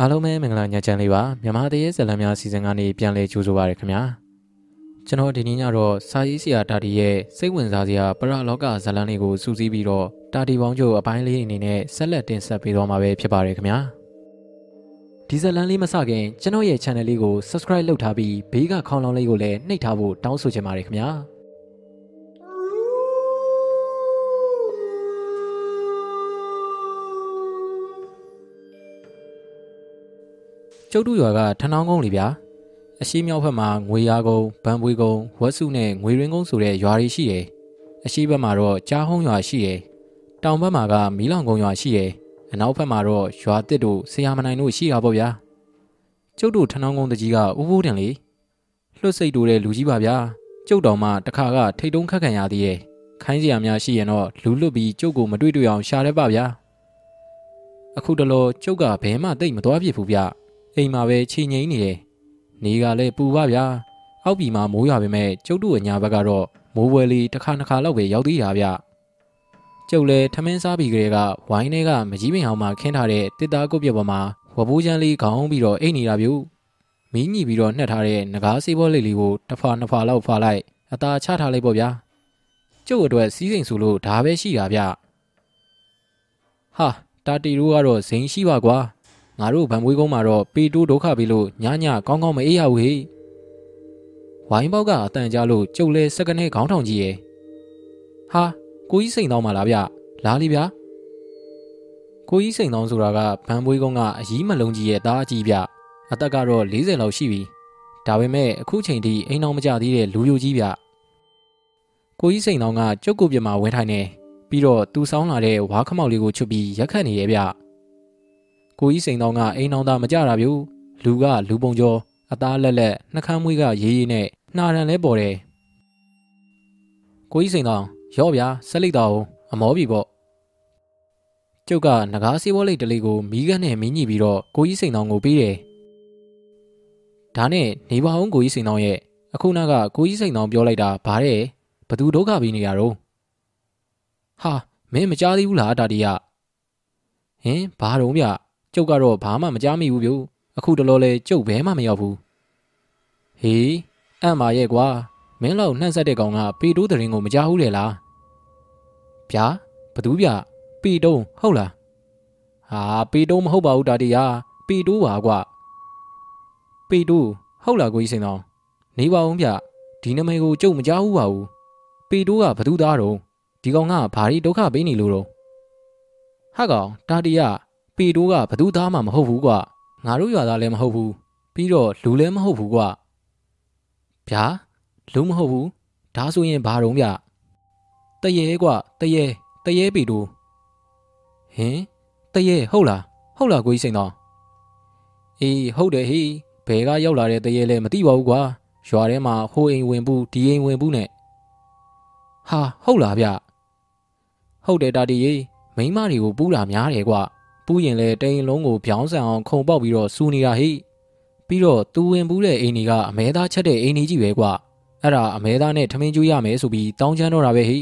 အားလုံးပဲမင်္ဂလာညချမ်းလေးပါမြန်မာတရေဇလံများစီစဉ်ကနေပြန်လည်ကြိုဆိုပါရခင်ဗျာကျွန်တော်ဒီနေ့ညတော့စာရေးဆရာတာတီရဲ့စိတ်ဝင်စားစရာပရလောကဇလံလေးကိုစူးစီးပြီးတော့တာတီပေါင်းချုပ်အပိုင်းလေးအနေနဲ့ဆက်လက်တင်ဆက်ပေးတော့မှာပဲဖြစ်ပါရခင်ဗျာဒီဇလံလေးမစခင်ကျွန်တော်ရဲ့ channel လေးကို subscribe လုပ်ထားပြီးဘေးကခေါင်းလောင်းလေးကိုလည်းနှိပ်ထားဖို့တောင်းဆိုချင်ပါတယ်ခင်ဗျာ ကျုပ်တို့ရွာကထဏောင်းကုန်းလေဗျာအရှိမြောက်ဘက်မှာငွေရာကုန်းဗန်ပွေကုန်းဝက်စုနဲ့ငွေရင်းကုန်းဆိုတဲ့ရွာတွေရှိတယ်အရှိဘက်မှာတော့ကြားဟုံးရွာရှိတယ်တောင်ဘက်မှာကမီးလောင်ကုန်းရွာရှိတယ်အနောက်ဘက်မှာတော့ရွာတစ်တို့ဆရာမနိုင်တို့ရှိတာပေါ့ဗျာကျုပ်တို့ထဏောင်းကုန်းတကြီးကဥပိုးတင်လေလွတ်စိတ်တူတဲ့လူကြီးပါဗျာကျုပ်တော်မှတခါကထိတ်တုံးခက်ခံရသေးရဲ့ခိုင်းစရာများရှိရင်တော့လူလွတ်ပြီးကျုပ်ကိုမတွေ့တွေ့အောင်ရှာရဲပါဗျာအခုတလောကျုပ်ကဘဲမှတိတ်မသွားဖြစ်ဘူးဗျ အိမ်မှာပဲချိန်ငိမ့်နေတယ်နေကလည်းပူပါဗျာအောက်ပြည်မှာမိုးရွာပေမဲ့ကျုပ်တို့အညာဘက်ကတော့မိုးပွဲလေးတစ်ခါနှစ်ခါလောက်ပဲရောက်သေးတာဗျကျုပ်လည်းထမင်းစားပြီးကလေးကဝိုင်းထဲကမကြီးပင်အောင်မှာခင်းထားတဲ့တစ်သားကုတ်ပြပေါ်မှာဝဘိုးချမ်းလေးခေါင်းပြီးတော့အိတ်နေတာဗျမီးညိပြီးတော့နှက်ထားတဲ့ငကားစေးဘောလေးလေးကိုတစ်ဖာနှစ်ဖာလောက်ဖာလိုက်အသာချထားလိုက်ပေါ့ဗျာကျုပ်အတွက်စီးစိမ်ဆိုလို့ဒါပဲရှိတာဗျဟာတာတီတို့ကတော့ဇိန်ရှိပါကွာ ငါတို့ဗံမွေးကုန်းမှာတော့ပေတိုးဒုက္ခပြီးလို့ညညကောင်းကောင်းမအေးရဘူးဟေ့ဝိုင်းပေါက်ကအတန်ကြလို့ကျုပ်လဲစက္ကနဲ့ခေါင်းထောင်ကြီးရဲ့ဟာကိုကြီးစိန်တောင်းပါလားဗျလားလီဗျာကိုကြီးစိန်တောင်းဆိုတာကဗံမွေးကုန်းကအကြီးမလုံးကြီးရဲ့သားအကြီးဗျအသက်ကတော့40လောက်ရှိပြီဒါပေမဲ့အခုချိန်ထိအိမ်အောင်မကြသေးတဲ့လူယိုကြီးဗျကိုကြီးစိန်တောင်းကကျုပ်ကိုပြမှာဝင်းထိုင်နေပြီးတော့သူဆောင်းလာတဲ့ဝါခမောက်လေးကိုချွတ်ပြီးရက်ခတ်နေရဲ့ဗျ ကိုကြီးစိန်တောင်းကအိမ်အောင်သားမကြတာဗျလူကလူပုံကျော်အသားလက်လက်နှကမ်းမွေးကရေးရေးနဲ့နှာရန်လဲပေါ်တယ်ကိုကြီးစိန်တောင်းရော့ဗျာဆက်လိုက်တော့အမောပြီပေါ့ကျုပ်ကငကားစီးဘောလိတ်တလေးကိုမီးကန်းနဲ့မင်းညိပြီးတော့ကိုကြီးစိန်တောင်းကိုပေးတယ်ဒါနဲ့နေပါအောင်ကိုကြီးစိန်တောင်းရဲ့အခုနကကိုကြီးစိန်တောင်းပြောလိုက်တာဗါတဲ့ဘသူဒုက္ခပြီးနေရတော့ဟာမင်းမကြားသေးဘူးလားတာတီရဟင်ဘာတော့ဗျ ကျုပ်ကတော့ဘာမှမကြားမိဘူးဗျအခုတလောလဲကျုပ်ဘဲမှမရောက်ဘူးဟေးအံ့ပါရဲ့ကွာမင်းလောက်နှံ့ဆက်တဲ့ကောင်ကပေတိုးတရင်ကိုမကြားဘူးလေလားဗျာဘသူဗျပေတုံးဟုတ်လားဟာပေတုံးမဟုတ်ပါဘူးတာတီယာပေတိုးပါကွာပေတိုးဟုတ်လားကိုကြီးစင်တော်နေပါဦးဗျဒီနမိတ်ကိုကျုပ်မကြားဘူးပါဘူးပေတိုးကဘသူသားတော့ဒီကောင်ကဘာရီဒုက္ခပေးနေလို့တော့ဟာကောင်တာတီယာ ပေတိုးကဘသူသားမှမဟုတ်ဘူးကွာငါတို့ရွာသားလည်းမဟုတ်ဘူးပြီးတော့လူလည်းမဟုတ်ဘူးကွာဗျာလူမဟုတ်ဘူးဒါဆိုရင်ဘာတုံးဗျတရေကွာတရေတရေပေတိုးဟင်တရေဟုတ်လားဟုတ်လားကိုကြီးစိန်တော်အေးဟုတ်တယ်ဟေးဘယ်ကရောက်လာတဲ့တရေလဲမသိပါဘူးကွာရွာထဲမှာဟိုအိမ်ဝင်ဘူးဒီအိမ်ဝင်ဘူးနဲ့ဟာဟုတ်လားဗျဟုတ်တယ်တာတီရေမိန်းမတွေကိုပူးတာများတယ်ကွာ ပူးရင်လဲတိန်လုံးကိုပြောင်းဆန်အောင်ခုံပေါက်ပြီးတော့စူနေတာဟိပြီးတော့သူဝင်ဘူးတဲ့အိမ်ကြီးကအမဲသားချက်တဲ့အိမ်ကြီးပဲကွာအဲ့ဒါအမဲသားနဲ့ထမင်းကျွေးရမယ်ဆိုပြီးတောင်းချမ်းတော့တာပဲဟိ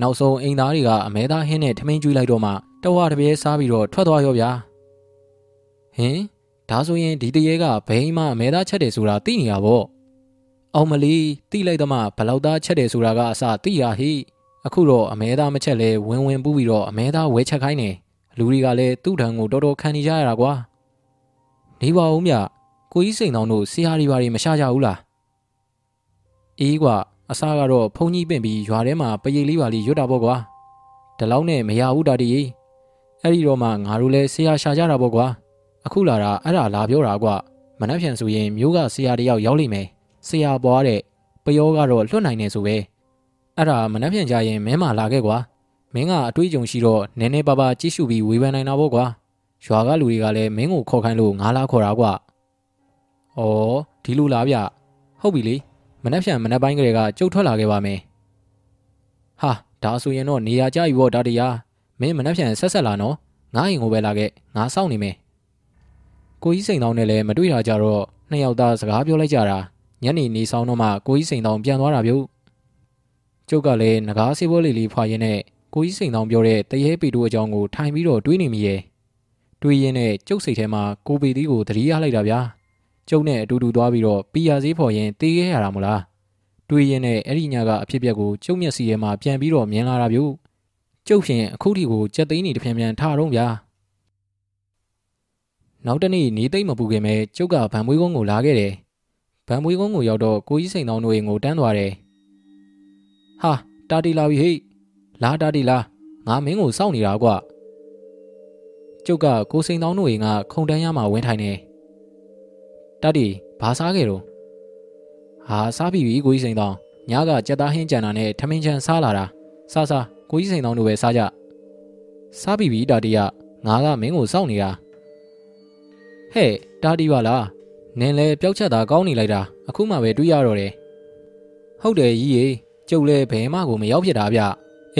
နောက်ဆုံးအိမ်သားတွေကအမဲသားဟင်းနဲ့ထမင်းကျွေးလိုက်တော့မှတဝါတပြဲစားပြီးတော့ထွက်သွားရောဗျာဟင်ဒါဆိုရင်ဒီတရေကဘိန်းမအမဲသားချက်တယ်ဆိုတာသိနေရပေါ့အောင်မလီတိလိုက်တော့မှဘလောက်သားချက်တယ်ဆိုတာကအစသိရဟိအခုတော့အမဲသားမချက်လဲဝင်းဝင်းပူးပြီးတော့အမဲသားဝဲချက်ခိုင်းနေ လူတွေကလည်းသူ့ထံကိုတော်တော်ခံနေကြရတာကွာနေပါဦးမြကိုကြီးစိန်တောင်တို့ဆရာတွေဘာတွေမရှာကြဘူးလားအေးကွာအစားကတော့ဖုန်ကြီးပင့်ပြီးရွာထဲမှာပရိတ်လေးပါလေးရွတ်တာပေါ့ကွာဒီလောက်နဲ့မရဘူးတာတီအဲ့ဒီတော့မှငါတို့လဲဆရာရှာကြတာပေါ့ကွာအခုလာတာအဲ့ဒါလာပြောတာကွာမနှက်ဖြန်ဆိုရင်မျိုးကဆရာတယောက်ရောက်လိမ့်မယ်ဆရာပွားတဲ့ပယောကတော့လွတ်နိုင်နေဆိုပဲအဲ့ဒါမနှက်ဖြန်ကြရင်မင်းမလာခဲ့ကွာ မင်းကအတွေးကြုံရှိတော့နည်းနည်းပါးပါကြည့်ရှုပြီးဝေဖန်နိုင်တာပေါ့ကွာရွာကလူတွေကလည်းမင်းကိုခေါ်ခိုင်းလို့ငါလာခေါ်တာကွာဩဒီလိုလားဗျဟုတ်ပြီလေမနှက်ဖြန်မနှက်ပိုင်းကလေးကကြုတ်ထွက်လာခဲ့ပါမယ်ဟာဒါဆိုရင်တော့နေရာကြပြီပေါ့ဒါတရားမင်းမနှက်ဖြန်ဆက်ဆက်လာနော်ငါ့ရင်ကိုပဲလာခဲ့ငါစောင့်နေမယ်ကိုကြီးစိန်တောင်းနဲ့လည်းမတွေ့တာကြတော့နှစ်ယောက်သားစကားပြောလိုက်ကြတာညနေနေဆောင်တော့မှကိုကြီးစိန်တောင်းပြန်သွားတာပြုတ်ကျုပ်ကလည်းငကားဆေးပွဲလေးလေးဖွာရင်းနဲ့ ကိုကြီးစိန်တောင်းပြောတဲ့တရေပေတိုးအကြောင်းကိုထိုင်ပြီးတော့တွေးနေမိရဲ့တွေးရင်းနဲ့ကျုပ်စိတ်ထဲမှာကိုပေသီးကိုသတိရလိုက်တာဗျာကျုပ်နဲ့အတူတူသွားပြီးတော့ပီယာဈေးဖော်ရင်တေးခဲ့ရတာမလားတွေးရင်းနဲ့အဲ့ဒီညကအဖြစ်အပျက်ကိုကျုပ်မျက်စိထဲမှာပြန်ပြီးတော့မြင်လာတာဗျို့ကျုပ်ဖြင့်အခုထိကိုကြက်သိန်းနေတပြန်ပြန်ထားတော့ဗျာနောက်တနေ့နေသိမ့်မပူခင်ပဲကျုပ်ကဗံမွေးကုန်းကိုလာခဲ့တယ်ဗံမွေးကုန်းကိုရောက်တော့ကိုကြီးစိန်တော်တို့အိမ်ကိုတန်းသွားတယ်ဟာတာတီလာပြီဟိ လာတာတီလာငါမင်းကိုစောင့်နေတာကွာကျုပ်ကကိုစိန်တော်တို့အိမ်ကခုံတန်းရမှာဝင်းထိုင်နေတတီဘာစားခဲ့တော့ဟာစားပြီပြီကိုကြီးစိန်တော်ညကကြက်သားဟင်းကြံတာနဲ့ထမင်းချန်စားလာတာစားစားကိုကြီးစိန်တော်တို့ပဲစားကြစားပြီပြီတာတီကငါကမင်းကိုစောင့်နေတာဟဲ့တာတီပါလားနင်လည်းပျောက်ချက်သာကောင်းနေလိုက်တာအခုမှပဲတွေးရတော့တယ်ဟုတ်တယ်ကြီးရေကျုပ်လည်းဘယ်မှကိုမရောက်ဖြစ်တာဗျ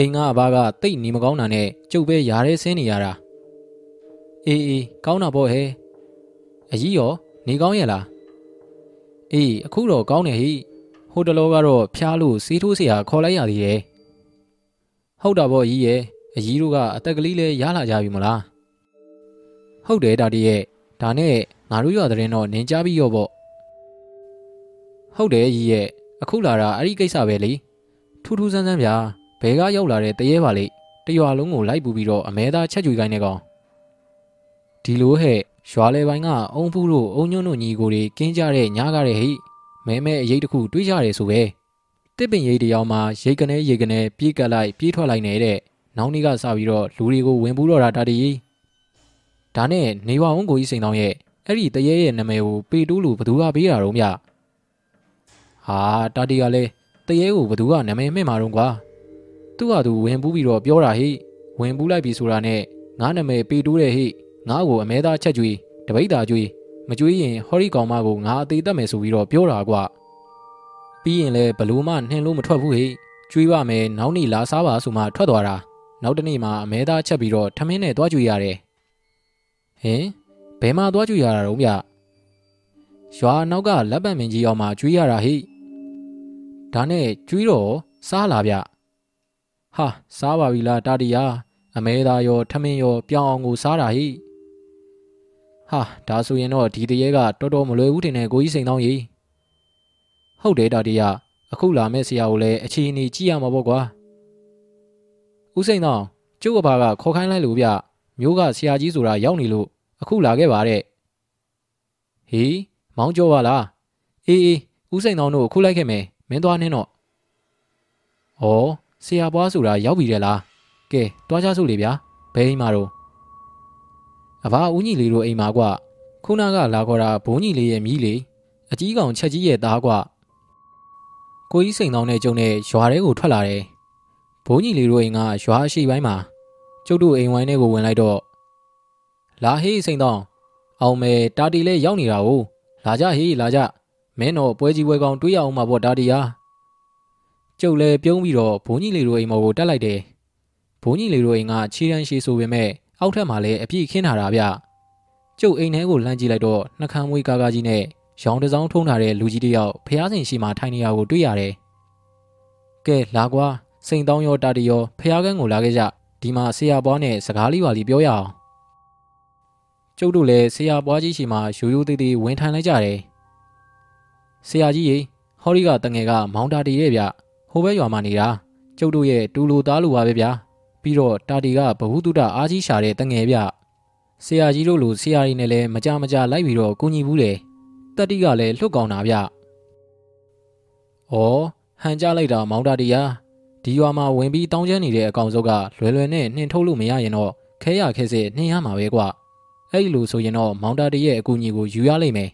အိမ်ကအဘကတိတ်နေမကောင်းတာနဲ့ကျုပ်ပဲယားရဲဆင်းနေရတာအေးအေးကောင်းတာပေါ့ဟဲ့အကြီးရောနေကောင်းရဲ့လားအေးအခုတော့ကောင်းတယ်ဟိဟိုတလောကတော့ဖျားလို့စေးထိုးเสียခေါ်လိုက်ရသေးတယ်ဟုတ်တာပေါ့ကြီးရဲ့အကြီးတို့ကအသက်ကလေးလဲရလာကြပြီမလားဟုတ်တယ်ဒါတည်းရဲ့ဒါနဲ့ငါတို့ရွာတဲ့တော့နင်ကြားပြီးရောပေါ့ဟုတ်တယ်ကြီးရဲ့အခုလာတာအဲ့ဒီကိစ္စပဲလေထူးထူးဆန်းဆန်းဗျာ ဘဲကရောက်လာတဲ့တရေပါလေတရွာလုံးကိုလိုက်ပူပြီးတော့အမဲသားချက်ကြွေခိုင်းနေကောင်ဒီလိုဟဲ့ရွာလေပိုင်းကအုံဖူးတို့အုံညွန့်တို့ညီကိုတွေကင်းကြတဲ့ညကားတဲ့ဟိမဲမဲအရေးတစ်ခုတွေးကြတယ်ဆိုပဲတစ်ပင်ရိတ်တယောက်မှာရိတ်ကနေရိတ်ကနေပြေးကပ်လိုက်ပြေးထွက်လိုက်နေတဲ့နောက်နေ့ကစပြီးတော့လူတွေကိုဝင်ပူးတော့တာတာတီဒါနဲ့နေဝအောင်ကိုကြီးစိန်တောင်းရဲ့အဲ့ဒီတရေရဲ့နာမည်ကိုပေတိုးလူဘသူကပေးတာတော့မြဟာတာတီကလည်းတရေကိုဘသူကနာမည်မှင့်မှာတော့ကွာ သူ့ဟာသူဝင်ပူးပြီးတော့ပြောတာဟိဝင်ပူးလိုက်ပြီဆိုတာနဲ့ငါနာမည်ပေတိုးတယ်ဟိငါ့ကိုအမဲသားချက်ကြွေးတပိတ်တာကြွေးမကြွေးရင်ဟော်ရီကောင်မကိုငါအသေးသက်မယ်ဆိုပြီးတော့ပြောတာကွာပြီးရင်လည်းဘလို့မှနှင်လို့မထွက်ဘူးဟိကျွေးပါမယ်နောက်နေ့လာစားပါဆိုမှထွက်သွားတာနောက်တနေ့မှအမဲသားချက်ပြီးတော့ထမင်းနဲ့သွားကြွေးရတယ်ဟင်ဘယ်မှာသွားကြွေးရတာတော့ဗျရွာနောက်ကလက်ပတ်မင်းကြီးအောင်မှကျွေးရတာဟိဒါနဲ့ကျွေးတော့စားလာဗျ ဟာစားပါပြီလားတာတီယာအမဲသားရောထမင်းရောပြောင်းအောင်ကိုစားတာဟိဟာဒါဆိုရင်တော့ဒီတရေကတော်တော်မလွယ်ဘူးတင်တဲ့ကိုကြီးစိန်တောင်းကြီးဟုတ်တယ်တာတီယာအခုလာမဲ့ဆရာကိုလည်းအချီအနီကြည့်ရမှာပေါ့ကွာဦးစိန်တောင်းကျုပ်ကဘာကခေါ်ခိုင်းလိုက်လို့ဗျမျိုးကဆရာကြီးဆိုတာရောက်နေလို့အခုလာခဲ့ပါတဲ့ဟေးမောင်းကြောပါလားအေးအေးဦးစိန်တောင်းတို့အခုလိုက်ခဲ့မယ်မင်းသွားနှင်းတော့ဩ ဆရာပွားဆိုတာရောက်ပြီတဲ့လားကဲတွားကြစို့လေဗျာဘယ်အိမ်မှာတော့အဘဦးညီလေးတို့အိမ်မှာကွခုနကလာခေါ်တာဘိုးညီလေးရဲ့မိလေအကြီးကောင်ချက်ကြီးရဲ့သားကွကိုကြီးစိန်တောင်းတဲ့ကျုံနဲ့ရွာထဲကိုထွက်လာတယ်ဘိုးညီလေးတို့အိမ်ကရွာအရှိပိုင်းမှာကျုပ်တို့အိမ်ဝိုင်းထဲကိုဝင်လိုက်တော့လာဟေးစိန်တောင်းအောင်မဲတာတီလဲရောက်နေတာ ਉਹ လာကြဟေးလာကြမင်းတော့ပွဲကြီးပွဲကောင်တွေးရအောင်မှာပေါ့တာတီယာ ကျုပ်လဲပြုံးပြီးတော့ဘိုးညီလေးတို့အိမ်မော်ကိုတက်လိုက်တယ်ဘိုးကြီးလေးတို့အိမ်ကခြေတန်းရှိဆိုပေမဲ့အောက်ထပ်မှာလည်းအပြည့်ခင်းထားတာဗျကျုပ်အိမ်ထဲကိုလှမ်းကြည့်လိုက်တော့နှကမ်းမွေးကားကားကြီးနဲ့ရောင်တစောင်းထုံးထားတဲ့လူကြီးတယောက်ဖះဆင်ရှိမှထိုင်နေရကိုတွေ့ရတယ်ကဲလာကွာစိန်တောင်းရောတာတီရောဖះကန်းကိုလာခဲ့ကြဒီမှာဆရာပွားနဲ့စကားလေးပါလီပြောရအောင်ကျုပ်တို့လည်းဆရာပွားကြီးရှိမှရိုးရိုးသေးသေးဝင်ထိုင်လိုက်ကြတယ်ဆရာကြီးရေဟော်ရီကတငယ်ကမောင်တာတီရဲ့ဗျ ဟိုဘက်ရွာမှာနေတာကျုပ်တို့ရဲ့တူလူသားလူပါပဲဗျာပြီးတော့တာတီကဘဝတုဒအားကြီးရှာတဲ့တငယ်ဗျဆရာကြီးတို့လိုဆရာကြီးနဲ့လည်းမကြမကြလိုက်ပြီးတော့ကူညီဘူးလေတက်တိကလည်းလှုပ်ကောင်းတာဗျဩဟန်ကြလိုက်တာမောင်တာတီယာဒီရွာမှာဝင်ပြီးတောင်းကျမ်းနေတဲ့အကောင်စုပ်ကလွယ်လွယ်နဲ့နှင်ထုတ်လို့မရရင်တော့ခဲရခဲစစ်နှင်ရမှာပဲကွအဲ့လိုဆိုရင်တော့မောင်တာတီရဲ့အကူအညီကိုယူရလိမ့်မယ်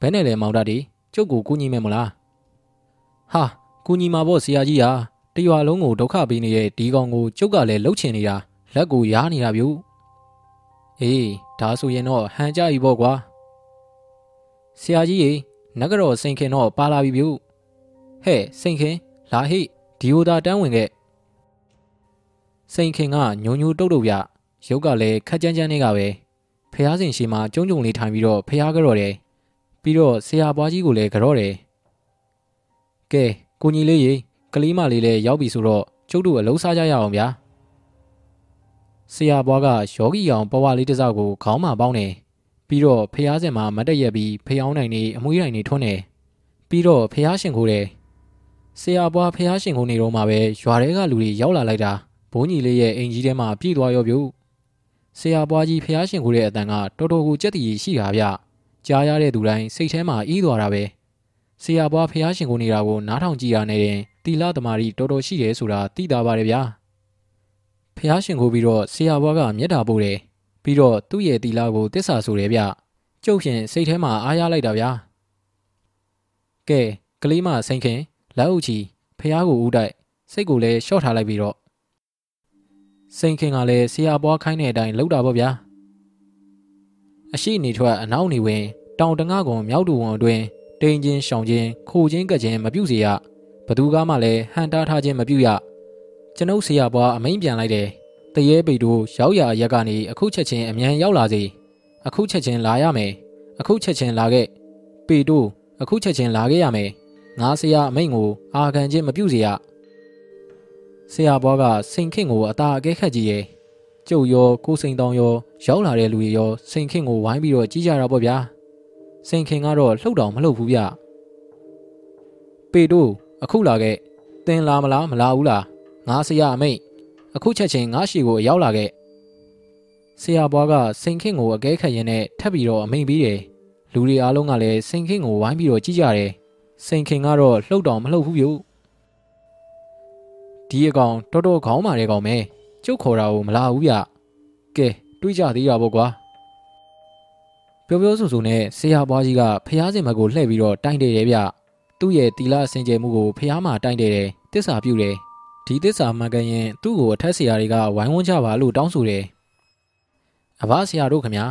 ဘယ်နဲ့လဲမောင်တာတီကျုပ်ကိုကူညီမယ်မလားဟာ ကူညီမှာပေါ့ဆရာကြီးဟာတရွာလုံးကိုဒုက္ခပေးနေတဲ့ဒီကောင်ကိုကျုပ်ကလည်းလှုပ်ချင်နေတာလက်ကိုရားနေတာဗျို့အေးဒါဆိုရင်တော့ဟန်ကြပြီပေါ့ကွာဆရာကြီးရေနဂရောစိန်ခင်တော့ပါလာပြီဗျို့ဟဲ့စိန်ခင်လာဟိဒီယိုတာတန်းဝင်ခဲ့စိန်ခင်ကညုံညူတုတ်တုတ်ပြရုပ်ကလည်းခက်ကြမ်းကြမ်းလေးကပဲဖះစင်ရှိမှကျုံကျုံလေးထိုင်ပြီးတော့ဖះကြော့တယ်ပြီးတော့ဆရာပွားကြီးကိုလည်းကြော့တယ်ကဲ ကိုကြီးလေးရေကလေးမလေးလည်းရောက်ပြီဆိုတော့ကျုပ်တို့အလုံးစားကြရအောင်ဗျာဆရာဘွားကယောဂီအောင်ပဝါလေးတစ်စောက်ကိုခေါင်းမှာပေါင်းတယ်ပြီးတော့ဖះစင်မှာမတ်တက်ရက်ပြီးဖျောင်းနိုင်နေအမွှေးနိုင်နေထွန်းတယ်ပြီးတော့ဖះရှင်ခိုးတယ်ဆရာဘွားဖះရှင်ခိုးနေတော့မှပဲရွာထဲကလူတွေရောက်လာလိုက်တာဘိုးကြီးလေးရဲ့အိမ်ကြီးထဲမှာပြည့်သွားရောပြုဆရာဘွားကြီးဖះရှင်ခိုးတဲ့အတန်ကတော်တော်ကိုကြက်တည်ရှိတာဗျကြားရတဲ့သူတိုင်းစိတ်ထဲမှာအေးသွားတာပဲ ဆရာဘွားဖះရှင်ခိုးနေတာကိုနားထောင်ကြည့်ရနေတဲ့တီလာသမารီတော်တော်ရှိတယ်ဆိုတာသိတာပါတယ်ဗျာဖះရှင်ခိုးပြီးတော့ဆရာဘွားကမျက်တာပို့တယ်ပြီးတော့သူ့ရဲ့တီလာကိုတစ္ဆာဆိုတယ်ဗျကျုပ်ဖြင့်စိတ်ထဲမှာအားရလိုက်တာဗျာကဲကလေးမစိန်ခင်လက်အုပ်ချီဖះကိုဦးတိုက်စိတ်ကိုလည်းရှော့ထားလိုက်ပြီးတော့စိန်ခင်ကလည်းဆရာဘွားခိုင်းတဲ့အတိုင်းလှုပ်တာပေါ့ဗျာအရှိနေထွက်အနောက်နေဝင်တောင်တငါကွန်မြောက်တူဝန်အတွင်း တိန်ချင်းရှောင်ချင်းခိုချင်းကချင်းမပြုတ်စေရဘသူကမှလည်းဟန်တားထားခြင်းမပြုတ်ရကျွန်ုပ်ဆရာဘွားအမိန်ပြန်လိုက်တယ်တရေပေတို့ရောက်ရရက်ကနေအခုချက်ချင်းအမြန်ရောက်လာစေအခုချက်ချင်းလာရမယ်အခုချက်ချင်းလာခဲ့ပေတို့အခုချက်ချင်းလာခဲ့ရမယ်ငါဆရာအမိန်ကိုအာခံခြင်းမပြုစေရဆရာဘွားကစိန်ခင့်ကိုအသာအကဲခတ်ကြည့်ရဲ့ကျုပ်ရောကိုစိန်တောင်ရောရောက်လာတဲ့လူတွေရောစိန်ခင့်ကိုဝိုင်းပြီးတော့ကြီးကြတာပေါ့ဗျာ စိန်ခင်ကတော့လှုပ်တောင်မလှုပ်ဘူးဗျပေတို့အခုလာခဲ့တင်လာမလားမလာဘူးလားငါဆရာအမိတ်အခုချက်ချင်းငါရှိကိုရောက်လာခဲ့ဆရာဘွားကစိန်ခင့်ကိုအကဲခတ်ရင်းနဲ့ထပ်ပြီးတော့အမိန်ပြီးတယ်လူတွေအားလုံးကလည်းစိန်ခင့်ကိုဝိုင်းပြီးတော့ကြည့်ကြတယ်စိန်ခင်ကတော့လှုပ်တောင်မလှုပ်ဘူးပြုဒီအကောင်တော်တော်ခေါင်းမာတဲ့ကောင်ပဲကျုပ်ခေါ်တာကိုမလာဘူးဗျကဲတွေးကြသေးတာပေါ့ကွာ ပြောပြောဆိုဆိုနဲ့ဆရာဘွားကြီးကဖះစင်မကိုလှည့်ပြီးတော့တိုင်တယ်တယ်ဗျသူ့ရဲ့တီလာစင်ကြယ်မှုကိုဖះမှာတိုင်တယ်တယ်တစ္ဆာပြုတယ်ဒီတစ္ဆာမှန်ကန်ရင်သူ့ကိုအထက်ဆရာတွေကဝိုင်းဝန်းကြပါလို့တောင်းဆိုတယ်အဘဆရာတို့ခင်ဗျာ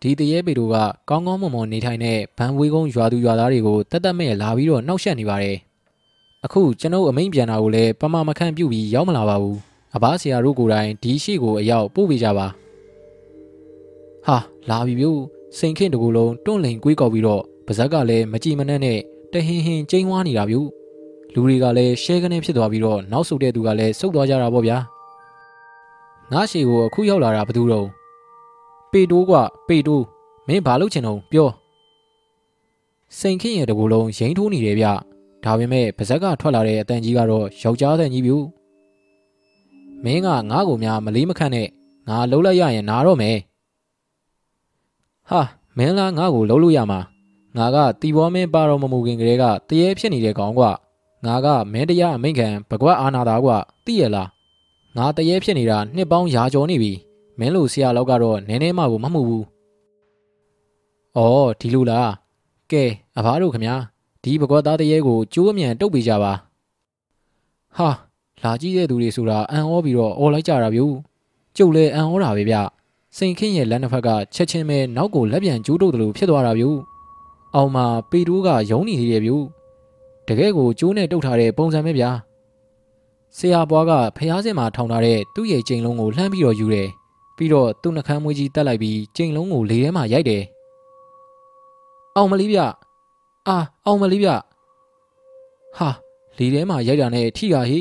ဒီတရေပေတို့ကကောင်းကောင်းမွန်မွန်နေထိုင်တဲ့ဗန်ဝေးကုန်းရွာသူရွာသားတွေကိုတက်တက်မဲ့လာပြီးတော့နှောက်ယှက်နေပါတယ်အခုကျွန်ုပ်အမိန်ပြန်တာကိုလည်းပမမခန့်ပြုတ်ပြီးရောက်မလာပါဘူးအဘဆရာတို့ကိုယ်တိုင်ဒီရှိကိုအရောက်ပို့ပေးကြပါဟာလာပြီပြုတ် စိန်ခင့်တကူလုံးတွန့်လိန်ကွေးကောက်ပြီးတော့ပါဇက်ကလည်းမကြည်မနှက်နဲ့တဟင်းဟင်းကျိန်းဝါနေတာပြုလူတွေကလည်းရှဲကနေဖြစ်သွားပြီးတော့နောက်ဆုတ်တဲ့သူကလည်းစုတ်သွားကြတာပေါ့ဗျာငါရှေကိုအခုရောက်လာတာဘသူတော့ပေတိုးကပေတိုးမင်းဘာလုပ်ချင်တော့ပြောစိန်ခင့်ရဲ့တကူလုံးရိမ့်ထိုးနေတယ်ဗျဒါပေမဲ့ပါဇက်ကထွက်လာတဲ့အတန်ကြီးကတော့ယောက်ျားတဲ့ကြီးပြုမင်းကငါ့ကိုများမလေးမခန့်နဲ့ငါလှုပ်လိုက်ရရင်နားတော့မယ် ဟာမင်းလားငါ့ကိုလှုပ်လို့ရမှာငါကတီဘောမင်းပါတော်မမူခင်ကလေးကတရေဖြစ်နေတဲ့ကောင်ကွာငါကမင်းတရားအမိန့်ခံဘကွက်အာနာတာကွာသိရလားငါတရေဖြစ်နေတာနှစ်ပေါင်းရာကျော်နေပြီမင်းလိုဆရာလောက်ကတော့နည်းနည်းမှကိုမမှုဘူး။အော်ဒီလိုလား။ကဲအဘတို့ခမညာဒီဘကွက်သားတရေကိုကျိုးအမြန်တုတ်ပေးကြပါ။ဟာလာကြည့်တဲ့သူတွေဆိုတာအံ့ဩပြီးတော့အော်လိုက်ကြတာဗျ။ကျုပ်လည်းအံ့ဩတာပဲဗျ။ စိန်ခင်းရဲ့လက်နှစ်ဖက်ကချက်ချင်းပဲနောက်ကိုလက်ပြန်ကျိုးတုတ်တယ်လို့ဖြစ်သွားတာဗျ။အောင်မှာပေတိုးကယုံနေသေးတယ်ဗျ။တကယ်ကိုကျိုးနဲ့တုတ်ထားတဲ့ပုံစံပဲဗျာ။ဆရာဘွားကဖျားစင်မှာထောင်ထားတဲ့သူ့ရဲ့ကျိန်လုံးကိုလှမ်းပြီးတော့ယူတယ်။ပြီးတော့သူ့နှကမ်းမွေးကြီးတက်လိုက်ပြီးကျိန်လုံးကိုလေထဲမှာရိုက်တယ်။အောင်မလေးဗျ။အာအောင်မလေးဗျ။ဟာလေထဲမှာရိုက်တာနဲ့ထိတာဟိ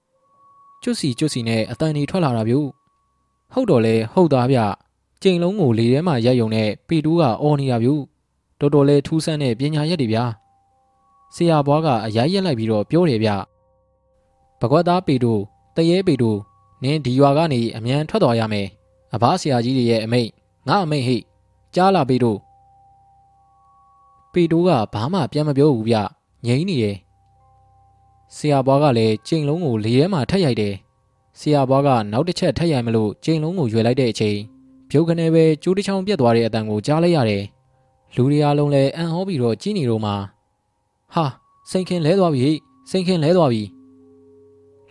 ။ကျွတ်စီကျွတ်စီနဲ့အတန်နေထွက်လာတာဗျ။ ဟုတ်တော့လေဟုတ်သားဗျ။ကျိန်လုံးကိုလေထဲမှာရိုက်ယုံနဲ့ပေတူးကအော်နေတာဗျ။တော်တော်လေးထူးဆန်းတဲ့ပညာရက်တွေဗျာ။ဆရာဘွားကအရိုက်ရက်လိုက်ပြီးတော့ပြောတယ်ဗျ။ဘကွက်သားပေတူတရေပေတူနင်းဒီရွာကနေအမြန်ထွက်သွားရမယ်။အဘဆရာကြီးတွေရဲ့အမိတ်ငါအမိတ်ဟိကြားလာပေတူပေတိုးကဘာမှပြန်မပြောဘူးဗျငိမ့်နေတယ်ဆရာဘွားကလည်းကျိန်လုံးကိုလေထဲမှာထက်ရိုက်တယ် ဆရာဘွားကနောက်တစ်ချက်ထက်ရိုက်မလို့ကျိန်လုံးကိုရွယ်လိုက်တဲ့အချိန်ပြုတ်ကနေပဲကျိုးတစ်ချောင်းပြတ်သွားတဲ့အတန်ကိုကြားလိုက်ရတယ်လူတွေအားလုံးလည်းအံ့ဩပြီးတော့ကြီးနေတော့မှဟာစိန်ခင်လဲသွားပြီစိန်ခင်လဲသွားပြီ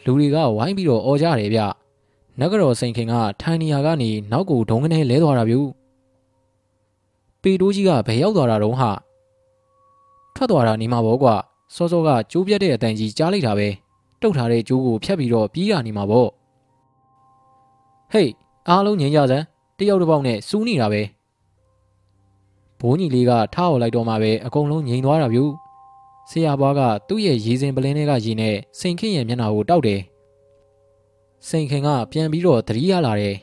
လူတွေကဝိုင်းပြီးတော့អော်ကြတယ်ဗျနဂရောစိန်ခင်ကထိုင်နေရာကနေနောက်ကိုဒုံကနေလဲသွားတာဗျပေတိုးကြီးကဘယ်ရောက်သွားတာတုံးဟာထွက်သွားတာနေမှာပေါ့ကွာစောစောကကျိုးပြတ်တဲ့အတန်ကြီးကြားလိုက်တာပဲ တုတ်ထားတဲ့ကျိုးကိုဖြတ်ပြီးတော့ပြေးရနေမှာပေါ့ဟေးအားလုံးငြိမ်ကြစမ်းတယောက်တစ်ပေါက်နဲ့စူးနေတာပဲဘိုးကြီးလေးကထားော်လိုက်တော့မှပဲအကုန်လုံးငြိမ်သွားတာဗျဆရာဘွားကသူ့ရဲ့ရေစင်ပလင်းထဲကရေနဲ့စိန်ခင်းရဲ့မျက်နှာကိုတောက်တယ်စိန်ခင်ကပြန်ပြီးတော့သတိရလာတယ်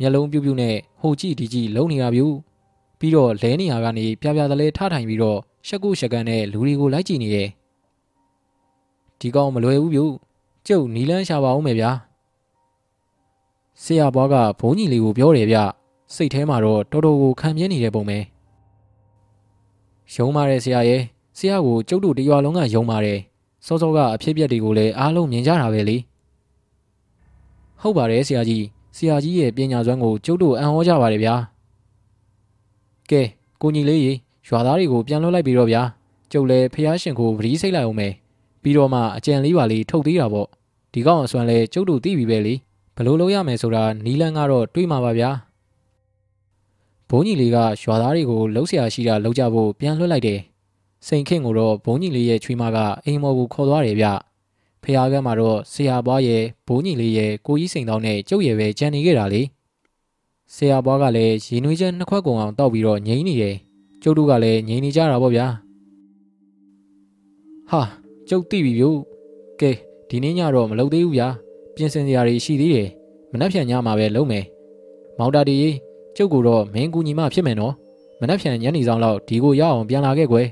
မျက်လုံးပြူးပြူးနဲ့ဟိုကြည့်ဒီကြည့်လုံနေရပြူပြီးတော့လဲနေရကနေပြပြတလဲထထိုင်ပြီးတော့ရှက်ကုရှက်ကန်နဲ့လူတွေကိုလိုက်ကြည့်နေတယ် ဒီကောင်မလွယ်ဘူးပြူကျုပ်နီလန်းရှာပါအောင်မယ်ဗျာဆရာဘွားကဘုန်းကြီးလေးကိုပြောတယ်ဗျစိတ်ထဲမှာတော့တော်တော်ကိုခံပြင်းနေတဲ့ပုံပဲရုံပါတယ်ဆရာရဲ့ဆရာကိုကျုပ်တို့တရွာလုံးကယုံပါတယ်စောစောကအဖြစ်အပျက်တွေကိုလည်းအားလုံးမြင်ကြတာပဲလေဟုတ်ပါတယ်ဆရာကြီးဆရာကြီးရဲ့ပညာစွမ်းကိုကျုပ်တို့အံ့ဩကြပါတယ်ဗျာကဲကိုကြီးလေးရေရွာသားတွေကိုပြန်လွှတ်လိုက်ပြီးတော့ဗျာကျုပ်လည်းဖះရှင်ကိုဗတိစိတ်လိုက်အောင်မယ် ပြီးတော့မှအကြံလေးပါလေးထုတ်သေးတာပေါ့ဒီကောင်အစွမ်းလဲကျုပ်တို့သိပြီပဲလေဘလို့လုပ်ရမယ်ဆိုတာနီလန်းကတော့တွေးမှာပါဗျာဘုန်းကြီးလေးကရွာသားတွေကိုလှုပ်ရှားရှိတာလှုပ်ကြဖို့ပြန်လွှတ်လိုက်တယ်စိန်ခင့်ကိုတော့ဘုန်းကြီးလေးရဲ့ချွေးမကအိမ်မော်ကိုခေါ်သွားတယ်ဗျဖះကမ်းမှာတော့ဆရာဘွားရဲ့ဘိုးကြီးလေးရဲ့ကိုကြီးစိန်တောင်းနဲ့ကျုပ်ရဲ့ပဲကြံနေခဲ့တာလေဆရာဘွားကလည်းရေနွေးချက်နှစ်ခွက်ကုန်အောင်တောက်ပြီးတော့ငိမ့်နေတယ်ကျုပ်တို့ကလည်းငိမ့်နေကြတာပေါ့ဗျာဟာ ကျုပ်သိပြီဗျို့ကဲဒီနေ့ညတော့မလုပ်သေးဘူးဗျာပြင်ဆင်စရာတွေရှိသေးတယ်မနှက်ဖြန်ညမှာပဲလုပ်မယ်မောင်တာတီကျုပ်ကတော့မင်းကူညီမဖြစ်မယ်နော်မနှက်ဖြန်ညနေဆောင်လောက်ဒီကိုရအောင်ပြန်လာခဲ့ကွယ်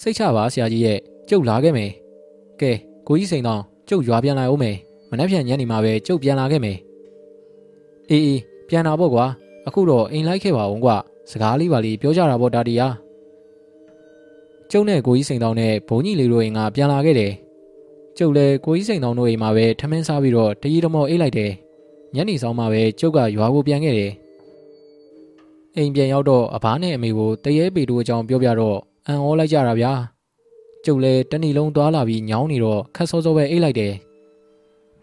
စိတ်ချပါဆရာကြီးရဲ့ကျုပ်လာခဲ့မယ်ကဲကိုကြီးစိန်တော့ကျုပ်ရွာပြန်လာအောင်မယ်မနှက်ဖြန်ညနေမှာပဲကျုပ်ပြန်လာခဲ့မယ်အေးအေးပြန်လာပေါ့ကွာအခုတော့အိမ်လိုက်ခဲ့ပါအောင်ကွာစကားလေးပါလေးပြောကြတာပေါ့တာတီယာ ကျုပ်နဲ့ကိုကြီးစိန်တောင်းနဲ့ဘုံကြီးလေးတို့အိမ်ကပြန်လာခဲ့တယ်ကျုပ်လည်းကိုကြီးစိန်တောင်းတို့အိမ်မှာပဲထမင်းစားပြီးတော့တကြီးတမောအိတ်လိုက်တယ်ညနေဆောင်မှပဲကျုပ်ကရွာကိုပြန်ခဲ့တယ်အိမ်ပြန်ရောက်တော့အဘားနဲ့အမေကိုတရေပေတို့အကြောင်းပြောပြတော့အံ့ဩလိုက်ကြတာဗျာကျုပ်လည်းတဏီလုံးသွားလာပြီးညောင်းနေတော့ခက်စောစောပဲအိတ်လိုက်တယ်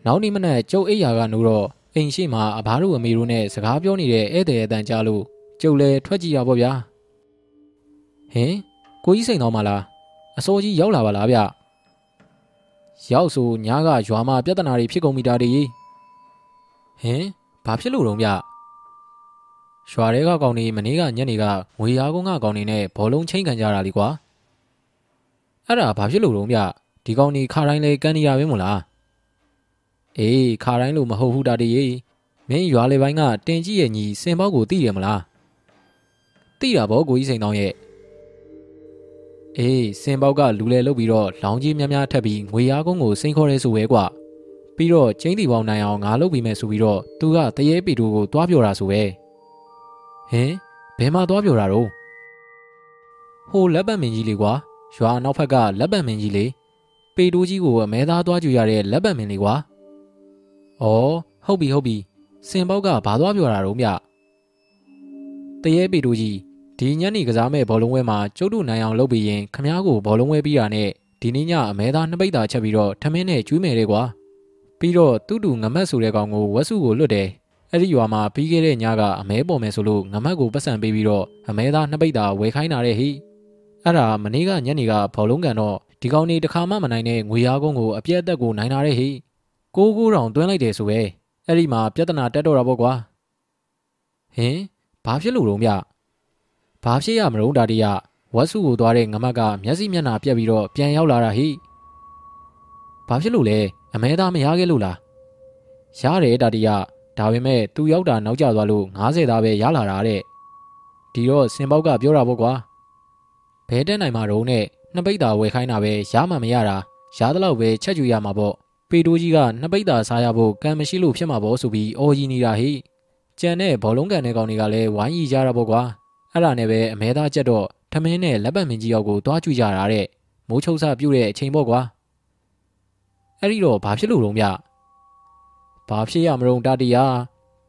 နောက်နေ့မနက်ကျုပ်အိတ်ရာကနိုးတော့အိမ်ရှိမှာအဘားတို့အမေတို့နဲ့စကားပြောနေတဲ့ဧည့်သည်အတန်ကြားလို့ကျုပ်လည်းထွက်ကြည့်ရပါဗျာဟင် ကိုကြီးစိန်တော်မလားအစိုးကြီးရောက်လာပါလားဗျရောက်ဆိုညားကရွာမှာပြဿနာတွေဖြစ်ကုန်ပြီတာတည်းဟင်ဘာဖြစ်လို့တော့ဗျရွာတဲကကောင်တွေမနေ့ကညနေကငွေရားကုန်းကကောင်တွေနဲ့ဘောလုံးချင်းခံကြတာလीကွာအဲ့ဒါဘာဖြစ်လို့တော့ဗျဒီကောင်တွေခါတိုင်းလဲကန်နေရပဲမို့လားအေးခါတိုင်းလို့မဟုတ်ဘူးတာတည်းမင်းရွာလေပိုင်းကတင်ကြီးရဲ့ညီစင်ပေါက်ကိုသိရမလားသိတာဗောကိုကြီးစိန်တောင်းရဲ့ အေးစင်ပေါက်ကလူလဲလုတ်ပြီးတော့လောင်ကြီးများများထပ်ပြီးငွေရားကုန်းကိုစိန်ခေါ်ရဲဆိုပဲကွာပြီးတော့ကျင်းတီပေါင်းနိုင်အောင်ငါလုတ်ပြီးမယ်ဆိုပြီးတော့သူကတရေပီတူကိုတွားပြောတာဆိုပဲဟင်ဘယ်မှာတွားပြောတာတော့ဟိုလက်ပတ်မင်းကြီးလေကွာရွာနောက်ဖက်ကလက်ပတ်မင်းကြီးလေပေတိုးကြီးကိုအမဲသားတွားကြရတဲ့လက်ပတ်မင်းလေကွာဩဟုတ်ပြီဟုတ်ပြီစင်ပေါက်ကဘာသွားပြောတာတော့မြတရေပေတိုးကြီး ဒီညနေကစားမဲ့ဘောလုံးဝဲမှာကျုပ်တို့နိုင်အောင်လုပ်ပြီးရင်ခမားကိုဘောလုံးဝဲပြီးတာနဲ့ဒီနေ့ညအမဲသားနှစ်ပိတ်တာချက်ပြီးတော့ထမင်းနဲ့ကျွေးမယ်တဲ့ကွာပြီးတော့တူတူငမက်ဆိုတဲ့ကောင်ကိုဝက်စုကိုလွတ်တယ်အဲ့ဒီရွာမှာပြီးခဲ့တဲ့ညကအမဲပေါ်မယ်ဆိုလို့ငမက်ကိုပတ်စံပေးပြီးတော့အမဲသားနှစ်ပိတ်တာဝယ်ခိုင်းတာတဲ့ဟိအဲ့ဒါမနေ့ကညနေကဘောလုံးကန်တော့ဒီကောင်နေတခါမှမနိုင်တဲ့ငွေရားကုန်းကိုအပြက်အသက်ကိုနိုင်တာတဲ့ဟိကိုကိုတောင်တွင်းလိုက်တယ်ဆိုပဲအဲ့ဒီမှာပြဿနာတက်တော့တာပေါ့ကွာဟင်ဘာဖြစ်လို့တော့မြ ဘာဖြစ်ရမလို့ဒါတရဝက်စုကိုသွားတဲ့ငမက်ကမျက်စိမျက်နှာပြက်ပြီးတော့ပြန်ရောက်လာတာဟိဘာဖြစ်လို့လဲအမဲသားမရခဲ့လို့လားရတယ်ဒါတရဒါပေမဲ့သူရောက်တာနောက်ကျသွားလို့90သားပဲရလာတာတဲ့ဒီတော့စင်ပေါက်ကပြောတာပေါ့ကွာဘဲတက်နိုင်မှာတော့နဲ့နှစ်ပိတ်တာဝယ်ခိုင်းတာပဲရမှမရတာရသလောက်ပဲချက်ကြွရမှာပေါ့ပေတိုးကြီးကနှစ်ပိတ်တာစားရဖို့ကံမရှိလို့ဖြစ်မှာပေါ့ဆိုပြီးအော်ကြီးနေတာဟိကြံတဲ့ဘောလုံးကန်တဲ့ကောင်တွေကလည်းဝိုင်းရီကြတာပေါ့ကွာ အဲ့ဒါနဲ့ပဲအမဲသားကြက်တော့ထမင်းနဲ့လက်ပတ်မင်းကြီးရောက်ကိုတွားကြွကြတာတဲ့မိုးချုပ်ဆပြုတ်တဲ့အချိန်ပေါ့ကွာအဲ့ဒီတော့ဘာဖြစ်လို့တော့မြဘာဖြစ်ရမလို့တာတီယာ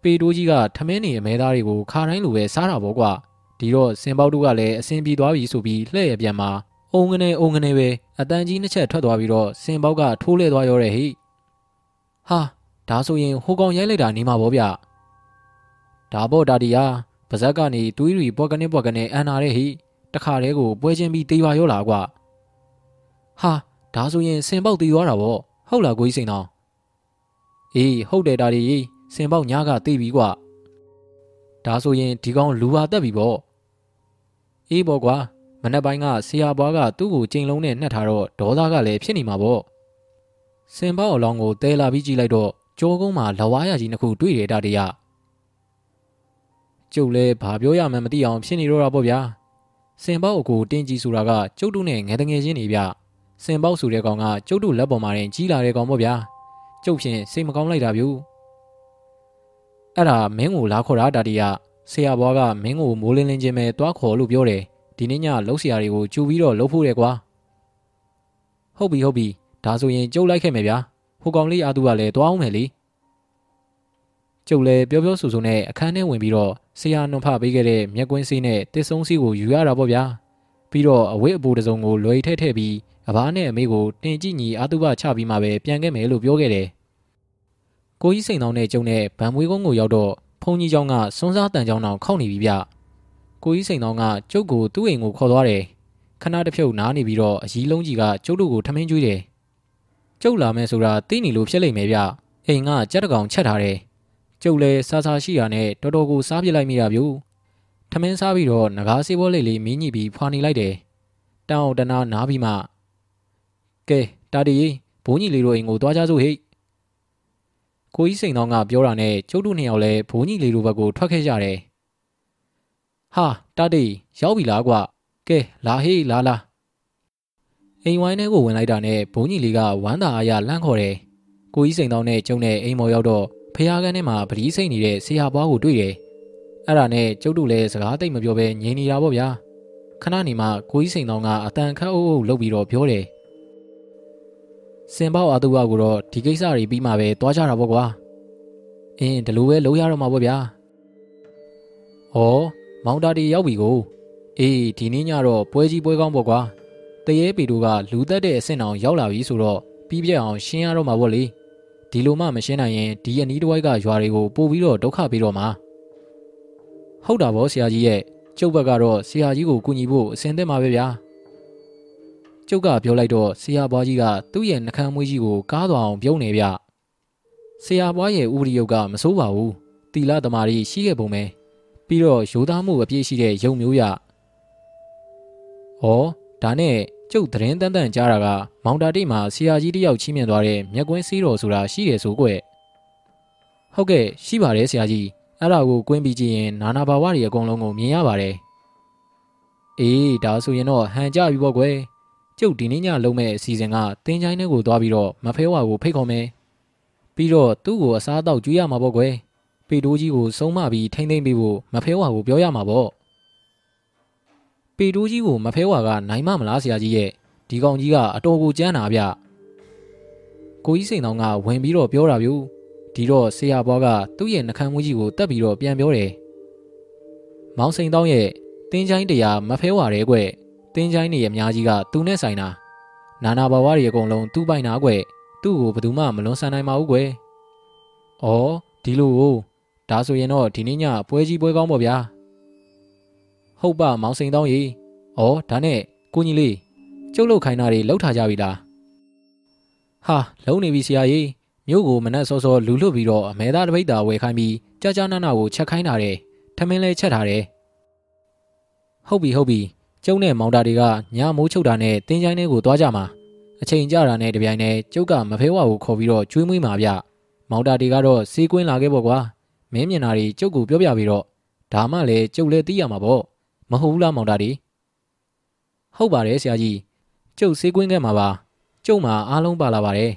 ပေတိုးကြီးကထမင်းနေအမဲသားတွေကိုခါတိုင်းလိုပဲစားတာပေါ့ကွာဒီတော့စင်ပေါက်တို့ကလည်းအစင်ပြေသွားပြီဆိုပြီးလှဲ့ရပြန်မှာအုံငနေအုံငနေပဲအတန်ကြီးနှစ်ချက်ထွက်သွားပြီးတော့စင်ပေါက်ကထိုးလဲသွားရောတဲ့ဟိဟာဒါဆိုရင်ဟိုကောင်ရိုက်လိုက်တာနေမှာပေါ့ဗျဒါပေါ့တာတီယာ ပါဇက်ကနေတွေးရီပွက်ကနေပွက်ကနေအန်နာတဲ့ဟိတခါတည်းကိုပွဲချင်းပြီးတေးပါရောလားကွာဟာဒါဆိုရင်စင်ပေါက်တေးသွားတာပေါ့ဟုတ်လားကိုကြီးစိန်တော်အေးဟုတ်တယ်ဒါဒီစင်ပေါက်ညားကတေးပြီကွာဒါဆိုရင်ဒီကောင်လူဟာတက်ပြီပေါ့အေးပေါ့ကွာမနက်ပိုင်းကဆရာဘွားကသူ့ကိုကြိမ်လုံးနဲ့နှက်ထားတော့ဒေါသကလည်းဖြစ်နေမှာပေါ့စင်ပေါက်အလောင်းကိုတဲလာပြီးကြည့်လိုက်တော့ကြောကုန်းမှာလဝါးရကြီးနှစ်ခုတွေ့ရတာတည်းရ ကျုပ်လည်းဘာပြောရမှန်းမသိအောင်ဖြစ်နေတော့တာပေါ့ဗျာစင်ပေါက်အကိုတင်းကြီးဆိုတာကကျုပ်တို့နဲ့ငယ်တငယ်ချင်းနေဗျစင်ပေါက်ဆိုတဲ့ကောင်ကကျုပ်တို့လက်ပေါ်မှာတင်ကြီးလာတဲ့ကောင်ပေါ့ဗျာကျုပ်ဖြင့်စိတ်မကောင်းလိုက်တာဗျူအဲ့ဒါမင်းကိုလာခေါ်တာတာတီကဆရာဘွားကမင်းကိုမိုးလင်းလင်းချင်းပဲတွားခေါ်လို့ပြောတယ်ဒီနေ့ညလှုပ်ရှားတွေကိုကြူပြီးတော့လှုပ်ဖို့တယ်ကွာဟုတ်ပြီဟုတ်ပြီဒါဆိုရင်ကျုပ်လိုက်ခဲ့မယ်ဗျာဟိုကောင်လေးအာသူကလည်းတွားအောင်မယ်လေကျုပ်လည်းပြောပြောဆိုဆိုနဲ့အခန်းထဲဝင်ပြီးတော့ ဆရာနှွန်ဖပေးခဲ့တဲ့မျက်ကွင်းစီးနဲ့တစ်ဆုံးစီးကိုယူရတာပေါ့ဗျာပြီးတော့အဝတ်အပိုးတစ်စုံကိုလွယ်ထည့်ထည့်ပြီးအဘားနဲ့အမေကိုတင်ကြည့်ညီအာသူဘချပြီးမှပဲပြန်ခဲ့မယ်လို့ပြောခဲ့တယ်ကိုကြီးစိန်တော်နဲ့ကျုံနဲ့ဗံမွေးကုန်းကိုရောက်တော့ဖုန်ကြီးเจ้าကစွန်းစားတန်เจ้าနောင်ခောက်နေပြီဗျကိုကြီးစိန်တော်ကကျုပ်ကိုသူ့အိမ်ကိုခေါ်သွားတယ်ခဏတစ်ဖြုတ်နားနေပြီးတော့အကြီးလုံးကြီးကကျုပ်တို့ကိုထမင်းကျွေးတယ်ကျုပ်လာမယ်ဆိုတာသိနေလို့ဖြစ်လိမ့်မယ်ဗျအိမ်ကကြက်တကောင်ချက်ထားတယ် ကျုပ်လည်းစားစားရှိရနဲ့တော်တော်ကိုစားပြစ်လိုက်မိတာဗျထမင်းစားပြီးတော့ငကားစေးဘောလေးလေးမင်းညိပြီးဖွာနေလိုက်တယ်တောင်းတနာနားပြီးမှကဲတာတီဘိုးကြီးလေးတို့အိမ်ကိုသွားကြစို့ဟိတ်ကိုကြီးစိန်တော်ကပြောတာနဲ့ကျုပ်တို့နှစ်ယောက်လည်းဘိုးကြီးလေးတို့ဘက်ကိုထွက်ခဲ့ကြတယ်ဟာတာတီရောက်ပြီလားကွကဲလာဟေးလာလာအိမ်ဝိုင်းထဲကိုဝင်လိုက်တာနဲ့ဘုန်းကြီးလေးကဝမ်းသာအားရလှမ်းခေါ်တယ်ကိုကြီးစိန်တော်နဲ့ကျုံနဲ့အိမ်မော်ရောက်တော့ ဖះကန်းထဲမှာပတိစိတ်နေတဲ့ဆရာဘွားကိုတွေ့တယ်အဲ့ဒါနဲ့ကျုပ်တို့လည်းစကားတိတ်မပြောဘဲငြိမ်နေတာပေါ့ဗျာခဏနေမှကိုကြီးစိန်တော်ကအတန်ခတ်အုပ်အုပ်လုပ်ပြီးတော့ပြောတယ်စင်ပေါအတူအကိုတော့ဒီကိစ္စတွေပြီးမှပဲတွားကြတာပေါ့ကွာအင်းဒီလိုပဲလုံးရတော့မှာပေါ့ဗျာဩမောင်တာတီရောက်ပြီကိုအေးဒီနေ့ညတော့ပွဲကြီးပွဲကောင်းပေါ့ကွာတရေပီတို့ကလူသက်တဲ့အဆင့်အောင်ရောက်လာပြီဆိုတော့ပြီးပြက်အောင်ရှင်းရတော့မှာပေါ့လေ ဒီလိုမှမရှင်းနိုင်ရင်ဒီအနီးတစ်ဝိုက်ကရွာတွေကိုပို့ပြီးတော့ဒုက္ခပေးတော့မှာဟုတ်တာဗောဆရာကြီးရဲ့ကျုပ်ဘက်ကတော့ဆရာကြီးကိုကူညီဖို့အစင်သင့်ပါပဲဗျာကျုပ်ကပြောလိုက်တော့ဆရာဘွားကြီးကသူ့ရဲ့နှကမ်းမွေးကြီးကိုကားသွားအောင်ပြုံးနေဗျဆရာဘွားရဲ့ဥပဒေယုတ်ကမစိုးပါဘူးတီလာသမားကြီးရှိခဲ့ပုံပဲပြီးတော့ရိုးသားမှုအပြည့်ရှိတဲ့ယုံမျိုးရဩဒါနဲ့ ကျုပ်သတင်းတန်တန်ကြားတာကမောင်တာတိတ်မှာဆရာကြီးတယောက်ချီးမြှင့်သွားတဲ့မြက်ကွင်းစီးတော်ဆိုတာရှိတယ်ဆိုကွဟုတ်ကဲ့ရှိပါတယ်ဆရာကြီးအဲ့ဒါကိုကွင်းပြီးကြည့်ရင်နာနာဘာဝတွေအကုန်လုံးကိုမြင်ရပါတယ်အေးဒါဆိုရင်တော့ဟန်ကြပြီပေါ့ကွယ်ကျုပ်ဒီနေ့ညလုံးမဲ့အစီအစဉ်ကတင်းချိုင်းထဲကိုသွားပြီးတော့မဖဲဝါကိုဖိတ်ခေါ်မယ်ပြီးတော့သူ့ကိုအစားအသောက်ကျွေးရမှာပေါ့ကွယ်ပေတိုးကြီးကိုစုံမပြီးထိမ့်သိမ့်ပေးဖို့မဖဲဝါကိုပြောရမှာပေါ့ ပေတိုးကြီးကိုမဖဲဝါကနိုင်မမလားဆရာကြီးရဲ့ဒီကောင်ကြီးကအတော်ကိုကြမ်းတာဗျကိုကြီးစိန်တော်ကဝင်ပြီးတော့ပြောတာဗျဒီတော့ဆရာဘွားကသူ့ရဲ့နှကမ်းမွေးကြီးကိုတက်ပြီးတော့ပြန်ပြောတယ်မောင်စိန်တောင်းရဲ့တင်းချိုင်းတရားမဖဲဝါတဲ့ကွတင်းချိုင်းနေရဲ့အများကြီးကသူနဲ့ဆိုင်တာနာနာဘဝတွေအကုန်လုံးသူ့ပိုင်နာကွသူ့ကိုဘယ်သူမှမလွန်ဆန်နိုင်ပါဘူးကွ။အော်ဒီလိုကိုဒါဆိုရင်တော့ဒီနေ့ညပွဲကြီးပွဲကောင်းပေါ့ဗျာ။ ဟုတ်ပါမောင်စိန်တောင်းကြီး။အော်ဒါနဲ့ကိုကြီးလေးကျုပ်လုတ်ခိုင်းတာတွေလောက်ထားကြပြီလား။ဟာလုံနေပြီဆရာကြီးမြို့ကိုမနက်စောစောလူလွတ်ပြီးတော့အမဲသားတပိတ်တာဝယ်ခိုင်းပြီးကြာကြာနာနာကိုချက်ခိုင်းတာတယ်။ထမင်းလဲချက်ထားတယ်။ဟုတ်ပြီဟုတ်ပြီကျုံနဲ့မောင်တာတွေကညမိုးချုပ်တာနဲ့တင်းချိုင်းထဲကိုသွားကြမှာအချိန်ကြတာနဲ့တပြိုင်တည်းကျုပ်ကမဖဲဝါကိုခေါ်ပြီးတော့ကျွေးမွေးမှာဗျမောင်တာတွေကတော့စေးကွင်းလာခဲ့ပေါ့ကွာမင်းမြင်တာတွေကျုပ်ကိုပြောပြပြီးတော့ဒါမှလည်းကျုပ်လည်းသိရမှာပေါ့ မဟုတ်ဘူးလားမောင်တာတွေဟုတ်ပါတယ်ဆရာကြီးကျုပ်စေးကွင်းခဲ့မှာပါကျုပ်မှာအားလုံးပါလာပါတယ်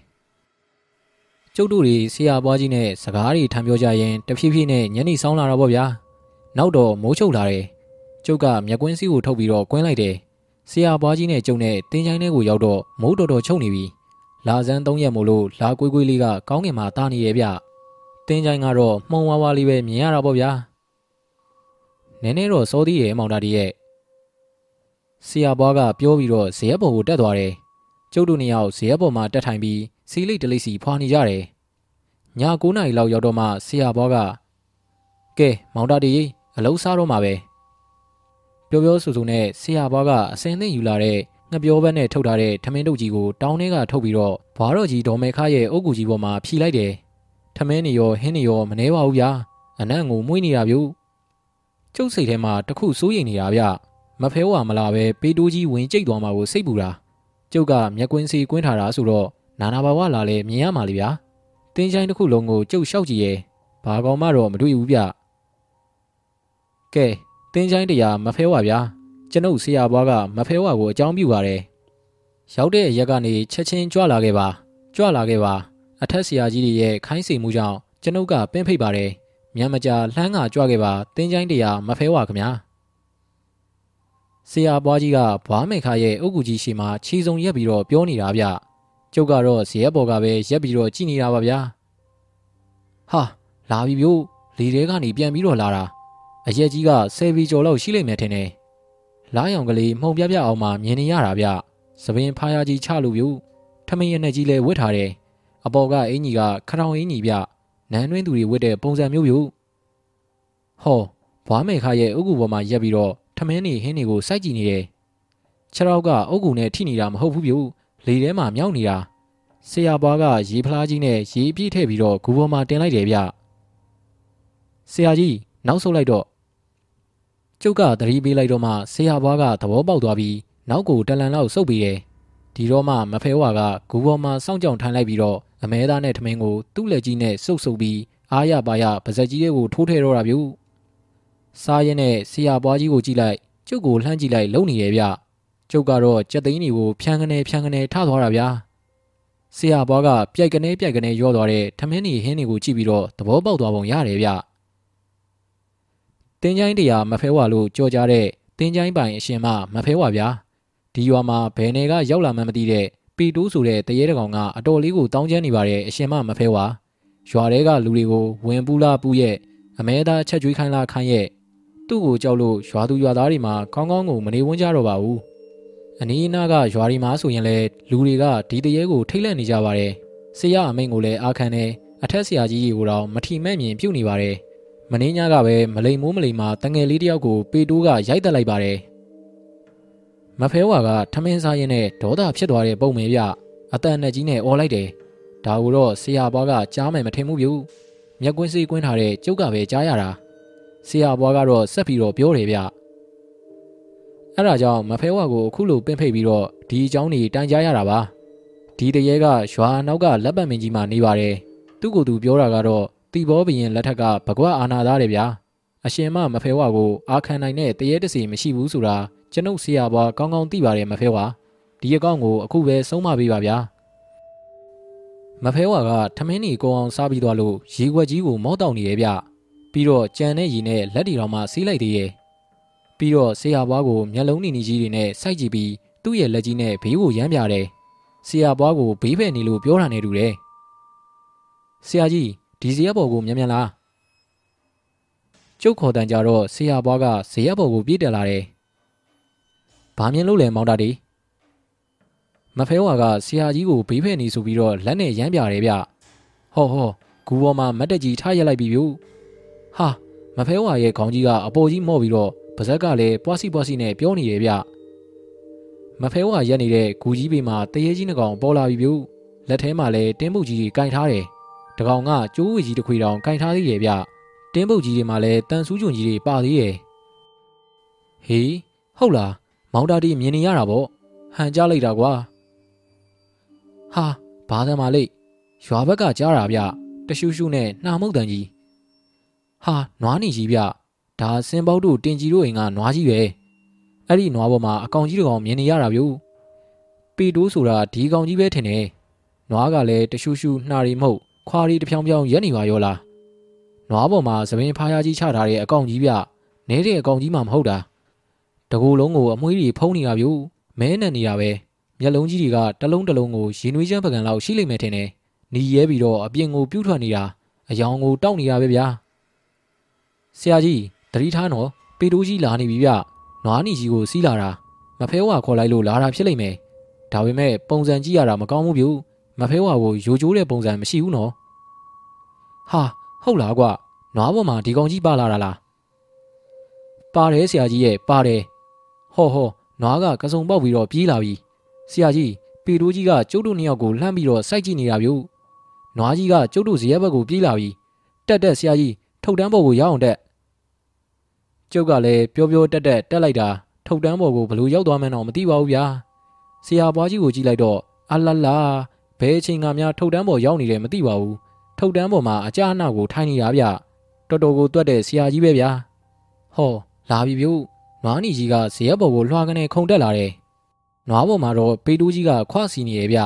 ကျုပ်တို့တွေဆရာပွားကြီးနဲ့စကားတွေထမ်းပြောကြရင်တဖြည်းဖြည်းနဲ့ညနေဆောင်လာတော့ဗောဗျာနောက်တော့မိုးချုပ်လာတယ်ကျုပ်ကမျက်ကွင်းစည်းကိုထုတ်ပြီးတော့ကွင်းလိုက်တယ်ဆရာပွားကြီးနဲ့ကျုံနဲ့တင်းချိုင်းထဲကိုရောက်တော့မိုးတော်တော်ချုပ်နေပြီလာစမ်း၃ရက်မို့လို့လာကွေးကွေးလေးကကောင်းကင်မှာတာနေရဲ့ဗျတင်းချိုင်းကတော့မှုံဝါးဝါလေးပဲမြင်ရတာပေါ့ဗျာ နည်းနည်းတော့စောသေးရဲ့မောင်တာဒီရဲ့ဆရာဘွားကပြောပြီးတော့ဇေယျပေါ်ကိုတက်သွားတယ်ကျုပ်တို့နှစ်ယောက်ဇေယျပေါ်မှာတက်ထိုင်ပြီးစီလိတ်တလိစီဖွာနေကြတယ်ည9နာရီလောက်ရောက်တော့မှဆရာဘွားကကဲမောင်တာဒီအလုံးစားတော့မှာပဲပြောပြောဆိုဆိုနဲ့ဆရာဘွားကအစင်းသိယူလာတဲ့ငပြောဘက်နဲ့ထုတ်ထားတဲ့ထမင်းတုပ်ကြီးကိုတောင်းထဲကထုတ်ပြီးတော့ဘွားတော်ကြီးဒေါ်မဲခါရဲ့အုတ်ကူကြီးပေါ်မှာဖြီလိုက်တယ်ထမင်းနေရောဟင်းနေရောမနှဲပါဘူးဗျာအနံ့ကိုမွေးနေတာဗျ ကျုပ်စိတ်ထဲမှာတခုစိုးရိမ်နေတာဗျမဖဲဝါမလာပဲပေးတိုးကြီးဝင်ကြိတ်သွားမှာကိုစိတ်ပူတာကျုပ်ကမျက်ကွင်းစီကွင်းထားတာဆိုတော့နာနာဘာဝလာလဲမြင်ရမှာလေဗျာတင်းချိုင်းတစ်ခုလုံးကိုကျုပ်လျှောက်ကြည့်ရဲ့ဘာကောင်မှတော့မတွေ့ဘူးဗျကဲတင်းချိုင်းတရားမဖဲဝါဗျာကျွန်ုပ်ဆရာဘွားကမဖဲဝါကိုအကြောင်းပြုပါတယ်ရောက်တဲ့ရက်ကနေချက်ချင်းကြွလာခဲ့ပါကြွလာခဲ့ပါအထက်ဆရာကြီးတွေရဲ့ခိုင်းစေမှုကြောင့်ကျွန်ုပ်ကပင်းဖိတ်ပါတယ် မြန်မကြာလှမ်းကကြွခဲ့ပါတင်းချိုင်းတရားမဖဲဝါခင်ဗျာဆရာဘွားကြီးကဘွားမေခါရဲ့အုတ်ကူကြီးရှိမှခြေစုံရက်ပြီးတော့ပြောနေတာဗျကျုပ်ကတော့ဇရက်ပေါ်ကပဲရက်ပြီးတော့ကြည်နေတာပါဗျာဟာလာပြီဗျို့လေထဲကနေပြန်ပြီးတော့လာတာအရက်ကြီးကဆယ်ဘီကျော်လောက်ရှိလိမ့်မယ်ထင်တယ်လားရောင်ကလေးမှုံပြပြအောင်မှမြင်နေရတာဗျသပင်ဖားရကြီးချလို့ဗျို့ထမင်းရနဲ့ကြီးလဲဝတ်ထားတယ်အပေါ်ကအင်ကြီးကခရောင်အင်ကြီးဗျ နန်းတွင်းသူတွေဝတ်တဲ့ပုံစံမျိုးဗျို့ဟောဘွားမေခါရဲ့အုတ်ကူပေါ်မှာရက်ပြီးတော့ထမင်းနေဟင်းတွေကိုစိုက်ကြည့်နေတယ်ခြေထောက်ကအုတ်ကူနဲ့ထိနေတာမဟုတ်ဘူးဗျို့လေထဲမှာမြောက်နေတာဆရာဘွားကရေဖလားကြီးနဲ့ရေပြည့်ထည့်ပြီးတော့ဂူပေါ်မှာတင်လိုက်တယ်ဗျဆရာကြီးနောက်ဆုတ်လိုက်တော့ကျုပ်ကသတိပေးလိုက်တော့မှဆရာဘွားကသဘောပေါက်သွားပြီးနောက်ကိုတလန်လောက်ဆုတ်ပြီးတယ်ဒီတော့မှမဖဲဝါကဂူပေါ်မှာစောင့်ကြောင်ထိုင်လိုက်ပြီးတော့ အမဲသားနဲ့ထမင်းကိုသူ့လက်ကြီးနဲ့စုပ်စုပ်ပြီးအားရပါရပါဇက်ကြီးတွေကိုထိုးထဲတော့တာဗျစားရင်နဲ့ဆရာဘွားကြီးကိုကြည့်လိုက်ကျုပ်ကိုလှမ်းကြည့်လိုက်လုံနေရဲ့ဗျကျုပ်ကတော့ကြက်သိန်းတွေကိုဖြန်းကနေဖြန်းကနေထသွားတာဗျာဆရာဘွားကပြိုက်ကနေပြိုက်ကနေရောသွားတဲ့ထမင်းနေဟင်းတွေကိုကြည့်ပြီးတော့သဘောပေါက်သွားပုံရတယ်ဗျတင်းချိုင်းတရားမဖဲဝါလို့ကြော်ကြတဲ့တင်းချိုင်းပိုင်အရှင်မမဖဲဝါဗျာဒီရွာမှာဘယ်နယ်ကရောက်လာမှမသိတဲ့ ပီတိုးဆိုတဲ့တရေတကောင်ကအတော်လေးကိုတောင်းကျမ်းနေပါတယ်အရှင်မမဖဲဝါရွာတဲကလူတွေကိုဝင်ပူလာပူရဲ့အမဲသားချက်ကျွေးခိုင်းလာခိုင်းရဲ့သူ့ကိုကြောက်လို့ရွာသူရွာသားတွေမှာကောင်းကောင်းကိုမနေဝန်းကြတော့ပါဘူးအနီးအနားကရွာဒီမှာဆိုရင်လေလူတွေကဒီတရေကိုထိတ်လန့်နေကြပါတယ်ဆရာအမိန်ကိုလည်းအာခံတယ်အထက်ဆရာကြီးကိုတော့မထီမဲ့မြင်ပြုတ်နေပါတယ်မင်းညကပဲမလိမ်မိုးမလိမ်မှာတငယ်လေးတယောက်ကိုပေတိုးကရိုက်တက်လိုက်ပါတယ် မဖဲဝါကထမင်းစားရင်းနဲ့ဒေါသဖြစ်သွားတဲ့ပုံမေပြအတန်နဲ့ကြီးနဲ့អော်လိုက်တယ်ဒါကိုတော့ဆရာဘွားကကြားမယ်မထင်ဘူးဗျမျက်ကွင်းစေးကွင်းထားတဲ့ကျုပ်ကပဲကြားရတာဆရာဘွားကတော့ဆက်ပြီးတော့ပြောတယ်ဗျအဲ့ဒါကြောင့်မဖဲဝါကိုအခုလိုပင့်ဖိတ်ပြီးတော့ဒီအကြောင်းကြီးတိုင်ကြားရတာပါဒီတရေကရွာနောက်ကလက်ပတ်မင်းကြီးမှနေပါတယ်သူ့ကိုယ်သူပြောတာကတော့တီဘောဘရင်လက်ထက်ကဘကွာအာနာသားတယ်ဗျာအရှင်မမဖဲဝါကိုအာခံနိုင်တဲ့တရေတစီမရှိဘူးဆိုတာ ကျွန်ုပ်ဆရာဘွားကောင်းကောင်းသိပါတယ်မဖဲဝါဒီအကောင့်ကိုအခုပဲဆုံးမပေးပါဗျာမဖဲဝါကထမင်းနီကိုအောင်စားပြီးသွားလို့ရေခွက်ကြီးကိုမော့တောက်နေရဲ့ဗျပြီးတော့ကြံတဲ့ရီနဲ့လက်တီတော်မှစီးလိုက်သေးရဲ့ပြီးတော့ဆရာဘွားကိုမျက်လုံးနီနီကြီးတွေနဲ့စိုက်ကြည့်ပြီးသူ့ရဲ့လက်ကြီးနဲ့ဘေးကိုရမ်းပြတယ်ဆရာဘွားကိုဘေးဖယ်နေလို့ပြောတာနဲ့တူတယ်ဆရာကြီးဒီဇရက်ဘော်ကိုမြန်မြန်လားကျုပ်ခေါ်တန်ကြတော့ဆရာဘွားကဇရက်ဘော်ကိုပြေးတက်လာတယ် ဘာမြင်လို့လဲမောင်တာတီမဖဲဝါကဆရာကြီးကိုဘေးဖယ်နေဆိုပြီးတော့လက်နဲ့ရမ်းပြတယ်ဗျဟောဟောဂူပေါ်မှာမတ်တက်ကြီးထားရက်လိုက်ပြီဗျဟာမဖဲဝါရဲ့ခေါင်းကြီးကအပေါ်ကြီးမော့ပြီးတော့ပါဇက်ကလည်းပွားစီပွားစီနဲ့ပြောနေရဗျမဖဲဝါရက်နေတဲ့ဂူကြီးပေမှာတရေကြီးနှကောင်ပေါ်လာပြီဗျလက်ထဲမှာလည်းတင်းပုတ်ကြီးကင်ထားတယ်တကောင်ကကျိုးဝေကြီးတစ်ခွေတောင်ကင်ထားသေးရဲ့ဗျတင်းပုတ်ကြီးတွေမှာလည်းတန်ဆူးကျွန်းကြီးတွေပါသေးရဲ့ဟေးဟုတ်လား မောင်တာတီမြင်နေရတာပေါ့ဟန်ကြလိုက်တာကွာဟာဘာသမားလိရွာဘက်ကကြားတာဗျတရှူးရှူးနဲ့နှာမုတ်တန်ကြီးဟာနွားနေကြီးဗျဒါစင်ပေါက်တို့တင်ကြီးတို့အိမ်ကနွားကြီးပဲအဲ့ဒီနွားပေါ်မှာအကောင်ကြီးတကောင်မြင်နေရတာဗျပီတိုးဆိုတာဒီကောင်ကြီးပဲထင်တယ်နွားကလည်းတရှူးရှူးနှာရီမဟုတ်ခွာရီတဖြောင်းဖြောင်းရက်နေပါရောလားနွားပေါ်မှာသပင်ဖားရကြီးချထားတဲ့အကောင်ကြီးဗျနဲတဲ့အကောင်ကြီးမှမဟုတ်တာ တကူလုံးကိုအမွှေးကြီးဖုံးနေတာဗျမဲနဲ့နေရပဲမျက်လုံးကြီးတွေကတလုံးတလုံးကိုရင်နွေးချမ်းပကံလောက်ရှိလိမ့်မယ်ထင်တယ်။နီရဲပြီးတော့အပြင်ကိုပြူးထွက်နေတာအယောင်ကိုတောက်နေတာပဲဗျာ။ဆရာကြီးတတိထားနော်ပေတိုးကြီးလာနေပြီဗျ။နွားနီကြီးကိုစီးလာတာမဖဲဝါခေါ်လိုက်လို့လာတာဖြစ်လိမ့်မယ်။ဒါပေမဲ့ပုံစံကြည့်ရတာမကောင်းဘူးဗျ။မဖဲဝါကိုယိုကျိုးတဲ့ပုံစံမရှိဘူးနော်။ဟာဟုတ်လားကွ။နွားပေါ်မှာဒီကောင်ကြီးပါလာတာလား။ပါတယ်ဆရာကြီးရဲ့ပါတယ်။ ဟောဟောနွားကကစုံပေါက်ပြီးတော့ပြေးလာပြီဆရာကြီးပေတိုးကြီးကကျုပ်တို့နှစ်ယောက်ကိုလှမ်းပြီးတော့စိုက်ကြည့်နေတာဗျ။နွားကြီးကကျုပ်တို့ဇရက်ဘက်ကိုပြေးလာပြီ။တက်တက်ဆရာကြီးထုတ်တန်းပေါ်ကိုရောက်အောင်တက်။ကျုပ်ကလည်းပြောပြောတက်တက်တက်လိုက်တာထုတ်တန်းပေါ်ကိုဘလို့ရောက်သွားမှန်းတော့မသိပါဘူးဗျာ။ဆရာဘွားကြီးကိုကြည့်လိုက်တော့အလလာဘယ်အချိန်ကများထုတ်တန်းပေါ်ရောက်နေတယ်မသိပါဘူး။ထုတ်တန်းပေါ်မှာအကြအနောက်ကိုထိုင်နေတာဗျ။တော်တော်ကိုတွတ်တဲ့ဆရာကြီးပဲဗျာ။ဟောလာပြီဗျ နွားနီကြီးကဇရက်ဘော်ကိုလွှာကနေခုန်တက်လာတယ်နွားဘော်မှာတော့ပေတိုးကြီးကခွစီနေရဲ့ဗျ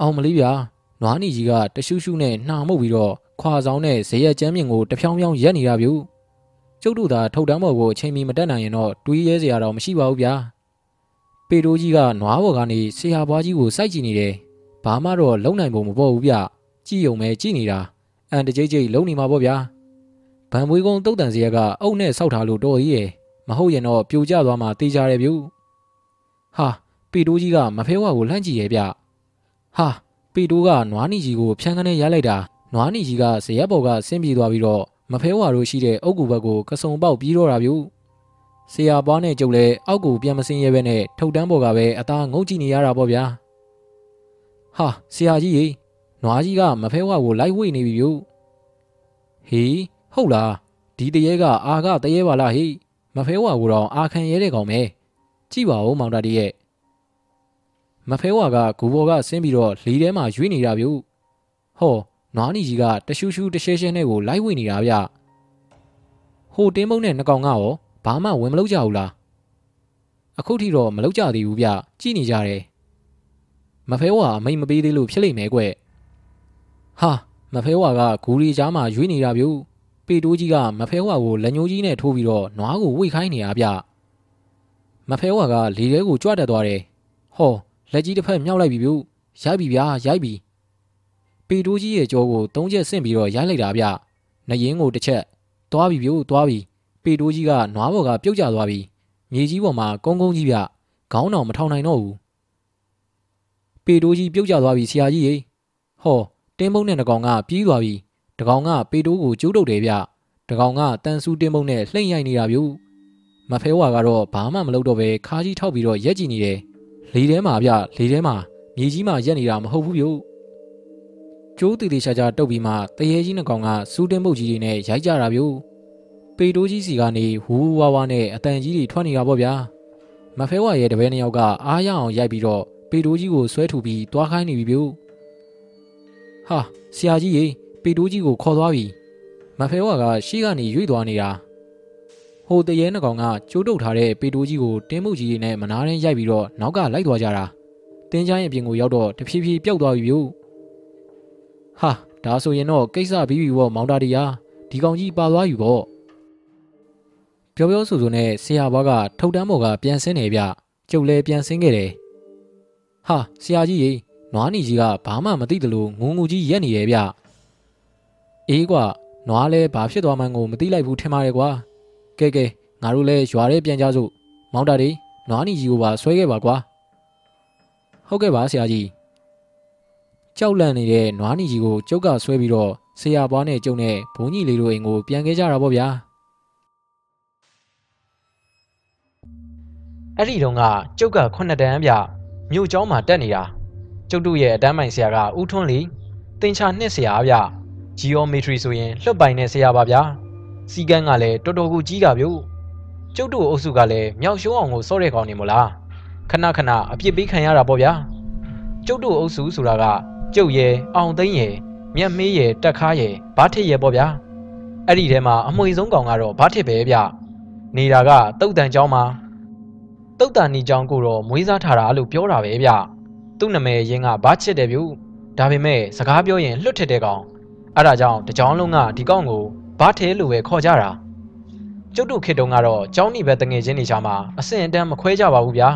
အောင်မလေးဗျာနွားနီကြီးကတရှုရှုနဲ့နှာမှုတ်ပြီးတော့ခွာဆောင်နဲ့ဇရက်ကျမ်းမြင့်ကိုတဖြောင်းဖြောင်းရက်နေတာဗျကျုပ်တို့သာထုတ်တန်းဘော်ကိုအချိန်မီမတက်နိုင်ရင်တော့တွေးရဲစရာတော့မရှိပါဘူးဗျာပေတိုးကြီးကနွားဘော်ကနေဆရာဘွားကြီးကိုစိုက်ကြည့်နေတယ်ဘာမှတော့လုံနိုင်ပုံမပေါ်ဘူးဗျကြည့်ုံပဲကြည့်နေတာအန်တကြိတ်ကြိတ်လုံနေမှာပေါ့ဗျာ ဗန်မွေးကုန်းတုတ်တန်စရက်ကအုပ်နဲ့ဆောက်ထားလို့တော်ကြီးရယ်မဟုတ်ရင်တော့ပြိုကျသွားမှတေးကြတယ်ဗျဟာပေတိုးကြီးကမဖဲဝါကိုလှမ်းကြည့်ရဲ့ဗျဟာပေတိုးကနွားနီကြီးကိုဖြန်းကနေရိုက်လိုက်တာနွားနီကြီးကဇရက်ဘော်ကဆင်းပြေးသွားပြီးတော့မဖဲဝါတို့ရှိတဲ့အုတ်ကူဘက်ကိုကစုံပေါက်ပြီးတော့တာဗျဆရာပွားနဲ့ကျုပ်လည်းအောက်ကိုပြန်မစင်းရဲပဲနဲ့ထုတ်တန်းပေါ်ကပဲအသားငုတ်ကြည့်နေရတာပေါ့ဗျာဟာဆရာကြီးရေနွားကြီးကမဖဲဝါကိုလိုက်ဝေ့နေပြီဗျဟေး ဟုတ်လားဒီတရေကအာကတရေပါလားဟေးမဖဲဝါကိုတော့အာခံရဲတဲ့ကောင်ပဲကြည့်ပါဦးမောင်တာတရဲ့မဖဲဝါကဂူဘော်ကဆင်းပြီးတော့လီထဲမှာရွေးနေတာဗျဟောနွားနီကြီးကတရှူးရှူးတရှဲရှဲနဲ့ကိုလိုက်ဝေ့နေတာဗျဟိုတင်းမုံနဲ့နှကောင်ကရောဘာမှဝင်မလုပ်ကြဘူးလားအခုထိတော့မလုပ်ကြသေးဘူးဗျကြည့်နေကြတယ်မဖဲဝါအမိတ်မပေးသေးလို့ဖြစ်လိမ့်မယ်ကွဟာမဖဲဝါကဂူရီကြားမှာရွေးနေတာဗျ ပေတိုးကြီးကမဖဲဝါကိုလက်ညှိုးကြီးနဲ့ထိုးပြီးတော့နွားကိုဝိတ်ခိုင်းနေတာဗျမဖဲဝါကလေထဲကိုကြွတက်သွားတယ်ဟောလက်ကြီးတစ်ဖက်မြောက်လိုက်ပြီဗျရိုက်ပြီဗျာရိုက်ပြီပေတိုးကြီးရဲ့ကြောကိုသုံးချက်ဆင့်ပြီးတော့ရိုက်လိုက်တာဗျနရင်ကိုတစ်ချက်သွားပြီဗျသွားပြီပေတိုးကြီးကနွားဘော်ကပြုတ်ကျသွားပြီမြေကြီးပေါ်မှာကုန်းကုန်းကြီးဗျခေါင်းတော်မထောင်နိုင်တော့ဘူးပေတိုးကြီးပြုတ်ကျသွားပြီဆရာကြီးရေဟောတင်းမုံနဲ့တကောင်ကပြေးသွားပြီ တကောင်ကပေတိုးကိုကျိုးတုတ်တယ်ဗျတကောင်ကတန်ဆူတင်းမုံနဲ့လှိမ့်ရိုက်နေတာဗျမဖဲဝါကတော့ဘာမှမလုပ်တော့ပဲခါကြီးထောက်ပြီးတော့ရက်ကြည့်နေတယ်လေထဲမှာဗျလေထဲမှာမြေကြီးမှာရက်နေတာမဟုတ်ဘူးဗျကျိုးတီတီရှာရှာတုတ်ပြီးမှတရေကြီးနှကောင်ကစူးတင်းမုတ်ကြီးတွေနဲ့ရိုက်ကြတာဗျပေတိုးကြီးစီကနေဝူဝါဝါနဲ့အတန်ကြီးတွေထွက်နေတာပေါ့ဗျာမဖဲဝါရဲ့တပည့်နှစ်ယောက်ကအားရအောင်ရိုက်ပြီးတော့ပေတိုးကြီးကိုဆွဲထူပြီးတွားခိုင်းနေပြီဗျဟာဆရာကြီးရေ ပေတိုးကြီးကိုခေါ်သွားပြီမဖဲဝါကရှေ့ကနေရွေ့သွားနေတာဟိုတရေနှကောင်ကကျိုးတုတ်ထားတဲ့ပေတိုးကြီးကိုတင်းမှုကြီးတွေနဲ့မနာရင်းရိုက်ပြီးတော့နောက်ကလိုက်သွားကြတာတင်းချမ်းရဲ့ပြင်ကိုရောက်တော့တဖြည်းဖြည်းပျောက်သွားပြီဗျဟာဒါဆိုရင်တော့ကိစ္စပြီးပြီပေါ့မောင်တာတီယာဒီကောင်ကြီးပါသွားပြီပေါ့ပြောပြောဆိုဆိုနဲ့ဆရာဘွားကထုတ်တန်းပေါ်ကပြန်ဆင်းနေဗျကျုပ်လည်းပြန်ဆင်းခဲ့တယ်ဟာဆရာကြီးရေနွားနီကြီးကဘာမှမသိတယ်လို့ငုံငူကြီးရက်နေတယ်ဗျ အေးကွာနွားလဲဘာဖြစ်သွားမှန်းကိုမသိလိုက်ဘူးထင်ပါတယ်ကွာကဲကဲငါတို့လဲရွာထဲပြန်ကြစို့မောင်တာတွေနွားနီကြီးကိုပါဆွဲခဲ့ပါကွာဟုတ်ကဲ့ပါဆရာကြီးကြောက်လန့်နေတဲ့နွားနီကြီးကိုကျုပ်ကဆွဲပြီးတော့ဆရာဘွားနဲ့ကျုံနဲ့ဘုန်းကြီးလေးတို့အိမ်ကိုပြန်ခဲ့ကြတာပေါ့ဗျာအဲ့ဒီတုန်းကကျုပ်ကခုနှစ်တန်းပြမြို့ကျောင်းမှာတက်နေတာကျုပ်တို့ရဲ့အတန်းပိုင်ဆရာကဦးထွန်းလီတင်ချာနှစ်ဆရာဗျ geometry ဆိုရင်လွတ်ပိုင်တဲ့ဆရာပါဗျာစီကန်းကလည်းတော်တော်ကိုကြီးတာဗျကျုပ်တို့အုပ်စုကလည်းမြောက်ရှုံးအောင်ကိုစော့တဲ့ကောင်နေမို့လားခဏခဏအပြစ်ပေးခံရတာပေါ့ဗျာကျုပ်တို့အုပ်စုဆိုတာကကျုပ်ရဲ့အောင်သိန်းရဲ့မြက်မေးရဲ့တက်ခါရဲ့ဘာထစ်ရဲ့ပေါ့ဗျာအဲ့ဒီထဲမှာအမွေဆုံးကောင်ကတော့ဘာထစ်ပဲဗျနေတာကတုတ်တန်ကျောင်းမှာတုတ်တန်နီကျောင်းကိုတော့မွေးစားထားတာလို့ပြောတာပဲဗျသူ့နာမည်ရင်းကဘာချစ်တယ်ဗျဒါပေမဲ့စကားပြောရင်လွတ်ထစ်တဲ့ကောင် အဲ့ဒါကြောင့်တကြောင်လုံးကဒီကောင်ကိုဘာထဲလို့ပဲခေါ်ကြတာကျုပ်တို့ခေတ္တုံကတော့ကျောင်းနီပဲတငယ်ချင်းနေချာမှာအစင်အတန်းမခွဲကြပါဘူးဗျာ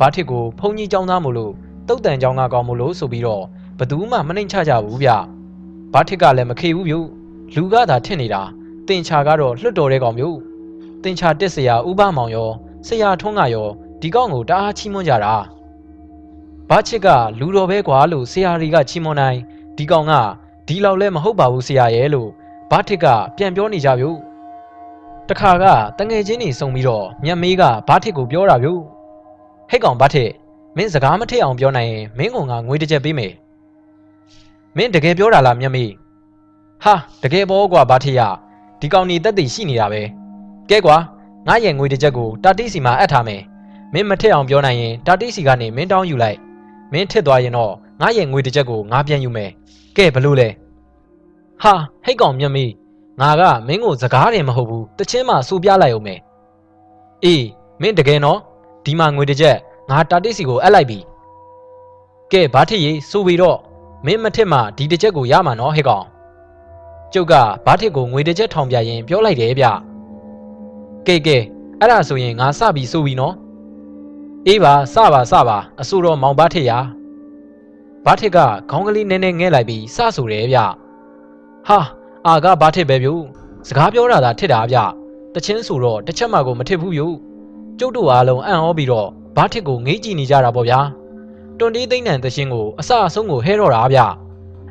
ဘာထစ်ကိုဖုန်ကြီးကျောင်းသားမို့လို့တုတ်တန်ကျောင်းကကောင်းမို့လို့ဆိုပြီးတော့ဘသူမှမနှိမ်ချကြဘူးဗျဘာထစ်ကလည်းမခေဘူးဗျလူကသာထစ်နေတာတင်ချာကတော့လွတ်တော်တဲ့ကောင်မျိုးတင်ချာတက်เสียဥပမောင်ရောဆရာထွန်းကရောဒီကောင်ကိုတအားချီးမွမ်းကြတာဘာချစ်ကလူတော်ပဲကွာလို့ဆရာတွေကချီးမွမ်းနိုင်ဒီကောင်က ဒီလောက်လဲမဟုတ်ပါဘူးဆရာရဲ့လို့ဘာထစ်ကပြန်ပြောနေကြဗျတခါကတငယ်ချင်းနေစုံပြီးတော့မြတ်မေးကဘာထစ်ကိုပြောတာဗျဟဲ့ကောင်ဘာထစ်မင်းစကားမထည့်အောင်ပြောနိုင်ရင်မင်းကငါငွေတစ်ချက်ပေးမယ်မင်းတကယ်ပြောတာလားမြတ်မေးဟာတကယ်ပေါ်ကွာဘာထစ်ရဒီကောင်နေတက်တည်ရှိနေတာပဲကဲကွာငါရဲ့ငွေတစ်ချက်ကိုတာတိစီမှာအပ်ထားမယ်မင်းမထည့်အောင်ပြောနိုင်ရင်တာတိစီကနေမင်းတောင်းယူလိုက်မင်းထစ်သွားရင်တော့ငါရဲ့ငွေတစ်ချက်ကိုငါပြန်ယူမယ်ကဲဘလို့လဲ ဟာဟိတ်ကောင်မြတ်မီငငါကမင်းကိုစကားတယ်မဟုတ်ဘူးတချင်းမှစူပြလိုက်အောင်မယ်အေးမင်းတကယ်နော်ဒီမှာငွေတစ်ချက်ငါတာတိစီကိုအပ်လိုက်ပြီကဲဘာထစ်ရေးစူပြီးတော့မင်းမထစ်မှဒီတစ်ချက်ကိုရမှာနော်ဟဲ့ကောင်ကျုပ်ကဘာထစ်ကိုငွေတစ်ချက်ထောင်ပြရင်ပြောလိုက်တယ်ဗျကဲကဲအဲ့ဒါဆိုရင်ငါစပြီးစူပြီးနော်အေးပါစပါစပါအဆိုတော်မောင်ဘာထစ်ရဘာထစ်ကခေါင်းကလေးနည်းနည်းငဲ့လိုက်ပြီးစဆူတယ်ဗျ ဟာအာကဘာထစ်ပဲဗျစကားပြောတာသာထစ်တာဗျတချင်းဆိုတော့တစ်ချက်မှကိုမထစ်ဘူးဗျကျုပ်တို့အားလုံးအံ့ဩပြီးတော့ဘာထစ်ကိုငေးကြည့်နေကြတာပေါ့ဗျာတွန်တေးသိမ့်နံတချင်းကိုအစအဆုံးကိုဟဲတော့တာဗျ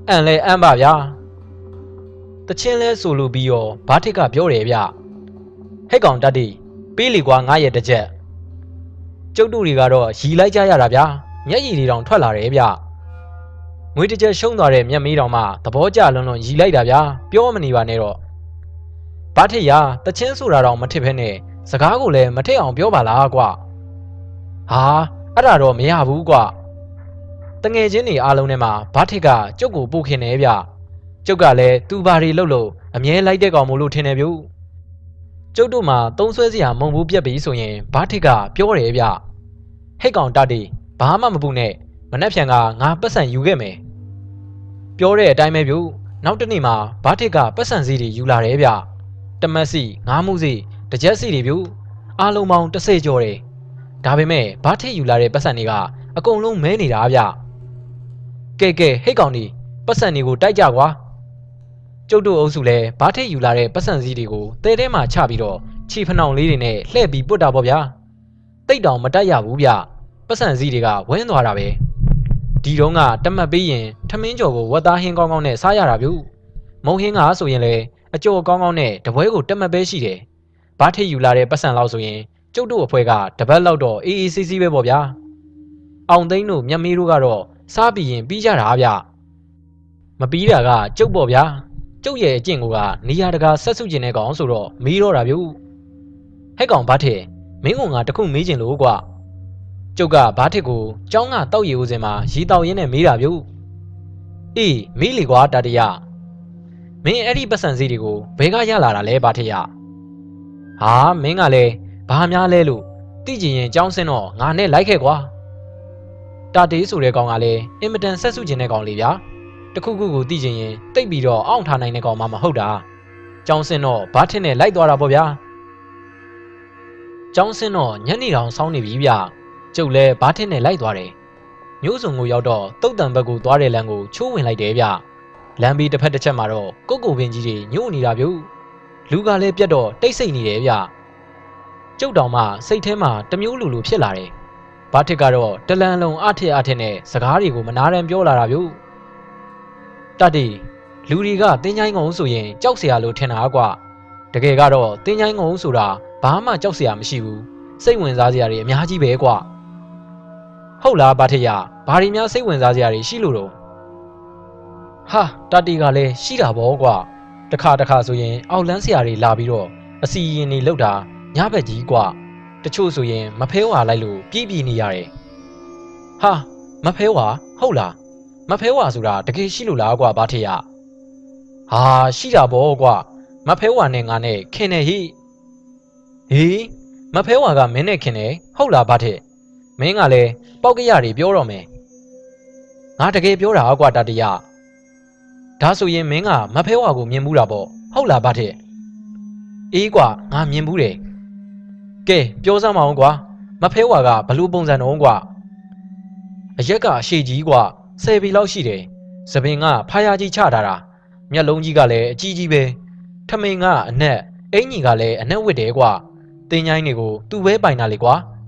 အံ့လဲအံ့ပါဗျာတချင်းလဲဆိုလိုပြီးတော့ဘာထစ်ကပြောတယ်ဗျဟဲ့ကောင်တတ်တီပေးလီကွာငါရဲ့တစ်ချက်ကျုပ်တို့တွေကတော့ရီလိုက်ကြရတာဗျာမျက်ရည်တွေတောင်ထွက်လာတယ်ဗျ ငွေတစ်ချက်ရှုံးသွားတဲ့မျက်မေးတောင်မှသဘောကျလွန်းလွန်းရီလိုက်တာဗျာပြောမနေပါနဲ့တော့ဘာထစ်ရတချင်းဆိုတာတောင်မထစ်ဖဲနဲ့စကားကိုလည်းမထစ်အောင်ပြောပါလားကွာဟာအဲ့ဒါတော့မရဘူးကွာတငယ်ချင်းတွေအားလုံးထဲမှာဘာထစ်ကကျုပ်ကိုပို့ခင်နေဗျကျုပ်ကလည်းသူဘာတွေလှုပ်လို့အမြဲလိုက်တဲ့ကောင်မို့လို့ထင်တယ်ဗျကျုပ်တို့မှာသုံးဆွဲစရာမုံဘူးပြက်ပြီဆိုရင်ဘာထစ်ကပြောတယ်ဗျဟိတ်ကောင်တတီဘာမှမပူနဲ့မနှက်ဖြန်ကငါပတ်စံယူခဲ့မယ် ပြောတဲ့အတိုင်းပဲဗျနောက်တနေ့မှာဘာထစ်ကပတ်စံစီတွေယူလာတယ်ဗျတမက်စီငါးမှုစီတကြက်စီတွေဗျအားလုံးပေါင်း30ကျော်တယ်ဒါပေမဲ့ဘာထစ်ယူလာတဲ့ပတ်စံတွေကအကုန်လုံးမဲနေတာဗျကဲကဲဟိတ်ကောင်ဒီပတ်စံတွေကိုတိုက်ကြကွာကျုပ်တို့အုပ်စုလည်းဘာထစ်ယူလာတဲ့ပတ်စံစည်းတွေကိုတဲထဲမှာချပြီးတော့ခြေဖနှောင်လေးတွေနဲ့လှည့်ပြီးပုတ်တာပေါ့ဗျာတိတ်တောင်မတက်ရဘူးဗျပတ်စံစည်းတွေကဝင်းသွားတာပဲ ဒီတော့ကတမတ်ပေးရင်ထမင်းကြော်ကိုဝက်သားဟင်းကောင်းကောင်းနဲ့စားရတာဗျမုံဟင်းကဆိုရင်လေအကျော်ကောင်းကောင်းနဲ့တပွဲကိုတမတ်ပဲရှိတယ်ဘာထစ်ယူလာတဲ့ပတ်စံလောက်ဆိုရင်ကျုပ်တို့အဖွဲ့ကတပတ်လောက်တော့အေးအေးဆေးဆေးပဲပေါ့ဗျာအောင်သိန်းတို့မြတ်မေးတို့ကတော့စားပြီးရင်ပြီးကြတာဗျမပြီးတာကကျုပ်ပေါ့ဗျာကျုပ်ရဲ့အကျင့်ကနေရာတကာဆက်စုကျင်တဲ့ကောင်ဆိုတော့မေးတော့တာဗျဟဲ့ကောင်ဘာထစ်မင်းကငါတခုမေးချင်လို့ကွာ ကျုပ်ကဘာထစ်ကိုကျောင်းကတောက်ရီဦးစင်မှာရီတောက်ရင်းနဲ့မေးတာဗျအေးမေးလေကွာတတရမင်းအဲ့ဒီပတ်စံစည်းတွေကိုဘဲကရလာတာလဲဘာထစ်ရဟာမင်းကလည်းဘာများလဲလို့သိကြရင်ကျောင်းဆင်းတော့ငါနဲ့လိုက်ခဲ့ကွာတာတေးဆိုတဲ့ကောင်ကလည်းအင်မတန်ဆက်စုကျင်တဲ့ကောင်လေးဗျာတခုခုကိုသိချင်ရင်တိတ်ပြီးတော့အောင့်ထားနိုင်တဲ့ကောင်မှမဟုတ်တာကျောင်းစင်းတော့ဘာထင်းနဲ့လိုက်သွားတာပေါ့ဗျာကျောင်းစင်းတော့ညနေတောင်စောင်းနေပြီဗျ ကျုပ်လဲဘာထင်းနဲ့လိုက်သွားတယ်မျိုးစုံကိုရောက်တော့တုတ်တံဘက်ကိုသွားတဲ့လမ်းကိုချိုးဝင်လိုက်တယ်ဗျလမ်းပြီးတစ်ဖက်တစ်ချက်မှာတော့ကုတ်ကိုပင်ကြီးတွေညှို့နေတာဗျလူကလည်းပြတ်တော့တိတ်ဆိတ်နေတယ်ဗျကျုပ်တောင်မှစိတ်ထဲမှာတမျိုးလူလူဖြစ်လာတယ်ဘာထစ်ကတော့တလန်လုံးအထက်အထက်နဲ့စကားတွေကိုမနာရန်ပြောလာတာဗျတတ်တီလူတွေကတင်းချိုင်းငုံဆိုရင်ကြောက်စရာလို့ထင်တာကွာတကယ်ကတော့တင်းချိုင်းငုံဆိုတာဘာမှကြောက်စရာမရှိဘူးစိတ်ဝင်စားစရာတွေအများကြီးပဲကွာ ဟုတ်လားဗာထရဘာတွေများစိတ်ဝင်စားစရာတွေရှိလို့တော့ဟာတတ်တီကလည်းရှိတာဗောကွာတခါတခါဆိုရင် အောက်လန်းစရာတွေလာပြီးတော့အစီရင်တွေလောက်တာညဘက်ကြီးကွာတချို့ဆိုရင်မဖဲဝါလိုက်လို့ပြည့်ပြည့်နေရတယ်ဟာမဖဲဝါဟုတ်လားမဖဲဝါဆိုတာတကယ်ရှိလို့လားကွာဘာထက်ရဟာရှိတာဗောကွာမဖဲဝါနဲ့ငါနဲ့ခင်နေဟိဟေးမဖဲဝါကမင်းနဲ့ခင်နေဟုတ်လားဘာထက် မင်းကလည်းပေါက်ကရတွေပြောတော့မယ်ငါတကယ်ပြောတာကွာတတရဒါဆိုရင်မင်းကမဖဲဝါကိုမြင်မှုတာပေါ့ဟုတ်လားဘာထက်အေးကွာငါမြင်ဘူးတယ်ကဲပြောစမ်းမအောင်ကွာမဖဲဝါကဘလူးပုံစံတော့ကွာအရက်ကအရှိကြီးကွာဆယ်ပီလောက်ရှိတယ်။သပင်ကဖားယာကြီးချထားတာ။မျက်လုံးကြီးကလည်းအကြီးကြီးပဲ။ထမိန်ကအနက်အင်ကြီးကလည်းအနက်ဝစ်တယ်ကွာ။တင်းချိုင်းတွေကိုသူ့ပဲပိုင်တာလေကွာ။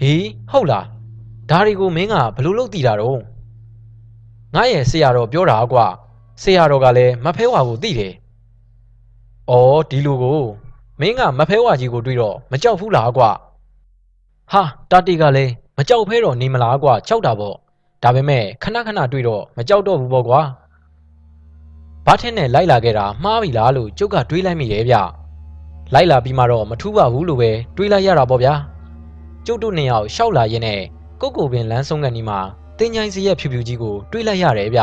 ဟေးဟုတ်လား။ဒါတွေကိုမင်းကဘလို့လုပ်တည်တာတော့။ငါရဲ့ဆရာတော်ပြောတာကွာ။ဆရာတော်ကလည်းမဖဲဝါကိုသိတယ်။အော်ဒီလိုကိုမင်းကမဖဲဝါကြီးကိုတွေ့တော့မကြောက်ဘူးလားကွာ။ဟာတာတီကလည်းမကြောက်ဖဲတော့နေမလားကွာကြောက်တာပေါ့ဒါပေမဲ့ခဏခဏတွေ့တော့မကြောက်တော့ဘူးပေါ့ကွာဘာထင်းနဲ့လိုက်လာခဲ့တာမှားပြီလားလို့ကျုပ်ကတွေးလိုက်မိတယ်ဗျလိုက်လာပြီးမှတော့မထူးပါဘူးလို့ပဲတွေးလိုက်ရတာပေါ့ဗျာ ကျုပ်တို့နှစ်ယောက်ရှောက်လာရင်းနဲ့ကိုကိုပင်လမ်းဆုံးကနေမှတင်းချိုင်းစရက်ဖြူဖြူကြီးကိုတွေးလိုက်ရတယ်ဗျ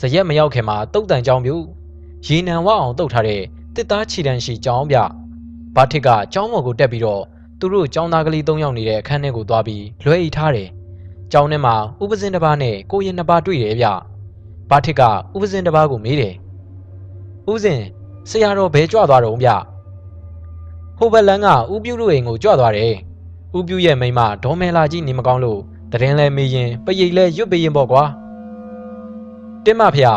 ဇရက်မရောက်ခင်မှာတုတ်တန်ကြောင်ပြူရေနံဝအောင်တုတ်ထားတဲ့တစ်သားချီတန်းရှိကျောင်းပြဘာထစ်ကကျောင်းပေါ်ကိုတက်ပြီးတော့သူတို့ကျောင်းသားကလေး၃ယောက်နေတဲ့အခန်းထဲကိုသွားပြီးလွှဲအိထားတယ်ကျောင်းထဲမှာဥပဇင်းတစ်ပါးနဲ့ကိုရင်နှစ်ပါးတွေ့တယ်ဗျဘာထစ်ကဥပဇင်းတစ်ပါးကိုမေးတယ်ဥပဇင်းဆရာတော်ဘဲကြွသွားတော့ဗျဟိုဘက်လန်းကဥပြုတို့အိမ်ကိုကြွသွားတယ် ဥပြုရဲ့မိမဒေါ်မဲလာကြီးနေမကောင်းလို့တရင်လဲမေးရင်ပရိတ်လဲရွတ်ပေးရင်ပေါ့ကွာတင်းမဖေဟာ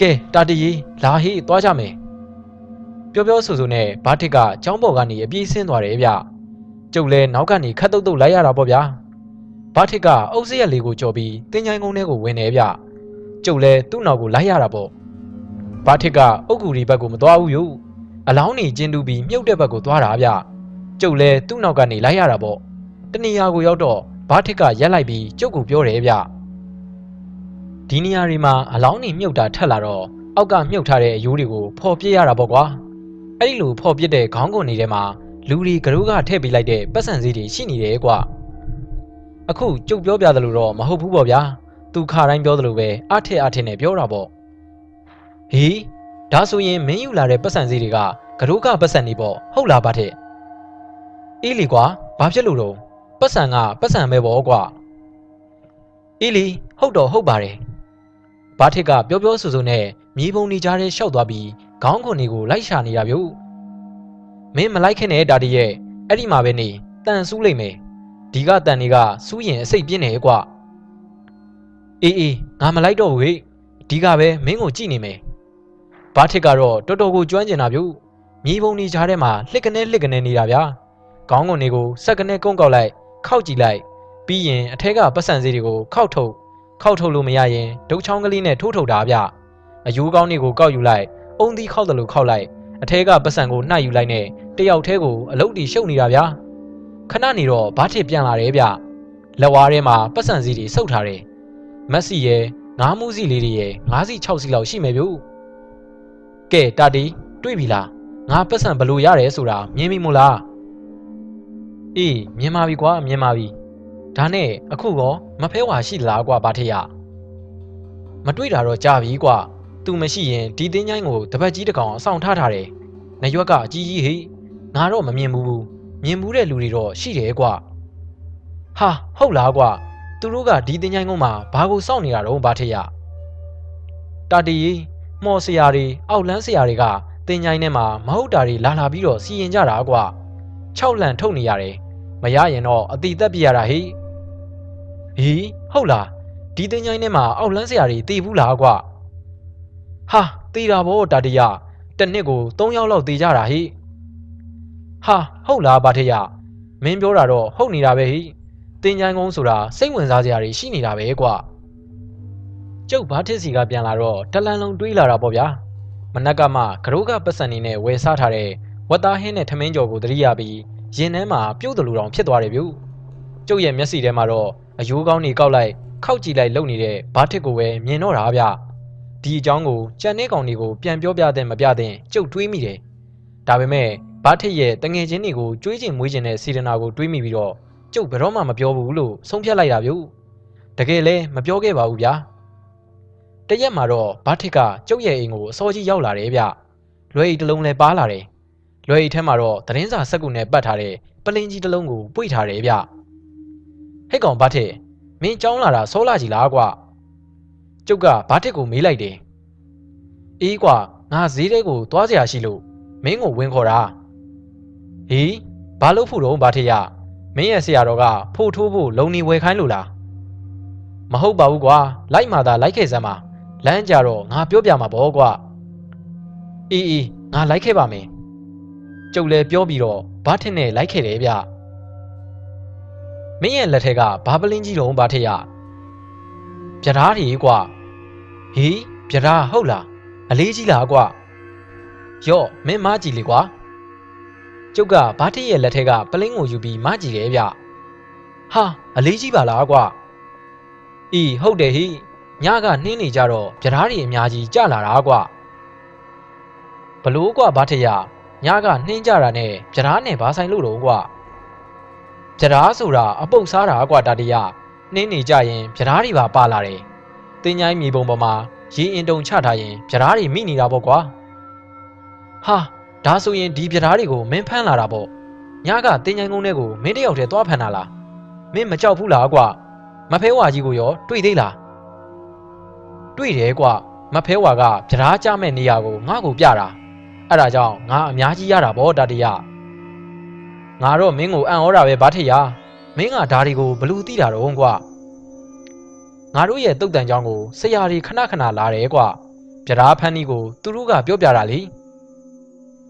ကဲတာတရီလာဟေးသွားကြမယ်ပြောပြောဆိုဆိုနဲ့ဘာထစ်ကကျောင်းပေါ်ကနေအပြေးဆင်းသွားတယ်ဗျကျုပ်လဲနောက်ကနေခတ်တုတ်တုတ်လိုက်ရတာပေါ့ဗျာဘာထစ်ကအုပ်စရက်လေးကိုကြော်ပြီးတင်းချိုင်းကုန်းထဲကိုဝင်နေဗျကျုပ်လဲသူ့နောက်ကိုလိုက်ရတာပေါ့ဘာထစ်ကအုတ်ကူရီဘက်ကိုမသွားဘူးယူအလောင်းနေကျင်းတူပြီးမြုပ်တဲ့ဘက်ကိုသွားတာဗျ ကျုပ်လဲသူ့နောက်ကနေလိုက်ရတာပေါ့တနေရာကိုရောက်တော့ဘာထစ်ကရက်လိုက်ပြီးကျုပ်ကိုပြောတယ်ဗျဒီနေရာတွေမှာအလောင်းနေမြုပ်တာထက်လာတော့အောက်ကမြုပ်ထားတဲ့အယိုးတွေကိုဖော်ပြရတာပေါ့ကွာအဲ့ဒီလိုဖော်ပြတဲ့ခေါင်းကွန်တွေထဲမှာလူတွေကတို့ကထည့်ပေးလိုက်တဲ့ပတ်စံစည်းတွေရှိနေတယ်ကွာအခုကျုပ်ပြောပြတယ်လို့တော့မဟုတ်ဘူးပေါ့ဗျာသူခါတိုင်းပြောသလိုပဲအထက်အထက်နဲ့ပြောတာပေါ့ဟေးဒါဆိုရင်မင်းယူလာတဲ့ပတ်စံစည်းတွေကကတို့ကပတ်စံနေပေါ့ဟုတ်လားဗတ်ထက် အေးလီကွာဘာဖြစ်လို့တော့ပတ်စံကပတ်စံပဲပေါ့ကွာအေးလီဟုတ်တော့ဟုတ်ပါတယ်ဘာထစ်ကပြောပြောဆိုဆိုနဲ့မြေပုံနေကြတဲ့ရှောက်သွားပြီးခေါင်းခွန်တွေကိုလိုက်ရှာနေတာဗျမင်းမလိုက်ခင်နဲ့ဒါဒီရဲ့အဲ့ဒီမှာပဲနေတန်ဆူးလိုက်မယ်ဒီကတန်တွေကစူးရင်အစိတ်ပြင်းနေကွာအေးအေးငါမလိုက်တော့ဘူးဟေ့ဒီကပဲမင်းကိုကြည့်နေမယ်ဘာထစ်ကတော့တော်တော်ကိုကျွမ်းကျင်တာဗျမြေပုံနေကြတဲ့မှာလှစ်ကနေလှစ်ကနေနေတာဗျာ ခေါင်းခွန်တွေကိုစက်ကနေကုန်းကောက်လိုက်ခောက်ကြည့်လိုက်ပြီးရင်အထက်ကပတ်စံစီတွေကိုခောက်ထုတ်ခောက်ထုတ်လို့မရရင်ဒုတ်ချောင်းကလေးနဲ့ထိုးထုတ်တာဗျအယူကောင်းတွေကိုကောက်ယူလိုက်အုံသီးခောက်တယ်လို့ခောက်လိုက်အထက်ကပတ်စံကိုနှိုက်ယူလိုက်နဲ့တယောက်တည်းကိုအလုတ်တီရှုပ်နေတာဗျာခဏနေတော့ဘားထစ်ပြန်လာတယ်ဗျလက်ဝါးထဲမှာပတ်စံစီတွေစုပ်ထားတယ်မက်ဆီရဲ့ငါးမှုစီလေးတွေရဲ့ငါးစီ6စီလောက်ရှိမယ်ဗျကဲတာတီတွေ့ပြီလားငါပတ်စံဘလို့ရတယ်ဆိုတာမြင်ပြီမို့လား အေးမြင်ပါပြီကွာမြင်ပါပြီဒါနဲ့အခုကောမဖဲဝါရှိလားကွာဘာထရမတွေ့တာတော့ကြာပြီကွာသူမရှိရင်ဒီတင်းချိုင်းကိုတပတ်ကြီးတကောင်အဆောင်ထားထားတယ်။နရွက်ကအကြီးကြီးဟိငါတော့မမြင်ဘူး။မြင်ဘူးတဲ့လူတွေတော့ရှိတယ်ကွာ။ဟာဟုတ်လားကွာသူတို့ကဒီတင်းချိုင်းကုန်းမှာဘာကိုစောင့်နေတာတော့ဘာထရ။တာတီမော်ဆရာတွေအောက်လန်းဆရာတွေကတင်းချိုင်းထဲမှာမဟုတ်တာတွေလာလာပြီးတော့စီရင်ကြတာကွာ။၆လန်ထုတ်နေရတယ်။ မရရင်တော့အတိသက်ပြရတာဟိ။ဟီးဟုတ်လားဒီတင်းချိုင်းထဲမှာအောက်လန်းဆရာတွေတည်ဘူးလားကွာ။ဟာတေးတာဗောတာတရတနစ်ကို၃ယောက်လောက်တေးကြတာဟိဟာဟုတ်လားဗာထရမင်းပြောတာတော့ဟုတ်နေတာပဲဟိတင်ချိုင်းကုန်းဆိုတာစိတ်ဝင်စားစရာတွေရှိနေတာပဲကွာကျုပ်ဘာထစ်စီကပြန်လာတော့တလန်လုံးတွေးလာတာပေါ့ဗျာမနက်ကမှကရိုးကပတ်စံနေနဲ့ဝယ်စားထားတဲ့ဝတ်သားဟင်းနဲ့ထမင်းကြော်ကိုတရိယာပြီး ရင်ထဲမှာပြုတ်တလူတောင်ဖြစ်သွားတယ်ဗျကျုပ်ရဲ့မျက်စိထဲမှာတော့အယိုးကောင်းတွေကောက်လိုက်ခောက်ကြည့်လိုက်လုံနေတဲ့ဘာထစ်ကိုပဲမြင်တော့တာဗျာဒီအကြောင်းကိုကြံနေကောင်တွေကိုပြန်ပြောပြတဲ့မပြတဲ့ကြုတ်တွေးမိတယ်။ဒါပေမဲ့ဘာထစ်ရဲ့တငယ်ချင်းတွေကိုကြွေးကျင်မွေးကျင်တဲ့စီဒနာကိုတွေးမိပြီးတော့ကျုပ်ဘယ်တော့မှမပြောဘူးလို့ဆုံးဖြတ်လိုက်တာဗျ။တကယ်လဲမပြောခဲ့ပါဘူးဗျာ။တရက်မှာတော့ဘာထစ်ကကျုပ်ရဲ့အိမ်ကိုအစောကြီးရောက်လာတယ်ဗျ။လွယ်အိတ်တစ်လုံးလည်းပါလာတယ်။ လွယ်အိတ်ထဲမှာတော့သတင်းစာစက်ကူနဲ့ပတ်ထားတဲ့ပလင်းကြီးတစ်လုံးကိုပွေထားတယ်ဗျ။ဟဲ့ကောင်ဘာထစ်မင်းကြောင်းလာတာစောလာကြီးလားကွာ။ကျုပ်ကဘာတစ်ကိုမေးလိုက်တယ်အေးကွာငါဈေးတဲကိုသွားစရာရှိလို့မင်းကိုဝင်ခေါ်တာဟေးဘာလို့ဖို့တော့ဘာထရမင်းရဲ့ဆရာတော်ကဖို့ထိုးဖို့လုံနေဝယ်ခိုင်းလို့လားမဟုတ်ပါဘူးကွာလိုက်မှသာလိုက်ခဲ့စမ်းပါလမ်းကြတော့ငါပြောပြမှာပေါ့ကွာအေးအေးငါလိုက်ခဲ့ပါမယ် ကျုပ်လည်းပြောပြီးတော့ဘာထစ်နဲ့လိုက်ခဲ့တယ်ဗျမင်းရဲ့လက်ထက်ကဘာပလင်းကြီးတော့ဘာထရပြဓားတွေကွာဟေးပြဒါဟုတ်လားအလေးကြီးလားကွာယော့မင်းမကြည့်လေကွာကျုပ်ကဘာတိရဲ့လက်ထက်ကပလင်းကိုယူပြီးမကြည့်တယ်ဗျဟာအလေးကြီးပါလားကွာအေးဟုတ်တယ်ဟိညကနှင်းနေကြတော့ပြဓားတွေအများကြီးကြလာတာကွာဘလို့ကွာဘာထရ ညကနှင်းကြတာနဲ့ပြဓားနဲ့ဘာဆိုင်လို့တော့ကွာပြဓားဆိုတာအပုတ်စားတာကွာတာတရနှင်းနေကြရင်ပြဓားတွေပါပါလာတယ်တင်းချိုင်းမြေပုံပေါ်မှာရေအင်တုံချထားရင်ဗျားတွေမိနေတာပေါ့ကွာဟာဒါဆိုရင်ဒီဗျားတွေကိုမင်းဖမ်းလာတာပေါ့ညကတင်ချိုင်ကုန်းထဲကိုမင်းတယောက်တည်းသွားဖမ်းတာလားမင်းမကြောက်ဘူးလားကွာမဖဲဝါကြီးကိုရောတွေ့သေးလားတွေ့တယ်ကွာမဖဲဝါကဗျားကြမဲ့နေရာကိုငါ့ကိုပြတာ အဲ့ဒါကြောင့်ငါအများကြီးရတာပေါ့တတရငါတော့မင်းကိုအံ့ဩတာပဲဘာထက်ရမင်းကဓာရီကိုဘလူသိတာတော့ကွာငါတို့ရဲ့တုတ်တန်ကြောင်းကိုဆရာကြီးခဏခဏလာတယ်ကွာဗျာဖန်းကြီးကိုသူတို့ကပြောပြတာလေ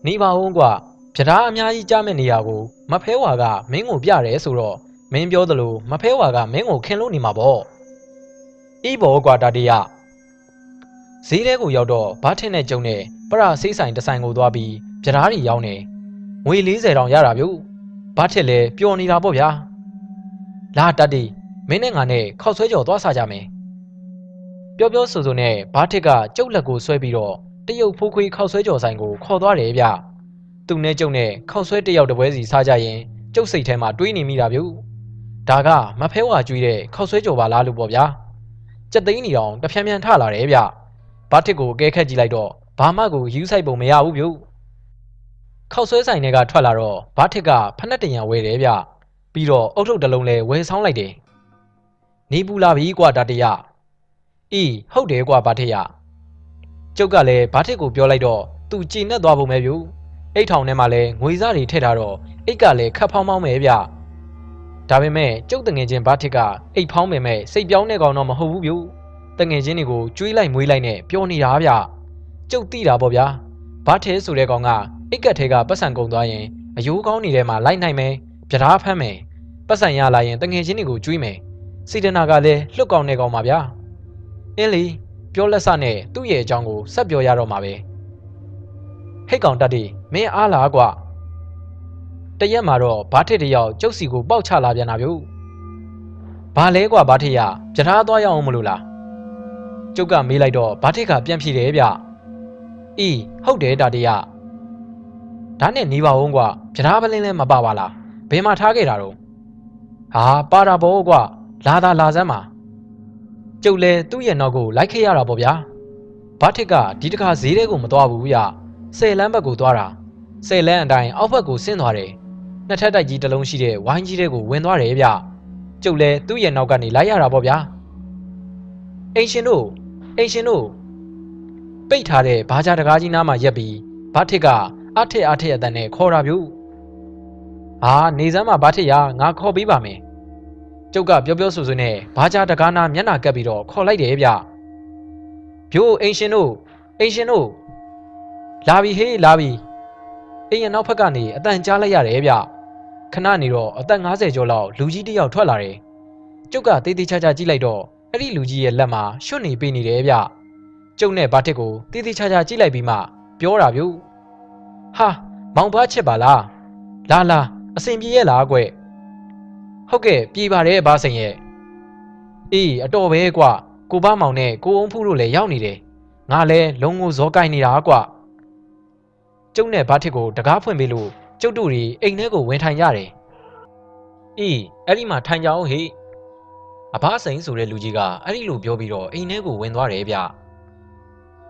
နေပါဦးကွာဗျာအများကြီးကြားမဲ့နေရာကိုမဖဲဝါကမင်းကိုပြတယ်ဆိုတော့မင်းပြောသလိုမဖဲဝါကမင်းကိုခင်လို့နေမှာပေါ့အေးဘောကွာတတရ ဈေးထဲကိုရောက်တော့ဘာထင်းနဲ့ကျုံနဲ့ပရဆေးဆိုင်တစ်ဆိုင်ကိုသွားပြီးဗျားတွေရောင်းနေငွေ40တောင်ရတာဗျဘာထစ်လဲပျော်နေတာပေါ့ဗျာလာတတ်တီမင်းနဲ့ငါနဲ့ခောက်ဆွဲကြော်သွားစားကြမယ်ပြောပြောဆိုဆိုနဲ့ဘာထစ်ကကျုပ်လက်ကိုဆွဲပြီးတော့တရုတ်ဖိုးခွေးခောက်ဆွဲကြော်ဆိုင်ကိုခေါ်သွားတယ်ဗျသူနဲ့ကျုပ်နဲ့ခောက်ဆွဲတယောက်တပွဲစီစားကြရင်ကျုပ်စိတ်ထဲမှာတွေးနေမိတာဗျဒါကမဖဲဝါကျွေးတဲ့ခောက်ဆွဲကြော်ပါလားလို့ပေါ့ဗျာကြက်သိန်းနေအောင်တဖြန်းဖြန်းထလာတယ်ဗျ ဘာထစ်ကိုအကဲခတ်ကြည့်လိုက်တော့ဘာမှကိုယူဆိုင်ပုံမရဘူးဗျခောက်ဆွဲဆိုင်တွေကထွက်လာတော့ဘာထစ်ကဖက်နှက်တရံဝဲတယ်ဗျပြီးတော့အုတ်ထုပ်တစ်လုံးလဲဝဲဆောင်းလိုက်တယ်နေပူလာပြီကွာဒါတရအေးဟုတ်တယ်ကွာဘာထစ်ရကျုပ်ကလည်းဘာထစ်ကိုပြောလိုက်တော့သူကြည်နဲ့သွားပုံပဲဗျအိတ်ထောင်ထဲမှာလဲငွေစားတွေထည့်ထားတော့အိတ်ကလည်းခတ်ဖောင်းဖောင်းပဲဗျဒါပေမဲ့ကျုပ်တငယ်ချင်းဘာထစ်ကအိတ်ဖောင်းပေမဲ့စိတ်ပြောင်းနေကောင်တော့မဟုတ်ဘူးဗျ တငယ်ချင်းတွေကိုကျွေးလိုက်မွေးလိုက်နဲ့ပြောနေတာဗျကျုပ်သိတာပေါ့ဗျာဘာထဲဆိုတဲ့ကောင်ကအိတ်ကက်ထဲကပတ်စံကုန်သွားရင်အယိုးကောင်းနေတဲ့မှာလိုက်နိုင်မယ်ပြဓာဖမ်းမယ်ပတ်စံရလာရင်တငယ်ချင်းတွေကိုကျွေးမယ်စီတနာကလည်းလွတ်ကောင်းနေကောင်ပါဗျာအင်းလီပြောလက်စနဲ့သူ့ရဲ့အကြောင်းကိုဆက်ပြောရတော့မှာပဲဟိတ်ကောင်တက်တီမင်းအားလားကွာတရက်မှာတော့ဘာထစ်တယောက်ကျုပ်စီကိုပေါက်ချလာပြန်တာဗျဘာလဲကွာဘာထစ်ရပြဓာသွားရအောင်မလို့လား ကျုပ်ကမေးလိုက်တော့ဘာထစ်ကပြန်ဖြေတယ်ဗျအေးဟုတ်တယ်တာတရဒါနဲ့နေပါဦးကွာပြဓာပလင်းလည်းမပါပါလားဘယ်မှာထားခဲ့တာတော့ဟာပါတာဘောကွာလာသာလာစမ်းပါကျုပ်လည်းသူ့ရဲ့နောက်ကိုလိုက်ခဲ့ရတာပေါ့ဗျာဘာထစ်ကဒီတခါဈေးထဲကိုမသွားဘူးဗျဆယ်လမ်းဘက်ကိုသွားတာဆယ်လမ်းအတိုင်းအောက်ဘက်ကိုဆင်းသွားတယ်နှစ်ထပ်တိုက်ကြီးတစ်လုံးရှိတဲ့ဝိုင်းကြီးတဲ့ကိုဝင်သွားတယ်ဗျကျုပ်လည်းသူ့ရဲ့နောက်ကနေလိုက်ရတာပေါ့ဗျာ အိမ်ရှင်တို့အိမ်ရှင်တို့ပိတ်ထားတဲ့ဘာကြတကားကြီးနားမှာရက်ပြီးဘာထစ်ကအထက်အထက်အတန်နဲ့ခေါ်တာဗျ။ဟာနေစမ်းမှာဘာထစ်ရငါခေါ်ပေးပါမယ်။ကျုပ်ကပြောပြောဆိုဆိုနဲ့ဘာကြတကားနာမျက်နှာကပ်ပြီးတော့ခေါ်လိုက်တယ်ဗျ။ဗျိုးအိမ်ရှင်တို့အိမ်ရှင်တို့လာပြီဟေးလာပြီ။အိမ်ရနောက်ဖက်ကနေအတန်ကြားလိုက်ရတယ်ဗျ။ခဏနေတော့အသက်50ကျော်လောက်လူကြီးတယောက်ထွက်လာတယ်။ကျုပ်ကတေးသေးချာချာကြည့်လိုက်တော့ အဲ့ဒီလူကြီးရဲ့လက်မှာရွှွတ်နေပေးနေတယ်ဗျ။ကျုပ်နဲ့ဘာတစ်ကိုတေးသေးချာချာကြည့်လိုက်ပြီးမှပြောတာဗျဟာမောင်ဘွားချစ်ပါလားလာလာအစင်ပြေရဲ့လားကွဟုတ်ကဲ့ပြေပါတယ်ဘာစိန်ရဲ့အေးအတော်ပဲကွာကိုဘမောင်နဲ့ကိုအောင်ဖူးတို့လည်းရောက်နေတယ်ငါလည်းလုံးကိုဇောကိုက်နေတာကွာကျုပ်နဲ့ဘာထစ်ကိုတကားဖွင့်ပေးလို့ကျုပ်တို့တွေအိမ်ထဲကိုဝင်ထိုင်ကြတယ်အေးအဲ့ဒီမှာထိုင်ကြအောင်ဟေ့ အဘစိန်ဆိုတဲ့လူကြီးကအဲ့ဒီလိုပြောပြီးတော့အိမ်ထဲကိုဝင်သွားတယ်ဗျ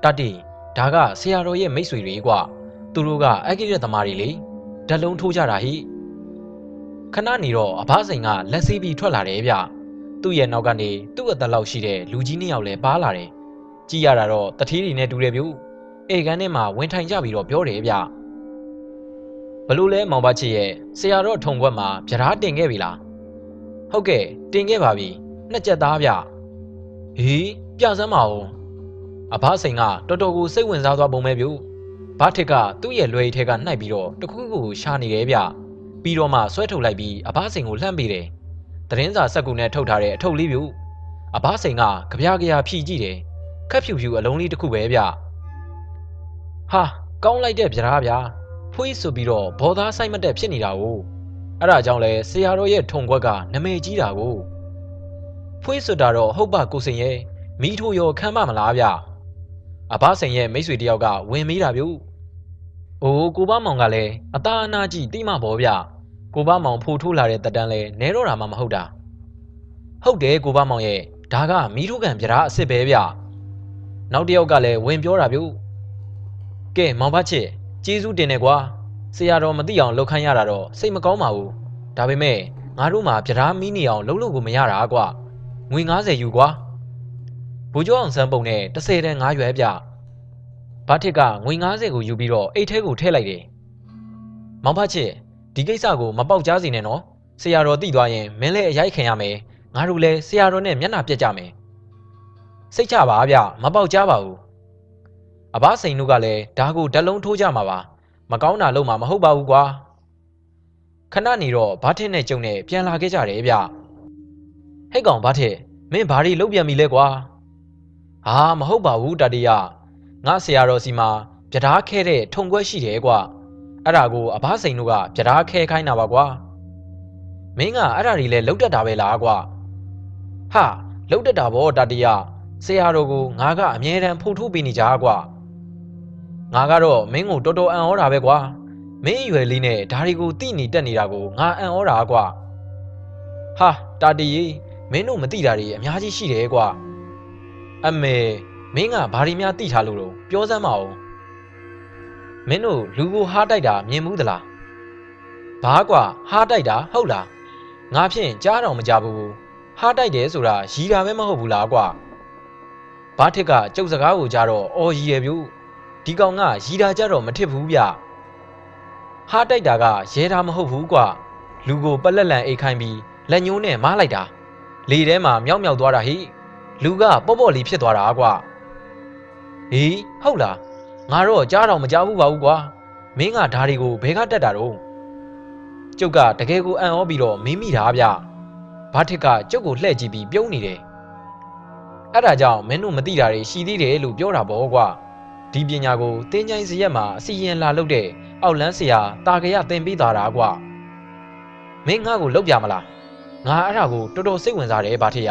တတိဒါကဆရာတော်ရဲ့မိတ်ဆွေတွေကွာသူတို့ကအကိရသမားတွေလေဓာတ်လုံးထိုးကြတာဟိခဏနေတော့အဘစိန်ကလက်ဆေးပြီးထွက်လာတယ်ဗျသူ့ရဲ့နောက်ကနေသူ့အသက်လောက်ရှိတဲ့လူကြီးနှစ်ယောက်လည်းပါလာတယ်ကြည့်ရတာတော့တတိတွေနဲ့တူတယ်ဗျအေကန်းထဲမှာဝင်ထိုင်ကြပြီးတော့ပြောတယ်ဗျဘလို့လဲမောင်ဘချစ်ရဲ့ဆရာတော်ထုံခွက်မှာဗျားတင်ခဲ့ပြီလားဟုတ်ကဲ့တင်ခဲ့ပါပြီ နှစ်ကြက်သားဗျဟေးပြစမ်းပါဦးအဘစိန်ကတော်တော်ကိုစိတ်ဝင်စားသွားပုံပဲဗျဘာထစ်ကသူ့ရဲ့လွယ်ထဲကနှိုက်ပြီးတော့တခုခုကိုရှာနေတယ်ဗျပြီးတော့မှဆွဲထုတ်လိုက်ပြီးအဘစိန်ကိုလှမ်းပေးတယ်သတင်းစာစက်ကူနဲ့ထုတ်ထားတဲ့အထုပ်လေးဗျအဘစိန်ကကြပြားကြဖြီကြည့်တယ်ခက်ဖြူဖြူအလုံးလေးတစ်ခုပဲဗျဟာကောင်းလိုက်တဲ့ဗျာဗျာဖွေးဆိုပြီးတော့ဘောသားဆိုင်မတက်ဖြစ်နေတာကိုအဲ့ဒါကြောင့်လဲဆရာတော်ရဲ့ထုံခွက်ကနမဲကြီးတာကို ဖွေးဆိုတာတော့ဟုတ်ပါကိုစင်ရဲ့မိထိုးရောခံမမလားဗျအဘစိန်ရဲ့မိတ်ဆွေတယောက်ကဝင်မေးတာဗျ။အိုးကိုဘမောင်ကလည်းအသားအနာကြီးတိမဘောဗျ။ကိုဘမောင်ဖိုးထိုးလာတဲ့တက်တန်းလဲနဲတော့တာမှမဟုတ်တာ။ဟုတ်တယ်ကိုဘမောင်ရဲ့ဒါကမီးထိုးကန်ပြဓာအစ်စ်ပဲဗျ။နောက်တစ်ယောက်ကလည်းဝင်ပြောတာပြုကဲမောင်ဖချစ်ကျေးဇူးတင်တယ်ကွာဆရာတော်မသိအောင်လှုပ်ခမ်းရတာတော့စိတ်မကောင်းပါဘူးဒါပေမဲ့ငါတို့မှာပြဓာမီးနေအောင်လှုပ်လို့ကိုမရတာကွာ ငွေ90ယူကွာဘူကျော်အောင်စမ်းပုံနဲ့30တန်း9ရွယ်ပြဘာထစ်ကငွေ90ကိုယူပြီးတော့အိတ်ထဲကိုထည့်လိုက်တယ်မောင်ဖချစ်ဒီကိစ္စကိုမပေါက်ကြားစေနဲ့နော်ဆရာတော်သိသွားရင်မင်းလည်းအရိုက်ခံရမယ်ငါတို့လည်းဆရာတော်နဲ့မျက်နှာပြက်ကြမယ်စိတ်ချပါဗျမပေါက်ကြားပါဘူးအဘစိန်တို့ကလည်းဓာကိုဓလုံးထိုးကြမှာပါမကောင်းတာလုပ်မှာမဟုတ်ပါဘူးကွာခဏနေတော့ဘာထစ်နဲ့ကျုံနဲ့ပြန်လာခဲ့ကြတယ်ဗျ ဟဲ့ကောင်ဘာထစ်မင်းဘာတွေလုပ်ပြန်ပြီလဲကွာဟာမဟုတ်ပါဘူးတတိယငါဆရာတော်စီမှာပြဓာခဲတဲ့ထုံခွက်ရှိတယ်ကွာအဲ့ဒါကိုအဘစိန်တို့ကပြဓာခဲခိုင်းတာပါကွာမင်းကအဲ့ဒါတွေလဲလုတ်တက်တာပဲလားကွာဟာလုတ်တက်တာဗောတတိယဆရာတော်ကိုငါကအမြဲတမ်းဖုတ်ထုတ်ပေးနေကြကွာငါကတော့မင်းကိုတော်တော်အံ့ဩတာပဲကွာမင်းအရွယ်လေးနဲ့ဓာရီကိုတိနေတက်နေတာကိုငါအံ့ဩတာကွာဟာတာတီကြီး မင်းတို့မသိတာတွေအများကြီးရှိတယ်ကွာအမေမင်းကဘာတွေများသိထားလို့တော့ပြောစမ်းမအောင်မင်းတို့လူကိုဟားတိုက်တာမြင်မှုသလားဘာကွာဟားတိုက်တာဟုတ်လားငါဖြင့်ကြားတော်မကြဘူးဟားတိုက်တယ်ဆိုတာရီတာပဲမဟုတ်ဘူးလားကွာဘာထစ်ကကျုပ်စကားကိုကြားတော့အော်ရီရပြုဒီကောင်ကရီတာကြတော့မထစ်ဘူးဗျဟားတိုက်တာကရဲတာမဟုတ်ဘူးကွာလူကိုပလက်လန်အိတ်ခိုင်းပြီးလက်ညှိုးနဲ့မားလိုက်တာ လေထဲမှာမြောက်မြောက်သွားတာဟိလူကပေါ့ပေါ့လေးဖြစ်သွားတာကွာဟေးဟုတ်လားငါတော့ကြားတော့မကြားဘူးပါဘူးကွာမင်းကဓာရီကိုဘဲကတက်တာတော့ကျုပ်ကတကယ်ကိုအံ့ဩပြီးတော့မင်းမိတာဗျဘာထစ်ကကျုပ်ကိုလှည့်ကြည့်ပြီးပြုံးနေတယ်အဲ့ဒါကြောင့်မင်းတို့မသိတာတွေရှိသေးတယ်လို့ပြောတာပေါ့ကွာဒီပညာကိုတင်းချိုင်းစရက်မှာအစီရင်လာလုပ်တဲ့အောက်လန်းဆရာတာကရသင်ပေးသွားတာကွာမင်းငါ့ကိုလောက်ပြမလား ငါအဲ့ဒါကိုတော်တော်စိတ်ဝင်စားတယ်ဘာထစ်ရ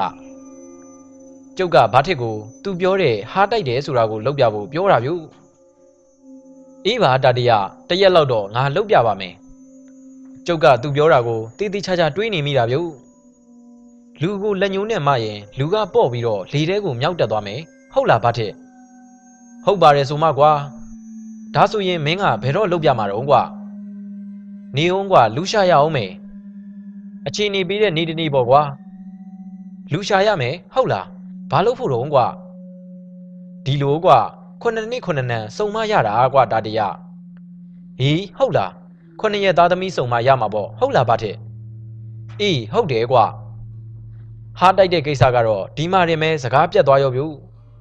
ကျုပ်ကဘာထစ်ကိုသူပြောတဲ့ဟားတိုက်တယ်ဆိုတာကိုလောက်ပြဖို့ပြောတာပြုအေးပါတတရတရက်လောက်တော့ငါလောက်ပြပါမယ်ကျုပ်ကသူပြောတာကိုတေးသေးချာချာတွေးနေမိတာပြုလူကိုလက်ညှိုးနဲ့မှရင်လူကပေါ့ပြီးတော့လေထဲကိုမြောက်တက်သွားမယ်ဟုတ်လားဘာထစ်ဟုတ်ပါတယ်ဆိုမှကွာဒါဆိုရင်မင်းကဘယ်တော့လောက်ပြမှာတော့ကွာနေအောင်ကွာလူရှာရအောင်မယ် အချိန်နေပြီးတဲ့နေတနေ့ပေါ့ကွာလူရှာရမယ်ဟုတ်လားဘာလို့ဖို့တော့ကွာဒီလိုကွာခုနှစ်နှစ်ခုနှစ်နန်းစုံမရတာကွာတာတရဟီးဟုတ်လားခုနှစ်ရက်သားသမီးစုံမရမှာပေါ့ဟုတ်လားဘာထက်အေးဟုတ်တယ်ကွာဟားတိုက်တဲ့ကိစ္စကတော့ဒီမှာတင်မဲစကားပြတ်သွားရောဗျ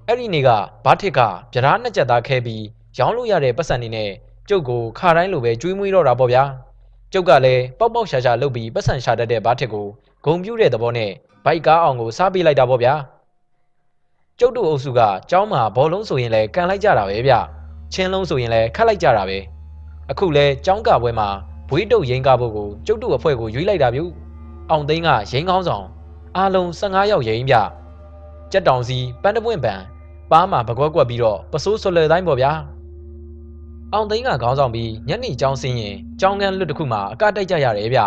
အဲ့ဒီနေ့ကဘာထစ်ကဗျားနှစ်ချက်သားခဲပြီးရောင်းလို့ရတဲ့ပတ်စံနေနဲ့ကျုပ်ကိုခါတိုင်းလိုပဲကျွေးမွေးတော့တာပေါ့ဗျာ ကျုပ်ကလည်းပေါက်ပေါက်ရှာရှာလုပ်ပြီးပတ်စံရှာတတ်တဲ့ဘာထစ်ကိုဂုံပြူးတဲ့သဘောနဲ့ဘိုက်ကားအောင်ကိုစားပေးလိုက်တာပေါ့ဗျာကျုပ်တို့အုပ်စုကကျောင်းမှာဘောလုံးဆိုရင်လည်းကန်လိုက်ကြတာပဲဗျချင်းလုံးဆိုရင်လည်းခတ်လိုက်ကြတာပဲအခုလဲကျောင်းကပွဲမှာဘွေးတုတ်ရင်ကားဖို့ကိုကျုပ်တို့အဖွဲ့ကိုရွေးလိုက်တာဗျအောင်သိန်းကရင်ကောင်းဆောင်အားလုံး15ယောက်ရင်ပြကြက်တောင်စီပန်းတပွင့်ပန်ပါးမှာပကွက်ကွက်ပြီးတော့ပစိုးဆွလဲတိုင်းပေါ့ဗျာ အောင်သိန်းကခေါင်းဆောင်ပြီးညနေကျောင်းဆင်းရင်ကျောင်းကန်းလွတ်တစ်ခုမှာအကတိုက်ကြရတယ်ဗျည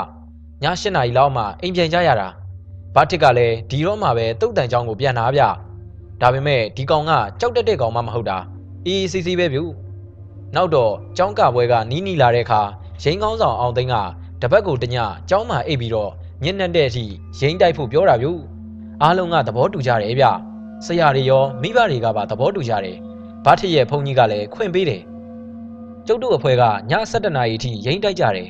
8နာရီလောက်မှအိမ်ပြန်ကြရတာဘာတစ်ကလည်းဒီတော့မှပဲတုတ်တန်ကျောင်းကိုပြန်လာဗျဒါပေမဲ့ဒီကောင်ကကြောက်တက်တဲ့ကောင်မှမဟုတ်တာအေးစီစီပဲဗျနောက်တော့ကျောင်းကပွဲကနီးနီးလာတဲ့အခါရိန်းကောင်းဆောင်အောင်သိန်းကတပတ်ကိုတညကျောင်းမှာအိပ်ပြီးတော့ညနေတဲ့အထိရိန်းတိုက်ဖို့ပြောတာဗျအားလုံးကသဘောတူကြတယ်ဗျဆရာတွေရောမိဘတွေကပါသဘောတူကြတယ်ဘာထစ်ရဲ့ဘုန်းကြီးကလည်းခွင့်ပေးတယ် ကျုပ်တို့အဖွဲ့ကည7နာရီအထိရိန်းတိုက်ကြတယ်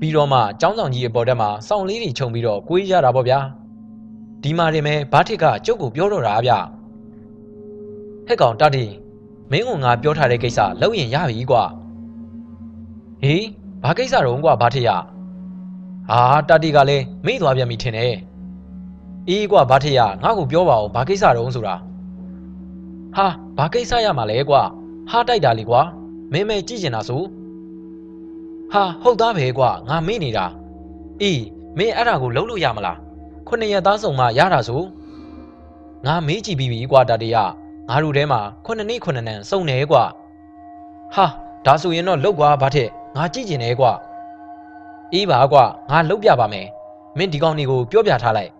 ပြီးတော့မှကျောင်းဆောင်ကြီးအပေါ်တက်မှာစောင့်လေးတွေခြုံပြီးတော့ကိုေးရတာပေါ့ဗျာဒီမှာတင်မဲ့ဘာထစ်ကကျုပ်ကိုပြောတော့တာဗျဟဲ့ကောင်တတိမင်းကငါပြောထားတဲ့ကိစ္စလုပ်ရင်ရပြီကွာဟေးဘာကိစ္စတော့ကွာဘာထစ်ရဟာတတိကလည်းမေ့သွားပြန်ပြီထင်တယ်အေးကွာဘာထစ်ရငါ့ကိုပြောပါဦးဘာကိစ္စတော့ဆိုတာဟာဘာကိစ္စရမှာလဲကွာဟာတိုက်တာလေကွာ မင်းမဲကြည့်ကျင်တာဆိုဟာဟုတ်သားပဲကွာငါမေ့နေတာအေးမင်းအဲ့ဒါကိုလုံးလို့ရမလားခုနှစ်ရက်သားစုံမှရတာဆိုငါမေးကြည့်ပြီးပြီကွာတတရငါတို့ထဲမှာခုနှစ်နှစ်ခုနှစ်နန်းစုံနေကွာဟာဒါဆိုရင်တော့လောက်ကွာဘာထက်ငါကြည့်ကျင်နေကွာအေးပါကွာငါလောက်ပြပါမယ်မင်းဒီကောင်တွေကိုပြောပြထားလိုက်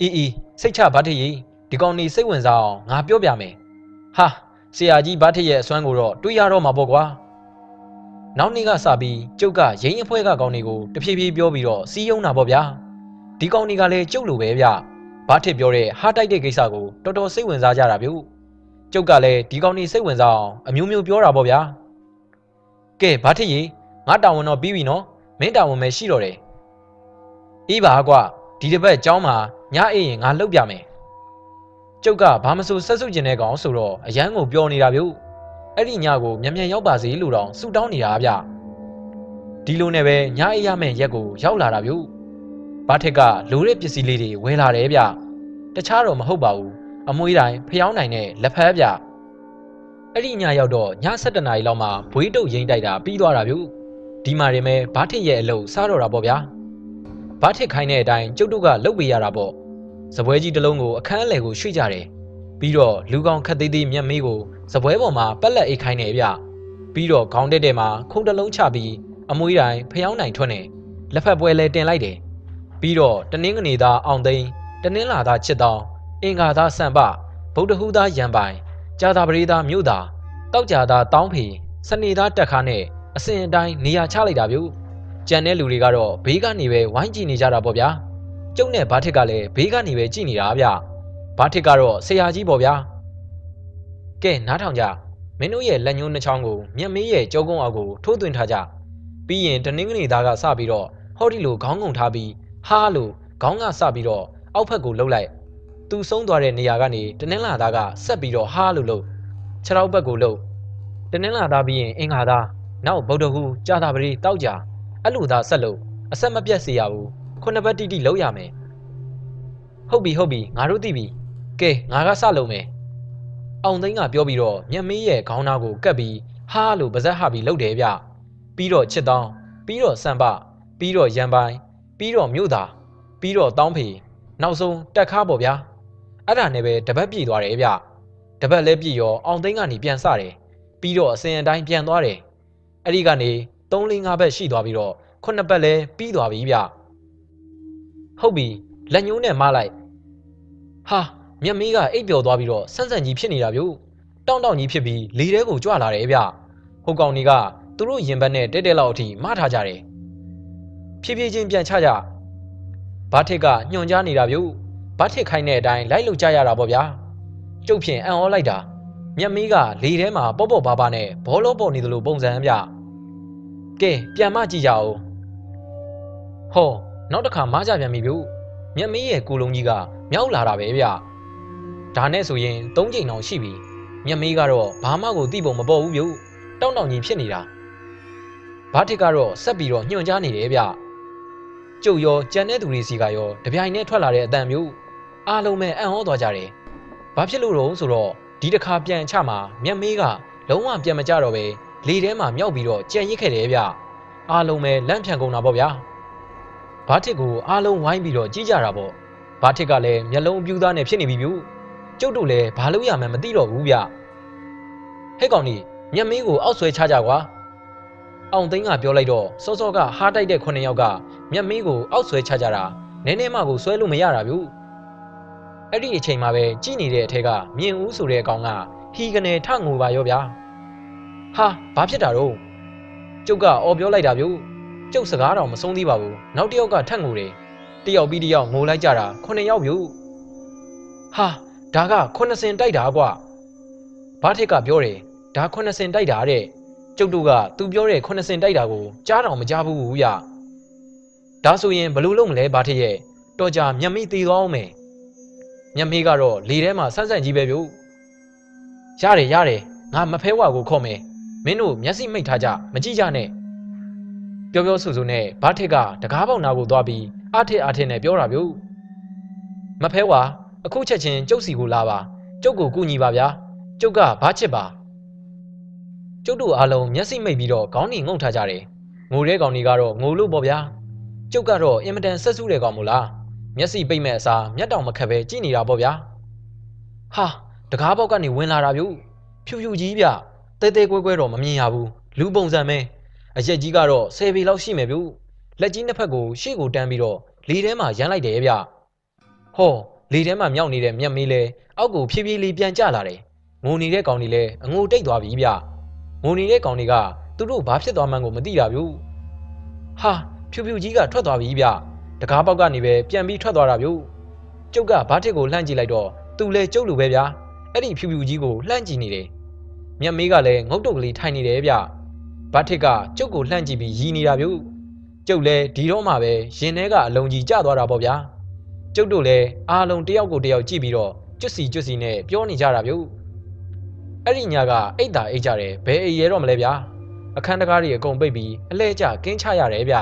အေးအေးစိတ်ချဘာထက်ကြီးဒီကောင်နေစိတ်ဝင်စားအောင်ငါပြောပြမယ်ဟာ ဆရာကြီးဘာထစ်ရဲ့အစွမ်းကိုတော့တွေးရတော့မှာပေါ့ကွာနောက်နေ့ကစပြီးကျုပ်ကရင်းအဖွဲကကောင်းတွေကိုတဖြည်းဖြည်းပြောပြီးတော့စီးယုံတာပေါ့ဗျာဒီကောင်းတွေကလည်းကျုပ်လိုပဲဗျဘာထစ်ပြောတဲ့ဟာတိုက်တဲ့ကိစ္စကိုတော်တော်စိတ်ဝင်စားကြတာဗျကျုပ်ကလည်းဒီကောင်းတွေစိတ်ဝင်စားအောင်အမျိုးမျိုးပြောတာပေါ့ဗျာကဲဘာထစ်ရေငါတာဝန်တော့ပြီးပြီနော်မင်းတာဝန်ပဲရှိတော့တယ်အေးပါကွာဒီတစ်ပတ်ကျောင်းမှာညအေးရင်ငါလှုပ်ပြမယ် ကျုပ်ကဘာမဆိုဆက်စုပ်ကျင်တဲ့ကောင်ဆိုတော့အရန်ကိုပြောနေတာဗျအဲ့ဒီညကိုမြန်မြန်ရောက်ပါစေလို့တောင်ဆုတောင်းနေတာဗျဒီလိုနဲ့ပဲညအေးရမယ့်ရက်ကိုရောက်လာတာဗျဘာထက်ကလိုတဲ့ပစ္စည်းလေးတွေဝယ်လာတယ်ဗျတခြားတော့မဟုတ်ပါဘူးအမွှေးတိုင်းဖျောင်းနိုင်တဲ့လက်ဖက်ဗျအဲ့ဒီညရောက်တော့ည7နာရီလောက်မှဘွေးတုပ်ရင်တိုက်တာပြီးသွားတာဗျဒီမှာရင်ပဲဘာထက်ရဲ့အလုပ်စားတော့တာပေါ့ဗျာဘာထက်ခိုင်းတဲ့အတိုင်းကျုပ်တို့ကလုတ်ပေးရတာပေါ့ စပွဲကြီးတစ်လုံးကိုအခန်းအလယ်ကိုရွှေ့ကြတယ်ပြီးတော့လူကောင်ခက်သေးသေးမျက်မေးကိုစပွဲပေါ်မှာပက်လက်အိတ်ခိုင်းနေဗျပြီးတော့ခေါင်းတက်တဲ့မှာခုံတလုံးချပြီးအမွှေးတိုင်းဖျောင်းနိုင်ထွက်နေလက်ဖက်ပွဲလဲတင်လိုက်တယ်ပြီးတော့တနင်းကနေသားအောင်သိန်းတနင်းလာသားချစ်တောင်းအင်္ဂါသားစံပဗုဒ္ဓဟူသားရံပိုင်ကြာသာပရိသားမြို့သားတောက်ကြသားတောင်းဖီစနေသားတက်ခါနဲ့အစဉ်အတိုင်းနေရာချလိုက်တာဗျကြံတဲ့လူတွေကတော့ဘေးကနေပဲဝိုင်းကြည့်နေကြတာပေါ့ဗျာ ကျုံနဲ့ဘာထစ်ကလည်းဘေးကနေပဲကြည့်နေတာဗျဘာထစ်ကတော့ဆရာကြီးပေါ့ဗျာကဲနားထောင်ကြမင်းတို့ရဲ့လက်ညှိုးနှချောင်းကိုမြက်မေးရဲ့ကြောကုန်းအောက်ကိုထိုးသွင်းထားကြပြီးရင်တနင်္ဂနွေသားကစပြီးတော့ဟောဒီလိုခေါင်းငုံထားပြီးဟာလို့ခေါင်းကစပြီးတော့အောက်ဖက်ကိုလှုပ်လိုက်သူဆုံးသွားတဲ့နေရာကနေတနင်္လာသားကဆက်ပြီးတော့ဟာလို့လှုပ်ခြေထောက်ဘက်ကိုလှုပ်တနင်္လာသားပြီးရင်အင်္ဂါသားနောက်ဗုဒ္ဓဟူကြာတာပရိတောက်ကြအဲ့လိုသာဆက်လို့အဆက်မပြတ်စေရဘူး ခုနှစ်ပတ်တိတိလောက်ရမယ်ဟုတ်ပြီဟုတ်ပြီငါတို့သိပြီကဲငါကစလုံးမယ်အောင်သိန်းကပြောပြီးတော့မြက်မေးရဲ့ခေါင်းသားကိုကတ်ပြီးဟာလို့ပါဇက်ဟပြီးလှုပ်တယ်ဗျပြီးတော့ချစ်တောင်းပြီးတော့စံပပြီးတော့ရံပိုင်ပြီးတော့မြို့သားပြီးတော့တောင်းဖေနောက်ဆုံးတက်ခါပေါ့ဗျာအဲ့ဒါနဲ့ပဲတပတ်ပြည့်သွားတယ်ဗျတပတ်လဲပြည့်ရောအောင်သိန်းကနေပြန်စတယ်ပြီးတော့အစင်အတိုင်းပြန်သွားတယ်အဲ့ဒီကနေ3 4 5ဘက်ရှိသွားပြီးတော့ခုနှစ်ဘက်လဲပြီးသွားပြီဗျ ဟုတ်ပြီလက်ညှိုးနဲ့မလိုက်ဟာမြက်မေးကအိပ်ပျော်သွားပြီးတော့ဆန်းဆန်းကြီးဖြစ်နေတာဗျတောင်းတောင်းကြီးဖြစ်ပြီးလေထဲကိုကြွလာတယ်ဗျဟိုကောင်ကြီးကသူတို့ရင်ဘက်နဲ့တဲတဲလောက်အထိမထားကြတယ်ဖြည်းဖြည်းချင်းပြန်ချကြဘာထစ်ကညွန်ကြားနေတာဗျဘာထစ်ခိုင်းတဲ့အတိုင်းလိုက်လို့ကြရတာပေါ့ဗျာကျုပ်ဖြင့်အံ့ဩလိုက်တာမြက်မီးကလေထဲမှာပေါ့ပေါ့ပါပါနဲ့ဘောလုံးပေါ်နေသလိုပုံစံဗျကဲပြန်မကြည့်ကြအောင်ဟော နောက်တစ်ခါမကြပြန်ပြီဗျမြက်မီးရဲ့ကိုလုံးကြီးကမြောက်လာတာပဲဗျဒါနဲ့ဆိုရင်၃ချိန်တောင်ရှိပြီမြက်မီးကတော့ဘာမှကိုသိပုံမပေါ်ဘူးဗျတောင်းတောင်ကြီးဖြစ်နေတာဘာထစ်ကတော့ဆက်ပြီးတော့ညွှန်ကြားနေတယ်ဗျကျုပ်ရောကြံတဲ့သူတွေစီကရောတပြိုင်နဲ့ထွက်လာတဲ့အတန်မျိုးအားလုံးပဲအံ့ဩသွားကြတယ်ဘာဖြစ်လို့တော့ဆိုတော့ဒီတစ်ခါပြန်ချမှာမြက်မေးကလုံးဝပြန်မကြတော့ပဲလေထဲမှာမြောက်ပြီးတော့ကြံရစ်ခဲ့တယ်ဗျအားလုံးပဲလန့်ဖြန်ကုန်တာပေါ့ဗျာ ဘာထစ်ကိုအားလုံးဝိုင်းပြီးတော့ကြီးကြတာပေါ့ဘာထစ်ကလည်းမျက်လုံးပြူးသားနဲ့ဖြစ်နေပြီဗျကျုပ်တို့လည်းဘာလို့ရမှန်းမသိတော့ဘူးဗျဟဲ့ကောင်ကြီးမြက်မေးကိုအောက်ဆွဲချကြကွာအောင်သိန်းကပြောလိုက်တော့စောစောကဟားတိုက်တဲ့ခုနှစ်ယောက်ကမြက်မေးကိုအောက်ဆွဲချကြတာနည်းနည်းမှကိုဆွဲလို့မရတာဗျအဲ့ဒီအချိန်မှာပဲကြည်နေတဲ့အထက်ကမြင်ဦးဆိုတဲ့အကောင်ကဟီကနေထငိုပါရောဗျာဟာဘာဖြစ်တာတော့ကျုပ်ကအော်ပြောလိုက်တာဗျ ကျုပ်စကားတော့မဆုံးသေးပါဘူးနောက်တစ်ယောက်ကထငိုတယ်တယောက်ပြီးတယောက်ငိုလိုက်ကြတာခုနှစ်ယောက်ဗျဟာဒါကခုနှစ်စင်တိုက်တာကွာဘာထက်ကပြောတယ်ဒါခုနှစ်စင်တိုက်တာတဲ့ကျုပ်တို့ကသူပြောတဲ့ခုနှစ်စင်တိုက်တာကိုကြားတော့မကြားဘူးဗျဒါဆိုရင်ဘလို့လုံးမလဲဘာထက်ရဲ့တော်ကြမျက်မိသေးသွားအောင်မယ်မျက်မိကတော့လေထဲမှာဆန်းဆန်းကြီးပဲဗျရတယ်ရတယ်ငါမဖဲဝါကိုခေါ်မယ်မင်းတို့မျက်စိမိတ်ထားကြမကြည့်ကြနဲ့ ပြောပြောဆိုဆိုနဲ့ဘာထက်ကတကားပေါက်နာကိုသွားပြီးအားထက်အားထက်နဲ့ပြောတာဗျမဖဲဝါအခုချက်ချင်းကျုပ်စီကိုလာပါကျုပ်ကိုကူညီပါဗျာကျုပ်ကဘာချစ်ပါကျုပ်တို့အားလုံးမျက်စိမိတ်ပြီးတော့ခေါင်းနှီငုံထားကြတယ်ငိုတဲ့ကောင်ကြီးကတော့ငိုလို့ပေါ့ဗျာကျုပ်ကတော့အင်မတန်ဆက်ဆူးတယ်ကောင်မို့လားမျက်စိပိတ်မဲ့အစားမျက်တောင်မခက်ပဲကြည့်နေတာပေါ့ဗျာဟာတကားပေါက်ကနေဝင်လာတာဗျဖြူဖြူကြီးဗျတဲတဲကွဲကွဲတော့မမြင်ရဘူးလူပုံစံပဲ အရက်ကြီးကတော့10ပေလောက်ရှိမယ်ဗျလက်ကြီးနှစ်ဖက်ကိုရှေ့ကိုတန်းပြီးတော့လေထဲမှာရမ်းလိုက်တယ်ဗျဟောလေထဲမှာမြောက်နေတဲ့မြက်မေးလဲအောက်ကိုဖြည်းဖြည်းလေးပြန်ကျလာတယ်ငိုနေတဲ့ကောင်တွေလည်းအငိုတိတ်သွားပြီဗျငိုနေတဲ့ကောင်တွေကသူတို့ဘာဖြစ်သွားမှန်းကိုမသိတာဗျဟာဖြူဖြူကြီးကထွက်သွားပြီဗျတကားပေါက်ကနေပဲပြန်ပြီးထွက်သွားတာဗျကျုပ်ကဘာထစ်ကိုလှမ်းကြည့်လိုက်တော့သူလဲကျုပ်လိုပဲဗျအဲ့ဒီဖြူဖြူကြီးကိုလှမ်းကြည့်နေတယ်မြတ်မေးကလည်းငုတ်တုတ်ကလေးထိုင်နေတယ်ဗျ ဘာထစ်ကကျုပ်ကိုလှမ်းကြည့်ပြီးရီနေတာဗျကျုပ်လဲဒီတော့မှပဲရင်ထဲကအလုံးကြီးကျသွားတာပေါ့ဗျာကျုပ်တို့လည်းအားလုံးတယောက်ကိုတယောက်ကြည့်ပြီးတော့ကျွတ်စီကျွတ်စီနဲ့ပြောနေကြတာဗျအဲ့ဒီညကအိတ်တာအိတ်ကြတယ်ဘယ်အိရဲတော့မလဲဗျာအခန်းတကားတွေအကုန်ပိတ်ပြီးအလဲကျကင်းချရတယ်ဗျ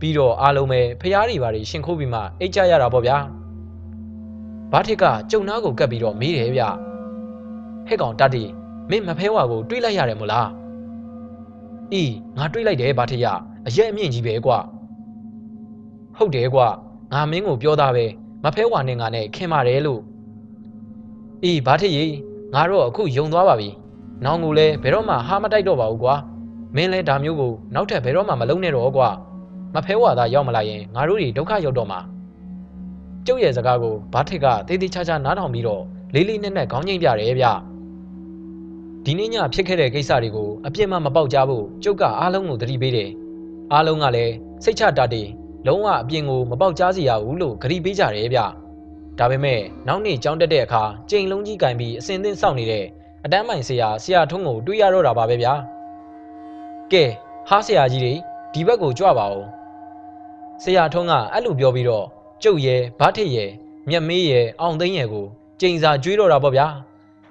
ပြီးတော့အားလုံးပဲဖျားတွေပါတွေရှင်ခိုးပြီးမှအိတ်ကြရတာပေါ့ဗျာဘာထစ်ကကျုံနာကိုကပ်ပြီးတော့မေးတယ်ဗျဟဲ့ကောင်တတ်တီမင်းမဖဲဝါကိုတွေးလိုက်ရတယ်မို့လား အေးငါတွေးလိုက်တယ်ဘာထစ်ရအရက်အမြင့်ကြီးပဲကွာဟုတ်တယ်ကွာငါမင်းကိုပြောသားပဲမဖဲဝါနဲ့ငါနဲ့ခင်ပါတယ်လို့အေးဘာထစ်ရေငါတော့အခုယုံသွားပါပြီ။နောင်ကိုလည်းဘယ်တော့မှဟာမတိုက်တော့ပါဘူးကွာ။မင်းလည်းဒါမျိုးကိုနောက်ထပ်ဘယ်တော့မှမလုပ်နဲ့တော့ကွာ။မဖဲဝါသားရောက်မလာရင်ငါတို့တွေဒုက္ခရောက်တော့မှာ။ကျုပ်ရဲ့စကားကိုဘာထစ်ကတေးသေးချာချာနားထောင်ပြီးတော့လေးလေးနက်နက်ခေါင်းငိမ့်ပြတယ်ဗျ။ ဒီနေ့ညဖြစ်ခဲ့တဲ့ကိစ္စတွေကိုအပြစ်မှမပေါက်ကြဖို့ကျုပ်ကအားလုံးကိုသတိပေးတယ်။အားလုံးကလည်းစိတ်ချတတ်တယ်လုံးဝအပြင်ကိုမပေါက်ကြားစီရဘူးလို့ဂရီပေးကြတယ်ဗျ။ဒါပေမဲ့နောက်နေ့ကြောင်းတက်တဲ့အခါကြိမ်လုံးကြီးကင်ပြီးအစင်သင်းစောင့်နေတဲ့အတန်းမိုင်ဆရာဆရာထုံးကိုတွေးရတော့တာပါပဲဗျာကဲဟားဆရာကြီးတွေဒီဘက်ကိုကြွပါဦးဆရာထုံးကအဲ့လိုပြောပြီးတော့ကျုပ်ရဲ့ဗတ်ထစ်ရဲ့မြက်မေးရဲ့အောင်သိန်းရဲ့ကိုကြိမ်စာကျွေးတော့တာပေါ့ဗျာ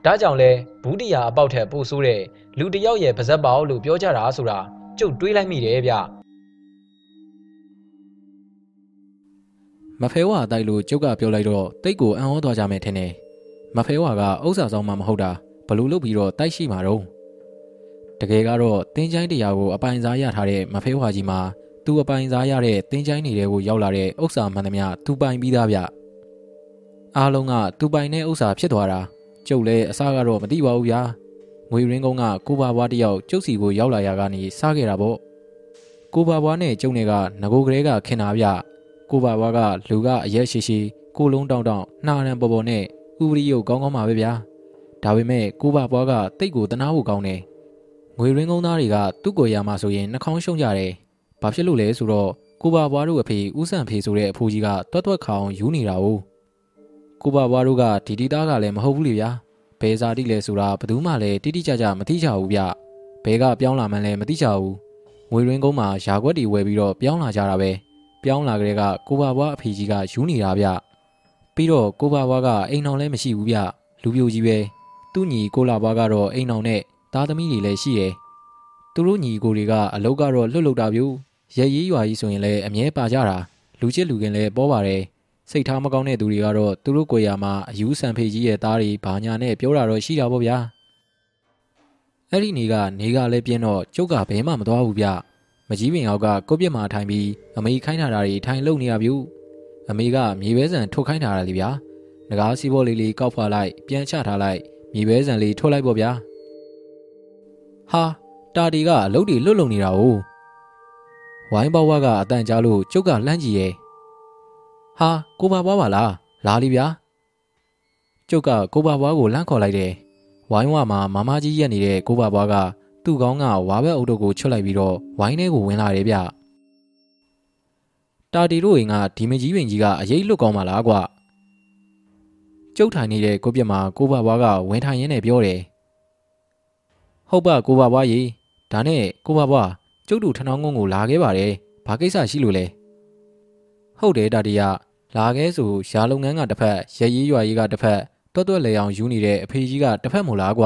ဒါကြောင့်လဲဘူးတရားအပေါက်ထက်ပိုဆိုးတဲ့လူတယောက်ရဲ့ပါဇက်ပေါလို့ပြောကြတာဆိုတာကျုပ်တွေးလိုက်မိတယ်ဗျမဖဲဝါတိုက်လို့ကျုပ်ကပြောလိုက်တော့တိတ်ကိုအံ့ဩသွားကြမယ်ထင်တယ်မဖဲဝါကဥစ္စာဆောင်မှမဟုတ်တာဘလို့လုပ်ပြီးတော့တိုက်ရှိမှာတော့တကယ်ကတော့တင်းချိုင်းတရားကိုအပိုင်စားရထားတဲ့မဖဲဝါကြီးမှာသူအပိုင်စားရတဲ့တင်းချိုင်းတွေကိုရောက်လာတဲ့ဥစ္စာမှန်သမျှသူပိုင်ပြီးသားဗျအားလုံးကသူပိုင်တဲ့ဥစ္စာဖြစ်သွားတာ ကျုပ်လည်းအစားကတော့မသိပါဘူးဗျာငွေရင်းကုန်းကကိုပါဘွားတယောက်ကျုပ်စီကိုရောက်လာရကနေစားခဲ့တာပေါ့ကိုပါဘွားနဲ့ကျုံတွေကငကိုကလေးကခင်တာဗျကိုပါဘွားကလူကအရက်ရှိရှိကိုလုံးတောင်းတောင်းနှာရန်ပေါ်ပေါ်နဲ့ဥပရိယုတ်ကောင်းကောင်းပါပဲဗျာဒါပေမဲ့ကိုပါဘွားကတိတ်ကိုတနာဖို့ကောင်းတယ်ငွေရင်းကုန်းသားတွေကသူ့ကိုရမှာဆိုရင်နှာခေါင်းရှုံကြတယ်ဘာဖြစ်လို့လဲဆိုတော့ကိုပါဘွားတို့အဖေဦးဆန်ဖေဆိုတဲ့အဖိုးကြီးကတွတ်တွတ်ခေါင်ယူနေတာ哦 ကိုပါဘွားတို့ကဒီတီသားကလည်းမဟုတ်ဘူးလေဗျာဘယ်စာတိလဲဆိုတာဘယ်သူမှလည်းတိတိကျကျမသိကြဘူးဗျဘဲကပြောင်းလာမှလည်းမသိကြဘူးငွေရင်းကုန်းမှာယာခွက်တွေဝယ်ပြီးတော့ပြောင်းလာကြတာပဲပြောင်းလာကြတဲ့ကကိုပါဘွားအဖေကြီးကယူနေတာဗျပြီးတော့ကိုပါဘွားကအိမ်အောင်လည်းမရှိဘူးဗျလူပြိုကြီးပဲသူ့ညီကိုလာဘွားကတော့အိမ်အောင်နဲ့သားသမီးတွေလည်းရှိတယ်သူတို့ညီကိုတွေကအလုပ်ကတော့လွတ်လွတ်တာပြူရဲရေးရွာကြီးဆိုရင်လည်းအမြဲပါကြတာလူချစ်လူခင်လည်းပေါ်ပါတယ် စိတ်ထားမကောင်းတဲ့သူတွေကတော့သူတို့ကိုယ်ရာမှာအယူဆန်ဖေကြီးရဲ့သားတွေဘာညာနဲ့ပြောတာတော့ရှိတာပေါ့ဗျာအဲ့ဒီနေကနေကလည်းပြင်းတော့ကျုပ်ကဘဲမှမသွားဘူးဗျမကြီးပင်အောက်ကကိုပြစ်မှာထိုင်ပြီးအမေခိုင်းထားတာတွေထိုင်လုံနေရပြီအမေကမြေပဲဆန်ထုတ်ခိုင်းထားတာလေဗျာငကားစီးဘောလေးလေးကောက်ဖွာလိုက်ပြန်ချထားလိုက်မြေပဲဆန်လေးထုတ်လိုက်ပေါ့ဗျာဟာတာတီကအလုပ်တွေလွတ်လုံနေတာ哦ဝိုင်းဘဝကအတန်ကြားလို့ကျုပ်ကလှမ်းကြည့်ရဲ့ ဟာကိုပါဘွားပါလားလာလီဗျာကျုပ်ကကိုပါဘွားကိုလှမ်းခေါ်လိုက်တယ်ဝိုင်းဝမှာမမကြီးရက်နေတဲ့ကိုပါဘွားကသူ့ကောင်းကဝါဘက်အုပ်တို့ကိုချွတ်လိုက်ပြီးတော့ဝိုင်းထဲကိုဝင်လာတယ်ဗျတာတီတို့အိမ်ကဒီမကြီးပင်ကြီးကအရေးလွတ်ကောင်းပါလားကွကျုပ်ထိုင်နေတဲ့ကိုပြက်မှာကိုဘဘွားကဝင်ထိုင်ရင်းနဲ့ပြောတယ်ဟုတ်ပါကိုဘဘွားရေဒါနဲ့ကိုဘဘွားကျုပ်တို့ထဏောင်းကုန်းကိုလာခဲ့ပါတယ်ဘာကိစ္စရှိလို့လဲဟုတ်တယ်တာတီက လာခဲ့ဆိုရှားလုပ်ငန်းကတစ်ဖက်ရရေးရွာရေးကတစ်ဖက်တွတ်တွတ်လေအောင်ယူနေတဲ့အဖေကြီးကတစ်ဖက်မို့လားကွ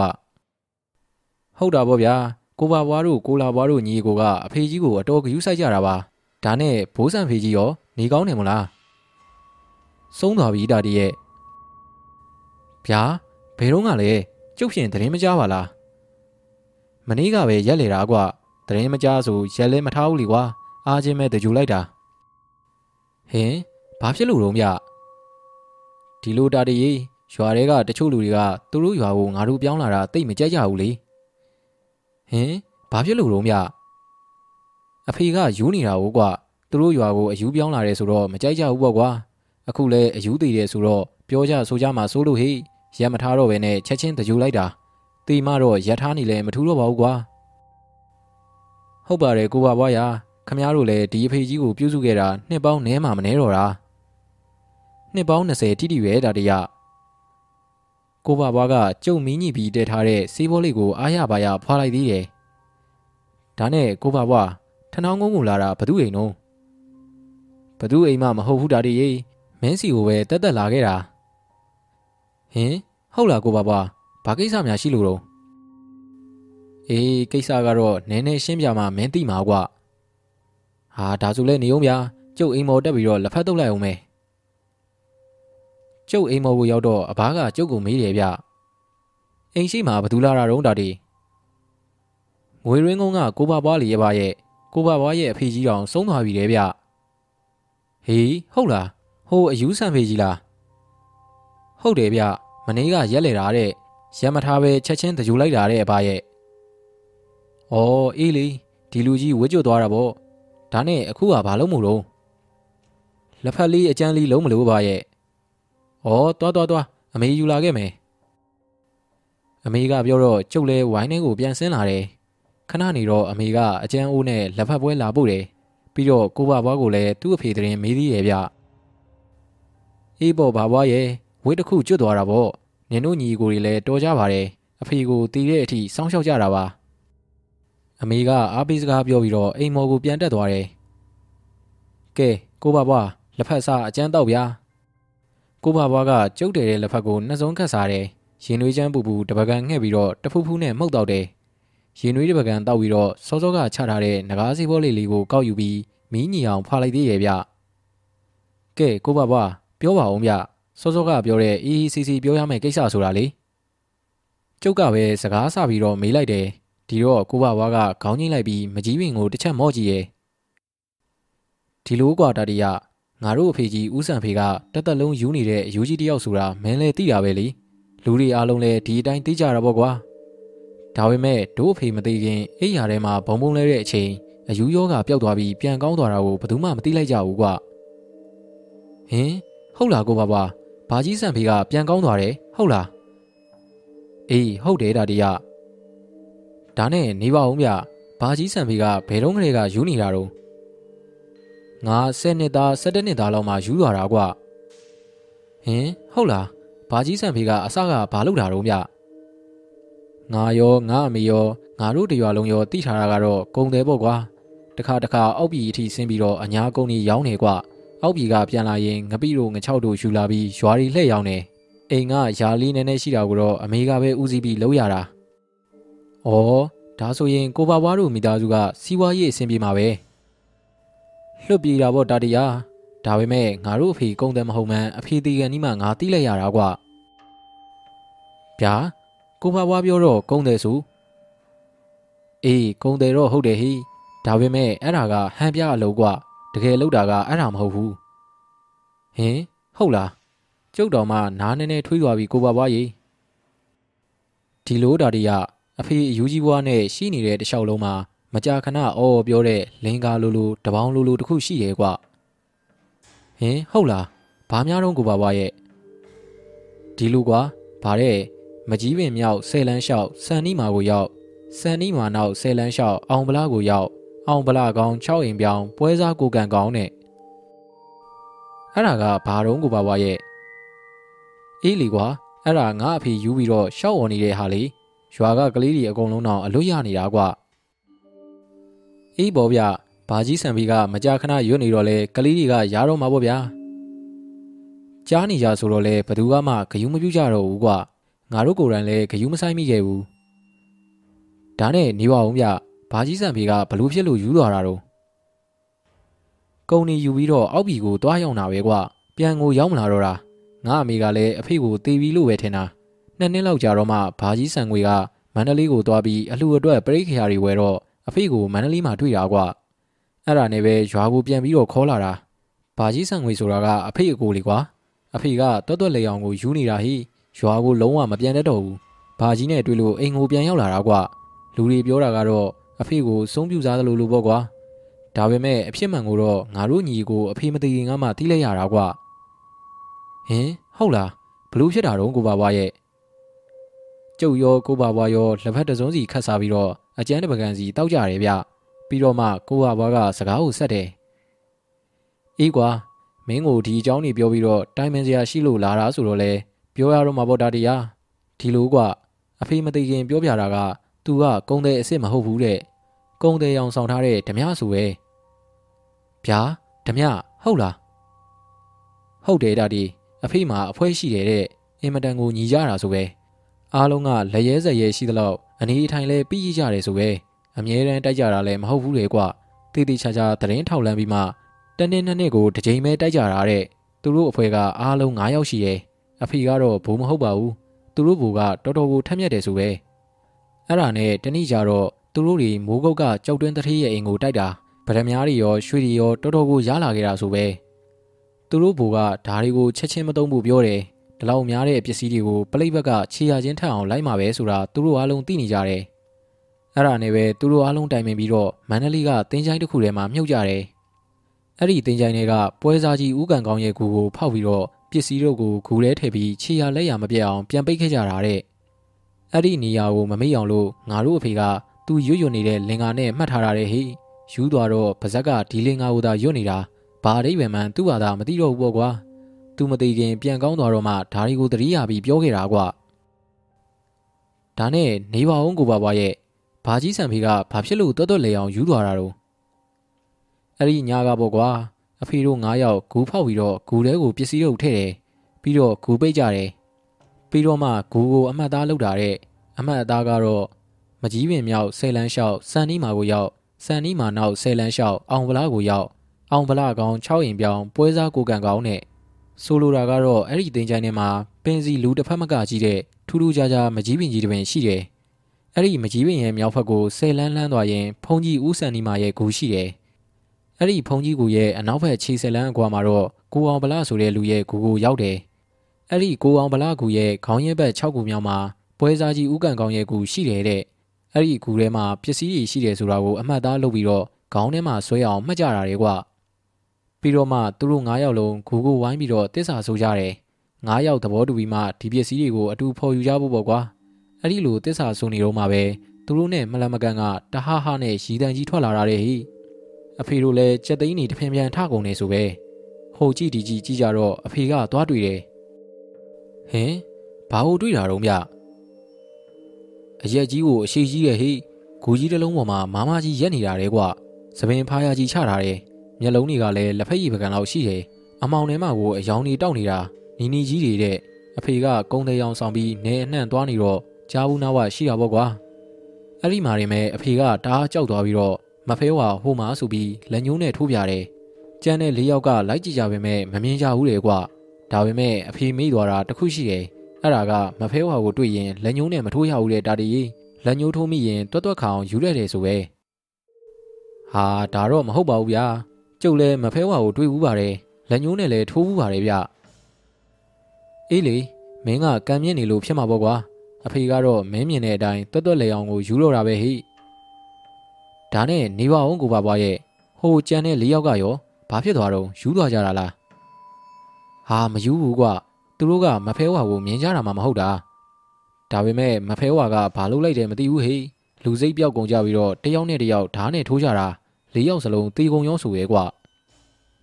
ဟုတ်တာပေါ့ဗျာကိုပါဘွားတို့ကိုလာဘွားတို့ညီကိုကအဖေကြီးကိုအတော်ဂယူးဆိုင်ကြတာပါဒါနဲ့ဘိုးဆန်ဖေကြီးရောနေကောင်းတယ်မလားဆုံးသွားပြီဒါတည်းရဲ့ဗျာဘယ်တော့ကလဲကျုပ်ဖြင့်သတင်းမကြားပါလားမနေ့ကပဲရက်လေတာကွသတင်းမကြားဆိုရက်လဲမထားဘူးလीကွာအားချင်းမဲ့တကြူလိုက်တာဟင် ဘာဖြစ်လို့တော့မြဒီလိုတာတည်းရွာတွေကတချို့လူတွေကသူတို့ရွာကိုငါတို့ပြောင်းလာတာတိတ်မကြိုက်ကြဘူးလေဟင်ဘာဖြစ်လို့တော့မြအဖေကယူနေတာဟုတ်ကွာသူတို့ရွာကိုအယူပြောင်းလာတယ်ဆိုတော့မကြိုက်ကြဘူးပေါ့ကွာအခုလဲအယူသေးတယ်ဆိုတော့ပြောကြဆိုကြမှာစိုးလို့ဟေ့ရက်မထားတော့ပဲနဲ့ချက်ချင်းတကြူလိုက်တာတေမတော့ရထားနေလဲမထူးတော့ပါဘူးကွာဟုတ်ပါတယ်ကိုပါဘွားရခမည်းတော်လည်းဒီအဖေကြီးကိုပြုစုခဲ့တာနှစ်ပေါင်းနဲမှမနဲတော့တာ နှစ်ပေါင်း20တိတိပဲဒါတရကိုပါဘွားကကျုံမင်းကြီးပြီးတဲထားတဲ့စေးဘောလေးကိုအားရပါရဖွာလိုက်သေးတယ်ဒါနဲ့ကိုပါဘွားထနောင်းကုန်းကိုလာတာဘသူအိမ်နော်ဘသူအိမ်မှမဟုတ်ဘူးဒါတရေမင်းစီကိုပဲတက်တက်လာခဲ့တာဟင်ဟုတ်လားကိုပါဘွားဘာကိစ္စများရှိလို့တော့အေးကိစ္စကတော့နည်းနည်းရှင်းပြမှမင်းသိမှာကွာဟာဒါဆိုလဲနေအောင်ဗျာကျုပ်အိမ်မော်တက်ပြီးတော့လက်ဖက်တုပ်လိုက်အောင်မယ် ကျုပ်အိမ်မော်ကိုရောက်တော့အဘားကကျုပ်ကိုမေးတယ်ဗျအိမ်ရှိမှာဘသူလာတာတော့ဒါတီငွေရင်းကုန်းကကိုပါဘွားလီရဲ့ပါရဲ့ကိုပါဘွားရဲ့အဖေကြီးတော်ဆုံးသွားပြီလေဗျဟေးဟုတ်လားဟိုအယူဆန်ဖေကြီးလားဟုတ်တယ်ဗျမနေ့ကရက်လေတာတဲ့ရက်မထားပဲချက်ချင်းတကြူလိုက်တာတဲ့အဘရဲ့။အော်အေးလေဒီလူကြီးဝစ်ကြွသွားတာပေါ့။ဒါနဲ့အခုကဘာလုပ်မှုတော့လက်ဖက်လေးအကျန်းလေးလုံးမလို့ပါရဲ့။ အော်သွားသွားသွားအမေယူလာခဲ့မယ်။အမေကပြောတော့ကျုပ်လဲဝိုင်းထဲကိုပြန်ဆင်းလာတယ်။ခဏနေတော့အမေကအကျန်းအိုးနဲ့လက်ဖက်ပွဲလာပို့တယ်။ပြီးတော့ကိုဘဘွားကိုလည်းသူ့အဖေတရင်မေးသေးတယ်ဗျ။အေးပေါ့ဘာဘွားရဲ့ဝစ်တစ်ခုကျွတ်သွားတာပေါ့။နင်တို့ညီကိုတွေလည်းတော်ကြပါတယ်။အဖေကိုတီးတဲ့အထိစောင်းရှောက်ကြတာပါ။အမေကအားပေးစကားပြောပြီးတော့အိမ်မော်ကိုပြန်တက်သွားတယ်။ကဲကိုဘဘွားလက်ဖက်စားအကျန်းတော့ဗျာ။ ကိုဘဘွားကကျုပ်တယ်တဲ့လက်ဖက်ကိုနှစ်စုံခတ်စားတယ်။ရင်နွေးချမ်းပူပူတပကံငှက်ပြီးတော့တဖူးဖူးနဲ့မှုတ်တော့တယ်။ရင်နွေးတပကံတောက်ပြီးတော့စောစောကချထားတဲ့ငကားစီဘောလေးလေးကိုကောက်ယူပြီးမီးညီအောင်ဖွာလိုက်သေးရဲ့ဗျ။ကဲကိုဘဘွားပြောပါအောင်ဗျ။စောစောကပြောတဲ့အေးအေးစီစီပြောရမယ့်ကိစ္စဆိုတာလေ။ကျုပ်ကပဲစကားဆပြီးတော့မေးလိုက်တယ်။ဒီတော့ကိုဘဝါကခေါင်းငိမ့်လိုက်ပြီးမကြီးပင်ကိုတစ်ချက်မော့ကြည့်ရဲ့ဒီလိုကွာတတရ ငါတို့အဖေကြီးဦးဆန်ဖေကတက်တက်လုံးယူနေတဲ့အယူကြီးတယောက်ဆိုတာမင်းလည်းသိတာပဲလေလူတွေအားလုံးလည်းဒီအတိုင်းသိကြတာပေါ့ကွာဒါပေမဲ့တို့အဖေမသိခင်အိယာထဲမှာဘုံဘုံလဲတဲ့အချိန်အယူယောဂပျောက်သွားပြီးပြန်ကောင်းသွားတာကိုဘယ်သူမှမသိလိုက်ကြဘူးကွာဟင်ဟုတ်လားကိုဘဘဘာကြီးဆန်ဖေကပြန်ကောင်းသွားတယ်ဟုတ်လားအေးဟုတ်တယ်ဒါတရဒါနဲ့နေပါဦးဗျဘာကြီးဆန်ဖေကဘယ်တော့ကလေးကယူနေတာတော့ ငါ10နှစ်သား17နှစ်သားလောက်မှယူသွားတာကွဟင်ဟုတ်လားဘာကြီးဆန်ဖေကအစကဘာလုပ်တာတော့ဗျငါရောငါအမေရောငါတို့တရွာလုံးရောတိထားတာကတော့ကုံတယ်ပေါ့ကွာတခါတခါအောက်ပြည်အထိဆင်းပြီးတော့အညာကုန်းကြီးရောင်းနေကွအောက်ပြည်ကပြန်လာရင်ငပိတို့ငချောက်တို့ယူလာပြီးရွာရီလှည့်ရောင်းနေအိမ်ကယာလီနည်းနည်းရှိတာကိုတော့အမေကပဲဦးစီးပြီးလုပ်ရတာ။အော်ဒါဆိုရင်ကိုပါဘွားတို့မိသားစုကစီးပွားရေးအဆင်ပြေမှာပဲ။ လွတ်ပြေတာပေါ့တာတရား။ဒါပေမဲ့ငါတို့အဖေကုန်းတယ်မဟုတ်မှန်းအဖေတီကန်ကြီးမှငါတီးလိုက်ရတာကွ။ဗျာကိုပါဘွားပြောတော့ကုန်းတယ်ဆို။အေးကုန်းတယ်တော့ဟုတ်တယ်ဟိ။ဒါပေမဲ့အဲ့ဒါကဟန်ပြအလုပ်ကွ။တကယ်လောက်တာကအဲ့ဒါမဟုတ်ဘူး။ဟင်ဟုတ်လား။ကျုပ်တော်မှနားနေနေထွေးသွားပြီကိုပါဘွားကြီး။ဒီလိုတာတရားအဖေအယူကြီးဘွားနဲ့ရှိနေတဲ့တခြားလုံးမှာ မကြာခဏအော်ပြောတဲ့လင်္ကာလိုလိုတပေါင်းလိုလိုတခုရှိရဲ့ကွဟင်ဟုတ်လားဘာများတော့ကိုပါဘွားရဲ့ဒီလိုကွာဗါတဲ့မကြီးပင်မြောက်ဆယ်လန်းလျှောက်စံနီမာကိုရောက်စံနီမာနောက်ဆယ်လန်းလျှောက်အောင်ဗလာကိုရောက်အောင်ဗလာကောင်6အိမ်ပြောင်းပွဲစားကိုကန်ကောင်နဲ့အဲ့ဒါကဘာတော့ကိုပါဘွားရဲ့အေးလီကွာအဲ့ဒါငါအဖေယူပြီးတော့ရှောက်ဝေါ်နေတဲ့ဟာလေရွာကကလေးတွေအကုန်လုံးတော့အလွတ်ရနေတာကွ အေးပေါ်ဗျဘာကြီးဆန်ဘီကမကြာခဏရွတ်နေတော့လဲကလေးတွေကရတော့မှာပေါ့ဗျာကြားနေကြဆိုတော့လဲဘသူကမှဂယုမပြုကြတော့ဘူးကွငါတို့ကိုယ်တိုင်လဲဂယုမဆိုင်မိခဲ့ဘူးဒါနဲ့နေပါအောင်ဗျဘာကြီးဆန်ဘီကဘလို့ဖြစ်လို့ယူသွားတာတော့ကုံနေယူပြီးတော့အောက်ဘီကိုတွားရောက်တာပဲကွပြန်ကိုရောက်မလာတော့တာငါအမေကလည်းအဖေကိုတေးပြီးလို့ပဲထင်တာနှစ်နှစ်လောက်ကြာတော့မှဘာကြီးဆန်ငွေကမန္တလေးကိုသွားပြီးအလှအတွက်ပရိခရာတွေဝယ်တော့ အဖေကိုမန္တလေးမှာတွေ့တာကွာအဲ့ဒါနဲ့ပဲရွာကိုပြန်ပြီးတော့ခေါ်လာတာဘာကြီးဆန်ငွေဆိုတာကအဖေအကိုလေးကွာအဖေကတွတ်တွတ်လေအောင်ကိုယူနေတာဟိရွာကိုလုံးဝမပြန်တတ်တော့ဘူးဘာကြီးနဲ့တွေ့လို့အိမ်ကိုပြန်ရောက်လာတာကွာလူတွေပြောတာကတော့အဖေကိုစုံပြူစားသလိုလိုပေါ့ကွာဒါပေမဲ့အဖြစ်မှန်ကိုတော့ငါတို့ညီကိုအဖေမသိခင်ကမှတီးလိုက်ရတာကွာဟင်ဟုတ်လားဘလို့ဖြစ်တာတော့ကိုပါဘွားရဲ့ကျုပ်ရောကိုပါဘွားရောလက်ဖက်တစ်စုံစီခတ်စားပြီးတော့ အကျန်းတစ်ပကံစီတောက်ကြတယ်ဗျပြီးတော့မှကိုပါဘွားကစကားကိုဆက်တယ်အေးကွာမင်းကိုဒီအကြောင်းကြီးပြောပြီးတော့တိုင်ပင်စရာရှိလို့လာတာဆိုတော့လေပြောရတော့မှာပေါ့ဒါတရားဒီလိုကွာအဖေမသိခင်ပြောပြတာက तू ကကုံတဲ့အစ်စ်မဟုတ်ဘူးတဲ့ကုံတဲ့အောင်ဆောင်ထားတဲ့ဓမြဆိုပဲဗျာဓမြဟုတ်လားဟုတ်တယ်ဒါဒီအဖေမှာအဖွဲရှိတယ်တဲ့အင်မတန်ကိုညီကြတာဆိုပဲအားလုံးကလက်ရဲစက်ရဲရှိသလောက် အနေအထိုင်လဲပြီးကြတယ်ဆိုပဲအမြဲတမ်းတိုက်ကြတာလည်းမဟုတ်ဘူးလေကွတေးသေးချာချာသတင်းထောက်လန်းပြီးမှတနေ့နှစ်နှစ်ကိုတစ်ချိန်ပဲတိုက်ကြတာတဲ့သူတို့အဖွဲကအားလုံး9ယောက်ရှိရဲ့အဖေကတော့ဘိုးမဟုတ်ပါဘူးသူတို့ဘိုးကတော်တော်ကိုထက်မြက်တယ်ဆိုပဲအဲ့ဒါနဲ့တနေ့ကျတော့သူတို့တွေမိုးကုတ်ကကြောက်တွင်းတထေးရဲ့အိမ်ကိုတိုက်တာဗရမ ्या တွေရောရွှေတွေရောတော်တော်ကိုရလာခဲ့တာဆိုပဲသူတို့ဘိုးကဓာတွေကိုချက်ချင်းမသုံးဖို့ပြောတယ် ဒီလောက်များတဲ့ပစ္စည်းတွေကိုပလိတ်ဘက်ကခြေရချင်းထက်အောင်လိုက်မှာပဲဆိုတာသူတို့အားလုံးသိနေကြတယ်အဲ့ဒါနဲ့ပဲသူတို့အားလုံးတိုင်ပင်ပြီးတော့မန္တလေးကတင်းချိုင်းတစ်ခုထဲမှာမြုပ်ကြတယ်အဲ့ဒီတင်းချိုင်းတွေကပွဲစားကြီးဦးကန်ကောင်းရဲ့ဂူကိုဖောက်ပြီးတော့ပစ္စည်းတို့ကိုဂူထဲထည့်ပြီးခြေရလက်ရမပြတ်အောင်ပြန်ပိတ်ခဲ့ကြတာတဲ့အဲ့ဒီနေရာကိုမမေ့အောင်လို့ငါတို့အဖေကသူရွရွနေတဲ့လင်္ကာနဲ့မှတ်ထားတာတဲ့ဟိယူသွားတော့ပါဇက်ကဒီလင်္ကာကိုသာရွနေတာဘာအိဗယ်မှန်သူ့ဘာသာမသိတော့ဘူးပေါ့ကွာ သူမသိခင်ပြန်ကောင်းသွားတော့မှဓာရီကိုတတိယပြီးပြောခဲ့တာကွာဒါနဲ့နေပါအောင်ကိုပါဘွားရဲ့ဘာကြီးဆန်ဖေကဘာဖြစ်လို့တွတ်တွတ်လေအောင်ယူသွားတာတော့အဲ့ဒီညာကပေါ့ကွာအဖေတို့9ယောက်ဂူဖောက်ပြီးတော့ဂူထဲကိုပစ္စည်းတို့ထည့်တယ်ပြီးတော့ဂူပိတ်ကြတယ်ပြီးတော့မှဂူကိုအမှတ်သားလောက်တာတဲ့အမှတ်အသားကတော့မကြီးပင်မြောက်ဆယ်လန်းလျှောက်စံနီးမာကိုရောက်စံနီးမာနောက်ဆယ်လန်းလျှောက်အောင်ဗလာကိုရောက်အောင်ဗလာကောင်6ရင်ပြောင်းပွဲစားကိုကန်ကောင်းနဲ့ ဆိုလိုတာကတော့အဲ့ဒီတင်ချိုင်းထဲမှာပင်စီလူတစ်ဖက်မကကြီးတဲ့ထူးထူးခြားခြားမကြီးပင်ကြီးတစ်ပင်ရှိတယ်အဲ့ဒီမကြီးပင်ရဲ့မြောက်ဖက်ကိုဆယ်လန်းလန်းသွားရင်ဖုန်ကြီးဦးစံနီမာရဲ့ဂူရှိတယ်အဲ့ဒီဖုန်ကြီးကူရဲ့အနောက်ဘက်ခြေဆယ်လန်းအကွာမှာတော့ကိုအောင်ဗလာဆိုတဲ့လူရဲ့ဂူကိုရောက်တယ်အဲ့ဒီကိုအောင်ဗလာကူရဲ့ခေါင်းရဲဘက်6ခုမြောက်မှာပွဲစားကြီးဦးကန်ကောင်းရဲ့ကူရှိတယ်တဲ့အဲ့ဒီကူထဲမှာပစ္စည်းတွေရှိတယ်ဆိုတာကိုအမှတ်သားလုပ်ပြီးတော့ခေါင်းထဲမှာဆွဲအောင်မှတ်ကြတာလေကွာ ပြီးတော့မှသူတို့9ယောက်လုံးဂူကိုဝိုင်းပြီးတော့တစ္ဆာဆိုကြတယ်9ယောက်သဘောတူပြီးမှဒီပစ္စည်းတွေကိုအတူဖော်ယူကြဖို့ပေါ့ကွာအဲ့ဒီလိုတစ္ဆာဆိုနေတော့မှပဲသူတို့နဲ့မလမကန်ကတဟဟနဲ့ရီတန်ကြီးထွက်လာတာတဲ့ဟိအဖေတို့လည်းကြက်သိန်းနေတဖင်ပြန်ထကုန်နေဆိုပဲဟိုကြည့်ဒီကြည့်ကြည့်ကြတော့အဖေကသွားတွေ့တယ်ဟင်ဘာလို့တွေ့တာတော့ဗျအရက်ကြီးကိုအရှိကြီးရဲ့ဟိဂူကြီးတစ်လုံးပေါ်မှာမာမကြီးရက်နေတာတဲ့ကွသပင်ဖားရကြီးချထားတယ် မျက်လုံးတွေကလည်းလက်ဖက်ရည်ပကံလောက်ရှိတယ်အမောင်ထဲမှာကိုအယောင်တွေတောက်နေတာနီနီကြီးတွေတဲ့အဖေကကုန်းသေးအောင်ဆောင်ပြီးနေအနှံ့သွားနေတော့ကြားဘူးနာဝရှိတာပေါ့ကွာအဲ့ဒီမှာရင်မဲ့အဖေကတအားကြောက်သွားပြီးတော့မဖဲဝါဟိုမှာဆိုပြီးလက်ညှိုးနဲ့ထိုးပြတယ်ကျန်တဲ့၄ယောက်ကလိုက်ကြည့်ကြပေမဲ့မမြင်ကြဘူးလေကွာဒါပေမဲ့အဖေမေးသွားတာတခုရှိတယ်အဲ့ဒါကမဖဲဝါကိုတွေ့ရင်လက်ညှိုးနဲ့မထိုးရဘူးလေတာတီလက်ညှိုးထိုးမိရင်တွတ်တွတ်ခေါင်ယူရတယ်ဆိုပဲဟာဒါတော့မဟုတ်ပါဘူးဗျာ ကျုပ်လည်းမဖဲဝါကိုတွေးဘူးပါတယ်လက်ညှိုးနဲ့လည်းထိုးဘူးပါတယ်ဗျအေးလေမင်းကကံမြင့်နေလို့ဖြစ်မှာပေါ့ကွာအဖေကတော့မင်းမြင်တဲ့အတိုင်းတွတ်တွတ်လေအောင်ကိုယူတော့တာပဲဟိဒါနဲ့နေပါအောင်ကိုပါပွားရဲ့ဟိုကြံတဲ့လေးယောက်ကရောဘာဖြစ်သွားတော့ယူသွားကြတာလားဟာမယူဘူးကွာသူတို့ကမဖဲဝါကိုမြင်ကြတာမှမဟုတ်တာဒါပေမဲ့မဖဲဝါကဘာလုပ်လိုက်တယ်မသိဘူးဟေ့လူစိတ်ပြောက်ကုန်ကြပြီးတော့တယောက်နဲ့တယောက်ဓာတ်နဲ့ထိုးကြတာ လေးယောက်စလုံးတေကုံရောဆိုရဲကွာ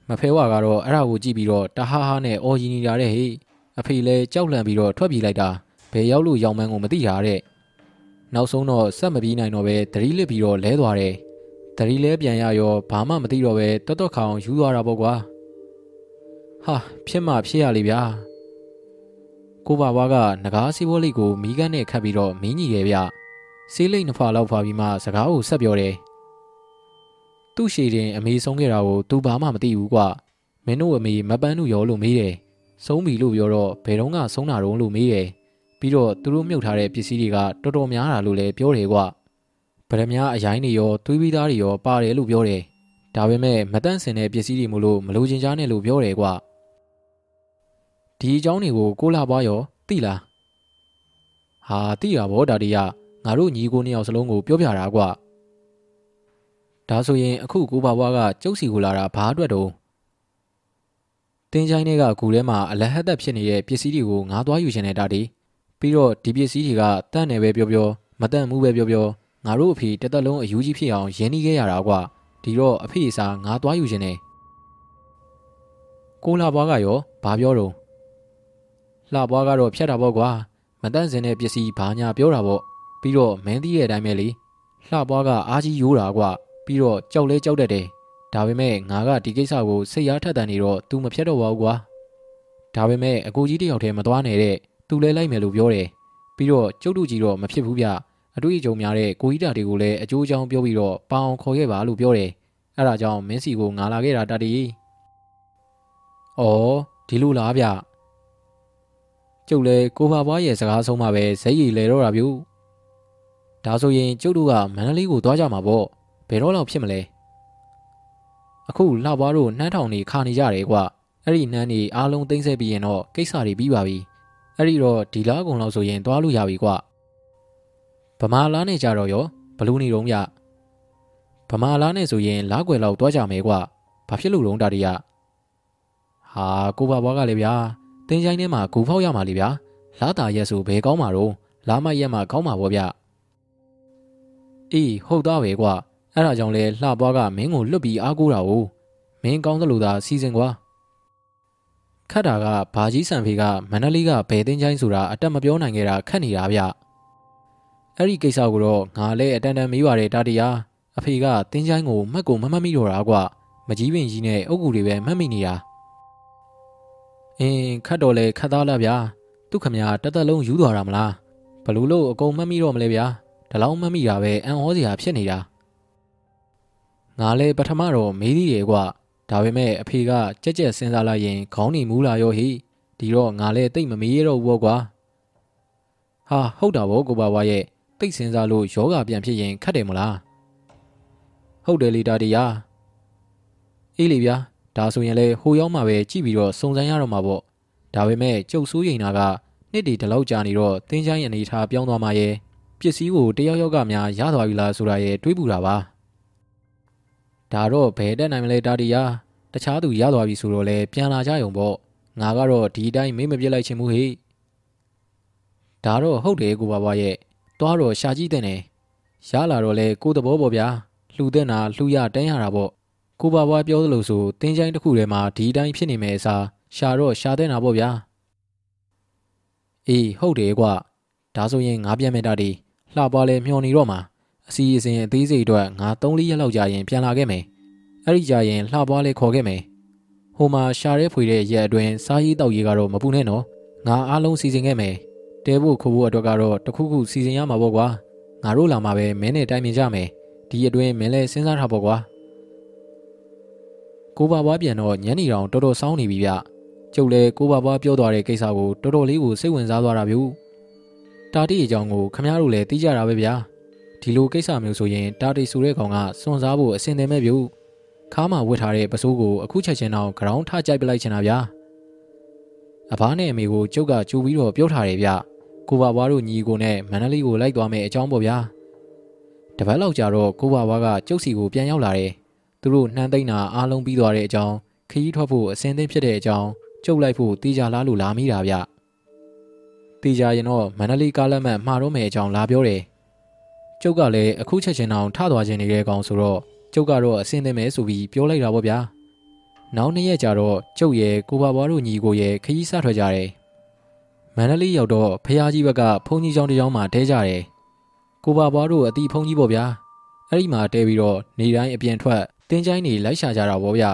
မဖဲဝါကတော့အဲ့ဒါကိုကြည့်ပြီးတော့တဟားဟားနဲ့အော်ရီနေတာတဲ့ဟေ့အဖေလည်းကြောက်လန့်ပြီးတော့ထွက်ပြေးလိုက်တာဘယ်ရောက်လို့ရောင်မန်းကိုမသိတာတဲ့နောက်ဆုံးတော့ဆက်မပြီးနိုင်တော့ပဲသတိလစ်ပြီးတော့လဲသွားတယ်သတိလဲပြန်ရရောဘာမှမသိတော့ပဲတွတ်တွတ်ခေါင်ယူသွားတာပေါ့ကွာဟာဖြစ်မှဖြစ်ရလေဗျာကိုပါဘွားကငကားစီးဘောလိတ်ကိုမီးကန်းနဲ့ခတ်ပြီးတော့မင်းကြီးရဲ့ဗျဆေးလိတ်နှစ်ဖာလောက်ဖာပြီးမှစကားကိုဆက်ပြောတယ် သူ့ရှည်တင်အမေဆုံးခဲ့တာကိုသူဘာမှမသိဘူးကွာမင်းတို့အမေမပန်းတို့ရောလို့မေးတယ်ဆုံးပြီလို့ပြောတော့ဘယ်တော့ကဆုံးတာတော့လို့မေးတယ်ပြီးတော့သူတို့မြုပ်ထားတဲ့ပစ္စည်းတွေကတော်တော်များတာလို့လည်းပြောတယ်ကွာဗရမ ्या အရင်တွေရောသွေးပြီးသားတွေရောပါတယ်လို့ပြောတယ်ဒါပေမဲ့မတန့်စင်တဲ့ပစ္စည်းတွေမို့လို့မလိုချင်ကြနဲ့လို့ပြောတယ်ကွာဒီအကြောင်းတွေကိုကိုလာပွားရောသိလားဟာသိတာဗောဒါဒီကငါတို့ညီကိုနှစ်ယောက်စလုံးကိုပြောပြတာကွာ ဒါဆိုရင်အခုကိုပါဘွားကကျုပ်စီကိုလာတာဘာအတွက်တုံးတင်းချိုင်းတွေကဂူထဲမှာအလဟတ်သက်ဖြစ်နေတဲ့ပစ္စည်းတွေကိုငါသွားယူရှင်နေတာဒီပြီးတော့ဒီပစ္စည်းတွေကတန့်နေပဲပြောပြောမတန့်မှုပဲပြောပြောငါတို့အဖေတစ်သက်လုံးအယူကြီးဖြစ်အောင်ရင်းနှီးခဲ့ရတာကွာဒီတော့အဖေစာငါသွားယူခြင်းနဲ့ကိုလာဘွားကရောဘာပြောတော့လှဘွားကတော့ဖြတ်တာပေါ့ကွာမတန့်စင်တဲ့ပစ္စည်းဘာညာပြောတာပေါ့ပြီးတော့မင်းသိရဲ့အတိုင်းပဲလေလှဘွားကအားကြီးရိုးတာကွာ ပြီးတော့ကြောက်လဲကြောက်တတ်တယ်ဒါပေမဲ့ငါကဒီကိစ္စကိုစိတ်အားထက်သန်နေတော့ तू မဖြတ်တော့ပါဘူးကွာဒါပေမဲ့အကူကြီးတယောက်တည်းမသွားနဲ့တဲ့ तू လဲလိုက်မယ်လို့ပြောတယ်ပြီးတော့ကျုပ်တို့ကြီးတော့မဖြစ်ဘူးဗျအတွေ့အကြုံများတဲ့ကိုကြီးတာတွေကိုလည်းအကျိုးအကြောင်းပြောပြီးတော့ပအောင်ခေါ်ခဲ့ပါလို့ပြောတယ်အဲ့ဒါကြောင့်မင်းစီကိုငါလာခဲ့တာတတီ။အော်ဒီလိုလားဗျကျုပ်လည်းကိုဖာဘွားရဲ့စကားဆုံးမှပဲဇက်ရည်လဲတော့တာဗျ။ဒါဆိုရင်ကျုပ်တို့ကမန္တလေးကိုသွားကြမှာပေါ့ ဘယ်တော့လောက်ဖြစ်မလဲ။အခုလှဘွားတို့နှမ်းထောင်နေခါနေကြတယ်ကွာအဲ့ဒီနှမ်းနေအားလုံးသိမ့်ဆက်ပြီးရင်တော့ကိစ္စတွေပြီးပါပြီ။အဲ့ဒီတော့ဒီလားကုံလောက်ဆိုရင်သွားလို့ရပြီကွာ။ဗမာလားနဲ့ကြတော့ရောဘလူးနေတော့ညဗမာလားနဲ့ဆိုရင်လားကွယ်လောက်သွားကြမယ်ကွာ။ဘာဖြစ်လို့လုံးတာတည်းကဟာကိုဘဘွားကလည်းဗျာတင်းချိုင်းထဲမှာဂူဖောက်ရမှာလေဗျာလာတာရက်ဆိုဘယ်ကောင်းမှာတော့လာမရက်မှာကောင်းမှာပေါ့ဗျအေးဟုတ်သားပဲကွာ အဲ့ဒါကြောင့်လဲလှပွားကမင်းကိုလွတ်ပြီးအားကိုးတာ哦မင်းကောင်းသလိုသာစီစဉ်ကွာခတ်တာကဘာကြီးဆန်ဖေကမန္တလေးကဘယ်တင်းချိုင်းဆိုတာအတက်မပြောနိုင်ခဲ့တာခက်နေတာဗျအဲ့ဒီကိစ္စကိုတော့ငါလည်းအတန်တန်မေးပါတယ်တာတရားအဖေကတင်းချိုင်းကိုမှတ်ကိုမမှတ်မိတော့တာကွာမကြီးပင်ကြီးနဲ့အုတ်ကူတွေပဲမှတ်မိနေတာအင်းခတ်တော်လဲခတ်သားလားဗျာသူခမညာတသက်လုံးယူသွားတာမလားဘလို့လို့အကုန်မှတ်မိတော့မလဲဗျာဒါလောက်မှတ်မိတာပဲအံ့ဩစရာဖြစ်နေတာ ငါလဲပထမတော့မေးသေးတယ်ကွာဒါပေမဲ့အဖေကကြက်ကြက်စဉ်းစားလိုက်ရင်ခေါင်းနေမူးလာရောဟိဒီတော့ငါလဲတိတ်မမေးရတော့ဘူးပေါ့ကွာဟာဟုတ်တာဗောကိုပါဝါရဲ့တိတ်စဉ်းစားလို့ယောဂပြန်ဖြစ်ရင်ခတ်တယ်မလားဟုတ်တယ်လေတာတီယာအေးလေဗျာဒါဆိုရင်လည်းဟိုရောက်မှပဲကြည့်ပြီးတော့စုံစမ်းရတော့မှာပေါ့ဒါပေမဲ့ကျုပ်စိုးရိမ်တာကနှစ်တီဒီလောက်ကြာနေတော့တင်းချိုင်းအနေထားပြောင်းသွားမှရဲ့ပစ္စည်းကိုတယောက်ယောက်ကများရသွားပြီလားဆိုတာရဲ့တွေးပူတာပါ ဒါတော့ဘယ်တက်နိုင်မလဲတာတီယာတခြားသူရသွားပြီဆိုတော့လဲပြန်လာကြရုံပေါ့ငါကတော့ဒီအတိုင်းမေးမပြစ်လိုက်ချင်ဘူးဟေ့ဒါတော့ဟုတ်တယ်ကိုပါပါရဲ့တွားတော့ရှာကြည့်တဲ့နေရလာတော့လဲကိုသဘောပေါ့ဗျာလှူတဲ့နာလှူရတန်းရတာပေါ့ကိုပါဘွားပြောသလိုဆိုတင်းချိုင်းတစ်ခုထဲမှာဒီအတိုင်းဖြစ်နေမယ်အစားရှာတော့ရှာတဲ့နာပေါ့ဗျာအေးဟုတ်တယ်ကွာဒါဆိုရင်ငါပြန်မဲ့တာဒီလှပွားလဲမျောနေတော့မှာ အစီအစဉ်အသေးစိတ်အတွက်ငါ3လရက်လောက်ကြာရင်ပြန်လာခဲ့မယ်အဲ့ဒီကြာရင်လှပွားလဲခေါ်ခဲ့မယ်ဟိုမှာရှာရဲဖွေတဲ့ရက်အတွင်းစားရေးတောက်ရေးကတော့မပူနဲ့နော်ငါအားလုံးစီစဉ်ခဲ့မယ်တဲဖို့ခိုးဖို့အတွက်ကတော့တခုခုစီစဉ်ရမှာပေါ့ကွာငါတို့လာမှာပဲမင်းနဲ့တိုင်ပင်ကြမယ်ဒီအတွင်းမင်းလည်းစဉ်းစားထားပေါ့ကွာကိုပါဘွားပြန်တော့ညနေတောင်တော်တော်စောင်းနေပြီဗျကျုပ်လည်းကိုပါဘွားပြောသွားတဲ့ကိစ္စကိုတော်တော်လေးကိုစိတ်ဝင်စားသွားတာဗျူတာတီအကြောင်းကိုခမရတို့လည်းသိကြတာပဲဗျာ ဒီလိုကိစ္စမျိုးဆိုရင်တာတီဆိုတဲ့ကောင်ကစွန့်စားဖို့အစင်တယ်မဲ့ဗျူခါမှဝတ်ထားတဲ့ပစိုးကိုအခုချက်ချင်းတော့ကြောင်းထကြိုက်ပလိုက်ချင်တာဗျာအဘနဲ့အမေကိုကျုပ်ကကြိုပြီးတော့ပြောထားတယ်ဗျကိုပါဘွားတို့ညီကိုနဲ့မန္တလေးကိုလိုက်သွားမယ်အကြောင်းပေါ့ဗျာတပတ်လောက်ကြာတော့ကိုပါဘွားကကျုပ်စီကိုပြန်ရောက်လာတယ်သူတို့နှမ်းသိမ့်တာအားလုံးပြီးသွားတဲ့အကြောင်းခရီးထွက်ဖို့အစင်းသိမ့်ဖြစ်တဲ့အကြောင်းကျုပ်လိုက်ဖို့တေးကြလားလို့လာမိတာဗျတေးကြရင်တော့မန္တလေးကားလက်မှတ်မှားတော့မယ်အကြောင်းလာပြောတယ် ကျုပ်ကလည်းအခုချက်ချင်းအောင်ထသွားခြင်းနေတဲ့ကောင်ဆိုတော့ကျုပ်ကတော့အစင်းသိမ့်မယ်ဆိုပြီးပြောလိုက်တာပေါ့ဗျာနောက်နှစ်ရက်ကြာတော့ကျုပ်ရဲ့ကိုပါဘွားတို့ညီကိုရဲ့ခရီးစထွက်ကြတယ်မန္တလေးရောက်တော့ဖះကြီးဘက်ကဘုန်းကြီးကျောင်းတစ်ကျောင်းမှာတဲကြတယ်ကိုပါဘွားတို့အတီဖုန်းကြီးပေါ့ဗျာအဲ့ဒီမှာတဲပြီးတော့နေတိုင်းအပြင်ထွက်တင်းချိုင်းတွေလိုက်ရှာကြတာပေါ့ဗျ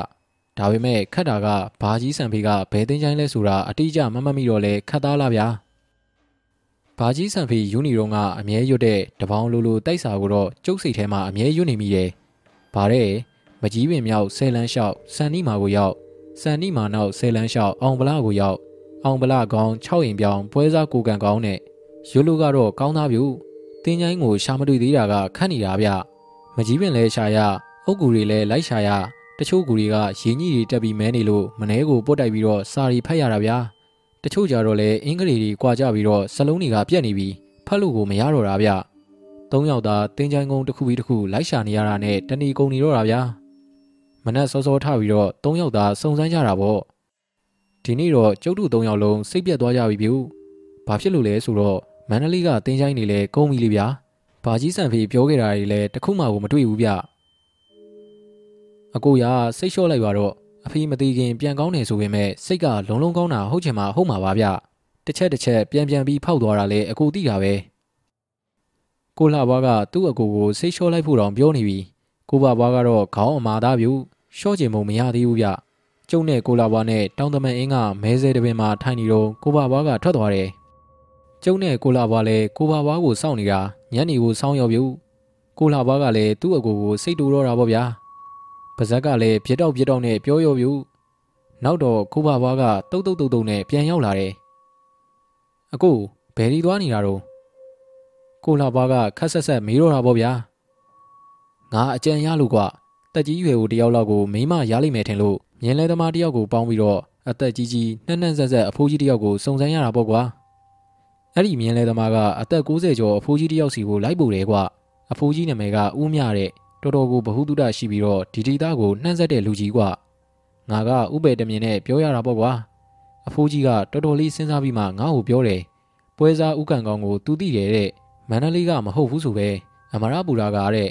ဒါပေမဲ့ခတ်တာကဘာကြီးဆန်ဖေးကဘယ်တင်းချိုင်းလဲဆိုတာအတိအကျမမှတ်မိတော့လဲခတ်သားလားဗျာ ဘာကြီးဆန်ဖေးယူနီတော့ကအမြဲရွတ်တဲ့တပေါင်းလိုလိုတိုက်စာကိုတော့ကျုပ်စိတ်ထဲမှာအမြဲရွတ်နေမိတယ်ဗါတဲ့မကြီးပင်မြောက်ဆယ်လန်းလျှောက်စန်နီမာကိုရောက်စန်နီမာနောက်ဆယ်လန်းလျှောက်အောင်ဗလာကိုရောက်အောင်ဗလာကောင်း6ရင်ပြောင်းပွဲစားကိုကန်ကောင်းနဲ့ရွတ်လို့ကတော့ကောင်းသားပြူတင်းချိုင်းကိုရှာမတွေ့သေးတာကခတ်နေတာဗျမကြီးပင်လဲရှာရအုတ်ကူတွေလည်းလိုက်ရှာရတချို့ကူတွေကရင်းကြီးတွေတက်ပြီးမဲနေလို့မနှဲကိုပုတ်တိုက်ပြီးတော့စာရီဖတ်ရတာဗျာ တချို့ကြတော့လည်းအင်္ဂလိပ်တွေကြွာကြပြီးတော့စလုံးတွေကပြက်နေပြီးဖတ်လို့ကိုမရတော့တာဗျသုံးယောက်သာတင်းချိုင်းကုန်းတစ်ခုပြီးတစ်ခုလိုက်ရှာနေရတာနဲ့တဏီကုံနေတော့တာဗျာမနက်စောစောထပြီးတော့သုံးယောက်သာစုံစမ်းကြတာပေါ့ဒီနေ့တော့ကျုပ်တို့သုံးယောက်လုံးစိတ်ပြက်သွားကြပြီဗျဘာဖြစ်လို့လဲဆိုတော့မန္တလေးကတင်းချိုင်းနေလဲကုန်းပြီလေဗျာဘာကြီးဆန်ဖေးပြောခဲ့တာတွေလည်းတခုမှကိုမတွေ့ဘူးဗျအကိုရစိတ်လျှော့လိုက်ပါတော့ အဖေမသေးခင်ပြန်ကောင်းတယ်ဆိုပေမဲ့စိတ်ကလုံးလုံးကောင်းတာဟုတ်ချင်မှဟုတ်မှာပါဗျတစ်ချက်တစ်ချက်ပြန်ပြန်ပြီးဖောက်သွားတာလေအကိုသိတာပဲကိုလှဘွားကသူ့အကိုကိုစိတ်လျှော့လိုက်ဖို့တောင်ပြောနေပြီကိုဘဘွားကတော့ခေါင်းအမာသားပြူရှော့ကျင်မုံမရသေးဘူးဗျကျုံနဲ့ကိုလှဘွားနဲ့တောင်တမန်အင်းကမဲဆဲတပင်မှာထိုင်နေတော့ကိုဘဘွားကထွက်သွားတယ်ကျုံနဲ့ကိုလှဘွားလည်းကိုဘဘွားကိုစောင့်နေတာညနေကိုစောင်းရောက်ပြူကိုလှဘွားကလည်းသူ့အကိုကိုစိတ်တူတော့တာပေါ့ဗျာ ပါဇက်ကလည်းပြစ်တော့ပြစ်တော့နဲ့ပြောရောပြူနောက်တော့ကိုဘဘွားကတုတ်တုတ်တုတ်တုတ်နဲ့ပြန်ရောက်လာတယ်အကိုဘယ်ဒီသွားနေတာတော့ကိုလှဘွားကခက်ဆက်ဆက်မေးတော့တာပေါ့ဗျာငါအကြံရလို့ကွာတက်ကြီးရွယ်ကိုတယောက်လောက်ကိုမိမရလိမ့်မယ်ထင်လို့မြင်းလဲသမားတယောက်ကိုပေါင်းပြီးတော့အသက်ကြီးကြီးနှက်နှက်ဆက်ဆက်အဖိုးကြီးတယောက်ကိုစုံစမ်းရတာပေါ့ကွာအဲ့ဒီမြင်းလဲသမားကအသက်60ကျော်အဖိုးကြီးတယောက်စီကိုလိုက်ပို့တယ်ကွာအဖိုးကြီးနာမည်ကဦးမြတဲ့ တော်တော်ကိုဘ ഹു တုဒရှိပြီးတော့ဒီဒီသားကိုနှမ်းဆက်တဲ့လူကြီးကွာငါကဥပေတမြင်နဲ့ပြောရတာပေါ့ကွာအဖိုးကြီးကတော်တော်လေးစဉ်းစားပြီးမှငါ့ကိုပြောတယ်ပွဲစားဥကန်ကောင်ကိုသူသိတယ်တဲ့မန္တလေးကမဟုတ်ဘူးဆိုပဲအမရပူရာကတဲ့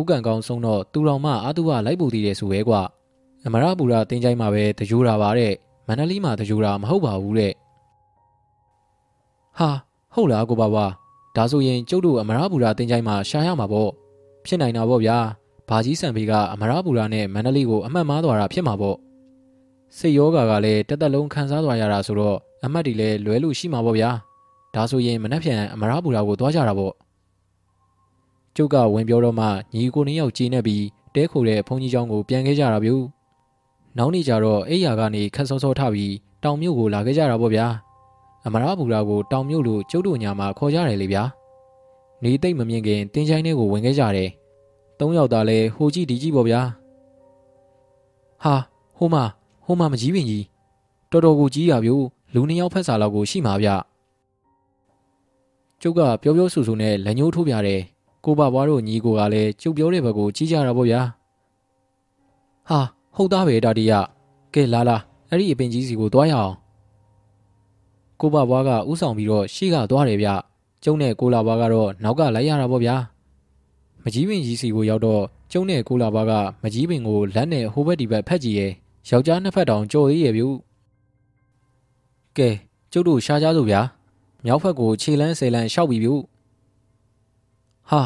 ဥကန်ကောင်ဆုံးတော့သူတော်မှအာတုဝလိုက်ပူတည်တယ်ဆိုပဲကွာအမရပူရာတင်းချိုင်းမှာပဲတကြိုးတာပါတဲ့မန္တလေးမှာတကြိုးတာမဟုတ်ပါဘူးတဲ့ဟာဟုတ်လားကိုပါပါဒါဆိုရင်ကျုပ်တို့အမရပူရာတင်းချိုင်းမှာရှာရမှာပေါ့ ဖြစ်နိုင်တာပေါ့ဗျာဘာကြီးစံဖေးကအမရပူရာနဲ့မန္တလေးကိုအမှတ်မှားသွားတာဖြစ်မှာပေါ့စိတ်ယောဂါကလည်းတက်တက်လုံးခံစားသွားရတာဆိုတော့အမှတ်တွေလည်းလွဲလို့ရှိမှာပေါ့ဗျာဒါဆိုရင်မနှက်ဖြန်အမရပူရာကိုသွားကြတာပေါ့ကျုပ်ကဝင်ပြောတော့မှညီကိုနှစ်ယောက်ကြီးနေပြီးတဲခိုတဲ့ဘုန်းကြီးเจ้าကိုပြန်ခဲ့ကြတာဗျ။နောက်နေ့ကျတော့အိယာကနေခက်စောစောထပြီးတောင်မြို့ကိုလာခဲ့ကြတာပေါ့ဗျာ။အမရဘူရာကိုတောင်မြို့လို့ကျုပ်တို့ညာမှာခေါ်ကြတယ်လေဗျာ။ နေသိမ့်မမြင်ခင်တင်းချိုင်းထဲကိုဝင်ခဲ့ကြတယ်။သုံးယောက်သားလဲဟိုကြည့်ဒီကြည့်ပေါ့ဗျာ။ဟာဟိုမှာဟိုမှာမကြီးပင်ကြီးတော်တော်ကိုကြီးရဗျလူနှစ်ယောက်ဖက်စာလောက်ကိုရှိမှာဗျ။ကျုပ်ကပြောပြောဆူဆူနဲ့လက်ညှိုးထိုးပြတယ်။ကိုဘဘွားတို့ညီကိုကလည်းကျုပ်ပြောတဲ့ဘက်ကိုကြီးကြတာပေါ့ဗျာဟာဟုတ်သားပဲဒါတီရကဲလာလာအဲ့ဒီအပင်ကြီးစီကိုသွားရအောင်ကိုဘဘွားကဥဆောင်ပြီးတော့ရှေ့ကသွားတယ်ဗျ ကျုံနဲ့ကိုလာဘွားကတော့နောက်ကလိုက်ရတာပေါ့ဗျာမကြီးပင်ကြီးစီကိုရောက်တော့ကျုံနဲ့ကိုလာဘွားကမကြီးပင်ကိုလက်နဲ့ဟိုဘက်ဒီဘက်ဖက်ကြည့်ရဲ့ယောက်ျားနှစ်ဖက်တောင်ကြော်သေးရဲ့ဗျကဲကျုပ်တို့ရှားကြစို့ဗျာမြောက်ဖက်ကိုခြေလန်းဆယ်လန်းရှောက်ပြီးဗျဟာ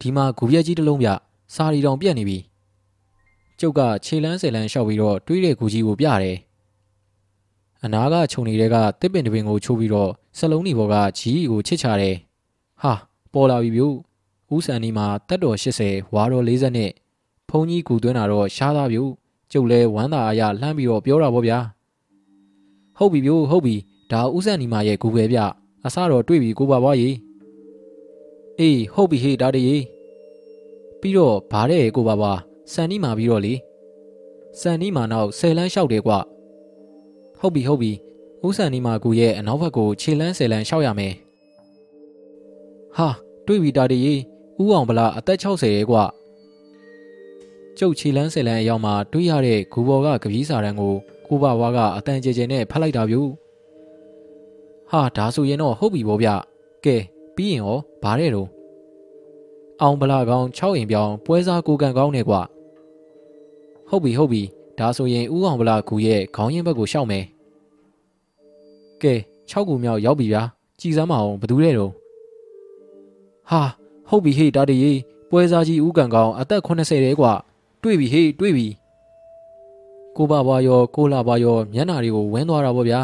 ဒီမှာဂူပြက်ကြီးတစ်လုံးပြစာရီတောင်ပြက်နေပြီကျုပ်ကခြေလန်းဆယ်လန်းလျှောက်ပြီးတော့တွေးတဲ့ဂူကြီးကိုပြတယ်အနာကခြုံနေတဲ့ကတစ်ပင်တစ်ပင်ကိုချိုးပြီးတော့ စလုံးဒီဘောကကြီးကိုချစ်ချတယ်ဟာပေါ်လာပြီဗျဦးစံဒီမှာတက်တော်80ဝါတော်40နဲ့ဖုန်းကြီးကူသွင်းတာတော့ရှားသားဗျကျုပ်လဲဝမ်းသာအားရလှမ်းပြီးတော့ပြောတာပေါ့ဗျာဟုတ်ပြီဗျဟုတ်ပြီဒါဦးစံဒီမှာရဲ့ဂူပဲဗျအစတော့တွေ့ပြီကိုပါဘွားကြီးအေးဟုတ်ပြီဟေ့ဒါတည်းပြီးတော့ဗါတဲ့ကိုပါပါစန်နီးမာပြီးတော့လေစန်နီးမာနောက်ဆယ်လန်းလျှောက်တယ်ကွဟုတ်ပြီဟုတ်ပြီ ဦးစန်နီးမာကူရဲ့အနောက်ဘက်ကိုခြေလန်းဆယ်လန်းလျှောက်ရမယ်ဟာတွေ့ပြီတာတည်းဦးအောင်ဗလာအသက်60ရဲ့ကွကျုပ်ခြေလန်းဆယ်လန်းအရောက်မှာတွေးရတဲ့ဂူဘော်ကကပီးစာတန်းကိုကိုဘဝါကအတန်ကြဲကြဲနဲ့ဖတ်လိုက်တာဗျဟာဒါဆိုရင်တော့ဟုတ်ပြီဗောဗျကဲပြီးရင်ရောဗါတဲ့တော့အောင်ဗလာကောင်6အိမ်ပြောင်းပွဲစားကိုကန်ကောင်းနေကွာဟုတ်ပြီဟုတ်ပြီဒါဆိုရင်ဦးအောင်ဗလာကူရဲ့ခေါင်းရင်းဘက်ကိုရှောက်မယ် ကဲ6ခုမြောက်ရောက်ပြီဗျာကြည်စမ်းမအောင်ဘသူတဲ့တော့ဟာဟုတ်ပြီဟေ့တာတရေပွဲစားကြီးဦးကန်ကောင်းအသက်80တဲကွာတွေ့ပြီဟေ့တွေ့ပြီကိုဘဘွားရောကိုလာဘွားရောမျက်နာတွေကိုဝင်းသွားတာပေါ့ဗျာ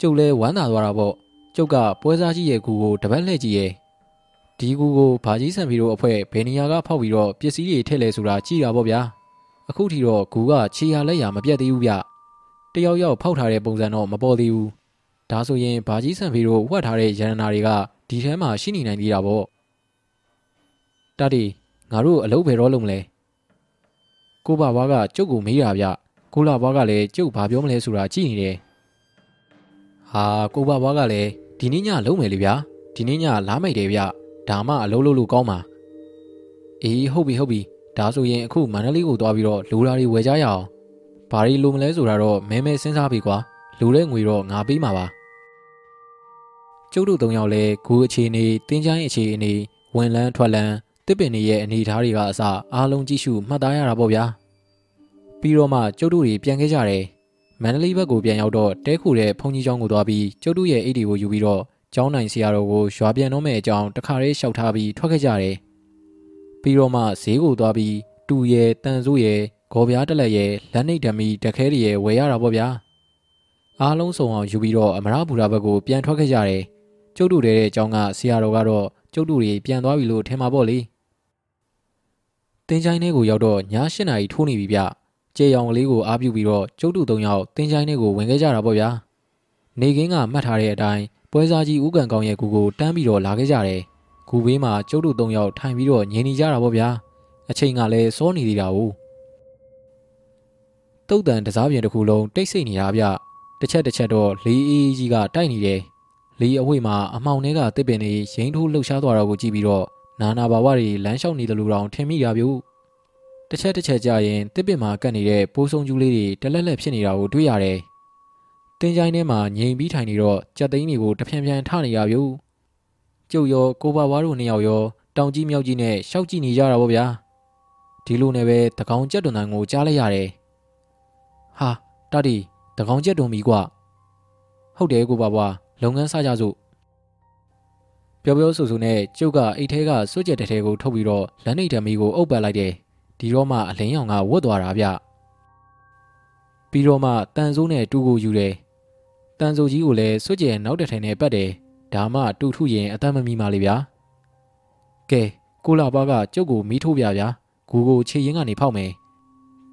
ကျုပ်လဲဝမ်းသာသွားတာပေါ့ကျုပ်ကပွဲစားကြီးရဲ့ကူကိုတပတ်လှည့်ကြည့်ရဲ့ဒီကူကိုဘာကြီးဆန်ဖီတို့အဖွဲ့ဘယ်နေရာကဖောက်ပြီးတော့ပစ္စည်းတွေထည့်လဲဆိုတာကြည့်တာပေါ့ဗျာအခုထီတော့ကူကခြေရလက်ရမပြတ်သေးဘူးဗျတယောက်ယောက်ဖောက်ထားတဲ့ပုံစံတော့မပေါ်သေးဘူး ဒါဆိုရင်ဘာကြီးဆန်ဖီတို့ဝတ်ထားတဲ့ရန်နာတွေကဒီထဲမှာရှိနေနိုင်သေးတာပေါ့တတိငါတို့အလုပ်ဘယ်တော့လုပ်မလဲကိုဘဘွားကကျုပ်ကိုမေးတာဗျကိုလာဘွားကလည်းကျုပ်ဘာပြောမလဲဆိုတာကြည့်နေတယ်ဟာကိုဘဘွားကလည်းဒီနေ့ညလုံးမယ်လေဗျာဒီနေ့ညလားမိတ်တယ်ဗျဒါမှအလုံးလုံးလို့ကောင်းပါအေးဟုတ်ပြီဟုတ်ပြီဒါဆိုရင်အခုမန္တလေးကိုသွားပြီးတော့လူလာတွေဝယ်ကြရအောင်ဘာတွေလိုမလဲဆိုတာတော့မဲမဲစဉ်းစားပြီကွာလူတဲ့ငွေတော့ငါပေးမှာပါ ကျုပ်တို့သုံးယောက်လည်းဂူအခြေအနေတင်းချိုင်းအခြေအနေဝင်လန်းထွက်လန်းတစ်ပင်တွေရဲ့အနေအထားတွေကအစအားလုံးကြည့်ရှုမှတ်သားရတာပေါ့ဗျာပြီးတော့မှကျုပ်တို့တွေပြန်ခဲ့ကြတယ်မန္တလေးဘက်ကိုပြန်ရောက်တော့တဲခုတဲ့ဘုံကြီးကျောင်းကိုသွားပြီးကျုပ်တို့ရဲ့အိတ်တွေကိုယူပြီးတော့ကျောင်းနိုင်ဆရာတော်ကိုရွာပြန်တော့မယ့်အကြောင်းတခါလေးလျှောက်ထားပြီးထွက်ခဲ့ကြတယ်ပြီးတော့မှဈေးကိုသွားပြီးတူရဲတန်စိုးရဲဂေါ်ပြားတက်လက်ရဲလက်နှိပ်ဓမီတခဲတွေရဲဝယ်ရတာပေါ့ဗျာအားလုံးစုံအောင်ယူပြီးတော့အမရဘူရာဘက်ကိုပြန်ထွက်ခဲ့ကြတယ် ကျုပ်တို့တဲ့အကြောင်းကဆရာတော်ကတော့ကျုပ်တို့တွေပြန်သွားပြီလို့ထင်ပါပေါ့လေတင်းချိုင်းထဲကိုရောက်တော့ည၈နာရီထိုးနေပြီဗျကျေရောင်ကလေးကိုအားပြုပြီးတော့ကျုပ်တို့၃ယောက်တင်းချိုင်းထဲကိုဝင်ခဲ့ကြတာပေါ့ဗျာနေကင်းကမှတ်ထားတဲ့အတိုင်းပွဲစားကြီးဦးကန်ကောင်းရဲ့ကူကိုတန်းပြီးတော့လာခဲ့ကြတယ်ကူဘေးမှာကျုပ်တို့၃ယောက်ထိုင်ပြီးတော့ငြင်းနေကြတာပေါ့ဗျာအချိန်ကလည်းစောနေသေးတာ ਉਹ တုတ်တန်တစားပြင်တစ်ခုလုံးတိတ်ဆိတ်နေတာဗျတစ်ချက်တစ်ချက်တော့လေးအေးကြီးကတိုက်နေတယ် လီအဝိမှာအမောင်ထဲကတစ်ပင်တွေရင်းထိုးလှုပ်ရှားသွားတာကိုကြည့်ပြီးတော့နာနာဘာဝတွေလမ်းလျှောက်နေတယ်လို့တောင်ထင်မိရပြုတစ်ချက်တစ်ချက်ကြာရင်တစ်ပင်မှာကတ်နေတဲ့ပိုးဆုံကျူးလေးတွေတလက်လက်ဖြစ်နေတာကိုတွေ့ရတယ်တင်းချိုင်းထဲမှာငြိမ်ပြီးထိုင်နေတော့ကြက်သိန်းတွေကိုတဖြန်းဖြန်းထနေရပြုကျုပ်ရောကိုပါဝါတို့နှစ်ယောက်ရောတောင်ကြီးမြောက်ကြီးနဲ့ရှောက်ကြည့်နေကြတာပေါ့ဗျာဒီလိုနဲ့ပဲတကောင်ကြက်တွန်တန်ကိုကြားလိုက်ရတယ်ဟာတတိတကောင်ကြက်တွန်ပြီကွဟုတ်တယ်ကိုပါဝါ လုပ်ငန်းစကြစို့ပြောပြောဆိုဆိုနဲ့ကျုပ်ကအိတ်ထဲကစွတ်ကြက်တထဲကိုထုတ်ပြီးတော့လက်နှိပ်ဓမီကိုအုပ်ပတ်လိုက်တယ်ဒီတော့မှအလင်းရောင်ကဝတ်သွားတာဗျပြီးတော့မှတန်ဆိုးနဲ့တူကိုယူတယ်တန်ဆိုးကြီးကိုလည်းစွတ်ကြက်နောက်တစ်ထည်နဲ့ပတ်တယ်ဒါမှတူထုရင်အသက်မမီပါလေဗျာကဲကိုလာပါကကျုပ်ကိုမီးထိုးပြဗျာဂူကိုခြေရင်းကနေဖောက်မယ်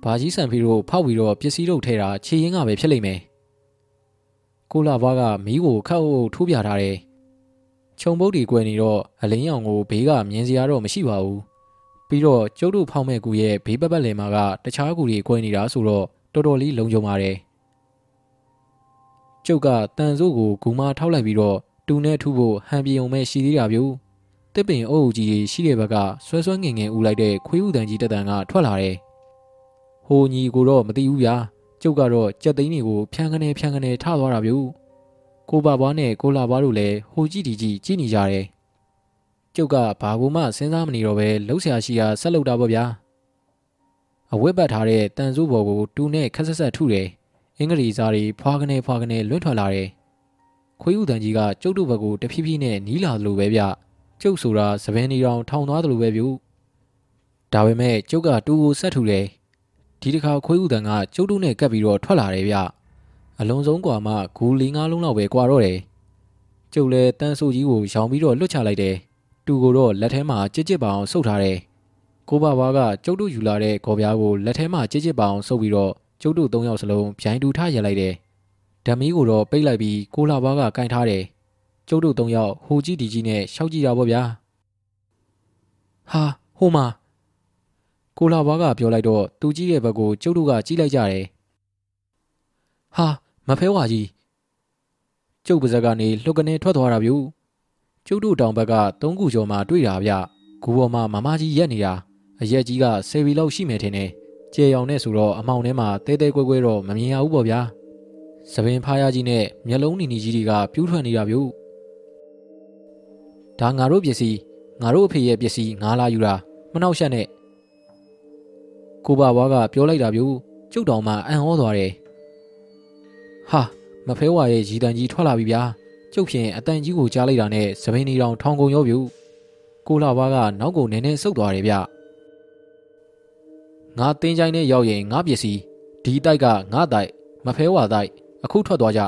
ဘာကြီးဆန်ဖီတို့ဖောက်ပြီးတော့ပစ္စည်းတို့ထဲတာခြေရင်းကပဲဖြစ်လိမ့်မယ် ကိုလာဘွားကမီးကိုခတ်အုပ်ထိုးပြထားတယ်။ခြုံပုတ်တွေကွယ်နေတော့အလင်းရောင်ကိုဘေးကမြင်စရာတော့မရှိပါဘူး။ပြီးတော့ကျုပ်တို့ဖောက်မဲ့ကူရဲ့ဘေးပတ်ပတ်လည်မှာကတခြားကူတွေကွယ်နေတာဆိုတော့တော်တော်လေးလုံခြုံပါတယ်။ကျုပ်ကတန်စိုးကိုဂူမထောက်လိုက်ပြီးတော့တူနဲ့ထုဖို့ဟန်ပြေုံမဲ့ရှိသေးတာဗျ။တစ်ပင်အုပ်ကြီးရှိတဲ့ဘက်ကဆွဲဆွဲငင်ငင်ဦးလိုက်တဲ့ခွေးဥတန်ကြီးတက်တန်ကထွက်လာတယ်။ဟိုညီကိုတော့မသိဘူးဗျာ။ ကျုပ်ကတော့ကြက်သိန်းတွေကိုဖြန်းကနေဖြန်းကနေထသွားတာဗျို့ကိုပါဘွားနဲ့ကိုလာဘွားတို့လည်းဟိုကြည့်ဒီကြည့်ကြည့်နေကြတယ်ကျုပ်ကဘာကူမှစဉ်းစားမနေတော့ပဲလှုပ်ရှားရှိရာဆက်လုပ်တာပေါ့ဗျာအဝတ်ပတ်ထားတဲ့တန်စိုးဘော်ကိုတူနဲ့ခက်ဆက်ဆက်ထုတယ်အင်္ဂလိပ်စားတွေဖွာကနေဖွာကနေလွင့်ထွက်လာတယ်ခွေးဥတန်ကြီးကကျုပ်တို့ဘက်ကိုတဖြည်းဖြည်းနဲ့နီးလာသလိုပဲဗျကျုပ်ဆိုတာသပင်းနေတောင်ထောင်သွားသလိုပဲဗျဒါပေမဲ့ကျုပ်ကတူကိုဆက်ထူတယ် ဒီတစ်ခါခွေးဥတန်ကကျုပ်တို့နဲ့ကပ်ပြီးတော့ထွက်လာတယ်ဗျအလုံးစုံကွာမှဂူ၄၅လုံးလောက်ပဲကွာတော့တယ်ကျုပ်လည်းတန်းဆိုကြီးကိုရောင်ပြီးတော့လွတ်ချလိုက်တယ်တူကိုတော့လက်ထဲမှာကြစ်ကြစ်ပအောင်ဆုပ်ထားတယ်ကိုဘဘွားကကျုပ်တို့ယူလာတဲ့ကော်ပြားကိုလက်ထဲမှာကြစ်ကြစ်ပအောင်ဆုပ်ပြီးတော့ကျုပ်တို့၃ယောက်စလုံးဗျိုင်းတူထရလိုက်တယ်ဓမီးကိုတော့ပိတ်လိုက်ပြီးကိုလာဘွားကကင်ထားတယ်ကျုပ်တို့၃ယောက်ဟိုကြီးဒီကြီးနဲ့ရှောက်ကြည့်တာပေါ့ဗျာဟာဟိုမှာ ကိုလာဘွားကပြောလိုက်တော့သူကြီးရဲ့ဘက်ကိုကျုပ်တို့ကကြည့်လိုက်ကြတယ်။ဟာမဖဲဝါကြီးကျုပ်ပါဇက်ကနေလှုပ်ကနေထွက်သွားတာဗျ။ကျုပ်တို့တောင်ဘက်ကသုံးခုကျော်မှတွေ့တာဗျ။ဂူပေါ်မှာမမကြီးရက်နေတာအရက်ကြီးကဆယ်ဘီလောက်ရှိမယ်ထင်တယ်။ကျေရောင်နဲ့ဆိုတော့အမောင်ထဲမှာတဲတဲကွဲကွဲတော့မမြင်ရဘူးပေါ့ဗျာ။သပင်ဖားရကြီးနဲ့မျက်လုံးနီနီကြီးတွေကပြူးထွက်နေတာဗျ။ဒါငါတို့ပစ္စည်းငါတို့အဖေရဲ့ပစ္စည်းငါလာယူတာမနှောက်ရှက်နဲ့ ကိုဘဘွားကပြောလိုက်တာမျိုးကျုပ်တော်မှအံ့ဩသွားတယ်ဟာမဖဲဝါရဲ့ရည်တန်ကြီးထွက်လာပြီဗျာကျုပ်ဖြင့်အတန်ကြီးကိုကြားလိုက်တာနဲ့သပင်းနေတောင်ထောင်ကုန်ရောဗျကိုလာဘွားကနောက်ကိုနည်းနည်းဆုတ်သွားတယ်ဗျငါတင်းချိုင်းနဲ့ရောက်ရင်ငါပစ္စည်းဒီတိုက်ကငါတိုက်မဖဲဝါတိုက်အခုထွက်သွားကြ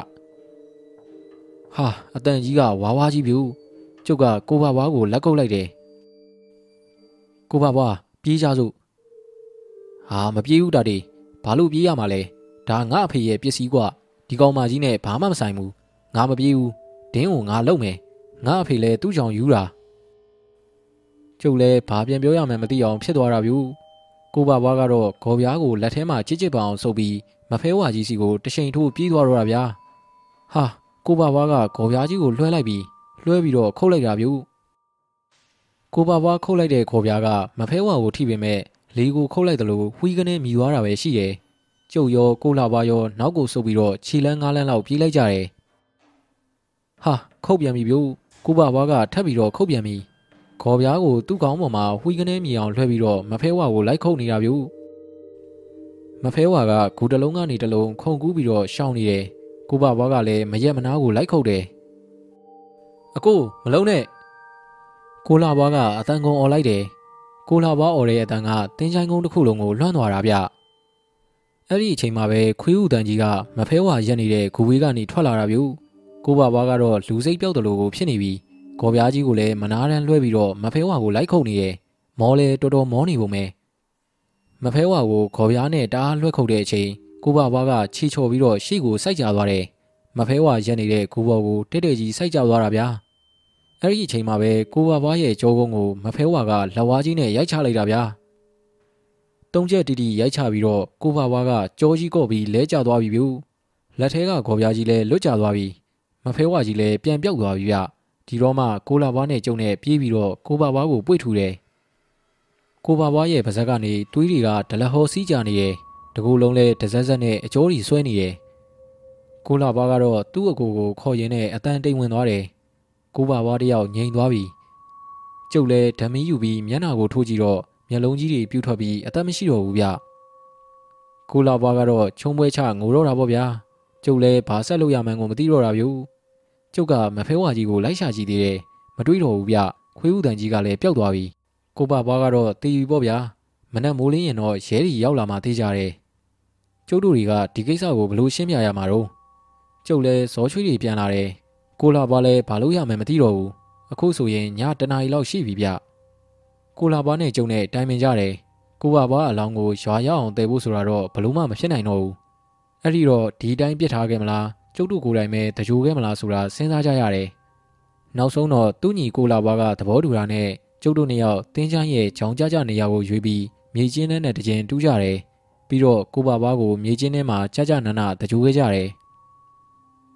ဟာအတန်ကြီးကဝါဝါကြီးဗျကျုပ်ကကိုဘဘွားကိုလက်ကုပ်လိုက်တယ်ကိုဘဘွားပြေးကြစို့ ဟာမပြေးဘူးတာတေဘာလို့ပြေးရမှာလဲဒါငါအဖေရဲ့ပစ္စည်းကွာဒီကောင်မကြီးနဲ့ဘာမှမဆိုင်ဘူးငါမပြေးဘူးဒင်းကိုငါလုံမယ်ငါအဖေလည်းသူ့ကြောင့်ယူတာကျုပ်လည်းဘာပြန်ပြောရမှန်းမသိအောင်ဖြစ်သွားတာဗျကိုဘဘွားကတော့ဂေါ်ပြားကိုလက်ထဲမှာချစ်ချစ်ပအောင်ဆုပ်ပြီးမဖဲဝါကြီးစီကိုတရှိန်ထိုးပြေးသွားတော့တာဗျာဟာကိုဘဘွားကဂေါ်ပြားကြီးကိုလွှဲလိုက်ပြီးလွှဲပြီးတော့ခုတ်လိုက်တာဗျကိုဘဘွားခုတ်လိုက်တဲ့ခေါ်ပြားကမဖဲဝါကိုထိပေမဲ့ လေကိုခုတ်လိုက်တယ်လို့ဝှီးကနေမြည်သွားတာပဲရှိတယ်။ကျုပ်ရောကိုလာပါရောနောက်ကိုဆုပ်ပြီးတော့ခြေလန်းငါးလန်းလောက်ပြေးလိုက်ကြတယ်ဟာခုတ်ပြန်ပြီဗျို့ကိုဘဘွားကထပ်ပြီးတော့ခုတ်ပြန်ပြီခေါ်ပြားကိုသူ့ကောင်းပေါ်မှာဝှီကနေမြေအောင်လွှဲပြီးတော့မဖဲဝါကိုလိုက်ခုတ်နေတာဗျို့မဖဲဝါကဂူတလုံးကနေတလုံးခုန်ကူးပြီးတော့ရှောင်းနေတယ်ကိုဘဘွားကလည်းမရက်မနာကိုလိုက်ခုတ်တယ်အကိုမလုံးနဲ့ကိုလာဘွားကအတန်ကုန်អော်လိုက်တယ် ကိုလာဘွားអော်တဲ့အတန်ကတင်းချိုင်းကုန်းတစ်ခုလုံးကိုလွှမ်းသွားတာဗျအဲ့ဒီအချိန်မှာပဲခွေးဥတန်ကြီးကမဖဲဝါရက်နေတဲ့ဂူဝေးကနေထွက်လာတာဗျို့ကိုဘဘွားကတော့လူစိတ်ပြောက်တယ်လို့ကိုဖြစ်နေပြီ။ကော်ပြားကြီးကိုလည်းမနာတန်းလွှဲပြီးတော့မဖဲဝါကိုလိုက်ခုန်နေတယ်။မောလဲတော်တော်မောနေပုံပဲ။မဖဲဝါကိုကော်ပြားနဲ့တအားလွှဲခုတ်တဲ့အချိန်ကိုဘဘွားကချီချော်ပြီးတော့ရှေ့ကိုစိုက်ကြသွားတယ်။မဖဲဝါရက်နေတဲ့ဂူဘော်ကိုတိတ်တိတ်ကြီးစိုက်ကြသွားတာဗျာ။ အဲ့ဒီအချိန်မှာပဲကိုဘဘွားရဲ့ကြောကုန်းကိုမဖဲဝါကလက်ဝါးကြီးနဲ့ရိုက်ချလိုက်တာဗျာ။တုံးချက်တီတီရိုက်ချပြီးတော့ကိုဘဘွားကကြောကြီးကော့ပြီးလဲကျသွားပြီဗျ။လက်ထဲကကော်ပြားကြီးလည်းလွတ်ကျသွားပြီ။မဖဲဝါကြီးလည်းပြန်ပြောက်သွားပြီဗျ။ဒီတော့မှကိုလာဘွားနဲ့ကျုံနဲ့ပြေးပြီးတော့ကိုဘဘွားကိုပွေ့ထူတယ်ကိုဘဘွားရဲ့ပါဇက်ကနေတွေးတွေကဒလဟောစီးကြနေတယ်တကူလုံးလဲဒဇက်ဇက်နဲ့အကျိုးကြီးဆွဲနေတယ်ကိုလာဘွားကတော့သူ့အကိုကိုခေါ်ရင်းနဲ့အတန်တိမ်ဝင်သွားတယ် ကိုဘဘွားတယောက်ငြိမ်သွားပြီကျုပ်လဲဓမီယူပြီးမျက်နှာကိုထိုးကြည့်တော့မျက်လုံးကြီးတွေပြူထွက်ပြီးအသက်မရှိတော့ဘူးဗျကိုလာဘွားကတော့ချုံပွဲချငိုတော့တာပေါ့ဗျာကျုပ်လဲဘာဆက်လို့ရမှန်းကိုမသိတော့တာဗျူကျုပ်ကမဖဲဝါကြီးကိုလိုက်ရှာကြည့်သေးတယ်မတွေးတော့ဘူးဗျခွေးဥတန်ကြီးကလည်းပျောက်သွားပြီကိုပဘွားကတော့တီးပြီပေါ့ဗျာမနက်မိုးလင်းရင်တော့ရဲတွေရောက်လာမှသိကြတယ်ကျုပ်တို့တွေကဒီကိစ္စကိုဘလို့ရှင်းပြရမှာတော့ကျုပ်လည်းဇောချွေးတွေပြန်လာတယ် ကိုလာဘွားလည်းဘာလို့ရမယ်မသိတော့ဘူးအခုဆိုရင်ညတနာရီလောက်ရှိပြီဗျကိုလာဘွားနဲ့ကျုံနဲ့တိုင်ပင်ကြတယ်ကိုဘဘွားအလောင်းကိုရွာရောက်အောင်တည်ဖို့ဆိုတာတော့ဘလို့မှမဖြစ်နိုင်တော့ဘူးအဲ့ဒီတော့ဒီတိုင်းပြစ်ထားခဲ့မလားကျုပ်တို့ကိုယ်တိုင်ပဲတကြိုခဲ့မလားဆိုတာစဉ်းစားကြရတယ်။နောက်ဆုံးတော့သူ့ညီကိုလာဘွားကသဘောတူတာနဲ့ကျုပ်တို့နှစ်ယောက်တင်းချမ်းရဲ့ကြောင်ကြကြနေရာကိုရွေးပြီးမြေချင်းနဲ့တကြင်တူးကြတယ်။ပြီးတော့ကိုပါဘွားကိုမြေချင်းထဲမှာကြကြနနတကြိုခဲ့ကြတယ်။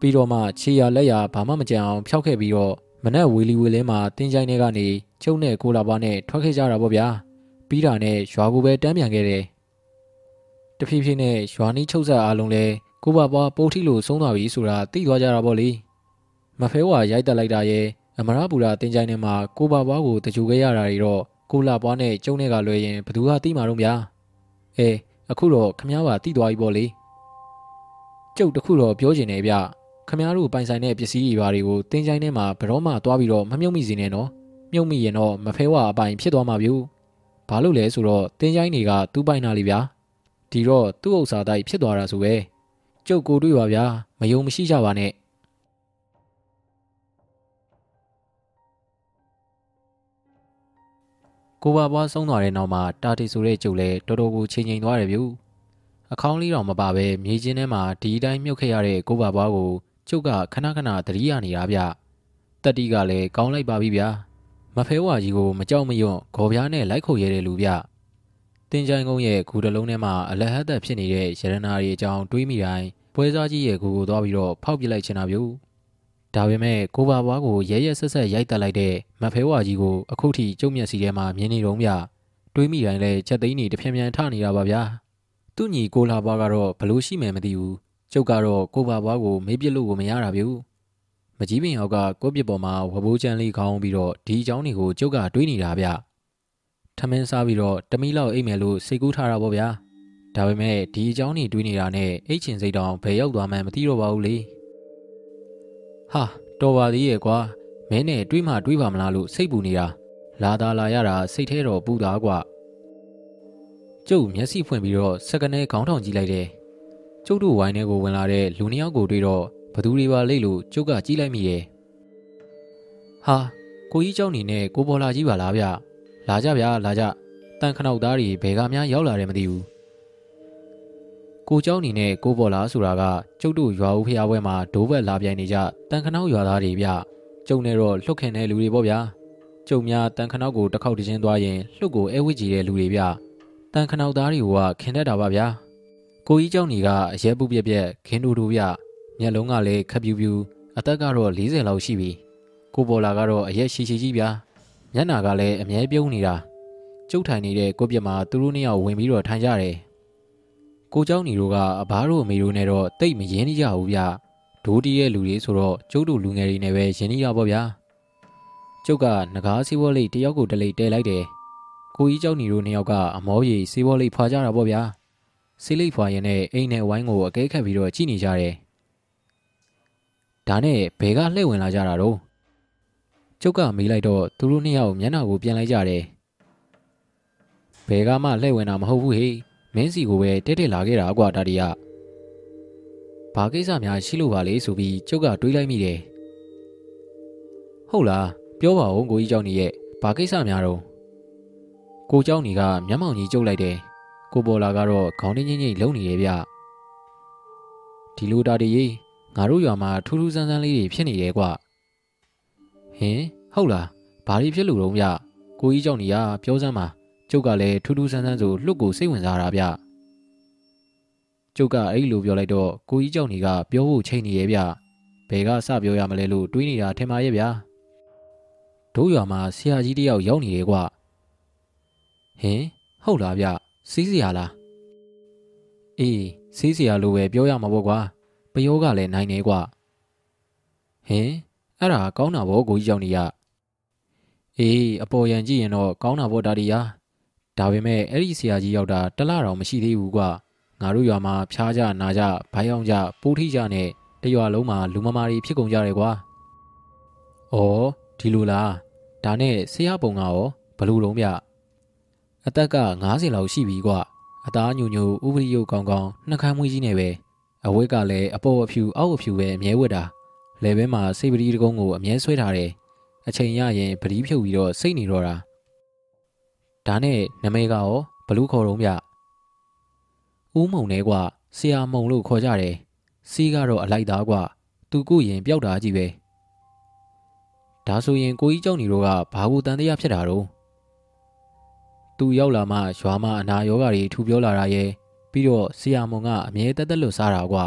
ပြီးတော့မှခြေရလက်ရဘာမှမကြံအောင်ဖျောက်ခဲ့ပြီးတော့မနက်ဝီလီဝီလင်းမှာတင်းချိုင်းထဲကနေကျုံနဲ့ကိုလာဘွားနဲ့ထွက်ခဲ့ကြတာပေါ့ဗျာ။ပြီးတာနဲ့ရွာကိုပဲတန်းပြန်ခဲ့တယ်။တဖြည်းဖြည်းနဲ့ရွာနီးချုပ်ဆက်အားလုံးလဲကိုဘဘွားပိုးထီလို့ဆုံးသွားပြီဆိုတာသိသွားကြတာပေါ့လေမဖဲဝါရိုက်တက်လိုက်တာရဲ့အမရပူရာတင်ကြိုင်ထဲမှာကိုဘဘွားကိုတကြိုခဲ့ရတာတွေတော့ကိုလာဘွားနဲ့ကျုံနဲ့ကလွဲရင်ဘသူကသိမှာတော့ဗျာအဲအခုတော့ခမားပါသိသွားပြီပေါ့လေကျုပ်တခုတော့ပြောချင်တယ်ဗျ ခမားတို့ပိုင်ဆိုင်တဲ့ပစ္စည်းတွေဘာတွေကိုတင်ကြိုင်ထဲမှာဘရောမှသွားပြီးတော့မမြုပ်မိစေနဲ့နော်မြုပ်မိရင်တော့မဖဲဝါအပိုင်ဖြစ်သွားမှာဗျဘာလို့လဲဆိုတော့တင်ကြိုင်တွေကသူ့ပိုင်နာလေဗျာဒီတော့သူ့ဥစ္စာတိုက်ဖြစ်သွားတာဆိုပဲကျုပ်ကိုတွေ့ပါဗျာမယုံမရှိကြပါနဲ့ကိုပါဘွားဆုံးသွားတဲ့နောက်မှာတာတီဆိုတဲ့ကျုပ်လည်းတော်တော်ကိုချိန်ချိန်သွားတယ်ဗျူအခေါင်းလေးတော့မပါပဲမြေချင်းထဲမှာဒီတိုင်းမြုပ်ခဲ့ရတဲ့ကိုပါဘွားကို ကျုပ်ကခဏခဏသတိရနေတာဗျတက်တီကလည်းကောင်းလိုက်ပါပြီဗျာမဖဲဝါကြီးကိုမကြောက်မရွံ့ဂေါ်ပြားနဲ့လိုက်ခုတ်ရတဲ့လူဗျတင်ချိုင်ကုန်းရဲ့ဂူတလုံးထဲမှာအလဟတ်သက်ဖြစ်နေတဲ့ရတနာရီအကြောင်းတွေးမိတိုင်းပွဲစားကြီးရဲ့ကိုကိုသွားပြီးတော့ဖောက်ပစ်လိုက်ချင်တာဗျ။ဒါပေမဲ့ကိုပါဘွားကိုရဲရဲဆက်ဆက်ရိုက်တက်လိုက်တဲ့မဖဲဝါကြီးကိုအခုထိကျုံမျက်စီထဲမှာမြင်နေတော့မြတွေးမိတိုင်းလဲချက်သိန်းနေတဖြည်းဖြည်းထနေတာပါဗျာ။သူ့ညီကိုလာဘွားကတော့ဘလို့ရှိမယ်မသိဘူး။ ကျုပ်ကတော့ကိုပါဘွားကိုမေးပစ်လို့ကိုမရတာဗျ။မကြီးပင်ရောက်ကကိုပြစ်ပေါ်မှာဝဘိုးချမ်းလေးခေါင်းပြီးတော့ဒီအကြောင်းတွေကိုကျုပ်ကတွေးနေတာဗျ။ထမင်းစားပြီးတော့တမီလောက်အိတ်မယ်လို့စိတ်ကူးထားတာပေါ့ဗျာ။ဒါပေမဲ့ဒီအကြောင်းတွေတွေးနေတာနဲ့အိတ်ချင်စိတ်တောင်ဘယ်ရောက်သွားမှန်းမသိတော့ပါဘူးလေဟာတော်ပါသေးရဲ့ကွာမင်းနဲ့တွေးမှတွေးပါမလားလို့စိတ်ပူနေတာလာသာလာရတာစိတ်ထဲတော့ပူတာကွာကျုပ်မျက်စိဖွင့်ပြီးတော့စကနေခေါင်းထောင်ကြည့်လိုက်တယ် ကျုပ်တို့ဝိုင်းထဲကိုဝင်လာတဲ့လူနှစ်ယောက်ကိုတွေ့တော့ဘသူတွေပါလိမ့်လို့ကျုပ်ကကြည့်လိုက်မိရဲ့ဟာကိုကြီးเจ้าနေနဲ့ကိုပေါ်လာကြီးပါလားဗျလာကြဗျာလာကြတန်ခနောက်သားတွေဘယ်ကများရောက်လာတယ်မသိဘူးကိုเจ้าနေနဲ့ကိုပေါ်လာဆိုတာကကျုပ်တို့ရွာဦးဖျားပွဲမှာဒိုးဘက်လာပြိုင်နေကြတန်ခနောက်ရွာသားတွေဗျကျုံနဲ့တော့လှုပ်ခင်တဲ့လူတွေပေါ့ဗျာကျုံများတန်ခနောက်ကိုတစ်ခေါက်တချင်းသွားရင်လှုပ်ကိုအဲဝစ်ကြည့်တဲ့လူတွေဗျတန်ခနောက်သားတွေကခင်တတ်တာပါဗျာ ကိုကြီးเจ้าနေကအရဲပုပြက်ပြက်ခင်းတူတူဗျမျက်လုံးကလည်းခပ်ပြူပြူအသက်ကတော့40လောက်ရှိပြီကိုပေါ်လာကတော့အရက်ရှိရှိကြီးဗျာမျက်နာကလည်းအမြဲပြုံးနေတာကျုပ်ထိုင်နေတဲ့ကိုပြက်မှာသူတို့နှစ်ယောက်ဝင်ပြီးတော့ထိုင်ကြတယ်ကိုเจ้าညီတို့ကအဘတို့အမေတို့နဲ့တော့တိတ်မရင်းနေကြဘူးဗျ ဒိုးတီးရဲ့လူတွေဆိုတော့ကျုပ်တို့လူငယ်တွေနဲ့ပဲယဉ်နီးရပါဗျာကျုပ်ကငကားစီးပွားလေးတယောက်ကိုတလိတဲလိုက်တယ်ကိုကြီးเจ้าညီတို့နှစ်ယောက်ကအမောပြေစီးပွားလေးဖွာကြတာပေါ့ဗျာ စီးလိတ်ဖွာရင်နဲ့အိမ်နဲ့ဝိုင်းကိုအကဲခတ်ပြီးတော့ကြည့်နေကြတယ်ဒါနဲ့ဘဲကလှည့်ဝင်လာကြတာတော့ကျုပ်ကမေးလိုက်တော့သူတို့နှစ်ယောက်မျက်နှာကိုပြန်လိုက်ကြတယ်ဘဲကမှလှည့်ဝင်တာမဟုတ်ဘူးဟေ့မင်းစီကိုပဲတက်တက်လာခဲ့တာကွာဒါတီကဘာကိစ္စများရှိလို့ပါလေဆိုပြီးကျုပ်ကတွေးလိုက်မိတယ်ဟုတ်လားပြောပါဦးကိုကြီးเจ้าညီရဲ့ဘာကိစ္စများတော့ကိုเจ้าညီကမျက်မှောင်ကြီးကျုပ်လိုက်တယ် ကိုပေါ်လာကတော့ခေါင်းနှင်းချင်းချင်းလုံနေရဲ့ဗျဒီလိုတာတည်းငါတို့ရွာမှာထူးထူးဆန်းဆန်းလေးတွေဖြစ်နေရဲ့ကွဟင်ဟုတ်လားဘာတွေဖြစ်လို့တော့ဗျကိုကြီးကြောင့်နေရပြောစမ်းပါကျုပ်ကလည်းထူးထူးဆန်းဆန်းဆိုလှုပ်ကိုစိတ်ဝင်စားတာဗျကျုပ်ကအဲ့လိုပြောလိုက်တော့ကိုကြီးကြောင့်နေကပြောဖို့ချိန်နေရဲ့ဗျဘယ်ကစပြောရမလဲလို့တွေးနေတာထင်ပါရဲ့ဗျာတို့ရွာမှာဆရာကြီးတယောက်ရောက်နေတယ်ကွဟင်ဟုတ်လားဗျ စီးစရာလားအေးစီးစရာလိုပဲပြောရမှာပေါ့ကွာပယောကလည်းနိုင်နေကွဟင်အဲ့ဒါကောင်းတာဗောကိုကြီးရောက်နေရအေးအပေါ်ရန်ကြည့်ရင်တော့ကောင်းတာဗောဒါဒီယာဒါပေမဲ့အဲ့ဒီဆရာကြီးရောက်တာတလားတော့မရှိသေးဘူးကွာငါတို့ရွာမှာဖျားကြနာကြဘိုင်းအောင်ကြပိုးထိကြနဲ့တရွာလုံးမှာလူမမာတွေဖြစ်ကုန်ကြတယ်ကွာ။အော်ဒီလိုလားဒါနဲ့ဆရာပုံကရောဘလူလုံးဗျ အသက်က90လောက်ရှိပြီကွအသားညိုညိုဥပရိယုတ်ကောင်းကောင်းနှကမ်းမွေးကြီးနေပဲအဝတ်ကလည်းအပေါ်အဖြူအောက်အဖြူပဲအမြဲဝတ်တာလေဘဲမှာစိတ်ပတိတကုံးကိုအမြဲဆွဲထားတယ်အချိန်ရရင်ပတိဖြုတ်ပြီးတော့စိတ်နေတော့တာဒါနဲ့နမေကရောဘလူခေါ်တော့ဗျဦးမုံနဲ့ကွဆရာမုံလို့ခေါ်ကြတယ်စီးကတော့အလိုက်သားကွသူကိုရင်ပျောက်တာကြီးပဲဒါဆိုရင်ကိုကြီးကြောင့်နေတော့ကဘာဘူးတန်တရားဖြစ်တာတော့ သူရောက်လာမှရွာမှာအနာရောဂါတွေထူပြောလာတာရဲ့ပြီးတော့ဆရာမုံကအမြဲတက်တက်လွတ်စားတာကွာ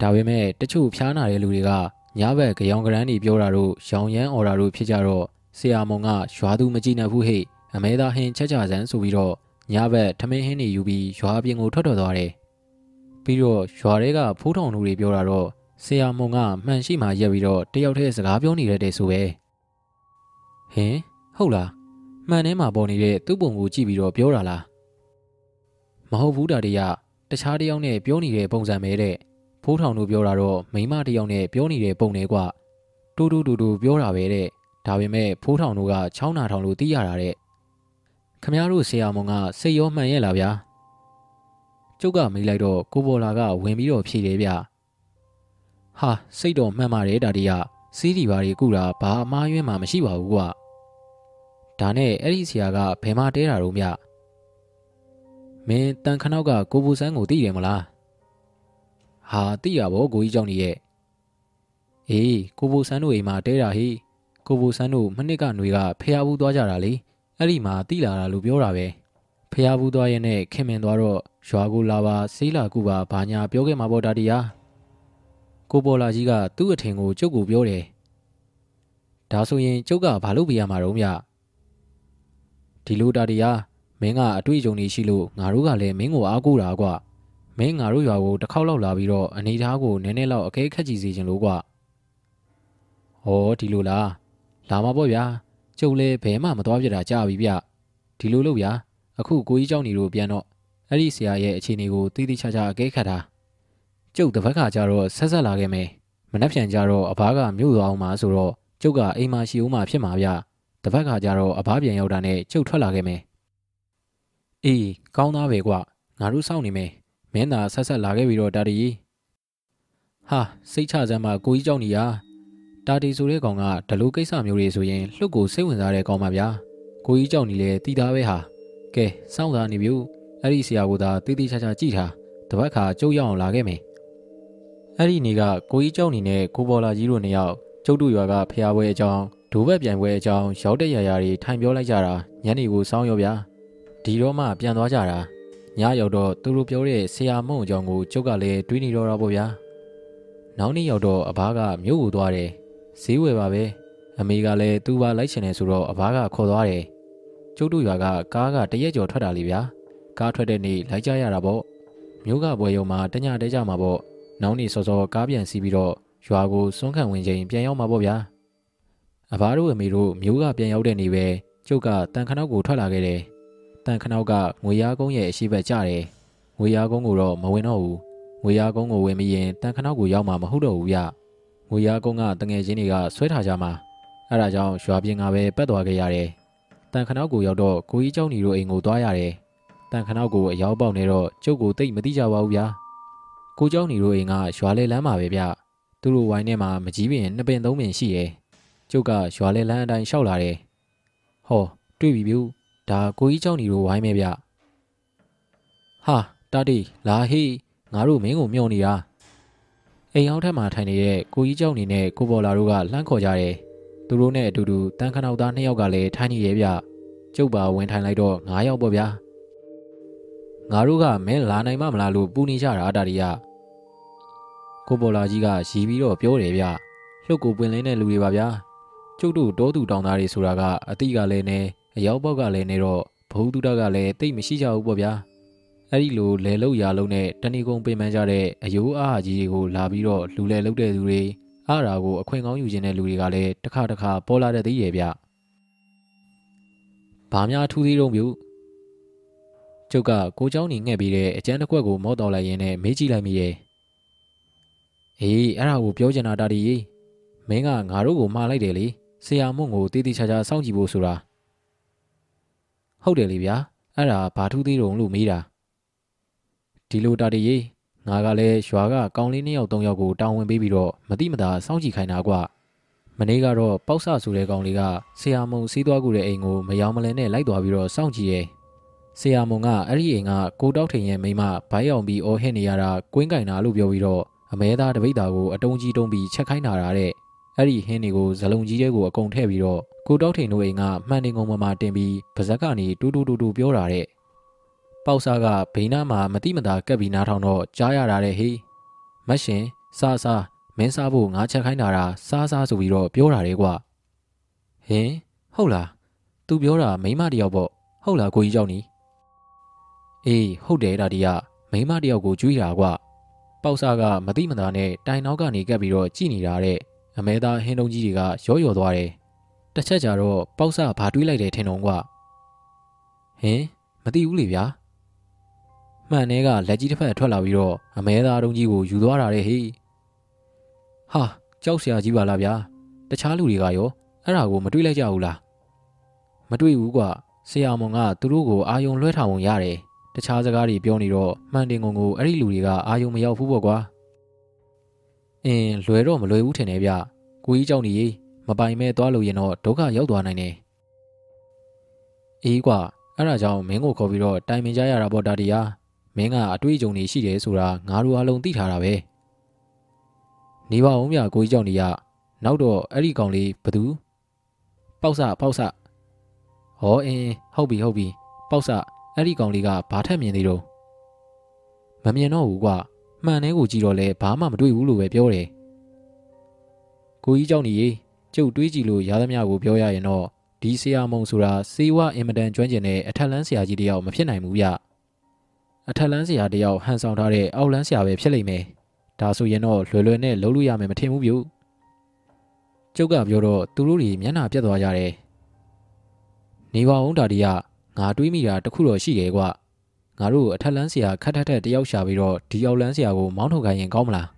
ဒါပေမဲ့တချို့ဖျားနာတဲ့လူတွေကညဘက်ကြောင်ကရန်းတွေပြောတာတို့ရောင်ရမ်းអော်တာတို့ဖြစ်ကြတော့ဆရာမုံကရွာသူမကြည့်နိုင်ဘူးဟဲ့အမဲသားဟင်းချက်ကြစမ်းဆိုပြီးတော့ညဘက်ထမင်းဟင်းတွေယူပြီးရွာပြင်ကိုထွက်တော်သွားတယ်ပြီးတော့ရွာတွေကဖိုးထောင်လူတွေပြောတာတော့ဆရာမုံကမှန်ရှိမှရက်ပြီးတော့တယောက်တည်းစကားပြောနေရတယ်ဆိုပဲဟင်ဟုတ်လား မှန်ထဲမှာပေါ်နေတဲ့သူ့ပုံကိုကြည့်ပြီးတော့ပြောတာလားမဟုတ်ဘူးတာတရတခြားတယောက်နဲ့ပြောနေတဲ့ပုံစံပဲတဲ့ဖိုးထောင်တို့ပြောတာတော့မိမတယောက်နဲ့ပြောနေတဲ့ပုံနဲ့ကွတူတူတူတူပြောတာပဲတဲ့ဒါပေမဲ့ဖိုးထောင်တို့ကချောင်းနာထောင်လို့သိရတာတဲ့ခမည်းတော်ဆရာမုံကစိတ်ရောမှန်ရဲ့လားဗျာကျုပ်ကမေးလိုက်တော့ကိုပေါ်လာကဝင်ပြီးတော့ဖြေတယ်ဗျဟာစိတ်တော်မှန်ပါတယ်ဒါတီကစီးဒီပါတွေကုတာဘာအမားယွင်းမှမရှိပါဘူးကွာ ဒါနဲ့အဲ့ဒီဆရာကဘယ်မှာတဲတာတော့မြမင်းတန်ခနောက်ကကိုပူဆန်းကိုသိတယ်မလားဟာသိရပါကိုကြီးကြောင့်နေရဲ့အေးကိုပူဆန်းတို့အိမ်မှာတဲတာဟိကိုပူဆန်းတို့မနစ်ကຫນွေကဖျားဘူးသွားကြတာလေအဲ့ဒီမှာသိလာတာလို့ပြောတာပဲဖျားဘူးသွားရင်နဲ့ခင်မင်သွားတော့ရွာကိုလာပါဆေးလာကူပါဘာညာပြောခဲ့မှာပေါ့ဒါတရားကိုပေါ်လာကြီးကသူ့အထင်ကိုကျုပ်ကိုပြောတယ်ဒါဆိုရင်ကျုပ်ကဘာလုပ်ပြရမှာတော့မြတ် ဒီလိုတာတရားမင်းကအတွေ့အကြုံတွေရှိလို့ငါတို့ကလည်းမင်းကိုအားကိုးတာကွာမင်းငါတို့ရွာကိုတစ်ခေါက်လောက်လာပြီးတော့အနေသားကိုနည်းနည်းလောက်အကဲခက်ကြည့်စီခြင်းလို့ကွာဟောဒီလိုလားလာမှာပေါ့ဗျာကျုပ်လည်းဘဲမှမသွားပြတာကြာပြီဗျဒီလိုလို့ဗျာအခုကိုကြီးเจ้าနေတို့ပြန်တော့အဲ့ဒီဆရာရဲ့အခြေအနေကိုတိတိကျကျအကဲခတ်တာကျုပ်တစ်ဖက်ကကြတော့ဆက်ဆက်လာခဲ့မယ်မနှက်ပြန်ကြတော့အဘကမြို့သွားအောင်မှာဆိုတော့ကျုပ်ကအိမ်မှာရှိဦးမှာဖြစ်မှာဗျ တပတ်ခါကျတော့အဘာပြန်ရောက်တာနဲ့ကျုပ်ထွက်လာခဲ့မယ်အေးကောင်းသားပဲကွငါတို့စောင့်နေမယ်မင်းသာဆက်ဆက်လာခဲ့ပြီးတော့တာတီဟာစိတ်ချစမ်းပါကိုကြီးကြောင့်နေရတာတီဆိုတဲ့ကောင်ကဒလိုကိစ္စမျိုးတွေဆိုရင်လှုပ်ကိုစိတ်ဝင်စားတဲ့ကောင်ပါဗျာကိုကြီးကြောင့်နေလဲတီးသားပဲဟာကဲစောင့်စားနေပြီအဲ့ဒီဆရာကသာတေးသေးချာချာကြည့်ထားတပတ်ခါကျုပ်ရောက်အောင်လာခဲ့မယ်အဲ့ဒီနေ့ကကိုကြီးကျောင်းနေနဲ့ကိုပေါ်လာကြီးတို့နှစ်ယောက်ကျုပ်တို့ရွာကဖျားပွဲအကြောင်း ဒိုးဘက်ပြိုင်ပွဲအကြောင်းရောက်တဲ့ရာရာတွေထိုင်ပြောလိုက်ကြတာညနေကိုစောင်းရောဗျာဒီတော့မှပြန်သွားကြတာညရောက်တော့သူတို့ပြောတဲ့ဆရာမုံအကြောင်းကိုကျုပ်ကလည်းတွေးနေတော့တော့ပေါ့ဗျာနောက်နေ့ရောက်တော့အဘကမြို့ကိုသွားတယ်ဈေးဝယ်ပါပဲအမေကလည်းသူ့ဘာလိုက်ချင်တယ်ဆိုတော့အဘကခေါ်သွားတယ်ကျုပ်တို့ရွာကကားကတရက်ကျော်ထွက်တာလေဗျာကားထွက်တဲ့နေ့လိုက်ကြရတာပေါ့မြို့ကပွဲရုံမှာတညတဲကြမှာပေါ့နောက်နေ့စောစောကားပြန်စီးပြီးတော့ရွာကိုစွန့်ခံဝင်ချိန်ပြန်ရောက်မှာပေါ့ဗျာ အဘတို့အမေတို့မျိုးကပြန်ရောက်တဲ့နေ့ပဲကျုပ်ကတန်ခနောက်ကိုထွက်လာခဲ့တယ်တန်ခနောက်ကငွေရားကုန်းရဲ့အရှိဘက်ကျတယ်ငွေရားကုန်းကိုတော့မဝင်တော့ဘူးငွေရားကုန်းကိုဝင်ပြီးရင်တန်ခနောက်ကိုရောက်မှာမဟုတ်တော့ဘူးဗျငွေရားကုန်းကတငယ်ချင်းတွေကဆွဲထားကြမှာအဲ့ဒါကြောင့်ရွာပြင်ကပဲပတ်သွားခဲ့ရတယ်တန်ခနောက်ကိုရောက်တော့ကိုကြီးเจ้าညီတို့အိမ်ကိုသွားရတယ်တန်ခနောက်ကိုအရောက်ပေါက်နေတော့ကျုပ်ကိုတိတ်မသိကြပါဘူးဗျာကိုเจ้าညီတို့အိမ်ကရွာလေလမ်းမှာပဲဗျသူတို့ဝိုင်းထဲမှာမကြီးပင်နှစ်ပင်သုံးပင်ရှိရဲ့ ကျုပ်ကရွာလေလမ်းအတိုင်းရှောက်လာတယ်ဟောတွေ့ပြီဗျူဒါကိုကြီးเจ้าညီတို့ဝိုင်းမဲဗျဟာတာတီလာဟေးငါတို့မင်းကိုမျှော်နေတာအိမ်အောင်ထက်မှာထိုင်နေတဲ့ကိုကြီးเจ้าညီနဲ့ကိုပေါ်လာတို့ကလှမ်းခေါ်ကြတယ်သူတို့နဲ့အတူတူတန်ခနောက်သားနှစ်ယောက်ကလည်းထိုင်နေရဲ့ဗျကျုပ်ပါဝင်ထိုင်လိုက်တော့၅ယောက်ပေါ့ဗျာငါတို့ကမင်းလာနိုင်မမလားလို့ပူနေကြတာတာတီကကိုပေါ်လာကြီးကရီးပြီးတော့ပြောတယ်ဗျလှုပ်ကိုပွင့်လင်းတဲ့လူတွေပါဗျာ ကျုပ်တို့တောသူတောင်သားတွေဆိုတာကအတိကလည်းနေအရောက်ပေါက်ကလည်းနေတော့ဘဟုတုတကလည်းတိတ်မရှိကြဘူးပေါ့ဗျာအဲ့ဒီလိုလဲလုတ်ရာလုံးနဲ့တဏီကုံပင်ပန်းကြတဲ့အယိုးအားအကြီးတွေကိုလာပြီးတော့လူလဲလုတ်တဲ့သူတွေအားရာကိုအခွင့်ကောင်းယူခြင်းတဲ့လူတွေကလည်းတစ်ခါတစ်ခါပေါ်လာတဲ့သေးရဲ့ဗျ။ဘာများထူးသေးတော့မြူကျုပ်ကကိုเจ้าနေငှက်ပြီးတဲ့အကျန်းတစ်ခွက်ကိုမော့တော်လိုက်ရင်းနဲ့မေးကြည့်လိုက်မိရဲ့။အေးအဲ့ဒါကိုပြောချင်တာတာဒီမင်းကငါတို့ကိုမှားလိုက်တယ်လေ ဆရာမွန့်ကိုတေးသေးချာချာစောင့်ကြည့်ဖို့ဆိုတာဟုတ်တယ်လေဗျာအဲ့ဒါဘာထူးသေးတုံလို့မေးတာဒီလိုတာဒီငါကလည်းရွာကကောင်းလေးနှစ်ယောက်သုံးယောက်ကိုတောင်းဝင်ပေးပြီးတော့မတိမတာစောင့်ကြည့်ခိုင်းတာကွမနေ့ကတော့ပေါက်ဆဆိုတဲ့ကောင်လေးကဆရာမုံစီးသွားကူတဲ့အိမ်ကိုမယောင်မလဲနဲ့လိုက်သွားပြီးတော့စောင့်ကြည့်ရဲဆရာမုံကအဲ့ဒီအိမ်ကကိုတောက်ထိန်ရဲ့မိမဘိုင်းအောင်ပြီးအော်ဟစ်နေရတာကွင်းကင်တာလို့ပြောပြီးတော့အမဲသားတပိတ်တာကိုအတုံးကြီးတုံးပြီးချက်ခိုင်းတာတဲ့ အဲ့ဒီဟင်းတွေကိုဇလုံကြီးရဲကိုအကုန်ထည့်ပြီးတော့ကိုတောက်ထိန်တို့အိမ်ကမှန်နေကုန်မှာတင်ပြီးပါဇက်ကနေတူတူတူတူပြောတာတဲ့ပေါက်စားကဘိန်းနာမှာမတိမတာကက်ပြီးနားထောင်တော့ကြားရတာတဲ့ဟေးမတ်ရှင်စားစားမင်းစားဖို့ငါချက်ခိုင်းတာတာစားစားဆိုပြီးတော့ပြောတာတဲ့ကွာဟင်ဟုတ်လား तू ပြောတာမိမတယောက်ပေါ့ဟုတ်လားကိုကြီးကြောင့်နီအေးဟုတ်တယ်ဒါဒီကမိမတယောက်ကိုကြွေးတာကွာပေါက်စားကမတိမတာနဲ့တိုင်နောက်ကနေကပ်ပြီးတော့ကြည်နေတာတဲ့ အမဲသားဟင်းတုံးကြီးတွေကရော့ရော်သွားတယ်တစ်ချက်ကြတော့ပေါက်စားဘာတွေးလိုက်တယ်ထင်တော့ကွာဟင်မသိဘူးလေဗျာမှန်တဲ့ကလက်ကြီးတစ်ဖက်ထွက်လာပြီးတော့အမဲသားတုံးကြီးကိုယူသွားတာတဲ့ဟေးဟာကြောက်စရာကြီးပါလားဗျာတခြားလူတွေကရောအဲ့ဒါကိုမတွေးလိုက်ကြဘူးလားမတွေးဘူးကွာဆရာမွန်ကသူတို့ကိုအာယုံလွှဲထားပုံရတယ်တခြားစကားတွေပြောနေတော့မှန်တင်ကုန်ကိုအဲ့ဒီလူတွေကအာယုံမရောက်ဘူးပေါ့ကွာ အင်းလွယ်တော့မလွယ်ဘူးထင်တယ်ဗျကိုကြီးကြောင့်နေရေးမပိုင်မဲ့သွားလို့ရင်တော့ဒုက္ခရောက်သွားနိုင်တယ်အေးကွာအဲ့ဒါကြောင့်မင်းကိုခေါ်ပြီးတော့တိုင်ပင်ကြရတာပေါ့ဒါတရားမင်းကအတွေ့အကြုံတွေရှိတယ်ဆိုတာငါတို့အားလုံးသိထားတာပဲနေပါအောင်ဗျကိုကြီးကြောင့်နေရနောက်တော့အဲ့ဒီကောင်လေးဘသူပေါက်စပေါက်စဟောအင်းဟုတ်ပြီဟုတ်ပြီပေါက်စအဲ့ဒီကောင်လေးကဘာထက်မြင်သေးတော့မမြင်တော့ဘူးကွာ မှန်တဲ့ကိုကြည့်တော့လဲဘာမှမတွေ့ဘူးလို့ပဲပြောတယ်ကိုကြီးကြောင့်နေရေကျုပ်တွေးကြည့်လို့ရသမျှကိုပြောရရင်တော့ဒီဆရာမုံဆိုတာစေဝအင်မတန်ကျွမ်းကျင်တဲ့အထက်လန်းဆရာကြီးတယောက်မဖြစ်နိုင်ဘူးဗျအထက်လန်းဆရာတယောက်ဟန်ဆောင်ထားတဲ့အောက်လန်းဆရာပဲဖြစ်လိမ့်မယ်ဒါဆိုရင်တော့လွယ်လွယ်နဲ့လုပ်လို့ရမယ်မထင်ဘူးပြုကျုပ်ကပြောတော့သူတို့တွေမျက်နှာပြတ်သွားကြတယ်နေပါအောင်ဒါဒီကငါတွေးမိတာတခုတော့ရှိတယ်ကွာ ငါတို့အထက်လန်းဆရာခက်ထက်ထက်တယောက်ရှာပြီးတော့ဒီအောက်လန်းဆရာကိုမောင်းထုတ်ခိုင်းရင်ကောင်းမလား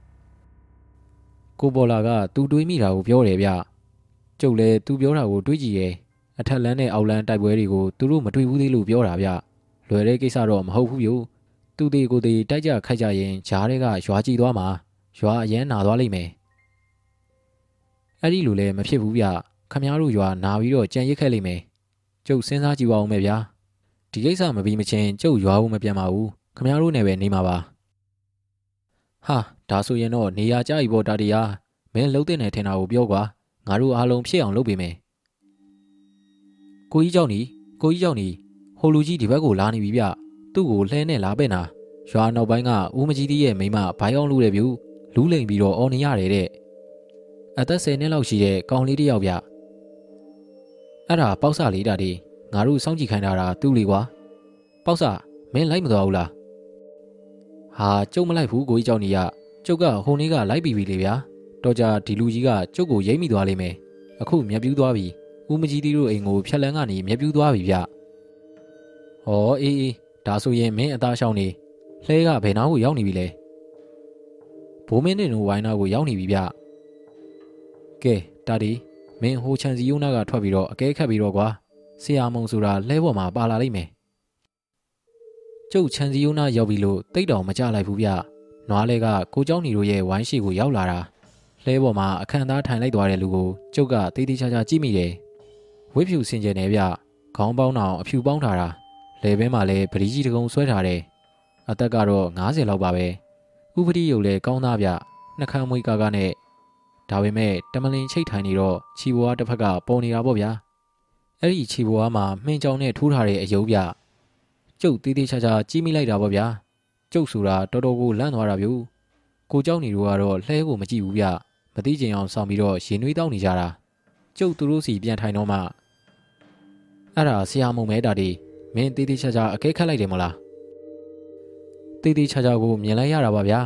ကိုပေါ်လာကသူတွေးမိတာကိုပြောတယ်ဗျကျုပ်လည်းသူပြောတာကိုတွေးကြည့်ရဲ့အထက်လန်းနဲ့အောက်လန်းတိုက်ပွဲတွေကိုသူတို့မတွေ့ဘူးသေးလို့ပြောတာဗျလွယ်တဲ့ကိစ္စတော့မဟုတ်ဘူးဗျသူသေးကိုသေးတိုက်ကြခိုက်ကြရင်ဂျားတွေကရွာကြည့်သွားမှာရွာအရန်နာသွားလိမ့်မယ်အဲ့ဒီလိုလည်းမဖြစ်ဘူးဗျခမ ्या တို့ရွာနာပြီးတော့ကြံရစ်ခဲ့လိမ့်မယ်ကျုပ်စဉ်းစားကြည့်ပါဦးမယ်ဗျာ ဒီကိစ္စမပြီးမချင်းကျုပ်ရွာဦးမပြန်ပါဘူးခမရတို့နဲ့ပဲနေမှာပါဟာဒါဆိုရင်တော့နေရာကြ ਈ ပေါ်တာတရားမင်းလှုပ်တဲ့နယ်ထင်တာကိုပြောကွာငါတို့အားလုံးဖြစ်အောင်လုပ်ပေးမယ်ကိုကြီးကြောင့်နီကိုကြီးကြောင့်နီဟိုလူကြီးဒီဘက်ကိုလာနေပြီဗျသူ့ကိုလှဲနဲ့လာပဲ့နာရွာနောက်ပိုင်းကဦးမကြီးတီးရဲ့မိမဘိုင်းအောင်လူတဲ့ပြူလူးလိမ်ပြီးတော့အော်နေရတယ်တဲ့အသက်၁၀နှစ်လောက်ရှိတဲ့ကောင်လေးတယောက်ဗျအဲ့ဒါပေါက်စလေးတာဒီ ငါတို့စောင့်ကြည့်ခိုင်းတာကသူ့လေကွာပေါ့ဆာမင်းလိုက်မသွားဘူးလားဟာကျုပ်မလိုက်ဘူးကိုကြီးကြောင့်နေရကျုပ်ကဟိုနေ့ကလိုက်ပြီးပြီလေဗျာတော်ကြဒီလူကြီးကကျုပ်ကိုရိမ့်မိသွားလိမ့်မယ်အခုမျက်ပြူးသွားပြီဦးမကြီးတီးတို့အိမ်ကိုဖြက်လန်းကနေမျက်ပြူးသွားပြီဗျဟောအေးအေးဒါဆိုရင်မင်းအသားရှောင်းနေလှဲကဘယ်နားကိုရောက်နေပြီလဲဘိုးမင်းတင်တို့ဝိုင်းနာကိုရောက်နေပြီဗျကဲတာဒီမင်းဟိုချန်စီယုံနာကထွက်ပြီးတော့အကဲခတ်ပြီးတော့ကွာ ဆရာမုံဆိုတာလှဲပေါ်မှာပါလာလိမ့်မယ်ကျုပ်ချန်စီယုံနာရောက်ပြီလို့တိတ်တော်မကြလိုက်ဘူးဗျနွားလဲကကိုเจ้าညီတို့ရဲ့ဝိုင်းရှိကိုရောက်လာတာလှဲပေါ်မှာအခန့်သားထိုင်လိုက်သွားတဲ့လူကိုကျုပ်ကတေးသေးချာချာကြည့်မိတယ်ဝိဖြူစင်ကြယ်နေဗျခေါင်းပေါင်းအောင်အဖြူပေါင်းထားတာလေဘဲမှာလည်းပရိကြီးတကုံဆွဲထားတယ်အသက်ကတော့90လောက်ပါပဲဥပတိရုပ်လည်းကောင်းသားဗျနှခမ်းမွေးကားကားနဲ့ဒါပေမဲ့တမလင်ချိတ်ထိုင်နေတော့ခြီဘွားတစ်ဖက်ကပေါ်နေတာပေါ့ဗျာ အဲ့ဒီခြီဘွားမှာမှင်းကြောင်နဲ့ထိုးထားတဲ့အယုံဗျကျုပ်တေးသေးချာချာကြည့်မိလိုက်တာပေါ့ဗျာကျုပ်ဆိုတာတော်တော်ကိုလန့်သွားတာဗျူကိုเจ้าနေတို့ကတော့လှဲကိုမကြည့်ဘူးဗျမသိချင်အောင်ဆောင်ပြီးတော့ရင်နွေးတောင်းနေကြတာကျုပ်သူတို့စီပြန်ထိုင်တော့မှအဲ့ဒါဆရာမုံမဲတာဒီမင်းတေးသေးချာချာအကဲခတ်လိုက်တယ်မလားတေးသေးချာချာကိုမြင်လိုက်ရတာပါဗျာ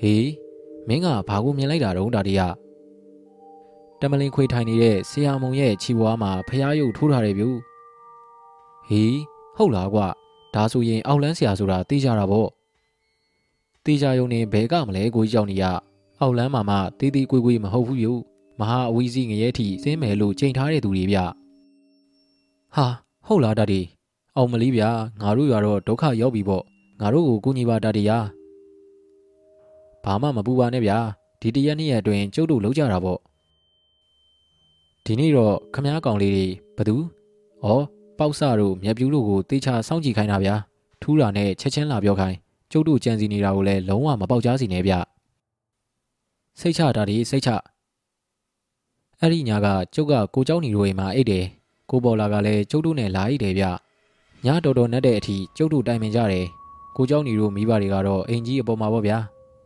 ဟေးမင်းကဘာကိုမြင်လိုက်တာတုံးတာဒီကတ မလင်ခွေထိုင်နေတဲ့ဆရာမုံရဲ့ခြီဝါမှာဖျားရုပ်ထိုးထားတယ်ဗျူဟေးဟုတ်လားကွာဒါဆိုရင်အောက်လန်းဆရာဆိုတာသိကြတာပေါ့သိကြယုံနေဘဲကမလဲကိုကြီးကြောင့်နေရအောက်လန်းမှာမှတီးတီးကွေးကွေးမဟုတ်ဘူးယူမဟာအဝီးစီငရဲထီစင်းမယ်လို့ချိန်ထားတဲ့သူတွေဗျဟာဟုတ်လားတာဒီအောင်မလီဗျာငါတို့ရွာတော့ဒုက္ခရောက်ပြီပေါ့ငါတို့ကိုကူညီပါတာဒီယာဘာမှမပူပါနဲ့ဗျာဒီတရက်နှစ်ရက်အတွင်းကျုပ်တို့လုံးကြတာပေါ့ ဒီနေ့တော့ခမားကောင်လေးတွေဘသူဩပေါက်ဆတို့မြက်ပြူးတို့ကိုတေချာစောင့်ကြည့်ခိုင်းတာဗျာထူးတာနဲ့ချက်ချင်းလာပြောခိုင်းကျုပ်တို့ကြံစီနေတာကိုလည်းလုံးဝမပေါက်ကြားစီနဲ့ဗျစိတ်ချတာဒီစိတ်ချအဲ့ဒီညာကကျုပ်ကကိုเจ้าညီတို့အိမ်မှာအိတ်တယ်ကိုပေါ်လာကလည်းကျုပ်တို့နဲ့လာအိတ်တယ်ဗျညတော်တော်နဲ့တဲ့အထိကျုပ်တို့တိုင်ပင်ကြတယ်ကိုเจ้าညီတို့မိဘတွေကတော့အိမ်ကြီးအပေါ်မှာပေါ့ဗျာ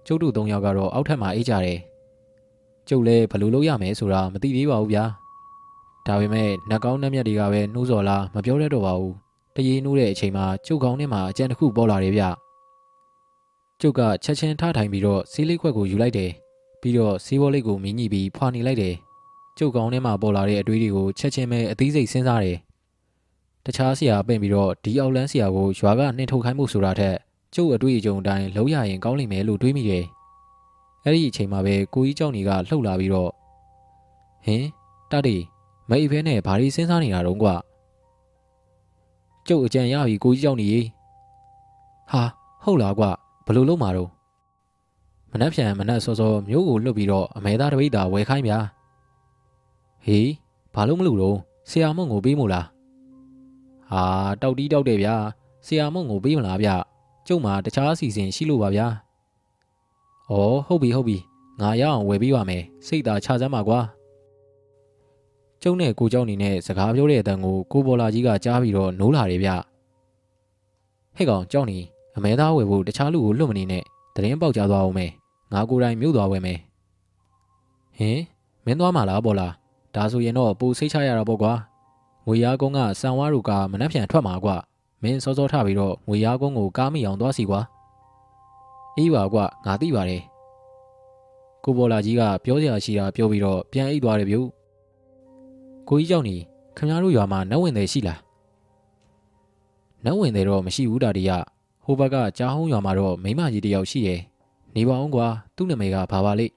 ကျုပ်တို့၃ယောက်ကတော့အောက်ထပ်မှာအိတ်ကြတယ်ကျုပ်လည်းဘယ်လိုလုပ်ရမလဲဆိုတာမသိသေးပါဘူးဗျာ ဒါပေမဲ့နှက်ကောင်းနှက်မြက်တွေကပဲနှိုးစော်လာမပြောတတ်တော့ပါဘူးတရေနှိုးတဲ့အချိန်မှာကျုပ်ကောင်းထဲမှာအကြံတစ်ခုပေါ်လာတယ်ဗျကျုပ်ကချက်ချင်းထထိုင်ပြီးတော့ဆေးလေးခွက်ကိုယူလိုက်တယ်ပြီးတော့ဆေးဘောလေးကိုမင်းညှိပြီးဖွာနေလိုက်တယ်ကျုပ်ကောင်းထဲမှာပေါ်လာတဲ့အတွေးတွေကိုချက်ချင်းပဲအသေးစိတ်စဉ်းစားတယ်တခြားဆရာပင့်ပြီးတော့ဒီအောက်လန်းဆရာကိုရွာကနှင်ထုတ်ခိုင်းမှုဆိုတာထက်ကျုပ်အတွေ့အကြုံအတိုင်းလုံးရရင်ကောင်းလိမ့်မယ်လို့တွေးမိတယ်အဲ့ဒီအချိန်မှာပဲကိုကြီးเจ้าညီကလှုပ်လာပြီးတော့ဟင်တတိ မအိပ်ဖဲနဲ့ဘာတွေစဉ်းစားနေတာတုံးကွာကျုပ်အကြံရပြီကိုကြီးကြောက်နေရေဟာဟုတ်လားကွာဘလို့လုံးမှာတော့မနှက်ဖြန်မနှက်စောစောမျိုးကိုလွတ်ပြီးတော့အမဲသားတပိတ်တာဝယ်ခိုင်းဗျာဟေးဘာလို့မလို့တော့ဆရာမုံကိုပေးမို့လားဟာတောက်တီးတောက်တယ်ဗျာဆရာမုံကိုပေးမလားဗျကျုပ်မှာတခြားအစီအစဉ်ရှိလို့ပါဗျာဩဟုတ်ပြီဟုတ်ပြီငါရအောင်ဝယ်ပေးပါမယ်စိတ်သာချစမ်းပါကွာ ကျုံနဲ့ကိုเจ้าနေနဲ့စကားပြောတဲ့အတန်ကိုကိုပေါ်လာကြီးကကြားပြီးတော့နိုးလာတယ်ဗျဟဲ့ကောင်เจ้าနေအမဲသားဝယ်ဖို့တခြားလူကိုလွတ်မနေနဲ့တရင်ပေါက်ကြသွားအောင်မယ်ငါကိုယ်တိုင်မြို့သွားဝယ်မယ်ဟင်မင်းသွားမှာလားပေါ်လာဒါဆိုရင်တော့ပူစိတ်ချရတာပေါ့ကွာငွေရားကုန်းကစံဝါတို့ကမနှက်ဖြန်ထွက်မှာကွာမင်းစောစောထပြီးတော့ငွေရားကုန်းကိုကားမိအောင်သွားစီကွာအေးပါကွာငါသိပါတယ်ကိုပေါ်လာကြီးကပြောစရာရှိတာပြောပြီးတော့ပြန်အိတ်သွားတယ်ဗျု ကိုကြီးကြောင့်နေခင်ဗျားတို့ရွာမှာနတ်ဝင်တယ်ရှိလားနတ်ဝင်တယ်တော့မရှိဘူးတာဒီကဟိုဘက်ကကြားဟုံးရွာမှာတော့မိမကြီးတယောက်ရှိရဲ့နေပါအောင်ကွာသူ့နာမည်ကဘာပါလိမ့်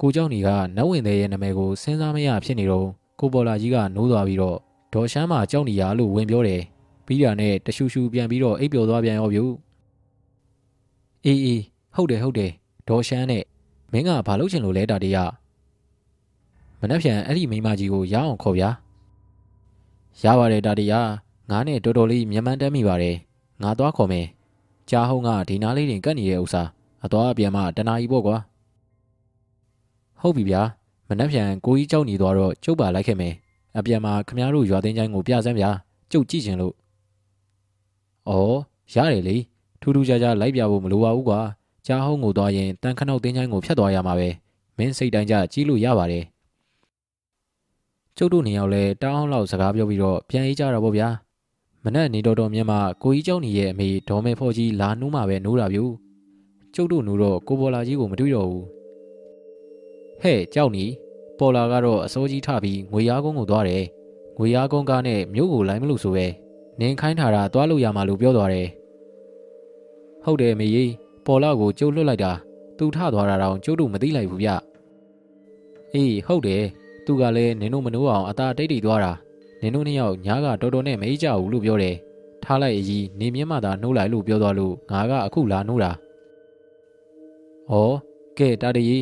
ကိုเจ้าနေကနတ်ဝင်တဲ့ရဲ့နာမည်ကိုစဉ်းစားမရဖြစ်နေတော့ကိုပေါ်လာကြီးကနိုးသွားပြီးတော့ဒေါ်ရှမ်းမှာကြောက်နေရလို့ဝင်ပြောတယ်ပြီးတာနဲ့တရှူရှူပြန်ပြီးတော့အိပ်ပျော်သွားပြန်ရောဗျအေးအေးဟုတ်တယ်ဟုတ်တယ်ဒေါ်ရှမ်းနဲ့မင်းကဘာလုပ်ချင်လို့လဲတာတေးရ မနှက်ဖြန်အဲ့ဒီမိမကြီးကိုရအောင်ခေါ်ဗျာရပါတယ်တာတေးရငါနဲ့တော်တော်လေးမြန်မှန်းတက်မိပါတယ်ငါသွားခေါ်မယ်ကြားဟုံးကဒီနားလေးတင်ကတ်နေတဲ့ဥစ္စာအသွားအပြန်မှတနာကြီးပေါ့ကွာဟုတ်ပြီဗျာမနှက်ဖြန်ကိုကြီးကြောက်နေသွားတော့ကျုပ်ပါလိုက်ခဲ့မယ်အပြန်မှာခမားတို့ရွာသိန်းချိုင်းကိုပြစမ်းဗျာကျုပ်ကြည့်ချင်လို့ဩရတယ်လေထူးထူးခြားခြားလိုက်ပြဖို့မလိုပါဘူးကွာကြားဟုံးကိုသွားရင်တန်ခနောက်သိန်းချိုင်းကိုဖြတ်သွားရမှာပဲမင်းစိတ်တိုင်းကြကြီးလို့ရပါတယ် ကျုပ်တို့နေရောက်လဲတောင်းအောင်လောက်စကားပြောပြီးတော့ပြန်အေးကြတော့ဗောဗျာမနဲ့နေတော်တော်မြင်မှကိုကြီးเจ้าနေရဲ့အမေဒေါ်မေဖော်ကြီးလာနှူးမှပဲနိုးတာဗျူ ကျုပ်တို့နူတော့ကိုပေါ်လာကြီးကိုမတွေ့တော့ဘူးဟဲ့ကြောက်နီပေါ်လာကတော့အစိုးကြီးထပြီးငွေရားကုန်းကိုသွားတယ်ငွေရားကုန်းကားနဲ့မြို့ကိုလိုက်မလို့ဆိုပဲနင်းခိုင်းထားတာသွားလို့ရမှာလို့ပြောသွားတယ်ဟုတ်တယ်မေကြီးပေါ်လာကိုကျုပ်လွတ်လိုက်တာသူထသွားတာတော့ကျုပ်တို့မသိလိုက်ဘူးဗျအေးဟုတ်တယ် သူကလည်းနင်တို့မနိုးအောင်အသာတိတ်တိတ်သွားတာနင်တို့နှစ်ယောက်ညားကတော်တော်နဲ့မေးကြဘူးလို့ပြောတယ်ထားလိုက်အကြီးနေမြင့်မှသာနှိုးလိုက်လို့ပြောသွားလို့ငါကအခုလာနှိုးတာဩကဲတာတရီ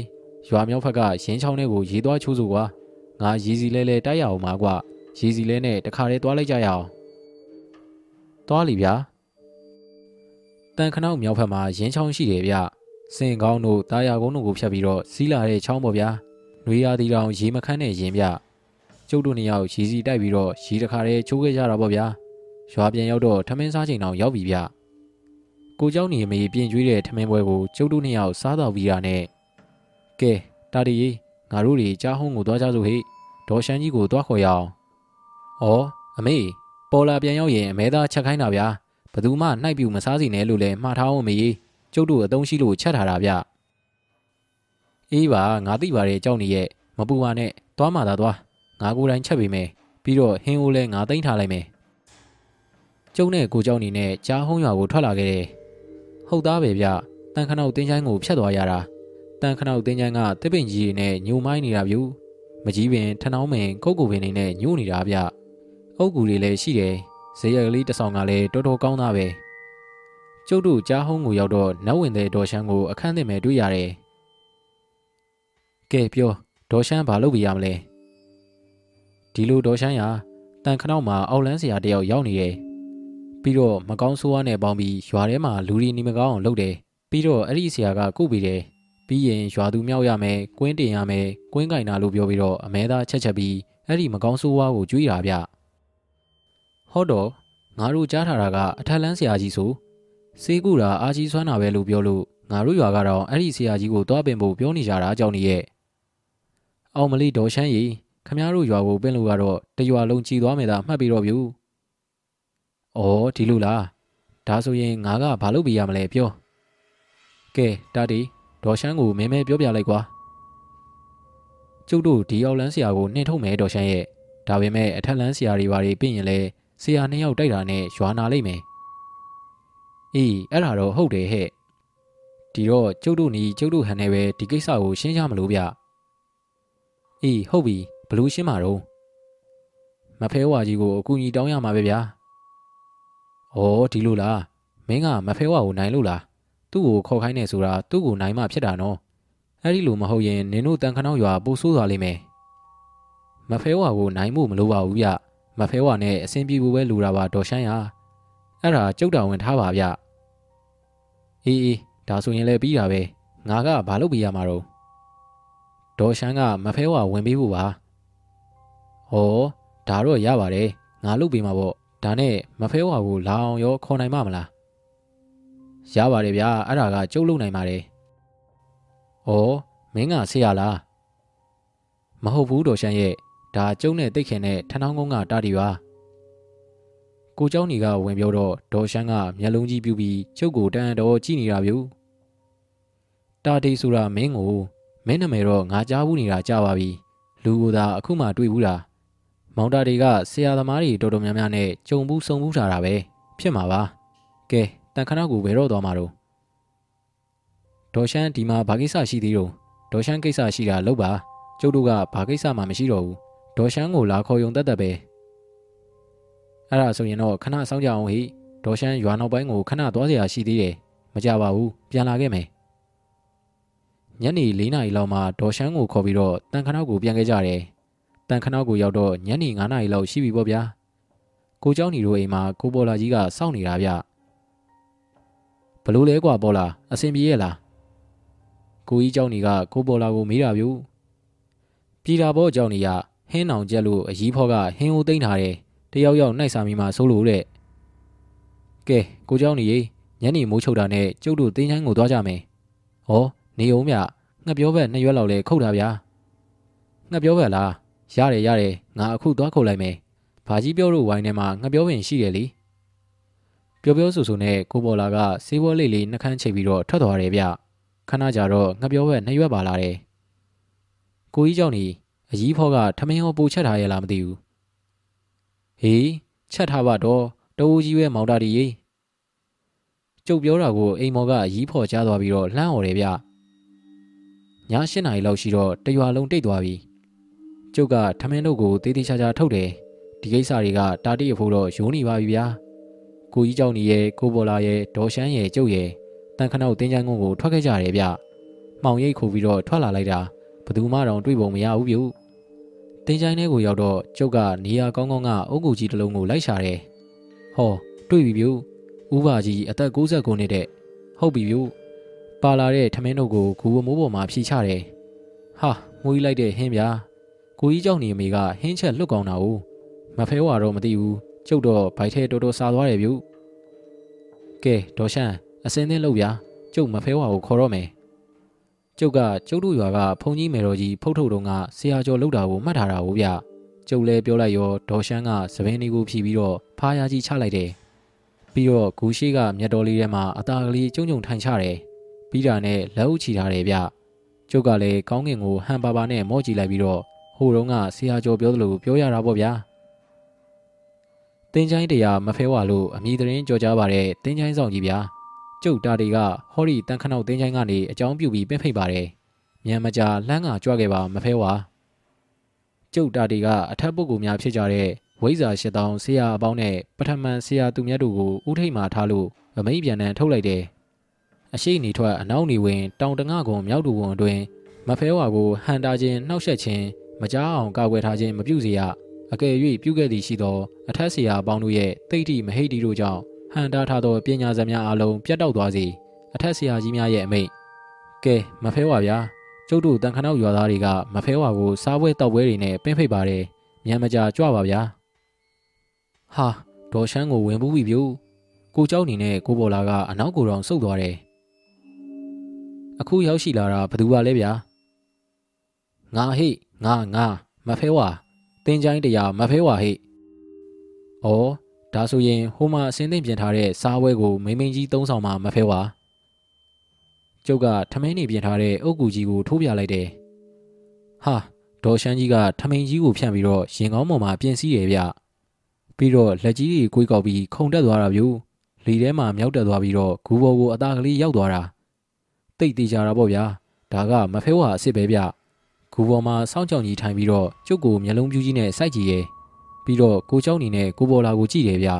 ရွာမြောက်ဖက်ကရင်းချောင်းထဲကိုရေးသွားချိုးစို့ကွာငါရည်စီလဲလဲတိုက်ရအောင်ပါကွာရည်စီလဲနဲ့တခါတည်းသွားလိုက်ကြရအောင်သွားလီဗျာတန်ခနောက်မြောက်ဖက်မှာရင်းချောင်းရှိတယ်ဗျစင်ကောင်းတို့တာယာကုန်းတို့ကိုဖြတ်ပြီးတော့စီးလာတဲ့ချောင်းပေါ်ဗျာ နွေရာသီတောင်ရေမခမ်းတဲ့ရင်ဗျကျုပ်တို့နှစ်ယောက်ရည်စီတိုက်ပြီးတော့ရေတခါတည်းချိုးခဲ့ကြတာပေါ့ဗျာရွာပြန်ရောက်တော့ထမင်းစားချိန်တောင်ရောက်ပြီဗျကိုเจ้าနေမေပြင်ကျွေးတဲ့ထမင်းပွဲကိုကျုပ်တို့နှစ်ယောက်စားတော့ပြီးတာနဲ့ကဲတာတီကြီးငါတို့တွေကြားဟုံးကိုသွားကြစို့ဟိဒေါ်ရှမ်းကြီးကိုသွားခေါ်ရအောင်ဩအမေပေါ်လာပြန်ရောက်ရင်အမဲသားချက်ခိုင်းတာဗျာဘသူမှနှိုက်ပြူမစားစီနဲ့လို့လဲမှားထားအောင်မေကျုပ်တို့အတုံးရှိလို့ချက်ထားတာဗျ အေးပါငါသိပါတယ်ကြောက်နေရဲ့မပူပါနဲ့သွားမှသာသွားငါကိုယ်တိုင်ချက်ပေးမယ်ပြီးတော့ဟင်းအိုးလဲငါသိမ့်ထားလိုက်မယ်ကျုံနဲ့ကိုเจ้าနေနဲ့ကြားဟုံးရွာကိုထွက်လာခဲ့တယ်ဟုတ်သားပဲဗျတန်ခနောက်တင်းချိုင်းကိုဖြတ်သွားရတာတန်ခနောက်တင်းချိုင်းကတစ်ပင်ကြီးတွေနဲ့ညိုမိုင်းနေတာဗျမကြီးပင်ထနောင်းပင်ကုတ်ကူပင်တွေနဲ့ညို့နေတာဗျအုတ်ကူတွေလည်းရှိတယ်ဇေယျကလေးတစ်ဆောင်ကလည်းတော်တော်ကောင်းသားပဲကျုပ်တို့ကြားဟုံးကိုရောက်တော့နတ်ဝင်တဲ့ဒေါ်ရှမ်းကိုအခန်းသစ်မဲ့တွေ့ရတယ် ကဲပြောဒေါ်ရှမ်းဘာလုပ်ပြရမလဲဒီလိုဒေါ်ရှမ်းရတန်ခနောက်မှာအောက်လန်းစရာတယောက်ရောက်နေတယ်ပြီးတော့မကောင်းဆိုးဝါးနဲ့ပေါင်းပြီးရွာထဲမှာလူရီနေမကောင်းအောင်လုပ်တယ်ပြီးတော့အဲ့ဒီဆရာကကုတ်ပြီးတယ်ပြီးရင်ရွာသူမြောက်ရမယ်ကွင်းတင်ရမယ်ကွင်းကင်နာလို့ပြောပြီးတော့အမဲသားချက်ချက်ပြီးအဲ့ဒီမကောင်းဆိုးဝါးကိုကြွေးတာဗျဟောတော့ငါတို့ကြားထားတာကအထက်လန်းဆရာကြီးဆိုစေးကူတာအာကြီးဆွမ်းတာပဲလို့ပြောလို့ငါတို့ရွာကတော့အဲ့ဒီဆရာကြီးကိုတွားပင်ဖို့ပြောနေကြတာအကြောင်းကြီးရဲ့ အောင်မလေးဒေါ်ရှမ်းရီခမရတို့ရွာကိုပင်လို့ကတော့တရွာလုံးကြည်သွားမယ်သာမှတ်ပြီးတော့ဗျူ။အော်ဒီလိုလား။ဒါဆိုရင်ငါကဘာလုပ်ပြရမလဲပြော။ကဲတာတီဒေါ်ရှမ်းကိုမဲမဲပြောပြလိုက်ကွာ။ကျုပ်တို့ဒီရောက်လန်းဆရာကိုနှင်ထုတ်မယ်ဒေါ်ရှမ်းရဲ့။ဒါပေမဲ့အထက်လန်းဆရာတွေဘာတွေပြင်ရင်လဲဆရာနှစ်ယောက်တိုက်တာနဲ့ရွာနာလိုက်မယ်။အေးအဲ့ဒါတော့ဟုတ်တယ်ဟဲ့။ဒီတော့ကျုပ်တို့နီကျုပ်တို့ဟန်နဲ့ပဲဒီကိစ္စကိုရှင်းရမလို့ဗျ။ အေးဟုတ်ပြီဘလို့ရှင်းမှာတော့မဖဲဝါကြီးကိုအကူကြီးတောင်းရမှာပဲဗျာ။ဩဒီလိုလားမင်းကမဖဲဝါကိုနိုင်လို့လားသူ့ကိုခေါ်ခိုင်းနေဆိုတာသူ့ကိုနိုင်မှဖြစ်တာနော်။အဲ့ဒီလိုမဟုတ်ရင်နင်တို့တန်ခနောက်ရွာပို့ဆိုးသွားလိမ့်မယ်။မဖဲဝါကိုနိုင်မှုမလိုပါဘူးဗျ။မဖဲဝါနဲ့အဆင်ပြေဖို့ပဲလိုတာပါဒေါ်ရှမ်းရ။အဲ့ဒါကျုပ်တော်ဝင်ထားပါဗျ။အေးအေးဒါဆိုရင်လည်းပြီးတာပဲ။ငါကဘာလုပ်ပြရမှာတော့ ဒေါ်ရှမ်းကမဖဲဝါဝင်ပေးဖို့ပါ။ဟောဒါတော့ရပါတယ်ငါလုပ်ပေးမှာပေါ့ဒါနဲ့မဖဲဝါကိုလာအောင်ရောခေါ်နိုင်မှာမလားရပါတယ်ဗျာအဲ့ဒါကကျုပ်လုပ်နိုင်ပါတယ်ဩမင်းကဆေးရလားမဟုတ်ဘူးတော်ရှမ်းရဲ့ဒါကျုံနဲ့တိတ်ခင်နဲ့ထဏောင်းကုန်းကတာတီပါကိုเจ้าညီကဝင်ပြောတော့ဒေါ်ရှမ်းကမျက်လုံးကြီးပြူပြီးကျုပ်ကိုတန်တော်ကြည့်နေတာဗျူတာတီဆိုတာမင်းကို မင်းနာမည်တော့ငါကြားဘူးနေတာကြားပါပြီလူကိုသာအခုမှတွေ့ဘူးတာမောင်တာတွေကဆရာသမားတွေတော်တော်များများနဲ့ကြုံဘူးစုံဘူးထားတာပဲဖြစ်မှာပါကဲတန်ခနောက်ကိုဘယ်တော့သွားမှာတော့ဒေါ်ရှမ်းဒီမှာဘာကိစ္စရှိသေးတော့ဒေါ်ရှမ်းကိစ္စရှိတာလောက်ပါကျုပ်တို့ကဘာကိစ္စမှမရှိတော့ဘူးဒေါ်ရှမ်းကိုလာခေါ်ယုံတတ်တတ်ပဲအဲ့ဒါဆိုရင်တော့ခဏစောင့်ကြအောင်ဟိဒေါ်ရှမ်းရွာနောက်ပိုင်းကိုခဏသွားเสียရှိသေးတယ်မကြပါဘူးပြန်လာခဲ့မယ် ညနေ၄နာရီလောက်မှဒေါ်ရှမ်းကိုခေါ်ပြီးတော့တန်ခနောက်ကိုပြန်ခဲ့ကြတယ်တန်ခနောက်ကိုရောက်တော့ညနေ9နာရီလောက်ရှိပြီပေါ့ဗျာကိုเจ้าညီတို့အိမ်မှာကိုပေါ်လာကြီးကစောင့်နေတာဗျဘလို့လဲကွာပေါ်လာအဆင်ပြေရဲ့လားကိုကြီးเจ้าညီကကိုပေါ်လာကိုမေးတာဗျူပြည်တာဘောเจ้าညီကဟင်းအောင်ကျက်လို့အကြီးဖော့ကဟင်းဦးသိမ့်ထားတယ်တယောက်ယောက်နှိုက်စာမီမှာစိုးလို့တဲ့ကဲကိုเจ้าညီညနေမိုးချုပ်တာနဲ့ကျုပ်တို့တင်းချိုင်းကိုသွားကြမယ်ဟော နေအောင်မြငှက်ပြောဘက်နှစ်ရွက်လောက်လဲခုတ်တာဗျာငှက်ပြောဘက်လားရတယ်ရတယ်ငါအခုသွားခုတ်လိုက်မယ်ဘာကြီးပြောလို့ဝိုင်းထဲမှာငှက်ပြောပင်ရှိတယ်လေပြောပြောဆိုဆိုနဲ့ကိုပေါ်လာကစေးဘောလေးလေးနှကန်းချိတ်ပြီးတော့ထွက်သွားတယ်ဗျခဏကြာတော့ငပြောဘက်နှစ်ရွက်ပါလာတယ်ကိုကြီးကြောင့်နေအကြီးဖောကထမင်းဟောပူချက်ထားရလားမသိဘူးဟေးချက်ထားပါတော့တိုးကြီးပဲမောင်တာဒီရေကျုပ်ပြောတာကိုအိမ်မော်ကအကြီးဖော်ကြားသွားပြီးတော့လှမ်းអော်တယ်ဗျ ည၈နာရီလောက်ရှိတော့တရွာလုံးတိတ်သွားပြီကျုပ်ကထမင်းတို့ကိုတေးသေးချာချာထုတ်တယ်ဒီကိစ္စတွေကတာတိအဖို့တော့ယိုးနေပါပြီဗျာကိုကြီးကြောင့်နေရဲ့ကိုပေါ်လာရဲ့ဒေါ်ရှမ်းရဲ့ကျုပ်ရဲ့တန်ခနောက်တင်းချိုင်းကုန်းကိုထွက်ခဲ့ကြတယ်ဗျမှောင်ရိပ်ခိုပြီးတော့ထွက်လာလိုက်တာဘသူမှတော့တွေ့ပုံမရဘူးပြုတင်းချိုင်းထဲကိုရောက်တော့ကျုပ်ကနေရာကောင်းကောင်းကအုတ်ကူကြီးတစ်လုံးကိုလိုက်ရှာတယ်ဟောတွေ့ပြီပြုဥပါကြီးအသက်69နှစ်တဲ့ဟုတ်ပြီပြု ပါလာတဲ့ထမင်းတို့ကိုဂူအမိုးပေါ်မှာဖြီးချတယ်။ဟာမူကြီးလိုက်တဲ့ဟင်းဗျာ။ကိုကြီးကြောင့်နေအမေကဟင်းချက်လွတ်ကောင်းတာ ਉ ။မဖဲဝါတော့မသိဘူး။ကျုပ်တော့ဘိုက်ထဲတော်တော်စားသွားတယ်ဗျ။ကဲဒေါ်ရှန်အစင်းသင်းလုပ်ဗျာ။ကျုပ်မဖဲဝါကိုခေါ်တော့မယ်။ကျုပ်ကကျုပ်တို့ရွာကဖုန်ကြီးမေတော်ကြီးဖုတ်ထုတ်တုံးကဆရာကျော်လောက်တာကိုမှတ်ထားတာ ਉ ဗျ။ကျုပ်လည်းပြောလိုက်ရောဒေါ်ရှန်ကသပင်းလေးကိုဖြီးပြီးတော့ဖားရကြီးချလိုက်တယ်။ပြီးတော့ဂူရှိကမြတ်တော်လေးထဲမှာအသာကလေးကျုံကျုံထိုင်ချတယ်။ ပြီးတာနဲ့လက်အုပ်ချီထားတယ်ဗျကျုပ်ကလည်းကောင်းကင်ကိုဟန်ပါပါနဲ့မော့ကြည့်လိုက်ပြီးတော့ဟိုတုန်းကဆရာကျော်ပြောသလိုပြောရတာပေါ့ဗျာတင်းချိုင်းတရားမဖဲဝါလို့အမိသတင်းကြော်ကြားပါတဲ့တင်းချိုင်းဆောင်ကြီးဗျာကျုပ်တာတွေကဟောဒီတန်ခနောက်တင်းချိုင်းကနေအကြောင်းပြုပြီးပြင့်ဖိတ်ပါတယ်မြန်မကြာလှမ်းကကြွခဲ့ပါမဖဲဝါကျုပ်တာတွေကအထက်ပုဂ္ဂိုလ်များဖြစ်ကြတဲ့ဝိဇ္ဇာရှစ်တောင်းဆရာအပေါင်းနဲ့ပထမန်ဆရာသူမြတ်တို့ကိုဥထိတ်မှထားလို့အမိန်ပြန်တန်းထုတ်လိုက်တယ် အရှိနေထွက်အနောက်နေဝင်တောင်တငကုံမြောက်တူဝန်အတွင်းမဖဲဝါကိုဟန်တာခြင်းနှောက်ယှက်ခြင်းမကြားအောင်ကာကွယ်ထားခြင်းမပြုစေရအကယ်၍ပြုခဲ့သည်ရှိသောအထက်ဆရာအပေါင်းတို့ရဲ့တိတ်တိမဟိတ်တီတို့ကြောင့်ဟန်တာထားသောပညာဇာတ်များအလုံးပြတ်တောက်သွားစေအထက်ဆရာကြီးများရဲ့အမိန့်ကဲမဖဲဝါဗျာကျုပ်တို့တန်ခနောက်ရွာသားတွေကမဖဲဝါကိုစားပွဲတောက်ပွဲတွေနဲ့ပင်းဖိတ်ပါတယ်ညံမကြာကြွပါဗျာဟာဒေါ်ရှမ်းကိုဝင်ပူးပြီပြုကိုเจ้าနေနဲ့ကိုပေါ်လာကအနောက်ကိုယ်တော်စုပ်သွားတယ် အခုရောက်ရှိလာတာဘသူပါလဲဗျာငါဟိငါငါမဖဲဝါတင်းချိုင်းတရားမဖဲဝါဟိဩဒါဆိုရင်ဟိုမှာအစင်းသိမ့်ပြင်ထားတဲ့စားပွဲကိုမိမင်းကြီးသုံးဆောင်မှမဖဲဝါကျုပ်ကထမင်းနေပြင်ထားတဲ့အုတ်ကူကြီးကိုထိုးပြလိုက်တယ်ဟာဒေါ်ရှမ်းကြီးကထမင်းကြီးကိုဖြန့်ပြီးတော့ရင်ကောင်းပေါ်မှာပြင်စည်းတယ်ဗျပြီးတော့လက်ကြီးတွေကိုကိုက်ကောက်ပြီးခုန်တက်သွားတာဗျလီထဲမှာမြောက်တက်သွားပြီးတော့ဂူဘော်ကိုအသားကလေးရောက်သွားတာ တိတ်သေးကြတာပေါ့ဗျာဒါကမဖဲဝါအစ်စ်ပဲဗျဂူဘော်မှာစောင်းကြောင်ကြီးထိုင်ပြီးတော့ကျုပ်ကိုမျက်လုံးပြူးကြီးနဲ့စိုက်ကြည့်ရဲ့ပြီးတော့ကိုเจ้าနီနဲ့ကိုဘော်လာကိုကြည့်တယ်ဗျ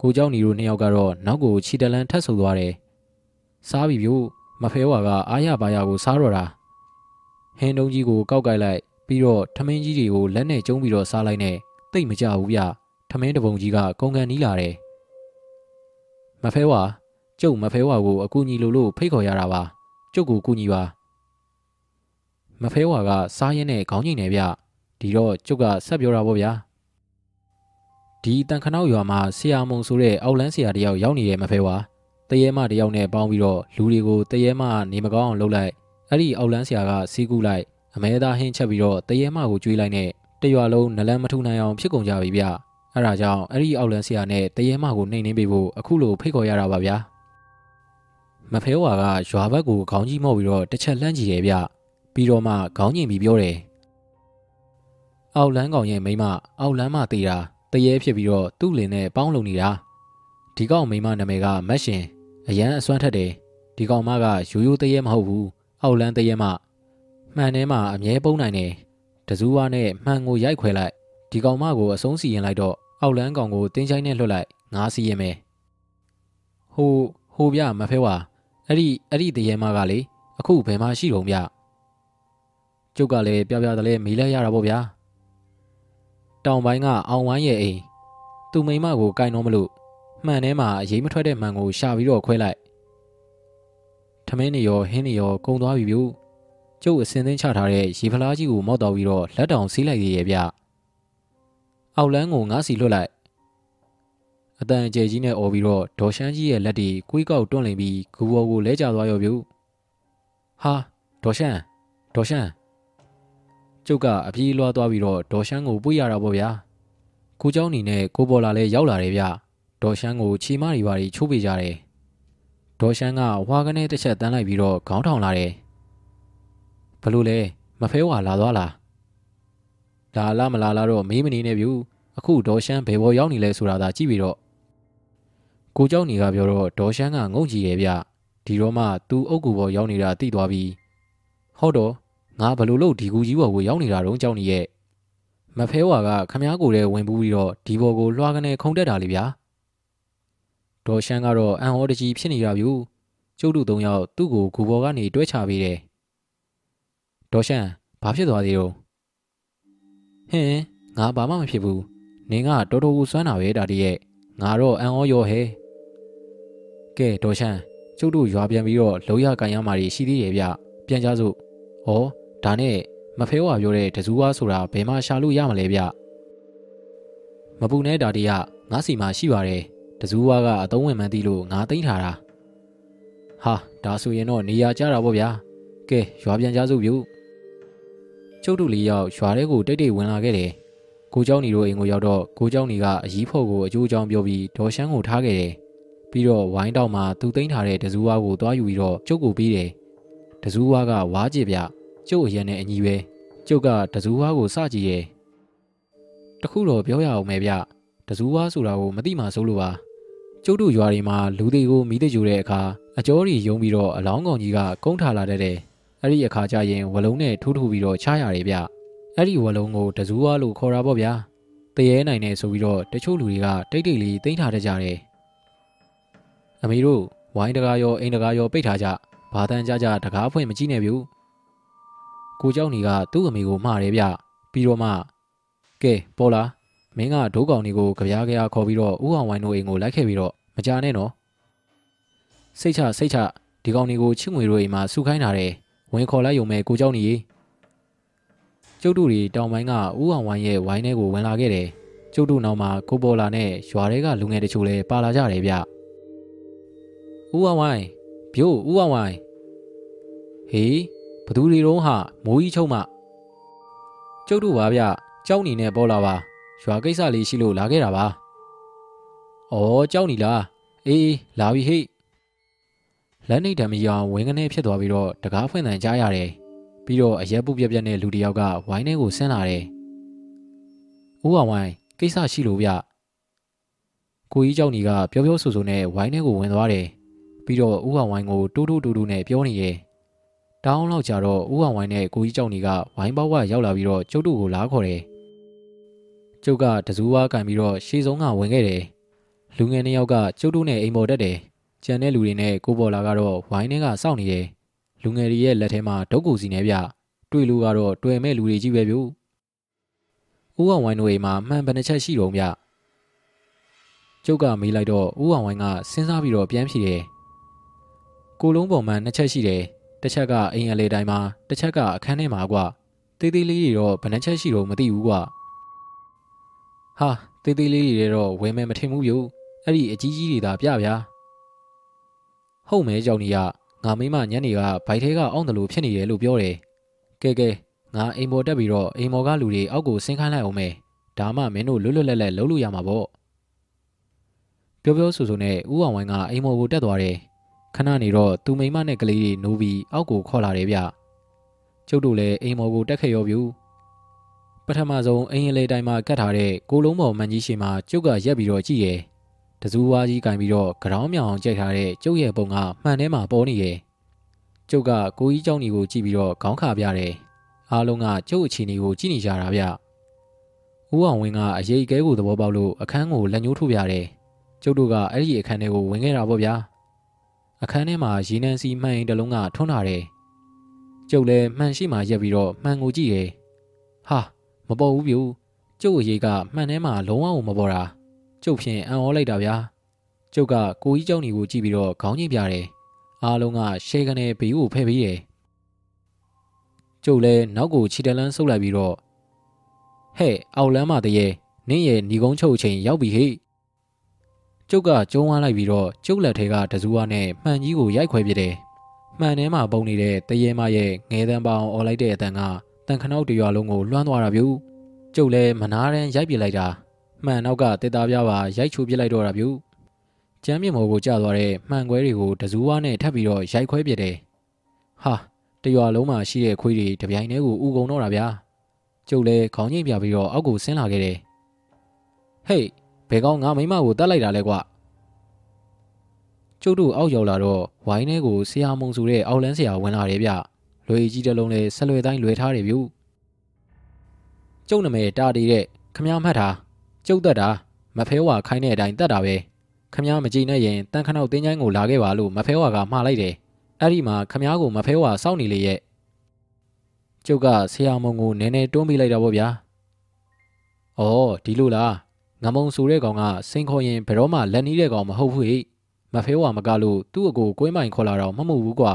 ကိုเจ้าနီတို့နှစ်ယောက်ကတော့နောက်ကိုခြေတလန်းထပ်ဆုပ်သွားတယ်စားပြီဗျမဖဲဝါကအာရပါရကိုစားတော့တာဟင်းတုံးကြီးကိုကောက်ကိုက်လိုက်ပြီးတော့ထမင်းကြီးတွေကိုလက်နဲ့ကျုံးပြီးတော့စားလိုက်နဲ့တိတ်မကြဘူးဗျထမင်းတပုံကြီးကကုန်ကန်နီးလာတယ်မဖဲဝါကျုပ်မဖဲဝါကိုအကူညီလိုလို့ဖိတ်ခေါ်ရတာပါ ကျုပ်ကိုကူညီပါမဖဲဝါကစားရင်နဲ့ခေါင်းငိမ့်နေဗျဒီတော့ကျုပ်ကဆက်ပြောတာပေါ့ဗျာဒီတန်ခနောက်ရွာမှာဆရာမုံဆိုတဲ့အောက်လန်းဆရာတယောက်ရောက်နေတယ်မဖဲဝါတရေမတယောက်နဲ့ပေါင်းပြီးတော့လူတွေကိုတရေမနေမကောင်းအောင်လုပ်လိုက်အဲ့ဒီအောက်လန်းဆရာကစီးကူးလိုက်အမဲသားဟင်းချက်ပြီးတော့တရေမကိုကျွေးလိုက်နဲ့တရွာလုံးနလန်းမထူနိုင်အောင်ဖြစ်ကုန်ကြပြီဗျအဲ့ဒါကြောင့်အဲ့ဒီအောက်လန်းဆရာနဲ့တရေမကိုနှိမ်နှင်းပေးဖို့အခုလိုဖိတ်ခေါ်ရတာပါဗျာ မဖဲဝါကရွာဘက်ကိုခေါင်းကြီးမော့ပြီးတော့တစ်ချက်လှမ်းကြည့်တယ်ဗျပြီးတော့မှခေါင်းညင်ပြီးပြောတယ်အောက်လန်းကောင်ရဲ့မိမအောက်လန်းမသေးတာတရေဖြစ်ပြီးတော့သူ့လင်နဲ့ပေါင်းလုံနေတာဒီကောင်မိမနာမည်ကမက်ရှင်အရန်အစွမ်းထက်တယ်ဒီကောင်မကရိုးရိုးတရေမဟုတ်ဘူးအောက်လန်းတရေမမှန်ထဲမှာအမြဲပုံနိုင်တယ်တစူးဝါနဲ့မှန်ကိုရိုက်ခွဲလိုက်ဒီကောင်မကိုအဆုံးစီရင်လိုက်တော့အောက်လန်းကောင်ကိုတင်းချိုင်းနဲ့လွတ်လိုက်ငါစီရင်မယ်ဟိုဟိုပြမဖဲဝါ အဲ့ဒီအဲ့ဒီတရေမကလေအခုဘယ်မှာရှိတုံးဗျကျုပ်ကလည်းပြပြတလဲမေးလိုက်ရတာပေါ့ဗျာတောင်ပိုင်းကအောင်ဝိုင်းရဲ့အိမ်သူ့မိမကိုကင်တော့မလို့မှန်ထဲမှာအရေးမထွက်တဲ့မှန်ကိုရှာပြီးတော့ခွဲလိုက်ထမင်းနေရောဟင်းနေရောကုံသွားပြီဗျကျုပ်အစင်းသင်းချထားတဲ့ရေဖလားကြီးကိုမောက်တော်ပြီးတော့လက်တောင်စီးလိုက်ရရဲ့ဗျအောက်လန်းကိုငါးစီလွတ်လိုက် အတန်အကျယ်ကြီးနဲ့អော်ပြီးတော့ဒေါ်ရှမ်းကြီးရဲ့လက်တွေကွေးကောက်တွန့်လင်ပြီးဂူဘော်ကိုလဲကျသွားရောဗျဟာဒေါ်ရှမ်းဒေါ်ရှမ်းကျုပ်ကအပြေးလွှားသွားပြီးတော့ဒေါ်ရှမ်းကိုပွေရတာပေါ့ဗျာကိုเจ้าနေနဲ့ကိုပေါ်လာလဲရောက်လာတယ်ဗျဒေါ်ရှမ်းကိုချီမတွေပါချိုးပေးကြတယ် ဒေါ်ရှမ်းကဝါကနေတစ်ချက်တန်းလိုက်ပြီးတော့ခေါင်းထောင်လာတယ်ဘလို့လဲမဖဲဝါလာသွားလားလာလာမလာလာတော့မေးမနေနဲ့ဗျူအခုဒေါ်ရှမ်းဘယ်ပေါ်ရောက်နေလဲဆိုတာသာကြည့်ပြီးတော့ ကိုเจ้าနေကပြောတော့ဒေါ်ရှမ်းကငုံကြည့်ရဲ့ဗျဒီတော့မှသူအုတ်ကူပေါ်ရောက်နေတာသိသွားပြီဟုတ်တော့ငါဘလို့လို့ဒီကူကြီးပေါ်ကိုရောက်နေတာတော့เจ้าနေရဲ့မဖဲဝါကခမားကိုလည်းဝင်ပူးပြီးတော့ဒီဘော်ကိုလွှာကနေခုံတက်တာလေဗျာဒေါ်ရှမ်းကတော့အန်ဟောတကြီးဖြစ်နေတာဗျူကျုပ်တို့သုံးယောက်သူ့ကိုဂူဘော်ကနေတွဲချပေးတယ်ဒေါ်ရှမ်းဘာဖြစ်သွားသေးတော့ဟင်းငါဘာမှမဖြစ်ဘူးနင်ကတော်တော်ကိုစွမ်းတာပဲဒါတည်းရဲ့ငါတော့အန်ဟောရောဟဲ ကဲဒေါ်ရှမ်းကျုပ်တို့ရွာပြန်ပြီးတော့လောရကန်ရမာတွေရှိသေးတယ်ဗျပြန်ကြစို့ဩဒါနဲ့မဖဲဝါပြောတဲ့တစူးဝါဆိုတာဘယ်မှရှာလို့ရမလဲဗျမပူနဲ့ဒါတည်းကငါစီမှာရှိပါတယ်တစူးဝါကအသုံးဝင်မှန်းသိလို့ငါသိမ့်ထားတာဟာဒါဆိုရင်တော့နေရာကျတာပေါ့ဗျာကဲရွာပြန်ကြစို့ပြုကျုပ်တို့လေးယောက်ရွာထဲကိုတိတ်တိတ်ဝင်လာခဲ့တယ်ကိုเจ้าညီတို့အိမ်ကိုရောက်တော့ကိုเจ้าညီကအကြီးဖို့ကိုအကျိုးအကြောင်းပြောပြီးဒေါ်ရှမ်းကိုထားခဲ့တယ် ပြီးတော့ဝိုင်းတောက်မှာသူသိမ့်ထားတဲ့တစူးဝါကိုသွားယူပြီးတော့ကျုပ်ကိုပေးတယ်တစူးဝါကဝါကြည့်ဗျကျုပ်အရင်နဲ့အညီပဲကျုပ်ကတစူးဝါကိုစကြည့်ရဲ့တခုတော့ပြောရအောင်မယ်ဗျတစူးဝါဆိုတာကိုမသိမှစိုးလို့ပါကျုပ်တို့ရွာတွေမှာလူတွေကိုမိတဲ့ကြိုတဲ့အခါအကျော်ကြီးယုံပြီးတော့အလောင်းကောင်ကြီးကကုန်းထားလာတတ်တယ်အဲ့ဒီအခါကျရင်ဝလုံးနဲ့ထိုးထိုးပြီးတော့ချားရတယ်ဗျအဲ့ဒီဝလုံးကိုတစူးဝါလို့ခေါ်တာပေါ့ဗျာတရေနိုင်နေဆိုပြီးတော့တချို့လူတွေကတိတ်တိတ်လေးသိမ်းထားတတ်ကြတယ် အမေတို့ဝိုင်းတကားရောအိမ်တကားရောပိတ်ထားကြဘာတန်းကြကြတကားဖွင့်မကြည့်နဲ့ဗျကိုเจ้าနေကသူ့အမေကိုမှားတယ်ဗျပြီးတော့မှကဲပေါ်လာမင်းကဒိုးကောင်တွေကိုကြပြားကြရခေါ်ပြီးတော့ဥအောင်ဝိုင်းတို့အိမ်ကိုလိုက်ခဲ့ပြီးတော့မကြနဲ့နော်စိတ်ချစိတ်ချဒီကောင်တွေကိုချစ်ငွေတို့အိမ်မှာစုခိုင်းတာတယ်ဝင်ခေါ်လိုက်ရုံပဲကိုเจ้าနေကျုပ်တို့တွေတောင်ပိုင်းကဥအောင်ဝိုင်းရဲ့ဝိုင်းထဲကိုဝင်လာခဲ့တယ်ကျုပ်တို့နောက်မှာကိုပေါ်လာနဲ့ရွာတွေကလူငယ်တချို့လည်းပါလာကြတယ်ဗျ ဥအောင်ဝိုင်းပြို့ဥအောင်ဝိုင်းဟေးဘသူတွေတုံးဟာမိုးကြီးချုံမှကျုပ်တို့ပါဗျကြောက်နေနဲ့ပေါ်လာပါရွာကိစ္စလေးရှိလို့လာခဲ့တာပါ။အော်ကြောက်နေလားအေးလာပြီဟိလက်နေတံမီအောင်ဝင်းကနေဖြစ်သွားပြီးတော့တကားဖွင့်တန်ကြားရတယ်။ပြီးတော့အရက်ပုတ်ပြက်ပြက်နဲ့လူတယောက်ကဝိုင်းထဲကိုဆင်းလာတယ်။ဦးအောင်ဝိုင်းကိစ္စရှိလို့ဗျ။ကိုကြီးကြောက်နေကပြောပြောဆိုဆိုနဲ့ဝိုင်းထဲကိုဝင်သွားတယ်။ ပြီးတော့ဦးအောင်ဝိုင်းကိုတိုးတိုးတူတူနဲ့ပြောနေရဲ့။တောင်းလောက်ကြတော့ဦးအောင်ဝိုင်းနဲ့ကိုကြီးကြောက်နေကဝိုင်းပေါက်ဝရောက်လာပြီးတော့ကျုပ်တို့ကိုလားခေါ်တယ်။ကျုပ်ကတစူးဝါကန်ပြီးတော့ရှေးဆုံးကဝင်ခဲ့တယ်။လူငယ်နှစ်ယောက်ကကျုပ်တို့နဲ့အိမ်ပေါ်တက်တယ်။ကြံတဲ့လူတွေနဲ့ကိုပေါ်လာကတော့ဝိုင်းထဲကစောင့်နေတယ်။လူငယ်တွေရဲ့လက်ထဲမှာဒုတ်ကူစီနေဗျ။တွေ့လို့ကတော့တွေ့မဲ့လူတွေကြီးပဲဗျ။ဦးအောင်ဝိုင်းတို့အိမ်မှာမှန်ဘယ်နှချက်ရှိတော့ဗျ။ကျုပ်ကမေးလိုက်တော့ဦးအောင်ဝိုင်းကစဉ်းစားပြီးတော့ပြန်ဖြေတယ်။ ကိုလုံးပေါ်မှာနှစ်ချက်ရှိတယ်။တစ်ချက်ကအိမ်အလေတိုင်းမှာတစ်ချက်ကအခန်းထဲမှာကွာ။သေးသေးလေးတွေတော့ဘယ်နှချက်ရှိတော့မသိဘူးကွာ။ဟာသေးသေးလေးတွေတော့ဝယ်မယ်မထင်ဘူးဗျ။အဲ့ဒီအကြီးကြီးတွေသာပြဗျာ။ဟုတ်မဲကြောင်ကြီးကငါမိမညနေကဘိုက်ထဲကအောင်းတယ်လို့ဖြစ်နေတယ်လို့ပြောတယ်။ကဲကဲငါအိမ်ပေါ်တက်ပြီးတော့အိမ်ပေါ်ကလူတွေအောက်ကိုဆင်းခိုင်းလိုက်အောင်မယ်။ဒါမှမင်းတို့လွတ်လွတ်လပ်လပ်လှုပ်လို့ရမှာပေါ့။ပြောပြောဆိုဆိုနဲ့ဦးအောင်ဝိုင်းကအိမ်ပေါ်ကိုတက်သွားတယ်။ ခဏနေတော့သူမိမနဲ့ကလေးတွေနိုးပြီးအောက်ကိုခေါ်လာတယ်ဗျ။ကျုပ်တို့လည်းအိမ်ပေါ်ကိုတက်ခဲ့ရောဗျ။ပထမဆုံးအိမ်ရလေတိုင်းမှာကတ်ထားတဲ့ကိုလုံးပေါ်မန်ကြီးရှိမှကျုပ်ကရက်ပြီးတော့ကြည့်ရယ်။တစူးဝါးကြီးကင်ပြီးတော့ကြောင်းမြောင်အောင်ကြိတ်ထားတဲ့ကျုပ်ရဲ့ပုံကမှန်ထဲမှာပေါ်နေရဲ့။ကျုပ်ကကိုကြီးเจ้าညီကိုကြည့်ပြီးတော့ခေါင်းခါပြတယ်။အားလုံးကကျုပ်အခြေအနေကိုကြည့်နေကြတာဗျ။ဦးအောင်ဝင်းကအရေးကဲကိုသဘောပေါက်လို့အခန်းကိုလက်ညှိုးထိုးပြတယ်။ကျုပ်တို့ကအဲ့ဒီအခန်းထဲကိုဝင်ခဲ့တာပေါ့ဗျာ။ အခန်းထဲမှာရေနံစီမှန်အိမ်တစ်လုံးကထွန်းလာတယ်။ကျုပ်လည်းမှန်ရှိမှရက်ပြီးတော့မှန်ကိုကြည့်တယ်။ဟာမပေါ်ဘူးပြူ။ကျုပ်အရေးကမှန်ထဲမှာလုံးဝမပေါ်တာ။ကျုပ်ဖြင့်အံ့ဩလိုက်တာဗျာ။ကျုပ်ကကိုကြီးကျောင်းကြီးကိုကြည့်ပြီးတော့ခေါင်းညိပ်ပြတယ်။အားလုံးကရှဲကနေဘေးကိုဖဲ့ပေးတယ်။ကျုပ်လည်းနောက်ကိုခြေတလန်းဆုပ်လိုက်ပြီးတော့ဟဲ့အောက်လမ်းမတရေနင်းရဲ့ညီကုန်းချုပ်ချိန်ရောက်ပြီဟဲ့ ကျုပ်ကကျုံးဝါလိုက်ပြီးတော့ကျုပ်လက်ထဲကတစူးဝါနဲ့မှန်ကြီးကိုရိုက်ခွဲပြတယ်မှန်ထဲမှာပုံနေတဲ့တရေမရဲ့ငဲတန်းပေါင်អော်လိုက်တဲ့အတန်ကတန်ခနောက်တရွာလုံးကိုလွှမ်းသွားတာဗျကျုပ်လည်းမနာရန်ရိုက်ပြလိုက်တာမှန်နောက်ကတစ်သားပြားပါရိုက်ချိုးပြလိုက်တော့တာဗျကကျမ်းမြေမော်ကိုကျသွားတဲ့မှန်ခွဲတွေကိုတစူးဝါးနဲ့ထပ်ပြီးတော့ရိုက်ခွဲပြစ်တယ်ဟာတရွာလုံးမှာရှိတဲ့ခွေးတွေတပြိုင်တည်းကိုဥကုံတော့တာဗျာကျုပ်လည်းခေါင်းငိမ့်ပြပြီးတော့အောက်ကိုဆင်းလာခဲ့တယ်ဟေး ဘယ်ကောင်ငါမိမကိုတတ်လိုက်တာလဲကွာကျုပ်တို့အောက်ရောက်လာတော့ဝိုင်းထဲကိုဆရာမုံဆိုတဲ့အောက်လန်းဆရာဝင်လာတယ်ဗျလွယ်ကြီးတလုံးနဲ့ဆက်လွယ်တိုင်းလွယ်ထားတယ်ဗျကျုပ်နာမည်တာတီတဲ့ခမည်းမှတ်တာကျုပ်တက်တာမဖဲဝါခိုင်းတဲ့အတိုင်းတက်တာပဲခမည်းမကြည့်နဲ့ရင်တန်ခနောက်တင်းချိုင်းကိုလာခဲ့ပါလို့မဖဲဝါကမှားလိုက်တယ်အဲ့ဒီမှာခမည်းကိုမဖဲဝါစောင့်နေလေရဲ့ကျုပ်ကဆရာမုံကိုနည်းနည်းတွန်းပေးလိုက်တာပေါ့ဗျာ။အော်ဒီလိုလား ငမုံဆိုတဲ့ကောင်ကစိန်ခေါ်ရင်ဘယ်တော့မှလက်နီးတဲ့ကောင်မဟုတ်ဘူးဟိမဖဲဝါမကလို့သူ့အကိုကွင်းမိုင်ခေါ်လာတော့မမှုဘူးကွာ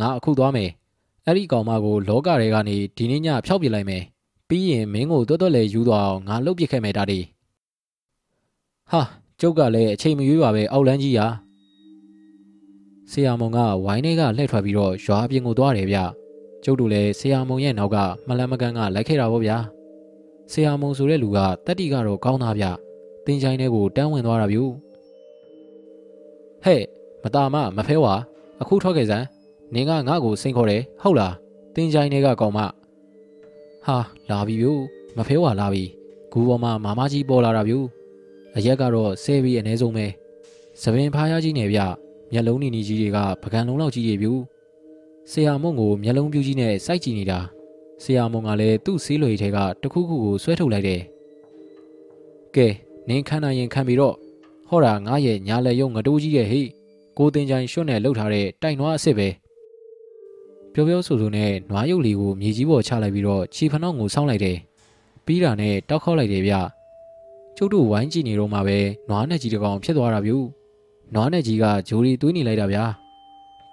ငါအခုသွားမယ်အဲ့ဒီကောင်မကိုလောကတွေကနေဒီနေ့ညဖျောက်ပြလိုက်မယ်ပြီးရင်မင်းကိုတွတ်တွတ်လေယူသွားအောင်ငါလှုပ်ပစ်ခဲ့မယ်ဒါဒီဟာကျုပ်ကလည်းအချိန်မရွေးပါပဲအောက်လန်းကြီးရာဆရာမုံကဝိုင်းထဲကလှည့်ထွက်ပြီးတော့ရွာပြင်ကိုသွားတယ်ဗျကျုပ်တို့လည်းဆရာမုံရဲ့နောက်ကမလန်မကန်ကလိုက်ခဲ့တာပေါ့ဗျာဆရာမုံဆိုတဲ့လူကတက်တီကတော့ကောင်းသားဗျ တင်းချိုင်းထဲကိုတန်းဝင်သွားတာဗျဟဲ့မตาမမဖဲဝါအခုထွက်ခဲ့စမ်းနင်ကငါ့ကိုစိန်ခေါ်တယ်ဟုတ်လားတင်းချိုင်းထဲကကောင်မဟာလာပြီဗျမဖဲဝါလာပြီဂူပေါ်မှာမာမကြီးပေါ်လာတာဗျအရက်ကတော့ဆဲပြီးအ ਨੇ ဆုံးပဲသပင်ဖားရကြီးနေဗျမျက်လုံးနီနီကြီးတွေကပကံလုံးလောက်ကြီးတွေဗျဆရာမုံကိုမျက်လုံးပြူးကြီးနဲ့စိုက်ကြည့်နေတာဆရာမုံကလည်းသူ့ဆေးလွေထဲကတခုခုကိုဆွဲထုတ်လိုက်တယ်ကဲ နင်းခန်းနိုင်ရင်ခံပြီးတော့ဟောတာငါရဲ့ညာလက်ရုံငတိုးကြီးရဲ့ဟိကိုတင်ချိုင်ရွှွတ်နဲ့လှုပ်ထားတဲ့တိုင်နွားအစ်စ်ပဲပြောပြောဆိုဆိုနဲ့နွားရုပ်လေးကိုမြေကြီးပေါ်ချလိုက်ပြီးတော့ခြေဖနှောက်ကိုဆောင်းလိုက်တယ်ပြီးတာနဲ့တောက်ခေါက်လိုက်တယ်ဗျကျုပ်တို့ဝိုင်းကြည့်နေတော့မှပဲနွားနဲ့ကြီးတကောင်ဖြစ်သွားတာဗျနွားနဲ့ကြီးကဂျိုရီသွေးနေလိုက်တာဗျာ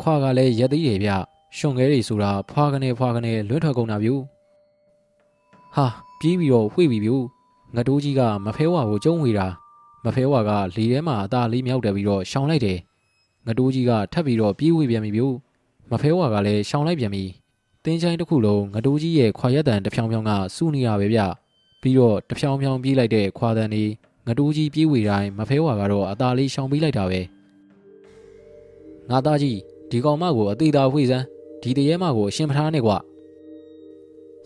ခွာကလည်းရက်သေးတယ်ဗျရှုံငဲတွေဆိုတာဖွာကနေဖွာကနေလွတ်ထွက်ကုန်တာဗျဟာပြေးပြီးတော့ဝှေ့ပြီးဗျ ငတိုးကြီးကမဖဲဝါကိုကျုံးဝေတာမဖဲဝါကလေထဲမှာအသာလေးမြောက်တယ်ပြီးတော့ရှောင်လိုက်တယ်ငတိုးကြီးကထပ်ပြီးတော့ပြေးဝေပြန်ပြီဗျမဖဲဝါကလည်းရှောင်လိုက်ပြန်ပြီတင်းချိုင်းတစ်ခုလုံးငတိုးကြီးရဲ့ခွာရက်တန်တဖြောင်ဖြောင်ကစူးနေရပဲဗျပြီးတော့တဖြောင်ဖြောင်ပြေးလိုက်တဲ့ခွာတန်ဒီငတိုးကြီးပြေးဝေတိုင်းမဖဲဝါကတော့အသာလေးရှောင်ပေးလိုက်တာပဲငါသားကြီးဒီကောင်မကိုအသေးသားဝှေ့စမ်းဒီတရေမကိုအရှင်မထားနဲ့ကွ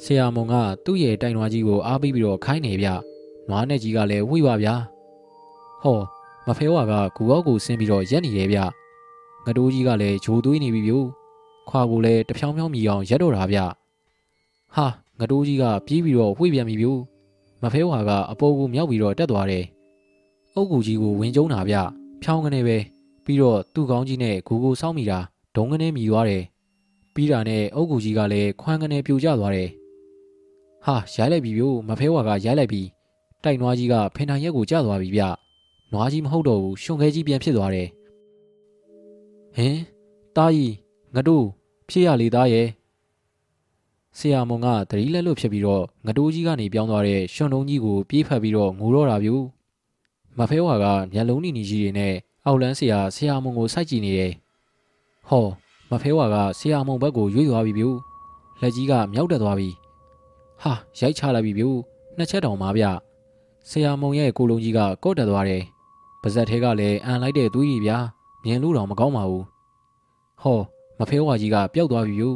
ဆရာမုံကသူ့ရဲ့တိုင်နွားကြီးကိုအားပေးပြီးတော့ခိုင်းနေဗျ နွားနဲ့ကြီးကလည်းဝှေ့ပါဗျာဟောမဖဲဝါကဂူအောက်ကိုဆင်းပြီးတော့ရက်နေတယ်ဗျငတိုးကြီးကလည်းဂျိုသွေးနေပြီဗျခွာကိုလည်းတဖြောင်းဖြောင်းမြည်အောင်ရက်တော့တာဗျဟာငတိုးကြီးကပြေးပြီးတော့ဝှေ့ပြန်ပြီဗျမဖဲဝါကအပေါ်ကိုမြောက်ပြီးတော့တက်သွားတယ်အုတ်ကူကြီးကိုဝင်ကျုံးတာဗျဖြောင်းကနေပဲပြီးတော့သူ့ကောင်းကြီးနဲ့ဂူကိုစောင်းမိတာဒုံကနေမြည်သွားတယ်ပြီးတာနဲ့အုတ်ကူကြီးကလည်းခွန်းကနေပြိုကျသွားတယ်ဟာရိုက်လိုက်ပြီဗျမဖဲဝါကရိုက်လိုက်ပြီ တိုက်နွားကြီးကဖင်ထိုင်ရက်ကိုကျသွားပြီဗျနွားကြီးမဟုတ်တော့ဘူးရှင်ခဲကြီးပြန်ဖြစ်သွားတယ်ဟင်တားကြီးငတိုးဖြစ်ရလေသားရဲ့ဆရာမုံကတတိလက်လို့ဖြစ်ပြီးတော့ငတိုးကြီးကနေပြောင်းသွားတဲ့ရှင်တုံးကြီးကိုပြေးဖက်ပြီးတော့ငိုတော့တာဗျမဖဲဝါကမျက်လုံးနီနီကြီးတွေနဲ့အောက်လန်းဆရာဆရာမုံကိုစိုက်ကြည့်နေတယ်ဟောမဖဲဝါကဆရာမုံဘက်ကိုရွေ့သွားပြီဗျလက်ကြီးကမြောက်တက်သွားပြီဟာရိုက်ချလိုက်ပြီဗျနှစ်ချက်တောင်ပါဗျ ဆရာမုံရဲ့ကိုလုံးကြီးကကော့တက်သွားတယ်ပါဇက်ထဲကလည်းအန်လိုက်တဲ့သွေးကြီးဗျာမြင်လို့တော့မကောင်းပါဘူးဟောမဖဲဝါကြီးကပျောက်သွားပြီဗျ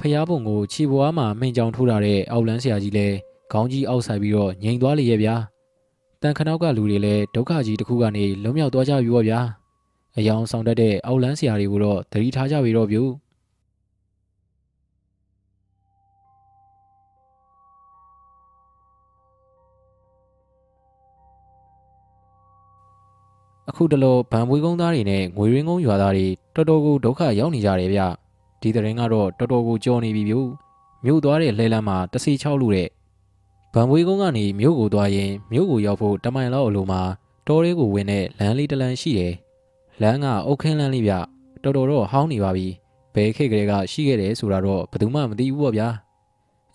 ဖျားပုံကိုခြေပွားမှာမိန်ကြောင်ထိုးလာတဲ့အောက်လန်းဆရာကြီးလည်းခေါင်းကြီးအောက်ဆိုင်ပြီးတော့ငြိမ်သွားလေရဲ့ဗျာတန်ခနောက်ကလူတွေလည်းဒုက္ခကြီးတစ်ခုကနေလွန်မြောက်သွားကြပြီပေါ့ဗျာအယောင်ဆောင်တတ်တဲ့အောက်လန်းဆရာတွေကိုတော့သတိထားကြပြီတော့ဗျ အခုတလောဗန်ပွေးကုန်းသားတွေနဲ့ငွေရင်းကုန်းရွာသားတွေတော်တော်ကိုဒုက္ခရောက်နေကြတယ်ဗျဒီတရင်ကတော့တော်တော်ကိုကြောနေပြီဗျမြို့သွားတဲ့လှဲလမ်းမှာတစီချောက်လို့တဲ့ဗန်ပွေးကုန်းကနေမြို့ကိုသွားရင်မြို့ကိုရောက်ဖို့တမိုင်လောက်အလိုမှာတောလေးကိုဝင်တဲ့လမ်းလေးတစ်လမ်းရှိတယ်လမ်းကအုတ်ခင်းလမ်းလေးဗျတော်တော်တော့ဟောင်းနေပါပြီဘယ်ခေတ်ကလေးကရှိခဲ့တယ်ဆိုတာတော့ဘယ်သူမှမသိဘူးပေါ့ဗျာ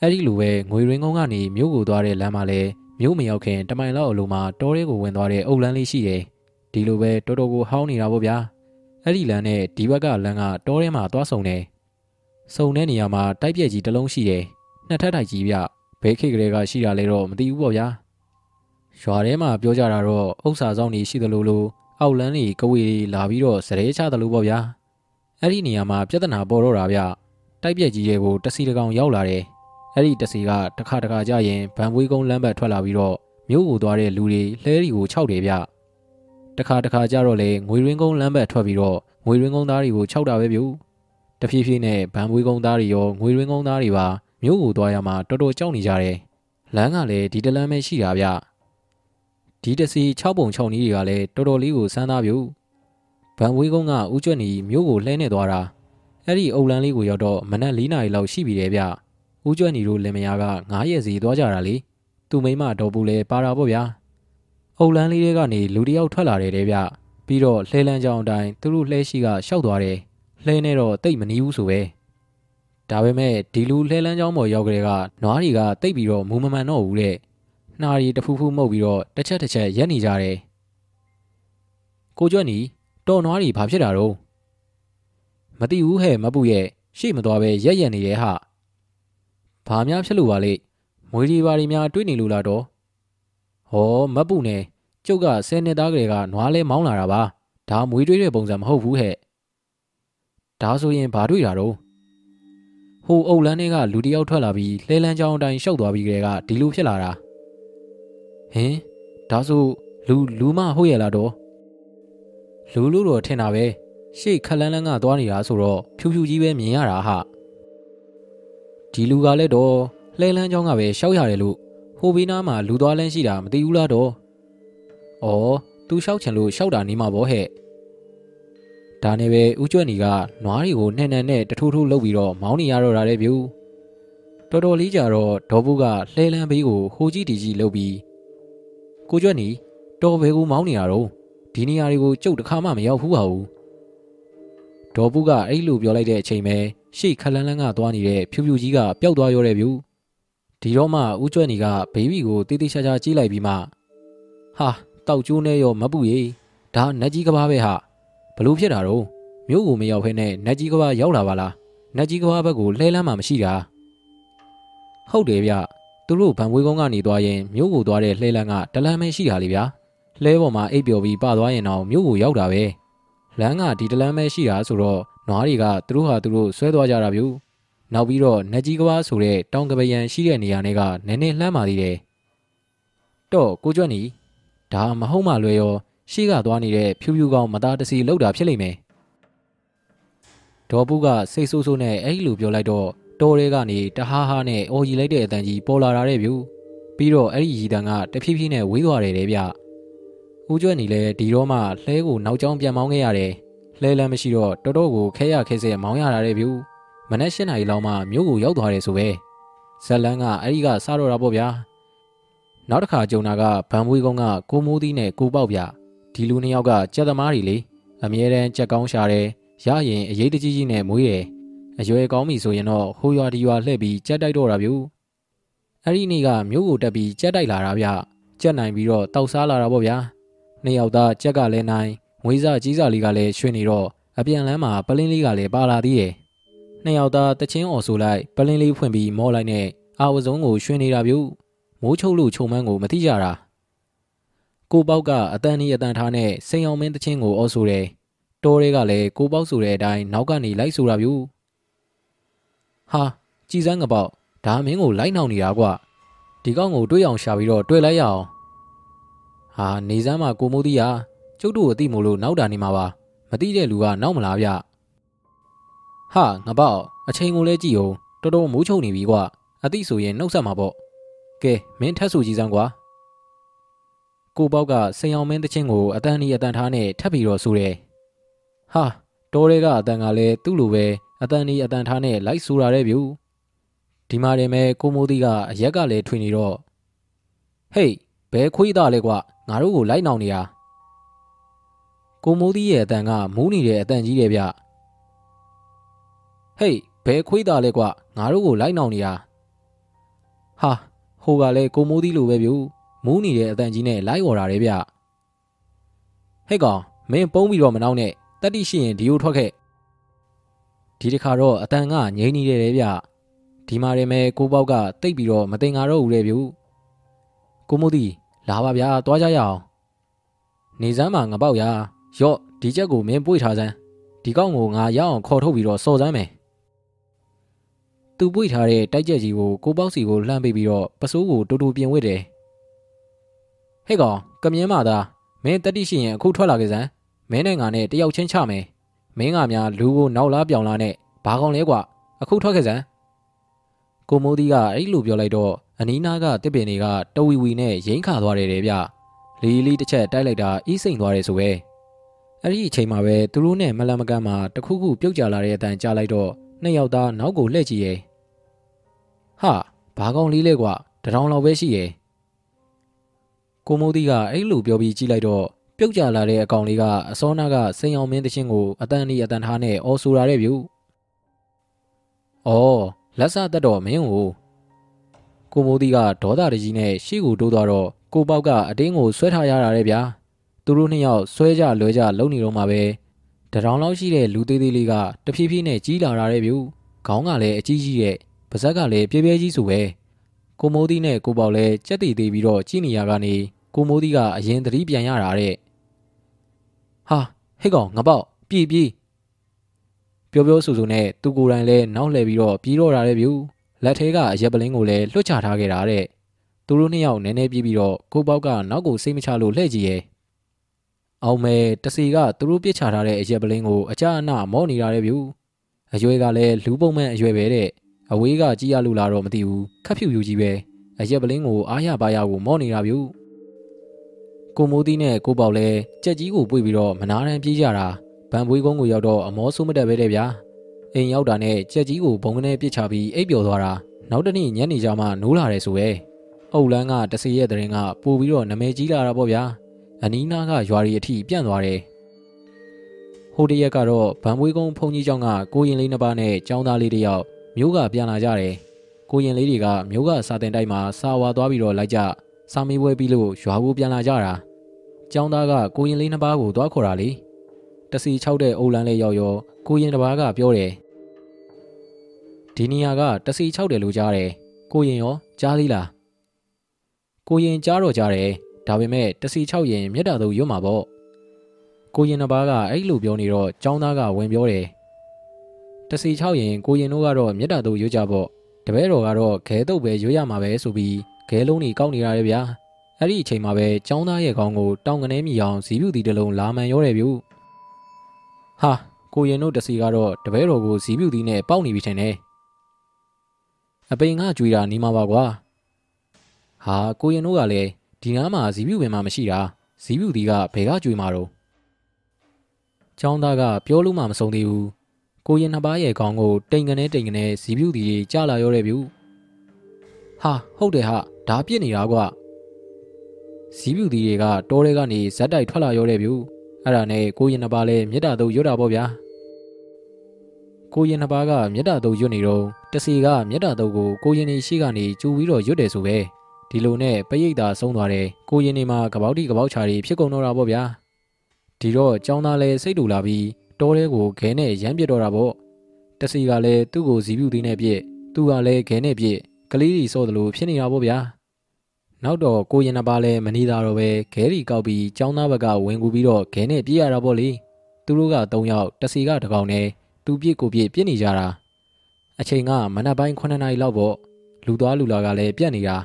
အဲ့ဒီလိုပဲငွေရင်းကုန်းကနေမြို့ကိုသွားတဲ့လမ်းမှာလည်းမြို့မရောက်ခင်တမိုင်လောက်အလိုမှာတောလေးကိုဝင်သွားတဲ့အုတ်လမ်းလေးရှိတယ် ဒီလိုပဲတော်တော်ကိုဟောင်းနေတာပေါ့ဗျာအဲ့ဒီလမ်းနဲ့ဒီဘက်ကလမ်းကတောထဲမှာသွားဆုံတယ်စုံတဲ့နေရာမှာတိုက်ပြက်ကြီးတစ်လုံးရှိတယ်နှစ်ထပ်ထိုက်ကြီးဗျဘဲခေတ်ကလေးကရှိတာလဲတော့မသိဘူးပေါ့ဗျာရွာထဲမှာပြောကြတာတော့ဥစ္စာဆောင်နေရှိသလိုလိုအောက်လန်းတွေကဝေတွေလာပြီးတော့စရဲချတယ်လို့ပေါ့ဗျာအဲ့ဒီနေရာမှာပြဿနာပေါ်တော့တာဗျတိုက်ပြက်ကြီးတွေကိုတစီတကောင်ရောက်လာတယ်အဲ့ဒီတစီကတစ်ခါတစ်ခါကြရင်ဗန်ပွေးကုန်းလမ်းဘက်ထွက်လာပြီးတော့မြို့ကိုသွားတဲ့လူတွေလှဲတွေကိုခြောက်တယ်ဗျ တခါတခါကြတော့လေငွေရင်းကုန်းလမ်းဘက်ထွက်ပြီးတော့ငွေရင်းကုန်းသားတွေကိုခြောက်တာပဲဗျတဖြည်းဖြည်းနဲ့ဗန်ပွေးကုန်းသားတွေရောငွေရင်းကုန်းသားတွေပါမြို့ကိုသွားရမှာတော်တော်ကြောက်နေကြတယ်လမ်းကလည်းဒီတလမ်းပဲရှိတာဗျဒီတစီ6ပုံ6နီးတွေကလည်းတော်တော်လေးကိုစမ်းသားပြူဗန်ဝေးကုန်းကဦးကျွတ်နီမြို့ကိုလှဲနေသွားတာအဲ့ဒီအုပ်လန်းလေးကိုရောက်တော့မနက်၄နာရီလောက်ရှိပြီတယ်ဗျဦးကျွတ်နီတို့လင်မယားက9ရက်စီသွားကြတာလေသူ့မိမတော်ပူလဲပါတာပေါ့ဗျာ အုပ်လန်းလေးတွေကနေလူတယောက်ထွက်လာတယ်တဲ့ဗျပြီးတော့လှဲလန်းကြောင်အတိုင်းသူတို့လှဲရှိကရှောက်သွားတယ်လှဲနေတော့တိတ်မနီးဘူးဆိုပဲဒါပေမဲ့ဒီလူလှဲလန်းကြောင်ပေါ်ရောက်ကြတဲ့ကနွားတွေကတိတ်ပြီးတော့မူမမှန်တော့ဘူးတဲ့နှာရီတဖူးဖူးမှုတ်ပြီးတော့တစ်ချက်တစ်ချက်ရက်နေကြတယ်ကိုကျွတ်နီတော်နွားတွေဘာဖြစ်တာတော့မသိဘူးဟဲ့မပူရဲ့ရှေ့မသွားပဲရက်ရက်နေရဲ့ဟာဘာများဖြစ်လို့ပါလေမွေးဒီပါရီများတွေးနေလို့လားတော့ ဟောမပူနဲ့ကျုပ်ကဆယ်နှစ်သားကလေးကနွားလဲမောင်းလာတာပါဒါမွေးတွေးတဲ့ပုံစံမဟုတ်ဘူးဟဲ့ဒါဆိုရင်ဘာတွေ့တာတော့ဟိုအုပ်လန်းတွေကလူတယောက်ထွက်လာပြီးလှဲလန်းချောင်းအတိုင်းရှောက်သွားပြီးကလေးကဒီလိုဖြစ်လာတာဟင်ဒါဆိုလူလူမဟုတ်ရလားတော့လူလူတော့ထင်တာပဲရှေ့ခက်လန်းလန်းကသွားနေတာဆိုတော့ဖြူဖြူကြီးပဲမြင်ရတာဟာဒီလူကလည်းတော့လှဲလန်းချောင်းကပဲရှောက်ရတယ်လို့ ဟိုဘီနားမှာလူသွားလန်းရှိတာမသိဘူးလားတော့ဩသူရှောက်ချင်လို့ရှောက်တာနေမှာပေါ့ဟဲ့ဒါနဲ့ပဲဦးကျွတ်နီကနွားတွေကိုနှဲ့နှဲ့နဲ့တထိုးထိုးလှုပ်ပြီးတော့မောင်းနေရတော့တာလေဗျူတော်တော်လေးကြာတော့ဒေါ်ဘူးကလှဲလန်းဘေးကိုဟိုကြီးတီကြီးလှုပ်ပြီးကိုကျွတ်နီတော်ဘဲကိုမောင်းနေရတော့ဒီနေရာတွေကိုကြုတ်တစ်ခါမှမရောက်ဘူးပါဘူးဒေါ်ဘူးကအဲ့လိုပြောလိုက်တဲ့အချိန်ပဲရှေ့ခလန်းလန်းကသွားနေတဲ့ဖြူဖြူကြီးကပျောက်သွားရောတဲ့ဗျူ ဒီတော့မှဦးကျွတ်နီကဘေဘီကိုတေးသေးချာချာကြီးလိုက်ပြီးမှဟာတောက်ကျိုးနဲ့ရောမပူရေဒါနက်ကြီးကဘာပဲဟာဘလို့ဖြစ်တာတော့မြို့ကိုမရောက်ဖ ೇನೆ နက်ကြီးကဘာရောက်လာပါလားနက်ကြီးကဘာဘက်ကိုလှဲလန်းမှမရှိတာဟုတ်တယ်ဗျသူတို့ဗန်ဝေးကုန်းကနေသွားရင်မြို့ကိုသွားတဲ့လှဲလန်းကတလန်းပဲရှိတာလေဗျာလှဲပေါ်မှာအိပ်ပျော်ပြီးပသွားရင်တော့မြို့ကိုရောက်တာပဲလမ်းကဒီတလန်းပဲရှိတာဆိုတော့နွားတွေကသူတို့ဟာသူတို့ဆွဲသွားကြတာဗျူ နောက်ပြီးတော့နက်ကြီးကဘာဆိုတဲ့တောင်ကပယံရှိတဲ့နေရာတွေကနည်းနည်းလှမ်းပါသေးတယ်တော့ကိုကျွတ်နီဒါမဟုတ်မှလွယ်ရောရှေ့ကသွားနေတဲ့ဖြူဖြူကောင်မသားတစီလောက်တာဖြစ်လိမ့်မယ်ဒေါ်ပူးကစိတ်ဆိုးဆိုးနဲ့အဲ့လိုပြောလိုက်တော့တော်ရဲကနေတဟားဟားနဲ့အော်ကြီးလိုက်တဲ့အတန်ကြီးပေါ်လာတာတဲ့ဗျူပြီးတော့အဲ့ဒီရီတန်ကတဖြည်းဖြည်းနဲ့ဝေးသွားတယ်တဲ့ဗျဦးကျွတ်နီလည်းဒီတော့မှလှဲကိုနောက်ကျောင်းပြန်မောင်းခဲ့ရတယ်လှဲလမ်းမရှိတော့တော်တော်ကိုခဲရခဲစဲမောင်းရတာတဲ့ဗျူ မနက်၈နာရီလောက်မှမြို့ကိုရောက်သွားတယ်ဆိုပဲဇက်လန်းကအဲ့ဒီကစားတော့တာပေါ့ဗျာနောက်တစ်ခါကြုံတာကဗန်မွေးကုန်းကကိုမိုးသီးနဲ့ကိုပေါက်ဗျဒီလူနှစ်ယောက်ကကြက်သမားတွေလေအမြဲတမ်းကြက်ကောင်းရှာတယ်ရရင်အရေးတကြီးကြီးနဲ့မွေးတယ်အရွယ်ကောင်းပြီဆိုရင်တော့ဟိုရွာဒီရွာလှည့်ပြီးကြက်တိုက်တော့တာဗျူအဲ့ဒီနေ့ကမြို့ကိုတက်ပြီးကြက်တိုက်လာတာဗျကြက်နိုင်ပြီးတော့တောက်စားလာတာပေါ့ဗျာနှစ်ယောက်သားကြက်ကလည်းနိုင်ငွေစားကြီးစားလေးကလည်းရွှေနေတော့အပြန်လမ်းမှာပလင်းလေးကလည်းပါလာသေးတယ် နှစ်ယောက်သားတချင်းအော်ဆိုလိုက်ပလင်းလေးဖွင့်ပြီးမောလိုက်နဲ့အာဝစုံကိုရွှင်နေတာဗျမိုးချုပ်လို့ခြုံမန်းကိုမသိကြတာကိုပေါက်ကအတန်နီအတန်ထားနဲ့စိန်အောင်မင်းတချင်းကိုအော်ဆိုတယ်တောတွေကလည်းကိုပေါက်ဆိုတဲ့အတိုင်းနောက်ကနေလိုက်ဆိုတာဗျဟာကြည်စမ်းကပေါက်ဒါမင်းကိုလိုက်နှောင်နေတာကွဒီကောင်ကိုတွေးအောင်ရှာပြီးတော့တွေ့လိုက်ရအောင်ဟာနေစမ်းမှာကိုမိုးသီးရကျုပ်တို့အသိမို့လို့နောက်တာနေမှာပါမသိတဲ့လူကနောက်မလားဗျ ဟာငါပေါ့အချိန်ကိုလဲကြည့်အောင်တော်တော်မိုးချုံနေပြီကွာအသိဆိုရင်နှုတ်ဆက်မှာပေါ့ကဲမင်းထက်ဆူကြည့်စမ်းကွာကိုပေါက်ကစိန်အောင်မင်းတချင်းကိုအတန်ဒီအတန်ထားနဲ့ထပ်ပြီးတော့ဆိုတယ်ဟာတောရဲကအတန်ကလည်းသူ့လိုပဲအတန်ဒီအတန်ထားနဲ့လိုက်ဆိုတာတဲ့ဗျူဒီမှာတင်မဲ့ကိုမိုးသီးကအရက်ကလည်းထွင်နေတော့ဟေးဘဲခွေးသားလဲကွာငါတို့ကိုလိုက်နှောင်နေတာကိုမိုးသီးရဲ့အတန်ကမူးနေတဲ့အတန်ကြီးတယ်ဗျ ဟေးဘဲခွေးသားလဲကွာငါတို့ကိုလိုက်နှောင်နေတာဟာဟိုကလည်းကိုမိုးသီးလိုပဲဗျူမူးနေတဲ့အတန်ကြီးနဲ့လိုက်ော်တာတယ်ဗျဟဲ့ကောင်မင်းပုံးပြီးတော့မနှောင်းနဲ့တက်တိရှိရင်ဒီကိုထွက်ခဲ့ဒီတခါတော့အတန်ကငြိမ့်နေတယ်လေဗျဒီမှာရဲမဲကိုပေါက်ကတိတ်ပြီးတော့မတင်ငါတော့ဘူးလေဗျကိုမိုးသီးလာပါဗျာသွားကြရအောင်နေစမ်းမှာငပေါက်ရရော့ဒီချက်ကိုမင်းပွေထားစမ်းဒီကောက်ကိုငါရအောင်ခေါ်ထုတ်ပြီးတော့စော်စမ်းမယ် သူပွေထားတဲ့တိုက်ချက်ကြီးကိုကိုပေါက်စီကိုလှမ်းပေးပြီးတော့ပစိုးကိုတူတူပြင်ဝစ်တယ်ဟဲ့ကောင်ကမြင်းမသားမင်းတက်တိရှိရင်အခုထွက်လာခဲ့စမ်းမင်းနဲ့ငါနဲ့တယောက်ချင်းချမယ်မင်းကများလူကိုနောက်လားပြောင်လားနဲ့ဘာကောင်လဲကွာအခုထွက်ခဲ့စမ်းကိုမိုးဒီကအဲ့လိုပြောလိုက်တော့အနီးနားကတစ်ပင်တွေကတဝီဝီနဲ့ရိမ့်ခါသွားတယ်တဲ့ဗျလီလီတစ်ချက်တိုက်လိုက်တာအီးစိန်သွားတယ်ဆိုပဲအဲ့ဒီအချိန်မှာပဲသူတို့နဲ့မလန်မကန်းမှာတခုခုပြုတ်ကျလာတဲ့အတန်ကြားလိုက်တော့နှစ်ယောက်သားနောက်ကိုလှည့်ကြည့်ရဲ့ ဟာဘာကောင်လေးလဲကွာတထောင်လောက်ပဲရှိရဲ့ကိုမိုးဒီကအဲ့လိုပြောပြီးကြည့်လိုက်တော့ပြုတ်ကျလာတဲ့အကောင်လေးကအစောနာကစိန်အောင်မင်းတချင်းကိုအတန်ဒီအတန်ထားနဲ့အော်ဆူလာတဲ့ဗျူ။အော်လက်စသက်တော်မင်းကိုကိုမိုးဒီကဒေါသတကြီးနဲ့ရှေ့ကိုတိုးသွားတော့ကိုပေါက်ကအတင်းကိုဆွဲထားရတာတဲ့ဗျာ။သူတို့နှစ်ယောက်ဆွဲကြလွဲကြလုံနေတော့မှပဲတရောင်လောက်ရှိတဲ့လူသေးသေးလေးကတဖြည်းဖြည်းနဲ့ကြီးလာတာတဲ့ဗျူ။ခေါင်းကလည်းအကြီးကြီးတဲ့ ပါဇက်ကလည်းပြဲပြဲကြီးဆိုပဲ။ကိုမိုးဒီနဲ့ကိုပေါက်လည်းကြက်တီသေးပြီးတော့ကြည်နေရကနေကိုမိုးဒီကအရင်သတိပြန်ရတာတဲ့ဟာဟဲ့ကောင်ငါပေါက်ပြေးပြေးပြောပြောဆိုဆိုနဲ့သူကိုယ်တိုင်လည်းနောက်လှည့်ပြီးတော့ပြေးတော့တာတဲ့ဗျူလက်ထဲကအရက်ပလင်းကိုလည်းလွတ်ချထားခဲ့တာတဲ့သူတို့နှစ်ယောက်နည်းနည်းပြေးပြီးတော့ကိုပေါက်ကနောက်ကိုစိတ်မချလို့လှည့်ကြည့်ရဲ့အောင်မဲတစီကသူတို့ပြစ်ချထားတဲ့အရက်ပလင်းကိုအကြအနမော့နေတာတဲ့ဗျူအရွယ်ကလည်းလူပုံမှန်အရွယ်ပဲတဲ့ အဝေးကကြည်ရလို့လာတော့မသိဘူးခက်ဖြူဖြူကြီးပဲအရက်ပလင်းကိုအားရပါရကိုမော့နေတာဗျူကိုမိုးသီးနဲ့ကိုပေါက်လဲကြက်ကြီးကိုပွေပြီးတော့မနာတမ်းပြေးကြတာဗန်ပွေးကုန်းကိုရောက်တော့အမောဆိုးမတက်ပဲတဲ့ဗျာအိမ်ရောက်တာနဲ့ကြက်ကြီးကိုဘုံကနေပစ်ချပြီးအိပ်ပျော်သွားတာနောက်တနေ့ညနေကျမှနိုးလာတယ်ဆိုပဲအုတ်လန်းကတစီရဲ့တရင်ကပို့ပြီးတော့နမဲကြီးလာတာပေါ့ဗျာအနီးနားကရွာရီအထိပြန့်သွားတယ်ဟိုတရက်ကတော့ဗန်ပွေးကုန်းဖုန်ကြီးကျောင်းကကိုရင်လေးနှစ်ပါးနဲ့ကျောင်းသားလေးတစ်ယောက် မျိုးကပြန်လာကြတယ်ကိုရင်လေးတွေကမျိုးကစာတင်တိုက်မှာစာဝါသွားပြီးတော့လိုက်ကြစာမေးပွဲပြီးလို့ရွာကိုပြန်လာကြတာကျောင်းသားကကိုရင်လေးနှစ်ပါးကိုသွားခေါ်တာလေတစီ၆တဲ့အိုလန်းလေးရောက်ရောကိုရင်တစ်ပါးကပြောတယ်ဒီနေရာကတစီ၆တယ်လို့ကြားတယ်ကိုရင်ရောကြားသေးလားကိုရင်ကြားတော့ကြားတယ်ဒါပေမဲ့တစီ၆ရင်မြတ်တာတို့ရွတ်မှာပေါ့ကိုရင်နှစ်ပါးကအဲ့လိုပြောနေတော့ကျောင်းသားကဝင်ပြောတယ် တစီ၆ရင်ကိုရင်တို့ကတော့မြတ်တာတို့ရွတ်ကြပေါ့တပည့်တော်ကတော့ခဲတုပ်ပဲရွတ်ရမှာပဲဆိုပြီးခဲလုံးကြီးကောက်နေရတယ်ဗျာအဲ့ဒီအချိန်မှာပဲចောင်းသားရဲ့ခေါင်းကိုတောင်ကနေမြည်အောင်ဇီးပြူတီတစ်လုံးလာမှန်ရောတယ်ဗျဟာကိုရင်တို့တစီကတော့တပည့်တော်ကိုဇီးပြူတီနဲ့ပေါက်နေပြီထင်တယ်အပိန်ကကြွေတာနေမှာပါကွာဟာကိုရင်တို့ကလည်းဒီနားမှာဇီးပြူပင်မှမရှိတာဇီးပြူတီကဘယ်ကကြွေမှာတော့ចောင်းသားကပြောလို့မှမဆုံးသေးဘူး ကိုရင်နှစ်ပါးရဲ့ခေါင်းကိုတိမ်ကနေတိမ်ကနေဇီးပြူတီကြီးကြလာရောတယ်ဗျဟာဟုတ်တယ်ဟာဒါပြစ်နေတာကွာဇီးပြူတီတွေကတောထဲကနေဇက်တိုက်ထွက်လာရောတဲ့ဗျအဲ့ဒါနဲ့ကိုရင်နှစ်ပါးလည်းမြစ်တာတို့ရွတ်တာပေါ့ဗျာကိုရင်နှစ်ပါးကမြစ်တာတို့ရွတ်နေတော့တစီကမြစ်တာတို့ကိုကိုရင်နေရှိကနေကျူပြီးတော့ရွတ်တယ်ဆိုပဲဒီလိုနဲ့ပရိတ်သာဆုံးသွားတယ်ကိုရင်နေမှာကပောက်တိကပောက်ချာတွေဖြစ်ကုန်တော့တာပေါ့ဗျာဒီတော့ចောင်းသားလည်းစိတ်တူလာပြီး တောထဲကိုခဲနဲ့ရမ်းပြစ်တော့တာပေါ့တစီကလည်းသူ့ကိုဇီးပြူသေးနဲ့ပြစ်သူကလည်းခဲနဲ့ပြစ်ကလေးကြီးစော့တယ်လို့ဖြစ်နေတာပေါ့ဗျာနောက်တော့ကိုရင်နှစ်ပါးလဲမနေတာတော့ပဲခဲရီကောက်ပြီးចောင်းသားဘက်ကဝင်ကူပြီးတော့ခဲနဲ့ပြေးရတာပေါ့လေသူတို့က၃ယောက်တစီကတကောင်နဲ့သူပြစ်ကိုပြစ်ပြစ်နေကြတာအချိန်ကမနက်ပိုင်း9နာရီလောက်ပေါ့လူသွားလူလာကလည်းပြက်နေတာ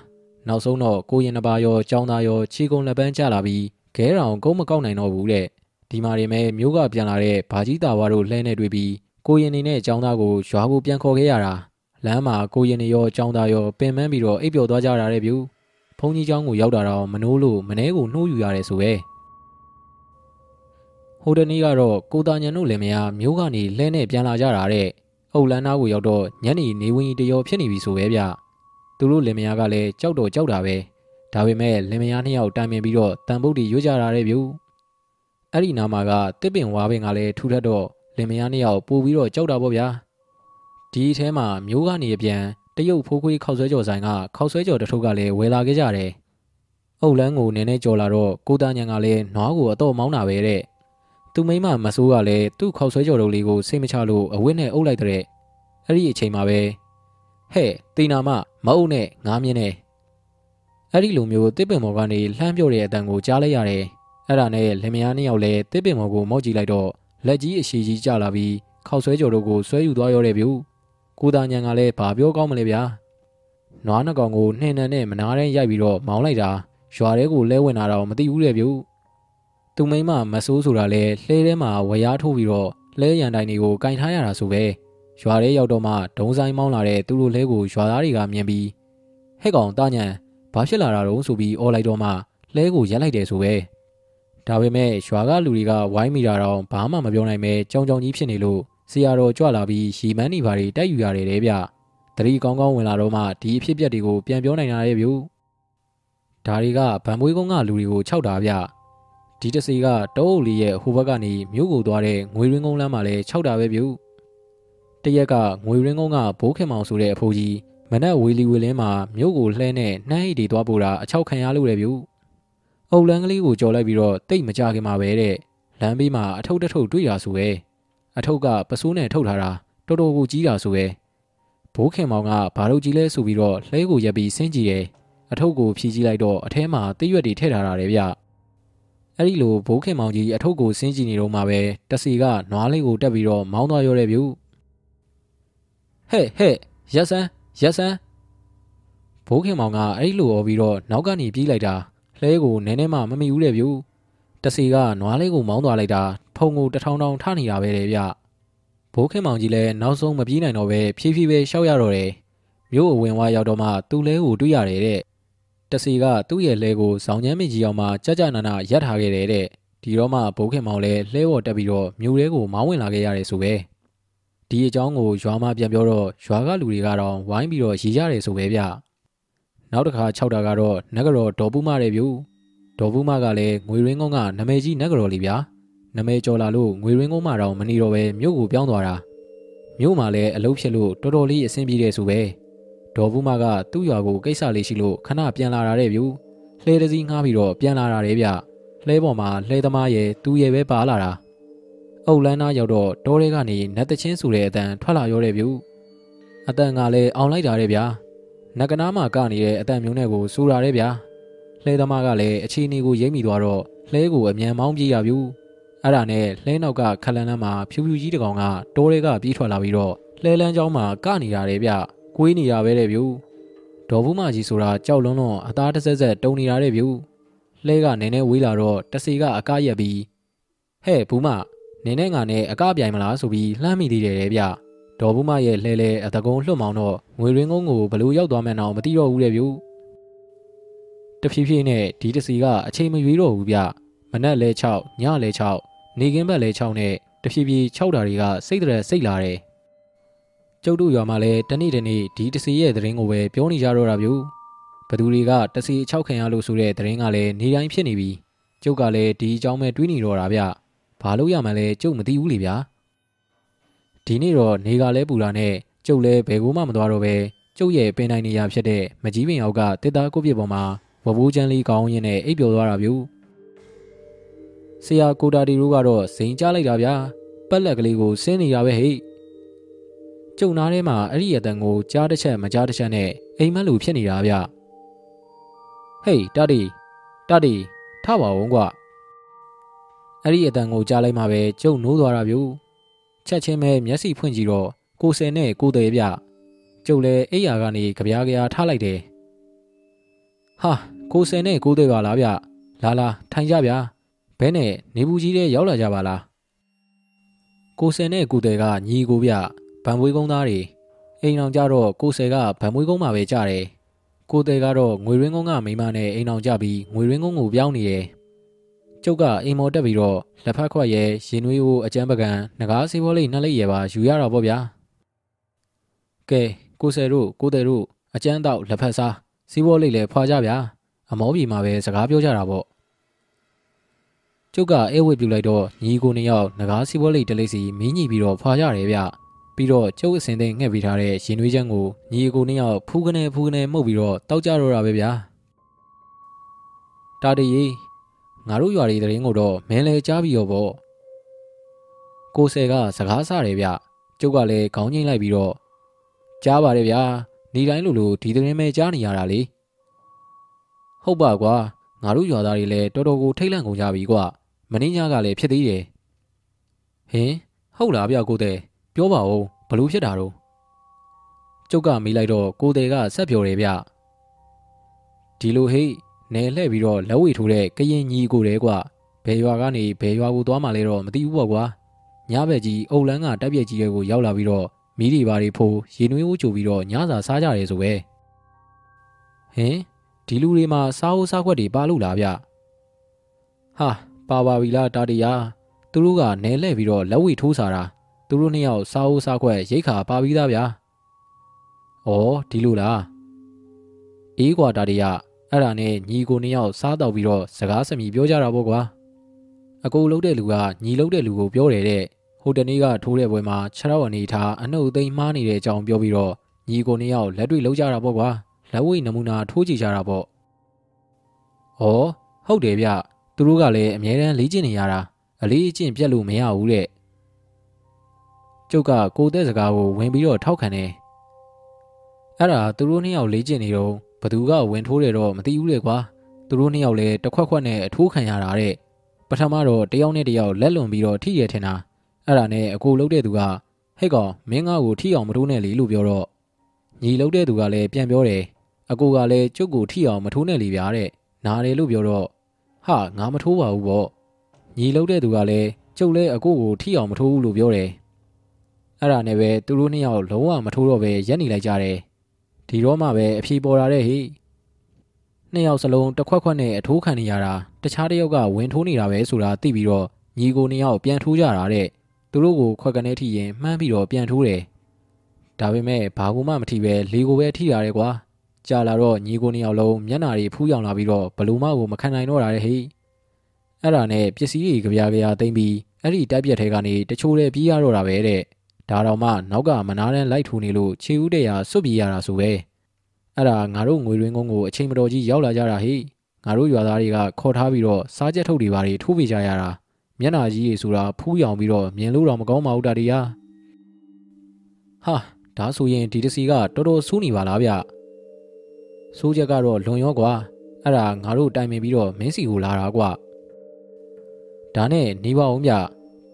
နောက်ဆုံးတော့ကိုရင်နှစ်ပါးရောចောင်းသားရောခြေကုံလက်ပန်းကျလာပြီးခဲတောင်ကုန်းမကောက်နိုင်တော့ဘူးတဲ့ ဒီမှာတွေမဲ့မြို့ကပြန်လာတဲ့ဘာကြီးတာဝါတို့လှဲနေတွေ့ပြီးကိုရင်နေနဲ့ចောင်းသားကိုရွာကိုပြန်ခေါ်ခဲ့ရတာလမ်းမှာကိုရင်နေရောចောင်းသားရောပင်ပန်းပြီးတော့အိပ်ပျော်သွားကြတာတဲ့ဗျူဖုန်ကြီးចောင်းကိုရောက်တာတော့မနိုးလို့မနှဲကိုနှိုးယူရတယ်ဆိုပဲဟိုတနေ့ကတော့ကိုတာညံတို့လင်မယားမျိုးကနေလဲနဲ့ပြန်လာကြတာတဲ့အုတ်လန်းသားကိုရောက်တော့ညနေနေဝင်းကြီးတရောဖြစ်နေပြီဆိုပဲဗျသူတို့လင်မယားကလည်းကြောက်တော့ကြောက်တာပဲဒါပေမဲ့လင်မယားနှစ်ယောက်တိုင်ပင်ပြီးတော့တန်ပုတ်တီရွတ်ကြတာတဲ့ဗျူ အဲ့ဒီနာမှာကတစ်ပင်ဝါပင်ကလည်းထူထပ်တော့လင်မယားနှစ်ယောက်ပို့ပြီးတော့ကြောက်တာပေါ့ဗျာဒီအထဲမှာမျိုးကနေပြန်တရုတ်ဖိုးခွေးခောက်ဆွဲကြော်ဆိုင်ကခောက်ဆွဲကြော်တထုပ်ကလည်းဝယ်လာခဲ့ကြတယ်။အုတ်လန်းကိုနည်းနည်းကြော်လာတော့ကိုသားညံကလည်းနွားကိုအတော့မောင်းတာပဲတဲ့။သူမိမမဆိုးကလည်းသူ့ခောက်ဆွဲကြော်တို့လေးကိုစိတ်မချလို့အဝတ်နဲ့အုပ်လိုက်တဲ့။အဲ့ဒီအချိန်မှာပဲဟဲ့တီနာမမအုပ်နဲ့ငားမြင်းနဲ့အဲ့ဒီလိုမျိုးတစ်ပင်မော်ကနေလှမ်းပြော့တဲ့အတန်ကိုကြားလိုက်ရတယ်။ အဲ့ဒါနဲ့လင်မယားနှစ်ယောက်လည်းတစ်ပင်မော်ကိုမော့ကြည့်လိုက်တော့လက်ကြီးအရှိကြီးကျလာပြီးခောက်ဆွဲကြော်တို့ကိုဆွဲယူသွားရောတဲ့ဗျူကိုသားညံကလည်းဘာပြောကောင်းမလဲဗျာနွားနှကောင်ကိုနှင်းနှံနဲ့မနာတဲ့ရိုက်ပြီးတော့မောင်းလိုက်တာရွာထဲကိုလဲဝင်လာတော့မသိဘူးတဲ့ဗျူသူမိမမဆိုးဆိုတာလဲလှဲထဲမှာဝရားထိုးပြီးတော့လဲရန်တိုင်တွေကိုကင်ထားရတာဆိုပဲရွာထဲရောက်တော့မှဒုံဆိုင်မောင်းလာတဲ့သူတို့လဲကိုရွာသားတွေကမြင်ပြီးဟဲ့ကောင်တာညံဘာဖြစ်လာတာတော့ဆိုပြီးအော်လိုက်တော့မှလဲကိုရက်လိုက်တယ်ဆိုပဲ ဒါပေမဲ့ရွာကလူတွေကဝိုင်းမိတာတော့ဘာမှမပြောနိုင်ပဲကြောင်ကြောင်ကြီးဖြစ်နေလို့ဆရာတော်ကြွလာပြီးရီမန်းနေပါတွေတိုက်ယူရတယ်တဲ့ဗျတတိကောင်းကောင်းဝင်လာတော့မှဒီအဖြစ်အပျက်တွေကိုပြန်ပြောနိုင်တာရဲ့ဗျဒါတွေကဗံမွေးကုန်းကလူတွေကိုခြောက်တာဗျဒီတစီကတောအုပ်လေးရဲ့ဟိုဘက်ကနေမြို့ကိုသွားတဲ့ငွေရင်းကုန်းလမ်းမှာလည်းခြောက်တာပဲဗျတရက်ကငွေရင်းကုန်းကဘိုးခင်မောင်ဆိုတဲ့အဖိုးကြီးမနက်ဝေလီဝေလင်းမှာမြို့ကိုလှဲနဲ့နှမ်းအိတ်တွေသွားပို့တာအချောက်ခံရလို့လေဗျ။ အုပ်လန်းကလေးကိုကြော်လိုက်ပြီးတော့တိတ်မကြခင်မှာပဲတဲ့။လမ်းဘေးမှာအထုပ်တစ်ထုပ်တွေ့ရဆိုပဲ။အထုပ်ကပစိုးနဲ့ထုတ်ထားတာတော်တော်ကိုကြီးတာဆိုပဲ။ဘိုးခင်မောင်ကဘာလို့ကြီးလဲဆိုပြီးတော့လှဲကိုရက်ပြီးဆင်းကြည့်တယ်။အထုပ်ကိုဖြီးကြည့်လိုက်တော့အထဲမှာတိရွက်တွေထည့်ထားတာလေဗျ။အဲ့ဒီလိုဘိုးခင်မောင်ကြီးအထုပ်ကိုဆင်းကြည့်နေတော့မှပဲတစီကနွားလေးကိုတက်ပြီးတော့မောင်းသွားရောတဲ့ဗျ။ဟဲ့ဟဲ့ရက်စမ်းရက်စမ်းဘိုးခင်မောင်ကအဲ့လိုអော်ပြီးတော့နောက်ကနေပြေးလိုက်တာ လှဲကိုနည်းနည်းမှမမိဘူးတဲ့ဗျူတစီကနွားလေးကိုမောင်းသွားလိုက်တာဖုံကိုတထောင်ထောင်ထနေတာပဲတဲ့ဗျဘိုးခင်မောင်ကြီးလည်းနောက်ဆုံးမပြေးနိုင်တော့ပဲဖြည်းဖြည်းပဲရှောက်ရတော့တယ်မြို့အဝင်ဝါရောက်တော့မှသူ့လဲကိုတွေ့ရတယ်တဲ့တစီကသူ့ရဲ့လဲကိုဇောင်းချမ်းမင်းကြီးအောင်မှကြကြနာနာရက်ထားခဲ့တယ်တဲ့ဒီတော့မှဘိုးခင်မောင်လည်းလှဲဝေါ်တက်ပြီးတော့မြို့ထဲကိုမောင်းဝင်လာခဲ့ရတယ်ဆိုပဲဒီအကြောင်းကိုရွာမှာပြန်ပြောတော့ရွာကလူတွေကတော့ဝိုင်းပြီးတော့ရီရတယ်ဆိုပဲဗျ နောက်တစ်ခါ၆တာကတော့နဂရောဒေါ်ပူမတဲ့ဗျူဒေါ်ပူမကလည်းငွေရင်းကုန်းကနမဲကြီးနဂရောလေးဗျာနမဲကြော်လာလို့ငွေရင်းကုန်းမှာတော့မနေတော့ပဲမြို့ကိုပြောင်းသွားတာမြို့မှာလည်းအလုပ်ဖြစ်လို့တော်တော်လေးအဆင်ပြေတယ်ဆိုပဲဒေါ်ပူမကသူ့ရွာကိုကိစ္စလေးရှိလို့ခဏပြန်လာတာတဲ့ဗျူလှဲတစည်းငှားပြီးတော့ပြန်လာတာတဲ့ဗျလှဲပေါ်မှာလှဲသမားရဲ့သူ့ရဲ့ပဲပါလာတာအုတ်လန်းသားရောက်တော့တောထဲကနေနတ်တချင်းဆိုတဲ့အတန်ထွက်လာရောတဲ့ဗျူအတန်ကလည်းအောင်လိုက်တာတဲ့ဗျာ နကနားမှာကနေတဲ့အတန်မျိုးနဲ့ကိုစူတာတဲ့ဗျာလှဲသမားကလည်းအချီနီကိုရိမ့်မိသွားတော့လှဲကိုအမြန်မောင်းပြေးရဗျူအဲ့ဒါနဲ့လှဲနောက်ကခလန်းလန်းမှာဖြူဖြူကြီးတကောင်ကတောထဲကပြေးထွက်လာပြီးတော့လှဲလန်းချောင်းမှာကနေတာတဲ့ဗျကွေးနေရပဲတဲ့ဗျူဒေါ်ဘူးမကြီးဆိုတာကြောက်လွန်းလွန်းအသားတစ်ဆက်ဆက်တုံနေတာတဲ့ဗျူလှဲကနည်းနည်းဝေးလာတော့တစီကအကားရက်ပြီးဟဲ့ဘူးမနင်းနဲ့ငါနဲ့အကပြိုင်မလားဆိုပြီးလှမ်းမိသေးတယ်ဗျ ဒေါ်ဘူးမရဲ့လှဲလဲအတကုံလွှတ်မောင်းတော့ငွေရင်းကုန်းကိုဘလို့ရောက်သွားမှန်းတော့မသိတော့ဘူးတဲ့ဗျတဖြည်းဖြည်းနဲ့ဒီတစီကအချိန်မရွေးတော့ဘူးဗျမနက်လဲ6ညလဲ6နေကင်းဘက်လဲ6နဲ့တဖြည်းဖြည်း6ဓာတွေကစိတ်တရစိတ်လာတယ်ကျုပ်တို့ရွာမှာလဲတနေ့တနေ့ဒီတစီရဲ့သတင်းကိုပဲပြောနေကြတော့တာဗျဘသူတွေကတစီ6ခံရလို့ဆိုတဲ့သတင်းကလည်းနေတိုင်းဖြစ်နေပြီကျုပ်ကလည်းဒီအကြောင်းပဲတွေးနေတော့တာဗျဘာလို့ရမှလဲကျုပ်မသိဘူးလေဗျာ ဒီနေ့တော့နေကလဲပူလာနဲ့ကျုပ်လဲဘယ်ကိုမှမသွားတော့ပဲကျုပ်ရဲ့ပင်တိုင်းနေရာဖြစ်တဲ့မကြီးပင်အောက်ကတစ်သားကိုပြစ်ပေါ်မှာဝဘိုးချမ်းလေးကောင်းရင်းနဲ့အိပ်ပျော်သွားတာဗျဆရာကိုတာတီတို့ကတော့ဇိန်ကြလိုက်တာဗျာပက်လက်ကလေးကိုဆင်းနေတာပဲဟိတ်ကျုံနာထဲမှာအဲ့ဒီအတန်ကိုကြားတစ်ချက်မကြားတစ်ချက်နဲ့အိမ်မက်လူဖြစ်နေတာဗျဟေးတတီတတီထပါအောင်ကွာအဲ့ဒီအတန်ကိုကြားလိုက်မှပဲကျုံနိုးသွားတာဗျ ချက်ချင်းပဲမျက်စိဖွင့်ကြည့်တော့ကိုဆယ်နဲ့ကိုတယ်ဗျကျုပ်လည်းအိယာကနေကြပြားကြထားလိုက်တယ်ဟာကိုဆယ်နဲ့ကိုတယ်ပါလားဗျလာလာထိုင်ကြဗျာဘဲနဲ့နေဘူးကြီးတဲ့ရောက်လာကြပါလားကိုဆယ်နဲ့ကိုတယ်ကညီကိုဗျဗံမွေးကုန်းသားတွေအိမ်အောင်ကြတော့ကိုဆယ်ကဗံမွေးကုန်းမှာပဲကြတယ်ကိုတယ်ကတော့ငွေရင်းကုန်းကမိမနဲ့အိမ်အောင်ကြပြီးငွေရင်းကုန်းကိုပြောင်းနေတယ် ကျုပ်ကအိမ်မော်တက်ပြီးတော့လက်ဖက်ခွက်ရဲ့ရင်နွေးကိုအကျန်းပကံငကားစေးဘောလေးနှစ်လိပ်ရဲ့ပါယူရတာပေါ့ဗျာကဲကိုဆယ်တို့ကိုတဲ့တို့အကျန်းတော့လက်ဖက်စားစေးဘောလေးလည်းဖွာကြဗျာအမောပြီမှာပဲစကားပြောကြတာပေါ့ကျုပ်ကအဲဝစ်ပြူလိုက်တော့ညီကိုနှစ်ယောက်ငကားစီဘောလိတ်တလိပ်စီမင်းညီပြီးတော့ဖွာရတယ်ဗျပြီးတော့ကျုပ်အစင်သိငှက်ပြီးထားတဲ့ရင်နွေးချမ်းကိုညီကိုနှစ်ယောက်ဖူးကနေဖူးကနေမှုတ်ပြီးတော့တောက်ကြတော့တာပဲဗျာတာတရီ ငါတို့ရွာတွေတရင်ကိုတော့မင်းလဲကြားပြီးတော့ပေါ့ကိုဆယ်ကစကားဆတယ်ဗျကျုပ်ကလည်းခေါင်းငိမ့်လိုက်ပြီးတော့ကြားပါတယ်ဗျာနေတိုင်းလိုလိုဒီတရင်ပဲကြားနေရတာလေဟုတ်ပါကွာငါတို့ရွာသားတွေလည်းတော်တော်ကိုထိတ်လန့်ကုန်ကြပြီကွမင်းညကလည်းဖြစ်သေးတယ်ဟင်ဟုတ်လားဗျကိုတဲ့ပြောပါဦးဘလို့ဖြစ်တာတော့ကျုပ်ကမေးလိုက်တော့ကိုတဲ့ကဆက်ပြောတယ်ဗျဒီလိုဟိ နယ်လှဲ့ပြီးတော့လက်ဝေထိုးတဲ့ကရင်ညီကိုတဲ့ကွဘယ်ရွာကနေဘယ်ရွာကိုသွားမှလဲတော့မသိဘူးပေါ့ကွာညဘက်ကြီးအုတ်လန်းကတက်ပြက်ကြီးတွေကိုရောက်လာပြီးတော့မီးတွေပါတွေဖိုးရေနွေးဦးကြိုပြီးတော့ညစာစားကြတယ်ဆိုပဲဟင်ဒီလူတွေမှာစားအိုးစားခွက်တွေပါလို့လားဗျဟာပါပါပြီလားတာတီယာသူတို့ကနဲလဲပြီးတော့လက်ဝိထိုးစားတာသူတို့နှစ်ယောက်စားအိုးစားခွက်ရိတ်ခါပါပြီးသားဗျာဩဒီလိုလားအေးကွာတာတီယာ အဲ့ဒါနဲ့ညီကိုနှစ်ယောက်စားတော့ပြီးတော့စကားစမြည်ပြောကြတာပေါ့ကွာအကိုလုံးတဲ့လူကညီလုံးတဲ့လူကိုပြောတယ်တဲ့ဟိုတနေ့ကထိုးတဲ့ပွဲမှာခြေထောက်အနေထားအနှုတ်သိမ်းမှားနေတဲ့အကြောင်းပြောပြီးတော့ညီကိုနှစ်ယောက်လက်တွေ့လုံးကြတာပေါ့ကွာလက်ဝိနမူနာထိုးကြည့်ကြတာပေါ့။ဩဟုတ်တယ်ဗျသူတို့ကလည်းအမြဲတမ်းလေ့ကျင့်နေရတာအလေးအကျင့်ပြတ်လို့မရဘူးတဲ့။ကျုပ်ကကိုတဲ့စကားကိုဝင်ပြီးတော့ထောက်ခံတယ်။အဲ့ဒါသူတို့နှစ်ယောက်လေ့ကျင့်နေတော့ ဘသူကဝင်ထိုးတယ်တော့မသိဘူးလေကွာ။သူတို့နှစ်ယောက်လည်းတစ်ခွက်ခွက်နဲ့အထိုးခံရတာတဲ့။ပထမတော့တယောက်နဲ့တယောက်လက်လွန်ပြီးတော့ထိရထင်တာ။အဲ့ဒါနဲ့အကိုလှုပ်တဲ့သူကဟဲ့ကောင်မင်းငါ့ကိုထိအောင်မထိုးနဲ့လေလို့ပြောတော့ညီလှုပ်တဲ့သူကလည်းပြန်ပြောတယ်အကိုကလည်းကျုပ်ကိုထိအောင်မထိုးနဲ့လေဗျာတဲ့နားတယ်လို့ပြောတော့ဟာငါမထိုးပါဘူးပေါ့ညီလုံးတဲ့သူကလည်းကျုပ်လည်းအကိုကိုထိအောင်မထိုးဘူးလို့ပြောတယ်အဲ့ဒါနဲ့ပဲသူတို့နှစ်ယောက်လုံးဝမထိုးတော့ပဲရက်နေလိုက်ကြတယ် ဒီတော့မှပဲအဖြေပေါ်လာတဲ့ဟိနှစ်ယောက်စလုံးတစ်ခွက်ခွက်နဲ့အထိုးခံနေရတာတခြားတစ်ယောက်ကဝင်ထိုးနေတာပဲဆိုတာသိပြီးတော့ညီကိုနှစ်ယောက်ပြန်ထိုးကြတာတဲ့သူတို့ကိုခွက်ကနေထိရင်မှန်းပြီးတော့ပြန်ထိုးတယ်ဒါပေမဲ့ဘာကူမှမထိပဲလေကိုပဲထိရတယ်ကွာကြာလာတော့ညီကိုနှစ်ယောက်လုံးမျက်နာတွေဖူးယောင်လာပြီးတော့ဘလူမကိုမခံနိုင်တော့တာလေဟိအဲ့ဒါနဲ့ပစ္စည်းတွေကြပြားကြပြားသိမ့်ပြီးအဲ့ဒီတက်ပြက်ထဲကနေတချို့တဲ့ပြေးရတော့တာပဲတဲ့ ဒါတော့မှနောက်ကမနာတဲ့လိုက်ထူနေလို့ခြေဦးတရာစွတ်ပြေးရတာဆိုပဲအဲ့ဒါငါတို့ငွေရင်းကုန်းကိုအချိန်မတော်ကြီးရောက်လာကြတာဟိငါတို့ရွာသားတွေကခေါ်ထားပြီးတော့စားချက်ထုတ်တွေပါတွေထိုးပေးကြရတာမျက်နာကြီးတွေဆိုတာဖူးယောင်ပြီးတော့မြင်လို့တော့မကောင်းပါဘူးတာတရားဟာဒါဆိုရင်ဒီတစီကတော်တော်ဆိုးနေပါလားဗျဆိုးချက်ကတော့လွန်ရောကွာအဲ့ဒါငါတို့တိုင်ပင်ပြီးတော့မင်းစီကိုလာတာကွာဒါနဲ့နေပါအောင်ဗျ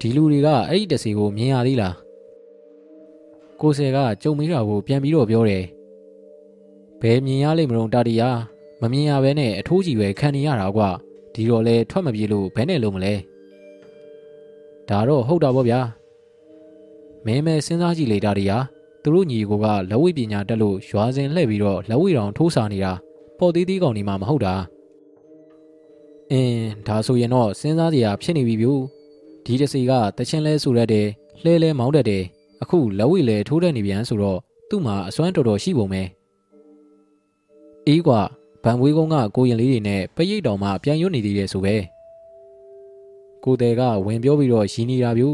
ဒီလူတွေကအဲ့ဒီတစီကိုမြင်ရသေးလား ကိုဆယ်ကကြုံမေးတာကိုပြန်ပြီးတော့ပြောတယ်ဘယ်မြင်ရလိမ့်မလို့တာတီယာမမြင်ရဘဲနဲ့အထိုးကြီးပဲခံနေရတာကွာဒီတော့လဲထွက်မပြေလို့ဘဲနဲ့လုံးမလဲဒါတော့ဟုတ်တာပေါ့ဗျာမဲမဲစဉ်းစားကြည့်လေတာတီယာသူတို့ညီကိုကလက်ဝိပညာတက်လို့ရွာစဉ်လှည့်ပြီးတော့လက်ဝိတောင်ထိုးစားနေတာပေါ်သေးသေးကောင်ဒီမှာမဟုတ်တာအင်းဒါဆိုရင်တော့စဉ်းစားစရာဖြစ်နေပြီဗျဒီတစီကတချင်းလဲဆိုရက်တယ်လှဲလဲမောင်းတတ်တယ် အခုလက်ဝိလေထိုးတဲ့နေပြန်ဆိုတော့သူ့မှာအစွမ်းတော်တော်ရှိပုံပဲအေးကွာဗန်မွေးကုန်းကကိုရင်လေးတွေနဲ့ပရိတ်တော်မှာပြန်ရွတ်နေသေးတယ်ဆိုပဲကိုတယ်ကဝင်ပြောပြီးတော့ရင်းနေတာပြူ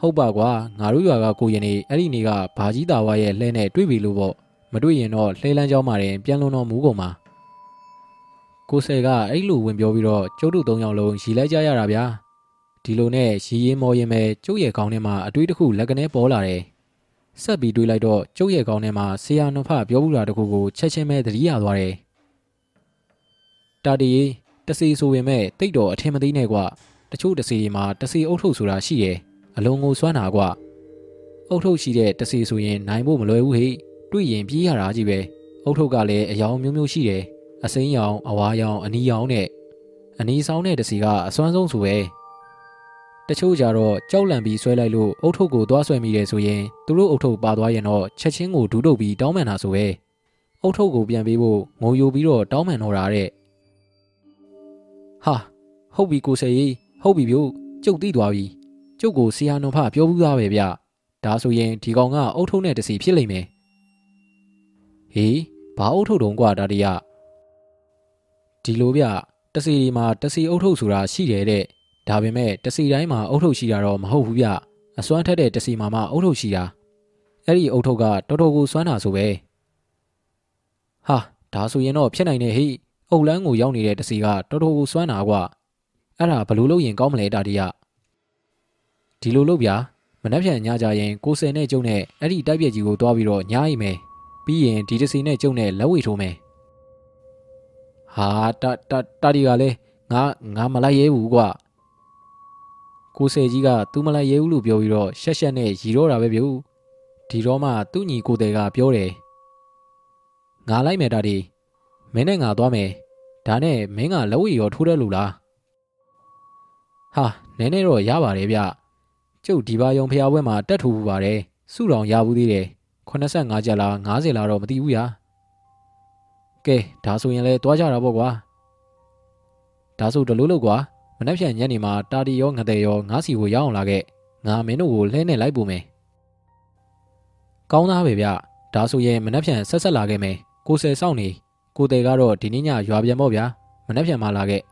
ဟုတ်ပါကွာငါတို့ရွာကကိုရင်နေအဲ့ဒီနေကဘာကြီးတာဝါရဲ့လှဲနဲ့တွေ့ပြီလို့ပေါ့မတွေ့ရင်တော့လှဲလန်းကြောင်းမှာတင်ပြန်လွန်တော်မူကုန်မှာကိုဆယ်ကအဲ့လိုဝင်ပြောပြီးတော့ကျုပ်တို့သုံးယောက်လုံးရီလိုက်ကြရတာဗျာ ဒီလိုနဲ့ရီရင်မော်ရင်ပဲကျုပ်ရဲ့ခေါင်းထဲမှာအတွေးတစ်ခုလက်ကနေပေါ်လာတယ်ဆက်ပြီးတွေးလိုက်တော့ကျုပ်ရဲ့ခေါင်းထဲမှာဆရာနှဖပြောဘူးတာတခုကိုချက်ချင်းပဲသတိရသွားတယ်တာတီတစီဆိုရင်မဲ့တိတ်တော်အထင်မသေးနဲ့ကွာတချို့တစီမှာတစီအုပ်ထုပ်ဆိုတာရှိရဲ့အလုံးကိုစွမ်းတာကွာအုတ်ထုတ်ရှိတဲ့တစီဆိုရင်နိုင်ဖို့မလွယ်ဘူးဟိတွေ့ရင်ပြေးရတာကြီးပဲအုတ်ထုတ်ကလည်းအယောင်မျိုးမျိုးရှိတယ်အစိမ်းရောင်အဝါရောင်အနီရောင်နဲ့အနီဆောင်တဲ့တစီကအစွမ်းဆုံးဆိုပဲ တချို့ကြတော့ကြောက်လန့်ပြီးဆွဲလိုက်လို့အုတ်ထုတ်ကိုသွားဆွဲမိတယ်ဆိုရင်သူတို့အုတ်ထုတ်ပါသွားရင်တော့ချက်ချင်းကိုဒူးတုပ်ပြီးတောင်းပန်တာဆိုပဲအုတ်ထုတ်ကိုပြန်ပေးဖို့ငိုယိုပြီးတော့တောင်းပန်တော့တာတဲ့ဟာဟုတ်ပြီကိုဆယ်ကြီးဟုတ်ပြီဗျို့ကျုပ်သိသွားပြီကျုပ်ကိုဆီယာနွန်ဖပြောဘူးသားပဲဗျဒါဆိုရင်ဒီကောင်ကအုတ်ထုံးနဲ့တစီဖြစ်လိမ့်မယ်ဟေးဘာအုတ်ထုံတုံးกว่าဒါတရဒီလိုဗျတစီဒီမှာတစီအုတ်ထုပ်ဆိုတာရှိတယ်တဲ့ ဒါပေမဲ့တစီတိုင်းမှာအုတ်ထုပ်ရှိတာတော့မဟုတ်ဘူးဗျအစွမ်းထက်တဲ့တစီမှာမှအုတ်ထုပ်ရှိတာအဲ့ဒီအုတ်ထုပ်ကတော်တော်ကိုစွမ်းတာဆိုပဲဟာဒါဆိုရင်တော့ဖြစ်နိုင်တယ်ဟိအုတ်လန်းကိုရောက်နေတဲ့တစီကတော်တော်ကိုစွမ်းတာကွာအဲ့ဒါဘလို့လို့ရင်ကောင်းမလဲတာတရဒီလိုလုပ်ဗျာမနှက်ဖြန်ညကြရင်ကိုစင်နဲ့ကျုံနဲ့အဲ့ဒီတိုက်ပြက်ကြီးကိုတွားပြီးတော့ညားအိမ်မယ်ပြီးရင်ဒီတစီနဲ့ကျုံနဲ့လက်ဝေထိုးမယ်ဟဟာတာတာတာဒီကလည်းငါငါမလိုက်ရဲဘူးကွာ ကိုဆယ်ကြီးကသူမလိုက်ရဲဘူးလို့ပြောပြီးတော့ရှက်ရှက်နဲ့ရီတော့တာပဲဗျူဒီတော့မှသူ့ညီကိုတဲ့ကပြောတယ်ငါလိုက်မယ်တာဒီမင်းနဲ့ငါသွားမယ်ဒါနဲ့မင်းကလက်ဝဲရောထိုးတယ်လို့လားဟာနည်းနည်းတော့ရပါတယ်ဗျကျုပ်ဒီပါယုံဖျားပွဲမှာတက်ထူပူပါတယ်စုတော်ရဘူးသေးတယ်85ကျက်လား90လားတော့မသိဘူးရာကဲဒါဆိုရင်လဲတွားကြတာပေါ့ကွာဒါဆိုတလို့လို့ကွာ မနှက်ဖြန်ညနေမှာတာတီရောငတဲ့ရောငါးစီကိုရအောင်လာခဲ့ငါမင်းတို့ကိုလှဲနဲ့လိုက်ပို့မယ်ကောင်းသားပဲဗျဒါဆိုရင်မနှက်ဖြန်ဆက်ဆက်လာခဲ့မယ်ကိုဆယ်စောင့်နေကိုတယ်ကတော့ဒီနေ့ညရွာပြန်ပေါ့ဗျာမနှက်ဖြန်มาလာခဲ့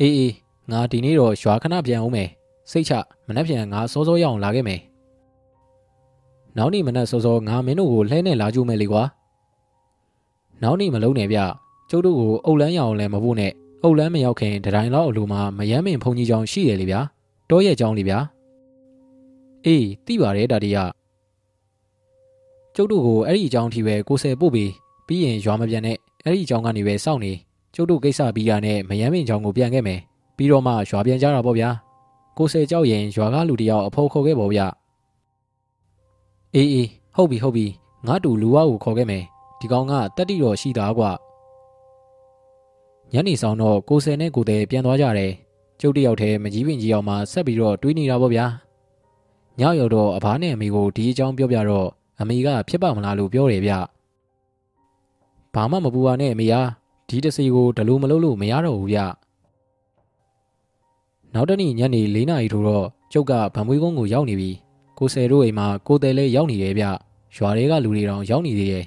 အေးအေးငါဒီနေ့တော့ရွာခဏပြန်အောင်မယ်စိတ်ချမနှက်ဖြန်ငါစောစောရအောင်လာခဲ့မယ်နောက်နေ့မနက်စောစောငါမင်းတို့ကိုလှဲနဲ့လာကြည့်မယ်လေကွာနောက်နေ့မလုံးနဲ့ဗျကျုပ်တို့ကိုအုတ်လန်းရအောင်လည်းမဖို့နဲ့ အုတ်လန်းမရောက်ခင်တတိုင်းလောက်အလိုမှာမယမ်းမင်ဖုန်ကြီးချောင်းရှိတယ်လေဗျာတောရဲ့ချောင်းလေဗျာအေးသိပါတယ်ဒါတီရကျုပ်တို့ကိုအဲ့ဒီအကြောင်းထိပဲကိုဆယ်ပို့ပြီးပြီးရင်ရွာမပြန်နဲ့အဲ့ဒီအကြောင်းကနေပဲစောင့်နေကျုပ်တို့ကိစ္စပြီးရနဲ့မယမ်းမင်ချောင်းကိုပြန်ခဲ့မယ်ပြီးတော့မှရွာပြန်ကြတာပေါ့ဗျာကိုဆယ်ကြောက်ရင်ရွာကလူတယောက်အဖို့ခေါ်ခဲ့ပေါ့ဗျာအေးအေးဟုတ်ပြီဟုတ်ပြီငါတူလူဝါကိုခေါ်ခဲ့မယ်ဒီကောင်ကတက်တိတော်ရှိတာကွာ ညနေဆောင်တော့ကိုဆယ်နဲ့ကိုတဲ့ပြန်သွားကြတယ်ကျုပ်တယောက်တည်းမကြီးပင်ကြီးအောင်မှဆက်ပြီးတော့တွေးနေတာပေါ့ဗျာညရောက်တော့အဘနဲ့အမေကိုဒီအကြောင်းပြောပြတော့အမေကဖြစ်ပါမလားလို့ပြောတယ်ဗျဘာမှမပူပါနဲ့အမေဟာဒီတစီကိုဒလိုမလုပ်လို့မရတော့ဘူးဗျနောက်တနေ့ညနေ၄နာရီထိုးတော့ကျုပ်ကဗံမွေးကုန်းကိုရောက်နေပြီကိုဆယ်တို့အိမ်မှာကိုတယ်လည်းရောက်နေတယ်ဗျရွာတွေကလူတွေတောင်ရောက်နေသေးတယ်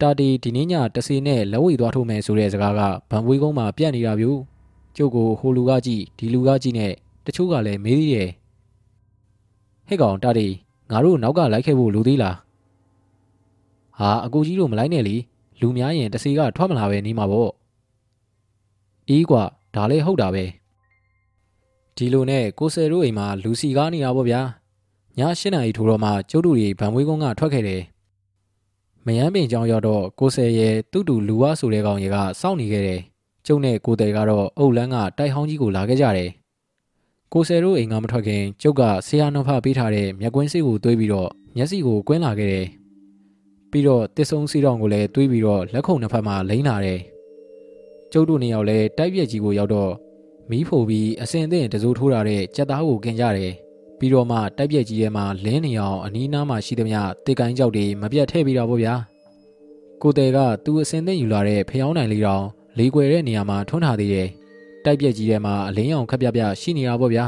တာတီဒီနေ့ညတစီနဲ့လက်ဝဲသွားထိုးမယ်ဆိုတဲ့စကားကဗံပွေးကုန်းမှာပြတ်နေတာဗျကျုပ်ကိုဟိုလူကကြည့်ဒီလူကကြည့်နဲ့တချို့ကလည်းမေးသေးတယ်ဟဲ့ကောင်တာတီငါတို့နောက်ကလိုက်ခဲ့ဖို့လူသေးလားဟာအကူကြီးတို့မလိုက်နဲ့လေလူများရင်တစီကထွက်မလာပဲနေမှာပေါ့အေးကွာဒါလည်းဟုတ်တာပဲဒီလိုနဲ့ကိုဆယ်တို့အိမ်မှာလူစီကားနေတာပေါ့ဗျာည၈နာရီထိုးတော့မှကျုပ်တို့တွေဗံမွေးကုန်းကထွက်ခဲ့တယ် မယမ်းပင်ကြောင်ရောက်တော့ကိုဆယ်ရဲ့တူတူလူဝဆိုတဲ့ကောင်ကြီးကစောင့်နေခဲ့တယ်ကျုပ်နဲ့ကိုတယ်ကတော့အုတ်လန်းကတိုက်ဟောင်းကြီးကိုလာခဲ့ကြတယ်ကိုဆယ်တို့အိမ်ကမထွက်ခင်ကျုပ်ကဆရာနှဖပေးထားတဲ့မြက်ကွင်းစေးကိုတွေးပြီးတော့မျက်စိကိုကွင်းလာခဲ့တယ်ပြီးတော့တစ်ဆုံစီတောင်ကိုလည်းတွေးပြီးတော့လက်ခုံနှစ်ဖက်မှာလိမ့်လာတယ်ကျုပ်တို့နှစ်ယောက်လည်းတိုက်ပြက်ကြီးကိုရောက်တော့မီးဖိုပြီးအစင်သင့်တစိုးထိုးထားတဲ့ကြက်သားကိုกินကြတယ် ပြီးတော့မှတိုက်ပြက်ကြီးထဲမှာလင်းနေအောင်အနီးနားမှာရှိသမျှတစ်ကိုင်းကြောက်တွေမပြတ်ထည့်ပြီးတော့ဗောဗျာကိုတဲကသူ့အစင်သင့်ယူလာတဲ့ဖျောင်းနိုင်လေးတောင်လေးကွယ်တဲ့နေရာမှာထွန်းထားသေးတယ်တိုက်ပြက်ကြီးထဲမှာအလင်းရောင်ခက်ပြပြရှိနေတာဗောဗျာ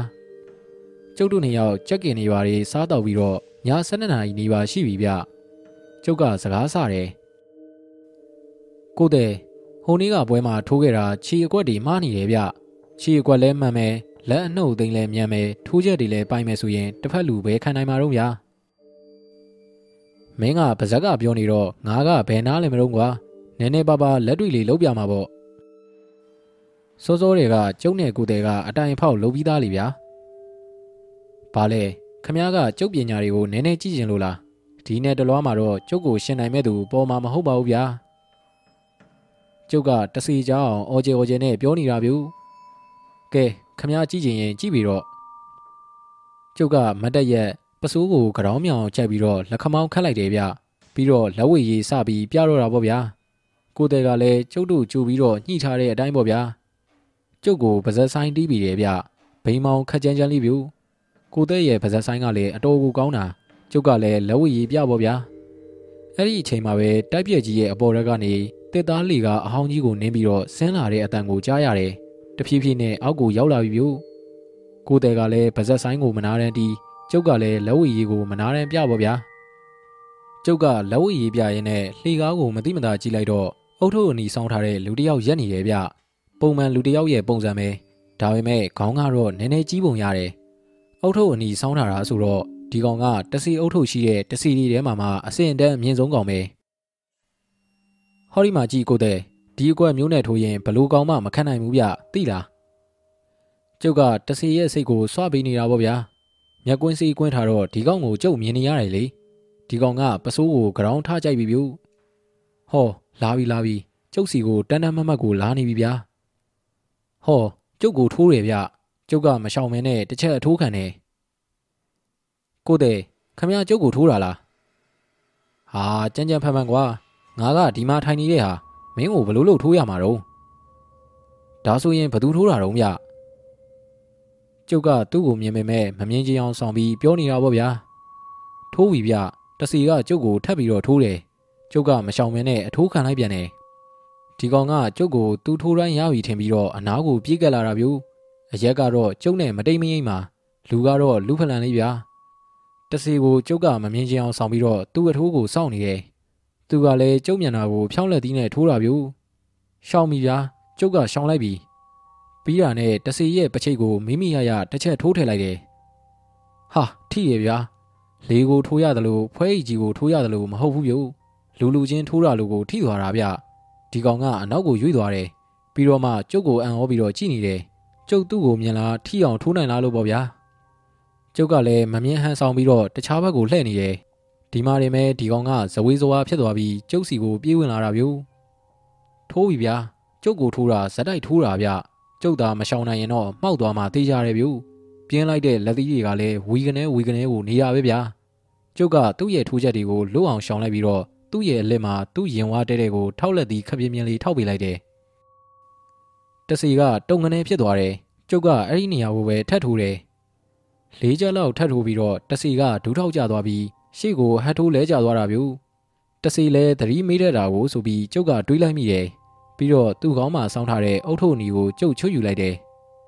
ကျုပ်တို့နှစ်ယောက်ကြက်ကင်နေပါတွေစားတော့ပြီးတော့ည7နာရီနေပါရှိပြီဗျကျုပ်ကစကားဆတယ်ကိုတဲ့ဟိုနေ့ကပွဲမှာထိုးခဲ့တာခြေအကွက်တွေမှားနေတယ်ဗျခြေအကွက်လဲမှန်မယ် လက်အနှုတ်သိမ်းလဲမြန်မယ်ထိုးချက်တွေလဲပိုင်မယ်ဆိုရင်တစ်ဖက်လူပဲခံနိုင်မှာတော့ဗျာမင်းကပါဇက်ကပြောနေတော့ငါကဘယ်နားလဲမလို့ကွာနည်းနည်းပါးပါလက်တွေ့လေးလုံးပြမှာပေါ့စောစောတွေကကျုပ်နဲ့ကိုတဲ့ကအတိုင်ဖောက်လုံးပြီးသားလေဗျာဘာလဲခမ ्या ကကျုပ်ပညာတွေကိုနည်းနည်းကြည့်ကျင်လို့လားဒီနဲ့တလွားမှာတော့ကျုပ်ကိုရှင်နိုင်မဲ့သူပေါ်မှာမဟုတ်ပါဘူးဗျာကျုပ်ကတစီကြအောင်အော်ဂျေအော်ဂျေနဲ့ပြောနေတာဗျူကဲ ခမ ्या ကြည့်ချင်ရင်ကြည့်ပြီးတော့ကျုပ်ကမတ်တက်ရက်ပစိုးကိုကြောင်းမြောင်ချက်ပြီးတော့လက်ခမောင်းခတ်လိုက်တယ်ဗျပြီးတော့လက်ဝဲရေးစပြီးပြတော့တာပေါ့ဗျာကိုတဲ့ကလည်းကျုပ်တို့ကြိုပြီးတော့ညှိထားတဲ့အတိုင်းပေါ့ဗျာကျုပ်ကိုပါဇက်ဆိုင်တီးပြီးတယ်ဗျဘိန်းမောင်ခက်ကြမ်းကြမ်းလေးဗျကိုတဲ့ရဲ့ပါဇက်ဆိုင်ကလည်းအတော်ကိုကောင်းတာကျုပ်ကလည်းလက်ဝဲရေးပြပေါ့ဗျာအဲ့ဒီအချိန်မှာပဲတိုက်ပြက်ကြီးရဲ့အပေါ်ရက်ကနေတစ်သားလီကအဟောင်းကြီးကိုနင်းပြီးတော့ဆင်းလာတဲ့အတန်ကိုကြားရတယ် တဖြည်းဖြည်းနဲ့အောက်ကိုရောက်လာပြီဗျကိုတဲ့ကလည်းပါဇက်ဆိုင်ကိုမနာရန်တီးကျုပ်ကလည်းလက်ဝဲရေးကိုမနာရန်ပြပေါ့ဗျာကျုပ်ကလက်ဝဲရေးပြရင်းနဲ့လှေကားကိုမတိမတာကြည့်လိုက်တော့အုတ်ထုပ်အနီဆောင်းထားတဲ့လူတယောက်ရက်နေရဲ့ဗျပုံမှန်လူတယောက်ရဲ့ပုံစံပဲဒါပေမဲ့ခေါင်းကတော့နည်းနည်းကြီးပုံရတယ်အုတ်ထုပ်အနီဆောင်းထားတာဆိုတော့ဒီကောင်ကတစီအုတ်ထုပ်ရှိတဲ့တစီဒီထဲမှာမှအစင်တန်းအမြင့်ဆုံးကောင်ပဲဟောဒီမှာကြည့်ကိုတဲ့ ဒီအကွက်မျိုးနဲ့ထိုးရင်ဘလို့ကောင်မှမခံနိုင်ဘူးဗျသိလားကျုပ်ကတစီရဲ့စိတ်ကိုစွပေးနေတာပေါ့ဗျာမျက်ကွင်းစီကွင်းထားတော့ဒီကောင်ကိုကျုပ်မြင်နေရတယ်လေဒီကောင်ကပစိုးကိုကြောင်းထားကြိုက်ပြီဗျဟောလာပြီလာပြီကျုပ်စီကိုတန်းတန်းမတ်မတ်ကိုလာနေပြီဗျာဟောကျုပ်ကိုထိုးတယ်ဗျကျုပ်ကမရှောင်မဲနဲ့တစ်ချက်အထိုးခံတယ်ကိုတဲ့ခမရကျုပ်ကိုထိုးတာလားဟာကြမ်းကြမ်းဖန်ဖန်ကွာငါကဒီမှာထိုင်နေတဲ့ဟာ မင်းကိုဘလို့လို့ထိုးရမှာတော့ဒါဆိုရင်ဘသူထိုးတာတော့ဗျကျုပ်ကသူ့ကိုမြင်ပေမဲ့မမြင်ချင်အောင်ဆောင်ပြီးပြောနေတာပေါ့ဗျာထိုးပြီဗျတစီကကျုပ်ကိုထပ်ပြီးတော့ထိုးတယ်ကျုပ်ကမရှောင်မဲနဲ့အထိုးခံလိုက်ပြန်တယ်ဒီကောင်ကကျုပ်ကိုသူ့ထိုးတိုင်းရပြီထင်ပြီးတော့အနားကိုပြေးကပ်လာတာဗျအရက်ကတော့ကျုပ်နဲ့မတိမ်မရိမ့်မှာလူကတော့လူဖလန်လေးဗျာတစီကိုကျုပ်ကမမြင်ချင်အောင်ဆောင်ပြီးတော့သူ့အထိုးကိုစောင့်နေတယ် သူကလည်းကျုပ်မျက်နှာကိုဖြောင်းလက်သီးနဲ့ထိုးတာဗျရှောင်းပြီဗျာကျုပ်ကရှောင်းလိုက်ပြီပြီးတာနဲ့တစီရဲ့ပချိတ်ကိုမိမိရရတစ်ချက်ထိုးထည့်လိုက်တယ်ဟာထိရဗျာလေကိုထိုးရတယ်လို့ဖွဲအိကြီးကိုထိုးရတယ်လို့မဟုတ်ဘူးဗျလူလူချင်းထိုးတာလို့ကိုထိသွားတာဗျဒီကောင်ကအနောက်ကိုရွေ့သွားတယ်ပြီးတော့မှကျုပ်ကိုအံ့ဩပြီးတော့ကြည့်နေတယ်ကျုပ်သူ့ကိုမြင်လာထိအောင်ထိုးနိုင်လားလို့ပေါ့ဗျာကျုပ်ကလည်းမမြင်ဟန်ဆောင်ပြီးတော့တခြားဘက်ကိုလှည့်နေတယ် ဒီမှာနေမဲ့ဒီကောင်ကဇဝေးဇဝါဖြစ်သွားပြီးကျုပ်စီကိုပြေးဝင်လာတာဗျထိုးပြီဗျာကျုပ်ကိုထိုးတာဇက်တိုက်ထိုးတာဗျကျုပ်သာမရှောင်နိုင်ရင်တော့မှောက်သွားမှသိကြတယ်ဗျပြင်းလိုက်တဲ့လက်သီးတွေကလည်းဝီကနေဝီကနေကိုနေရပဲဗျာကျုပ်ကသူ့ရဲ့ထိုးချက်တွေကိုလွတ်အောင်ရှောင်လိုက်ပြီးတော့သူ့ရဲ့အလက်မှာသူ့ရင်ဝါတဲတဲ့ကိုထောက်လက်သည်ခပ်ပြင်းပြင်းလေးထောက်ပေးလိုက်တယ်တစီကတုံငနေဖြစ်သွားတယ်ကျုပ်ကအဲ့ဒီနေရာကိုပဲထပ်ထိုးတယ်လေးချက်လောက်ထပ်ထိုးပြီးတော့တစီကဒူးထောက်ကျသွားပြီး ရှေ့ကိုဟတ်ထိုးလဲကျသွားတာဗျတစီလဲသတိမေးတဲ့တာကိုဆိုပြီးကျုပ်ကတွေးလိုက်မိတယ်ပြီးတော့သူ့ကောင်းမှာစောင်းထားတဲ့အုတ်ထုပ်နီကိုကျုပ်ချွတ်ယူလိုက်တယ်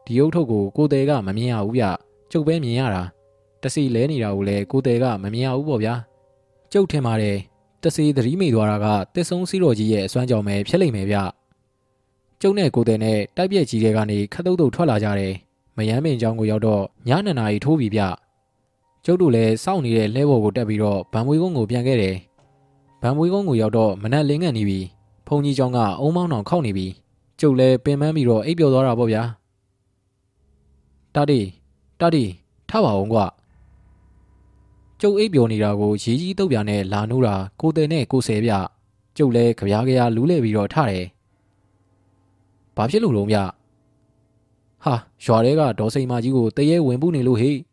ဒီအုတ်ထုပ်ကိုကိုတဲကမမြင်ရဘူးဗျကျုပ်ပဲမြင်ရတာတစီလဲနေတာကိုလည်းကိုတဲကမမြင်ရဘူးပေါ့ဗျာကျုပ်ထင်ပါတယ်တစီသတိမိသွားတာကတစ်ဆုံးစီးတော်ကြီးရဲ့အစွမ်းကြောင့်ပဲဖြစ်လိမ့်မယ်ဗျကျုံနဲ့ကိုတဲ့နဲ့တိုက်ပြက်ကြီးတွေကနေခတ်တုတ်တုတ်ထွက်လာကြတယ်မယမ်းမင်ကျောင်းကိုရောက်တော့ညနေနာရီထိုးပြီဗျ ကျုပ်တို့လည်းစောင့်နေတဲ့လဲဘော်ကိုတက်ပြီးတော့ဗံမွေးကုန်းကိုပြန်ခဲ့တယ်ဗံမွေးကုန်းကိုရောက်တော့မနက်လင်းငန့်နေပြီဖုန်ကြီးကျောင်းကအုံမောင်းအောင်ခောက်နေပြီကျုပ်လည်းပင်ပန်းပြီးတော့အိပ်ပျော်သွားတာပေါ့ဗျာတာတီတာတီထပါအောင်ကွာကျုပ်အိပ်ပျော်နေတာကိုရီကြီးတုတ်ပြနဲ့လာနိုးတာကိုတယ်နဲ့ကိုဆယ်ပြကျုပ်လည်းကြပြားကြရာလူးလဲပြီးတော့ထတယ်။ဘာဖြစ်လို့လုံးဗျ။ဟာရွာတဲကဒေါ်စိန်မကြီးကိုတရေဝင်ပူးနေလို့ဟေ့။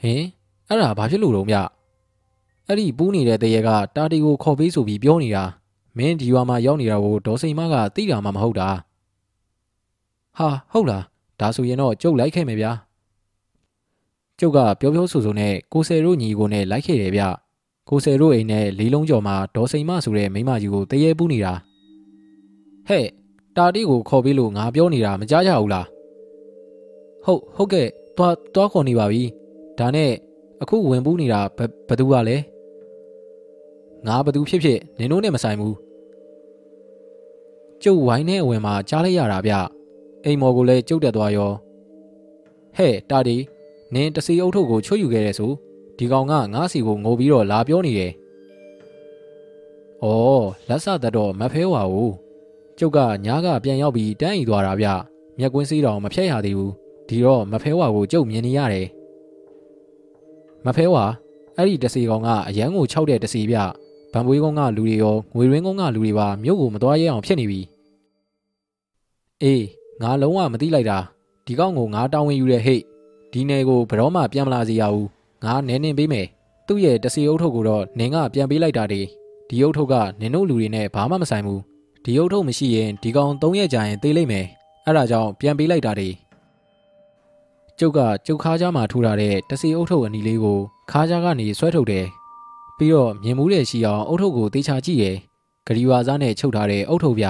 ဟင်အဲ့ဒါဘာဖြစ်လို့လုံးဗျ။အဲ့ဒီပူးနေတဲ့တရေကတာတီကိုခေါ်ပေးဆိုပြီးပြောနေတာမင်းဒီရွာမှာရောက်နေတာကိုဒေါ်စိန်မကသိတာမှမဟုတ်တာ။ဟာဟုတ်လားဒါဆိုရင်တော့ကျုပ်လိုက်ခဲ့မယ်ဗျာ။ကျုပ်ကပြောပြောဆိုဆိုနဲ့ကိုဆယ်တို့ညီကိုနဲ့လိုက်ခဲ့တယ်ဗျကိုဆယ်တို့အိမ်နဲ့လေးလုံးကျော်မှာဒေါ်စိန်မဆိုတဲ့မိမကြီးကိုတရေပူးနေတာဟဲ့တာတီကိုခေါ်ပြီးလို့ငါပြောနေတာမကြားကြဘူးလားဟုတ်ဟုတ်ကဲ့သွားသွားခေါ်နေပါပြီ ဒါနဲ့အခုဝင်ပူးနေတာဘသူကလဲငါဘသူဖြစ်ဖြစ်နင်တို့နဲ့မဆိုင်ဘူးကျုပ်ဝိုင်းနဲ့အဝင်မှာကြားလိုက်ရတာဗျအိမ်မော်ကိုလည်းကျုပ်တက်သွားရောဟဲ့တာတီနင်းတစီအုပ်ထုပ်ကိုချွတ်ယူခဲ့တဲ့ဆိုဒီကောင်ကငါးစီကိုငိုပြီးတော့လာပြောနေတယ်။အော်လက်ဆသက်တော့မဖဲဝါဘူး။ကျုပ်ကညားကပြန်ရောက်ပြီးတန်းဤသွားတာဗျ။မျက်ကွင်းစည်းတော်မဖြတ်ရသေးဘူး။ဒီတော့မဖဲဝါကိုကျုပ်မြင်နေရတယ်။ မဖဲဝါအဲ့ဒီတစီကောင်ကအရန်ကိုခြောက်တဲ့တစီဗျ။ဗံပွေးကုန်းကလူတွေရောငွေရင်းကုန်းကလူတွေပါမြို့ကိုမသွားရအောင်ဖြစ်နေပြီ။အေးငါလုံးဝမသိလိုက်တာဒီကောင်ကိုငါတောင်းဝင်ယူတဲ့ဟိတ်ဒီနယ်ကိုဘရောမှပြန်မလာစေရဘူးငါနဲနေပေးမယ်သူ့ရဲ့တစီအုပ်ထုပ်ကိုတော့နင်ကပြန်ပေးလိုက်တာဒီဒီအုပ်ထုပ်ကနင်တို့လူတွေနဲ့ဘာမှမဆိုင်ဘူးဒီအုပ်ထုပ်မရှိရင်ဒီကောင်၃ရက်ကြာရင်သေးလိမ့်မယ်အဲ့ဒါကြောင့်ပြန်ပေးလိုက်တာဒီ ကျုပ်ကကျုပ်ခါးကြားမှာထူထားတဲ့တစီအုပ်ထုပ်အနီလေးကိုခါးကြားကနေဆွဲထုတ်တယ်ပြီးတော့မြင်မှုတဲ့ရှိအောင်အုပ်ထုပ်ကိုတေချာကြည့်ရယ်ဂရီဝါစားနဲ့ချုပ်ထားတဲ့အုပ်ထုပ်ပြ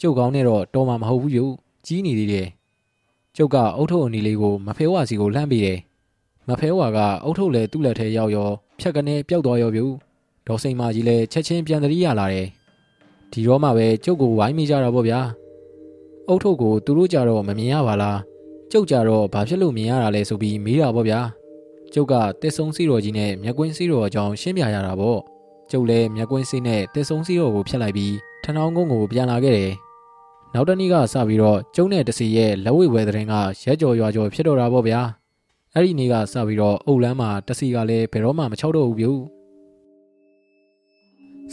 ကျုပ်ကောင်းနဲ့တော့တော်မှာမဟုတ်ဘူးယူကြီးနေသေးတယ်ကျုပ်ကအုတ်ထုပ်အနီလေးကိုမဖဲဝါစီကိုလှမ်းပေးတယ်။မဖဲဝါကအုတ်ထုပ်လည်းသူ့လက်ထဲရောက်ရောဖြတ်ကနေပျောက်သွားရောပြူ။ဒေါ်စိန်မကြီးလည်းချက်ချင်းပြန်တရိရလာတယ်။ဒီတော့မှပဲကျုပ်ကိုဝိုင်းမိကြတာပေါ့ဗျာ။အုတ်ထုပ်ကိုသူတို့ကြတော့မမြင်ရပါလား။ ကျုပ်ကြတော့ဘာဖြစ်လို့မြင်ရတာလဲဆိုပြီးမေးတာပေါ့ဗျာ။ကျုပ်ကတစ်ဆုံစီတော်ကြီးနဲ့မြက်ကွင်းစီတော်အကြောင်းရှင်းပြရတာပေါ့။ကျုပ်လည်းမြက်ကွင်းစီနဲ့တစ်ဆုံစီတော်ကိုဖျက်လိုက်ပြီးထဏောင်းကုန်းကိုပြန်လာခဲ့တယ်။နောက်တနေ့ကစပြီးတော့ကျုံနဲ့တစီရဲ့လက်ဝိဝဲတဲ့ရင်ကရဲကြော်ရွာကြော်ဖြစ်တော့တာပေါ့ဗျာအဲ့ဒီနေ့ကစပြီးတော့အုတ်လန်းမှာတစီကလည်းဘယ်တော့မှမချောက်တော့ဘူးဗျ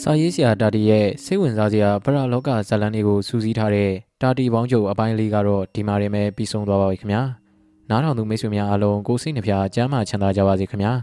စာရေးဆရာတာတီရဲ့စိတ်ဝင်စားစရာပရလောကဇာတ်လမ်းတွေကိုစူးစီးထားတဲ့တာတီပေါင်းချုပ်အပိုင်းလေးကတော့ဒီမှာရင်ပဲပြီးဆုံးသွားပါပြီခင်ဗျာနားထောင်သူမိတ်ဆွေများအားလုံးကိုစိတ်နှဖျားကျမ်းမာချမ်းသာကြပါစေခင်ဗျာ